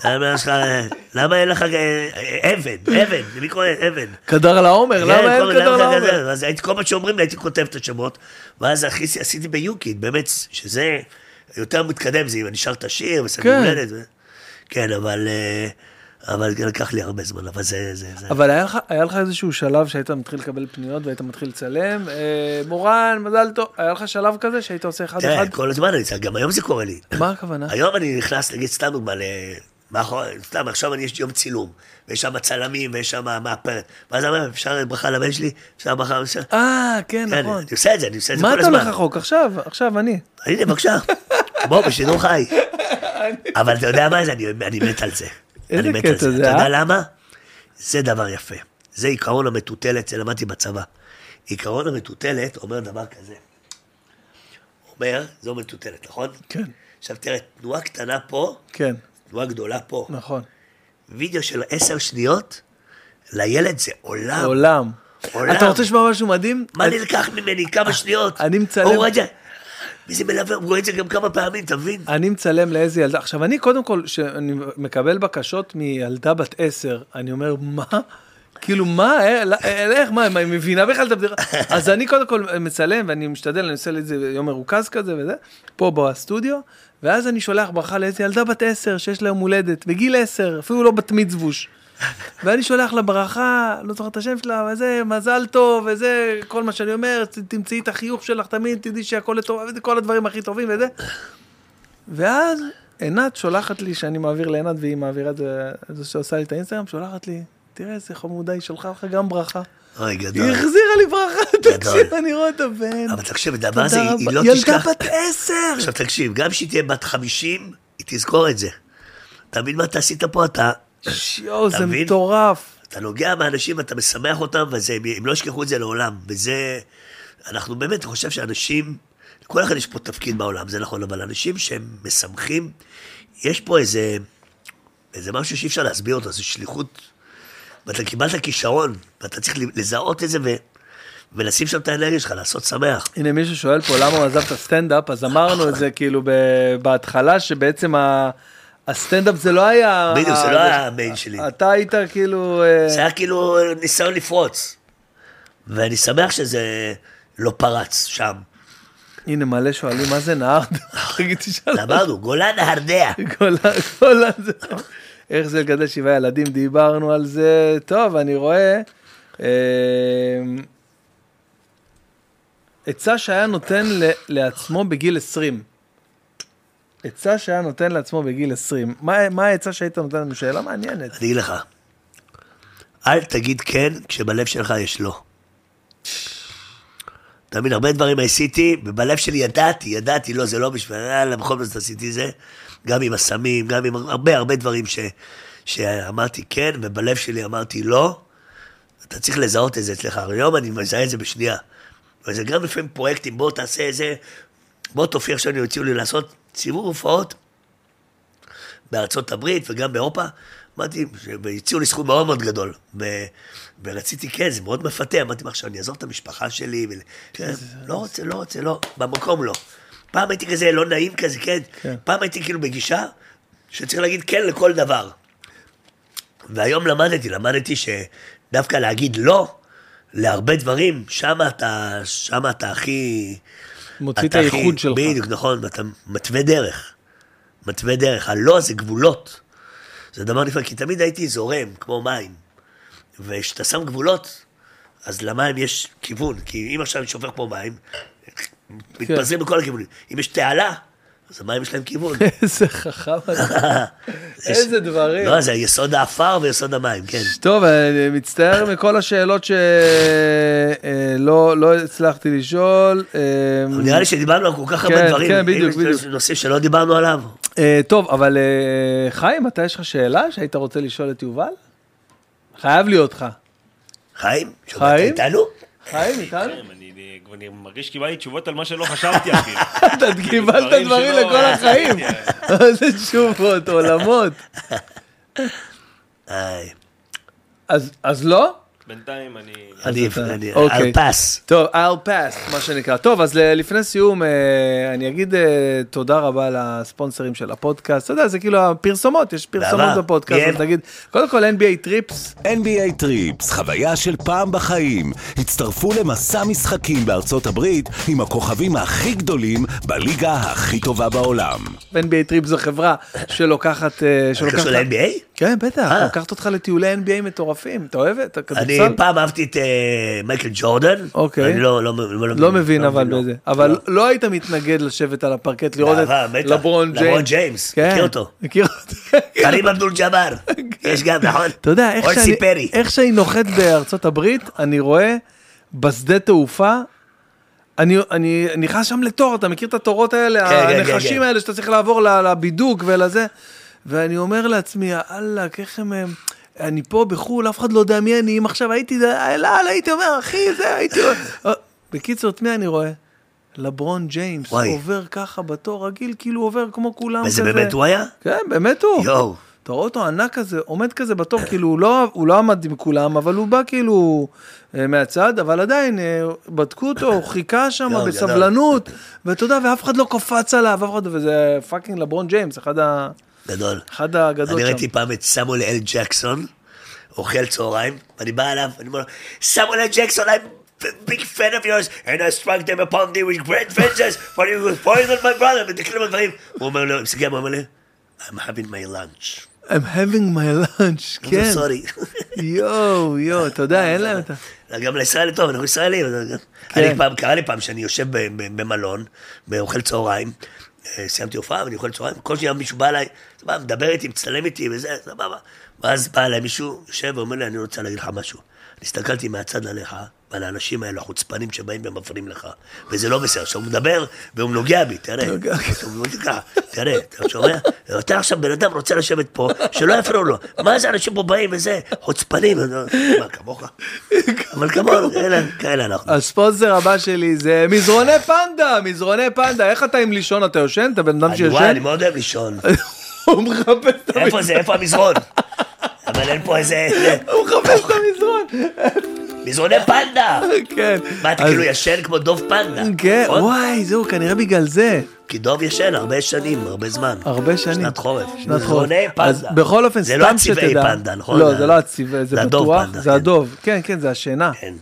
[SPEAKER 2] למה אין לך, אה, למה אין לך אה, אבן, אבן, למי קורא אבן?
[SPEAKER 1] קדר לעומר,
[SPEAKER 2] כן,
[SPEAKER 1] למה אין קדר לעומר?
[SPEAKER 2] אז הייתי, כל מה שאומרים לי, הייתי כותב את השמות, ואז אחי, עשיתי ביוקיד, באמת, שזה יותר מתקדם, זה נשאר את השיר, וסגור
[SPEAKER 1] כן.
[SPEAKER 2] הולדת. ו- כן, אבל, אה, אבל לקח לי הרבה זמן, אבל זה, זה, זה.
[SPEAKER 1] אבל היה לך, היה לך איזשהו שלב שהיית מתחיל לקבל פניות והיית מתחיל לצלם? אה, מורן, מזל טוב, היה לך שלב כזה שהיית עושה אחד
[SPEAKER 2] תראה,
[SPEAKER 1] אחד?
[SPEAKER 2] כל הזמן, אני- גם היום זה קורה לי.
[SPEAKER 1] מה הכוונה?
[SPEAKER 2] היום אני נכנס, נגיד, סתם דוגמה, מאחורי, סתם, עכשיו אני יש יום צילום, ויש שם צלמים, ויש שם מאפרת, ואז אומר, אפשר ברכה לבן שלי, אפשר ברכה, אפשר...
[SPEAKER 1] אה, כן,
[SPEAKER 2] כן,
[SPEAKER 1] נכון.
[SPEAKER 2] אני עושה את זה, אני עושה את זה
[SPEAKER 1] מה
[SPEAKER 2] כל
[SPEAKER 1] אתה
[SPEAKER 2] הזמן.
[SPEAKER 1] הולך רחוק? עכשיו, עכשיו אני.
[SPEAKER 2] הנה, בבקשה, בוא, בשידור חי. אבל אתה יודע מה זה, אני, מת על זה. אני מת על
[SPEAKER 1] זה,
[SPEAKER 2] אתה יודע
[SPEAKER 1] אה?
[SPEAKER 2] למה? זה דבר יפה. זה עיקרון המטוטלת, זה למדתי בצבא. עיקרון המטוטלת אומר דבר כזה. אומר, זו מטוטלת, נכון?
[SPEAKER 1] כן,
[SPEAKER 2] עכשיו תראה, תנועה קטנה פה,
[SPEAKER 1] כן,
[SPEAKER 2] תנועה גדולה פה.
[SPEAKER 1] נכון.
[SPEAKER 2] וידאו של עשר שניות, לילד זה עולם.
[SPEAKER 1] עולם.
[SPEAKER 2] עולם.
[SPEAKER 1] אתה רוצה לשמוע משהו מדהים?
[SPEAKER 2] מה
[SPEAKER 1] אני-
[SPEAKER 2] נלקח ממני? כמה שניות?
[SPEAKER 1] אני מצלם-
[SPEAKER 2] הוא את זה. וזה מלווה, הוא רואה את זה גם כמה פעמים, אתה מבין?
[SPEAKER 1] אני מצלם לאיזה ילדה. עכשיו, אני קודם כל, כשאני מקבל בקשות מילדה בת עשר, אני אומר, מה? כאילו, מה? אה, לא, אה, איך? מה, היא מבינה בכלל את הבדיחה? אז אני קודם כל מצלם, ואני משתדל, אני עושה לי איזה יום מרוכז כזה וזה, פה בסטודיו, ואז אני שולח ברכה לאיזה ילדה בת עשר, שיש לה יום הולדת, בגיל עשר, אפילו לא בת מצווש. ואני שולח לה ברכה, לא זוכר את השם שלה, וזה, מזל טוב, וזה, כל מה שאני אומר, תמצאי את החיוך שלך תמיד, תדעי שהכל לטובה, וזה כל הדברים הכי טובים וזה. ואז עינת שולחת לי, שאני מעביר לעינת והיא מעבירה את זה, זה שעושה לי את האינסטגרם, שולחת לי, תראה איזה חמודה, היא שלחה לך גם ברכה.
[SPEAKER 2] אוי,
[SPEAKER 1] היא
[SPEAKER 2] גדול.
[SPEAKER 1] החזירה לי ברכה. תקשיב, אני רואה את הבן.
[SPEAKER 2] אבל תקשיב, אתה יודע מה זה, היא. לא
[SPEAKER 1] ילדה
[SPEAKER 2] תשכח.
[SPEAKER 1] בת עשר!
[SPEAKER 2] עכשיו תקשיב, גם כשהיא תהיה בת חמישים, היא תזכור את זה. אתה מבין מה אתה עשית פה? אתה,
[SPEAKER 1] יואו,
[SPEAKER 2] אתה
[SPEAKER 1] זה? מטורף.
[SPEAKER 2] אתה נוגע באנשים, אתה משמח אותם, והם לא ישכחו את זה לעולם. וזה, אנחנו באמת, אני חושב שאנשים, לכל אחד יש פה תפקיד בעולם, זה נכון, אבל אנשים שהם משמחים, יש פה איזה, איזה משהו שאי אפשר להסביר אותו, זו שליחות. ואתה קיבלת כישרון, ואתה צריך לזהות את זה ו, ולשים שם את האנרגיה שלך, לעשות שמח.
[SPEAKER 1] הנה מישהו שואל פה למה הוא עזב את הסטנדאפ, אז אמרנו את זה כאילו ב- בהתחלה, שבעצם ה- הסטנדאפ זה לא היה...
[SPEAKER 2] בדיוק, זה לא היה המיין שלי.
[SPEAKER 1] אתה היית כאילו... אה,
[SPEAKER 2] זה היה כאילו ניסיון לפרוץ. ואני שמח שזה לא פרץ שם.
[SPEAKER 1] הנה מלא שואלים מה זה נהר? תגיד, תשאל.
[SPEAKER 2] אמרנו, גולן נהרדע.
[SPEAKER 1] כל ה- כל הזה. איך זה לגדל שבעה ילדים, דיברנו על זה. טוב, אני רואה. אה, עצה שהיה נותן ל- לעצמו בגיל 20. עצה שהיה נותן לעצמו בגיל 20. מה מה העצה שהיית נותן לנו? שאלה מעניינת.
[SPEAKER 2] אני אגיד לך, אל תגיד כן כשבלב שלך יש לא. אתה מבין, הרבה דברים עשיתי, ובלב שלי ידעתי, ידעתי, לא, זה לא בשביל, יאללה, בכל זאת עשיתי זה, גם עם הסמים, גם עם הרבה הרבה דברים ש, שאמרתי כן, ובלב שלי אמרתי לא. אתה צריך לזהות את זה אצלך, היום אני מזהה את זה בשנייה. וזה גם לפעמים פרויקטים, בוא תעשה איזה, בוא תופיע עכשיו, אני הציעו לי לעשות סיבוב הופעות בארצות הברית וגם באירופה, אמרתי, והציעו לי סכום מאוד מאוד גדול. ו... ורציתי, כן, זה מאוד מפתה, אמרתי, עכשיו, אני אעזוב את המשפחה שלי? ו... כן, לא רוצה, לא רוצה, לא, במקום לא. פעם הייתי כזה לא נעים כזה, כן,
[SPEAKER 1] כן.
[SPEAKER 2] פעם הייתי כאילו בגישה שצריך להגיד כן לכל דבר. והיום למדתי, למדתי שדווקא להגיד לא להרבה דברים, שם אתה, שם אתה הכי...
[SPEAKER 1] מוציא את
[SPEAKER 2] אתה
[SPEAKER 1] הייחוד שלך.
[SPEAKER 2] בדיוק, נכון, ואתה מתווה דרך. מתווה דרך. הלא זה גבולות. זה דבר נפלא, כי תמיד הייתי זורם, כמו מים. וכשאתה שם גבולות, אז למים יש כיוון. כי אם עכשיו אני שופך פה מים, מתפזרים בכל הכיוונים. אם יש תעלה, אז המים יש להם כיוון.
[SPEAKER 1] איזה חכם אתה. איזה דברים.
[SPEAKER 2] לא, זה יסוד האפר ויסוד המים, כן.
[SPEAKER 1] טוב, אני מצטער מכל השאלות שלא לא הצלחתי לשאול. אה,
[SPEAKER 2] נראה לי שדיברנו על כל כך הרבה
[SPEAKER 1] כן,
[SPEAKER 2] דברים.
[SPEAKER 1] כן, בדיוק, בדיוק.
[SPEAKER 2] נושאים שלא דיברנו עליו.
[SPEAKER 1] אה, טוב, אבל אה, חיים, אתה יש לך שאלה שהיית רוצה לשאול את יובל? חייב להיות לך.
[SPEAKER 2] חיים?
[SPEAKER 1] חיים?
[SPEAKER 2] איתנו?
[SPEAKER 1] חיים, איתנו?
[SPEAKER 4] כן, אני- מרגיש שקיבלתי תשובות על מה שלא חשבתי אפילו.
[SPEAKER 1] אתה קיבלת
[SPEAKER 4] דברים
[SPEAKER 1] לכל החיים.
[SPEAKER 4] חשבתי.
[SPEAKER 1] איזה תשובות, עולמות. אז לא?
[SPEAKER 4] בינתיים אני...
[SPEAKER 1] אתה-
[SPEAKER 2] אני
[SPEAKER 1] אוקיי.
[SPEAKER 2] על פס.
[SPEAKER 1] טוב, I'll pass, מה שנקרא. טוב, אז לפני סיום, אה, אני אגיד אה, תודה רבה לספונסרים של הפודקאסט. אתה יודע, זה כאילו הפרסומות, יש פרסומות. בפודקאסט. אז נגיד, קודם כל NBA Trips,
[SPEAKER 5] NBA Trips, חוויה של פעם בחיים. הצטרפו למסע משחקים בארצות הברית עם הכוכבים הכי גדולים בליגה הכי טובה בעולם.
[SPEAKER 1] NBA Trips זו חברה שלוקחת... אה, שלוקחת...
[SPEAKER 2] קשור ל-NBA?
[SPEAKER 1] כן, בטח. לוקחת אותך לטיולי NBA מטורפים. אתה אוהב את
[SPEAKER 2] אני? פעם אהבתי את אה, מייקל ג'ורדן.
[SPEAKER 1] אוקיי.
[SPEAKER 2] אני לא לא-
[SPEAKER 1] לא מבין אבל
[SPEAKER 2] לו.
[SPEAKER 1] בזה. אבל לא היית מתנגד לשבת על הפרקט, לראות את. לברון ג'יימס.
[SPEAKER 2] לברון ג'יימס,
[SPEAKER 1] כן,
[SPEAKER 2] מכיר אותו.
[SPEAKER 1] מכיר אותו.
[SPEAKER 2] קרים אבדול ג'אבר. יש גם, נכון?
[SPEAKER 1] אתה יודע, איך שאני, נוחת בארצות הברית, אני רואה בשדה תעופה, אני, אני נכנס שם לתור, אתה מכיר את התורות האלה,
[SPEAKER 2] כן, כן,
[SPEAKER 1] הנחשים
[SPEAKER 2] כן, כן.
[SPEAKER 1] האלה שאתה צריך לעבור לבידוק ולזה, ואני אומר לעצמי, אללה, איך הם... אני פה בחו"ל, אף אחד לא יודע מי אני, אם עכשיו הייתי, אללה, הייתי אומר, אחי, זה, הייתי... אה, בקיצור, את מי אני רואה? לברון ג'יימס,
[SPEAKER 2] וואי.
[SPEAKER 1] עובר ככה בתור רגיל, כאילו עובר כמו כולם
[SPEAKER 2] וזה
[SPEAKER 1] כזה.
[SPEAKER 2] באמת הוא היה?
[SPEAKER 1] כן, באמת הוא.
[SPEAKER 2] יואו.
[SPEAKER 1] אתה רואה אותו ענק כזה, עומד כזה בתור, כאילו הוא לא, הוא לא עמד עם כולם, אבל הוא בא כאילו אה, מהצד, אבל עדיין אה, בדקו אותו, הוא חיכה שם בסבלנות, ואתה יודע, ואף אחד לא קפץ עליו, אף אחד, וזה fucking לברון ג'יימס, אחד, ה,
[SPEAKER 2] גדול.
[SPEAKER 1] אחד הגדול
[SPEAKER 2] אני
[SPEAKER 1] שם.
[SPEAKER 2] ראיתי פעם את סמואל אל ג'קסון, אוכל צהריים, ואני בא אליו, ואני אומר לו, סמואל אל ג'קסון, I'm a big fan of yours, and I struck them upon thee with great vengeance, for you was poisoned my brother, ותקלו לו דברים. הוא אומר לו, מסתכל, הוא אומר לי, I'm having my lunch.
[SPEAKER 1] I'm having my lunch, כן.
[SPEAKER 2] סורי.
[SPEAKER 1] יואו, יואו, אתה יודע, אין להם את ה...
[SPEAKER 2] גם לישראל טוב, אנחנו ישראלים.
[SPEAKER 1] כן.
[SPEAKER 2] אני פעם, קרה לי פעם שאני יושב במלון, ואוכל צהריים, סיימתי הופעה ואני אוכל צהריים, כל שניה מישהו בא אליי, סבבה, מדבר איתי, מצטלם איתי וזה, סבבה. ואז בא אליי מישהו, יושב ואומר לי, אני רוצה להגיד לך משהו. אני הסתכלתי מהצד עליך, ועל האנשים האלו, החוצפנים שבאים ומפריעים לך, וזה לא בסדר. עכשיו הוא מדבר, והוא נוגע בי, תראה. תראה, אתה שומע? אתה עכשיו בן אדם רוצה לשבת פה, שלא יפריעו לו. מה זה אנשים פה באים וזה, חוצפנים? מה, כמוך? אבל כמונו, כאלה- אנחנו.
[SPEAKER 1] הספונסר הבא שלי זה מזרוני פנדה, מזרוני פנדה, איך אתה עם לישון, אתה יושן? אתה בן אדם
[SPEAKER 2] אני- וואי,
[SPEAKER 1] שישן?
[SPEAKER 2] אני מאוד אוהב לישון.
[SPEAKER 1] הוא מחפש את
[SPEAKER 2] איפה זה, איפה המזרון? אבל אין פה איזה...
[SPEAKER 1] הוא מחפש את המזרון.
[SPEAKER 2] מזרוני פנדה!
[SPEAKER 1] כן.
[SPEAKER 2] מה, אתה כאילו ישן כמו דוב פנדה?
[SPEAKER 1] כן,
[SPEAKER 2] נכון?
[SPEAKER 1] וואי, זהו, כנראה בגלל זה.
[SPEAKER 2] כי דוב ישן הרבה שנים, הרבה זמן.
[SPEAKER 1] הרבה שנים.
[SPEAKER 2] שנת חורף.
[SPEAKER 1] שנת חורף.
[SPEAKER 2] מזרוני
[SPEAKER 1] אז
[SPEAKER 2] פנדה.
[SPEAKER 1] בכל אופן,
[SPEAKER 2] זה לא
[SPEAKER 1] סתם
[SPEAKER 2] הצבעי
[SPEAKER 1] שתדע.
[SPEAKER 2] פנדה, נכון?
[SPEAKER 1] לא, זה לא הצבעי, זה
[SPEAKER 2] זה הדוב
[SPEAKER 1] בטוח,
[SPEAKER 2] פנדה,
[SPEAKER 1] זה
[SPEAKER 2] כן.
[SPEAKER 1] הדוב. כן, כן, זה השינה.
[SPEAKER 2] כן.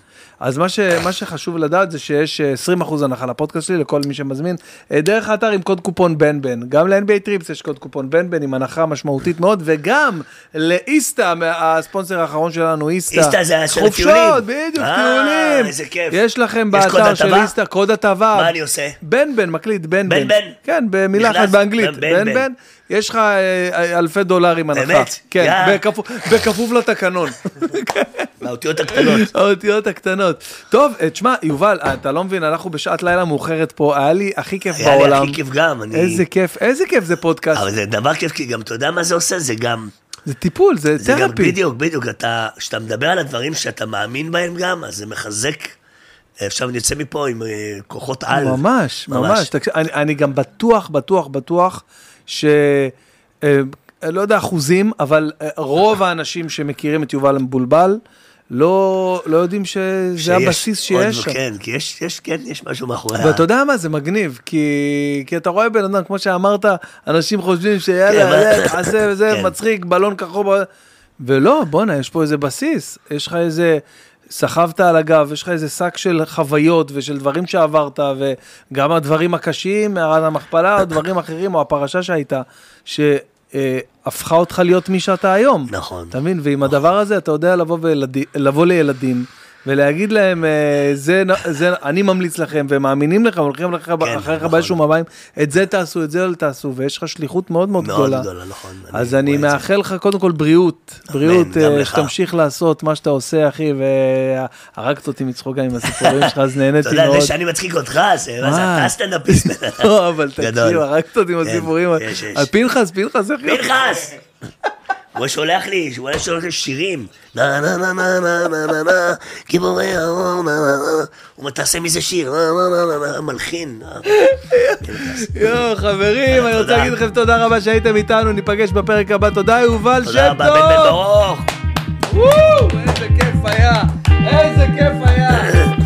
[SPEAKER 1] אז מה, ש, מה שחשוב לדעת זה שיש אה, 20% הנחה לפודקאסט שלי לכל מי שמזמין אה, דרך האתר עם קוד קופון בן בן. גם ל-NBA טריפס יש קוד קופון בן בן עם הנחה משמעותית מאוד, וגם לאיסתא, מה- הספונסר האחרון שלנו, איסתא.
[SPEAKER 2] איסתא זה של הטיולים.
[SPEAKER 1] חופשות, בדיוק,
[SPEAKER 2] אה,
[SPEAKER 1] טיולים.
[SPEAKER 2] איזה כיף.
[SPEAKER 1] יש לכם
[SPEAKER 2] יש
[SPEAKER 1] באתר של? איסתא קוד הטבה.
[SPEAKER 2] מה אני עושה?
[SPEAKER 1] בן בן, מקליט, בן בן.
[SPEAKER 2] בן בן?
[SPEAKER 1] כן, במילה אחת באנגלית.
[SPEAKER 2] בן.
[SPEAKER 1] בן. יש לך אה, אלפי דולרים הנחה.
[SPEAKER 2] באמת?
[SPEAKER 1] כן. בכפוף- לתקנון.
[SPEAKER 2] מהאותיות הקטנות.
[SPEAKER 1] האותיות הקטנות. טוב, אה, תשמע, יובל, אתה לא מבין, אנחנו בשעת לילה מאוחרת פה, היה לי הכי כיף
[SPEAKER 2] היה לי
[SPEAKER 1] בעולם.
[SPEAKER 2] הכי כיף גם. אני-
[SPEAKER 1] איזה כיף, איזה כיף זה פודקאסט.
[SPEAKER 2] אבל זה דבר כיף, כי גם אתה יודע מה זה עושה? זה גם...
[SPEAKER 1] זה טיפול, זה
[SPEAKER 2] זה גם
[SPEAKER 1] תרפי.
[SPEAKER 2] בדיוק, בדיוק, אתה, כשאתה מדבר על הדברים שאתה מאמין בהם גם, אז זה מחזק. עכשיו אני יוצא מפה עם אה, כוחות על.
[SPEAKER 1] ממש, ממש. תקשיב, אני, אני גם בטוח, בטוח, בטוח, ש... אה, לא יודע אחוזים, אבל אה, רוב האנשים שמכירים את יובל המבולבל, לא, לא יודעים שזה
[SPEAKER 2] שיש
[SPEAKER 1] הבסיס
[SPEAKER 2] עוד-
[SPEAKER 1] שיש שם.
[SPEAKER 2] כן, כי יש, יש, כן, יש משהו מאחורי
[SPEAKER 1] ואתה יודע מה, זה מגניב, כי, כי אתה רואה בן אדם, כמו שאמרת, אנשים חושבים שיאללה,
[SPEAKER 2] כן,
[SPEAKER 1] זה,
[SPEAKER 2] מה-
[SPEAKER 1] תעשה וזה,
[SPEAKER 2] כן.
[SPEAKER 1] מצחיק, בלון כחול, ב- ולא, בואנה, יש פה איזה בסיס, יש לך איזה, סחבת על הגב, יש לך איזה שק של חוויות ושל דברים שעברת, וגם הדברים הקשים, מערת המכפלה, או דברים אחרים, או הפרשה שהייתה, שהפכה אותך להיות מי שאתה היום.
[SPEAKER 2] נכון.
[SPEAKER 1] אתה מבין? ועם הדבר הזה אתה יודע לבוא, ולדי, לבוא לילדים ולהגיד להם, אה, זה, זה, אני ממליץ לכם, ומאמינים לך, הולכים לך-
[SPEAKER 2] כן,
[SPEAKER 1] אחריך
[SPEAKER 2] נכון.
[SPEAKER 1] באיזשהו מביים, את זה תעשו, את זה לא תעשו, ויש לך שליחות מאוד מאוד
[SPEAKER 2] מאוד
[SPEAKER 1] גדולה.
[SPEAKER 2] גדולה, נכון.
[SPEAKER 1] אז אני
[SPEAKER 2] זה.
[SPEAKER 1] מאחל לך קודם כל בריאות, בריאות, אה. שתמשיך לעשות מה שאתה עושה, אחי, והרגת אותי מצחוק גם עם הסיפורים שלך, אז
[SPEAKER 2] אתה
[SPEAKER 1] נהניתי
[SPEAKER 2] יודע,
[SPEAKER 1] מאוד.
[SPEAKER 2] זה שאני מצחיק אותך, זה? אתה הסטנדאפיסט.
[SPEAKER 1] לא, אבל תקשיב. הרגת אותי עם
[SPEAKER 2] כן,
[SPEAKER 1] הסיפורים. על פינחס, פינחס, איך...
[SPEAKER 2] פנחס! הוא שולח לי, הוא היה שולח לי שירים. נה נה נה נה נה נה נה נה גיבורי האור נה נה נה הוא אומר, תעשה מזה שיר, נה נה נה נה נה מלחין.
[SPEAKER 1] יואו, חברים, אני רוצה להגיד לכם תודה רבה שהייתם איתנו, ניפגש בפרק הבא. תודה, יובל, שם טוב.
[SPEAKER 2] תודה רבה, בן בן ברוך. איזה כיף היה, איזה כיף היה.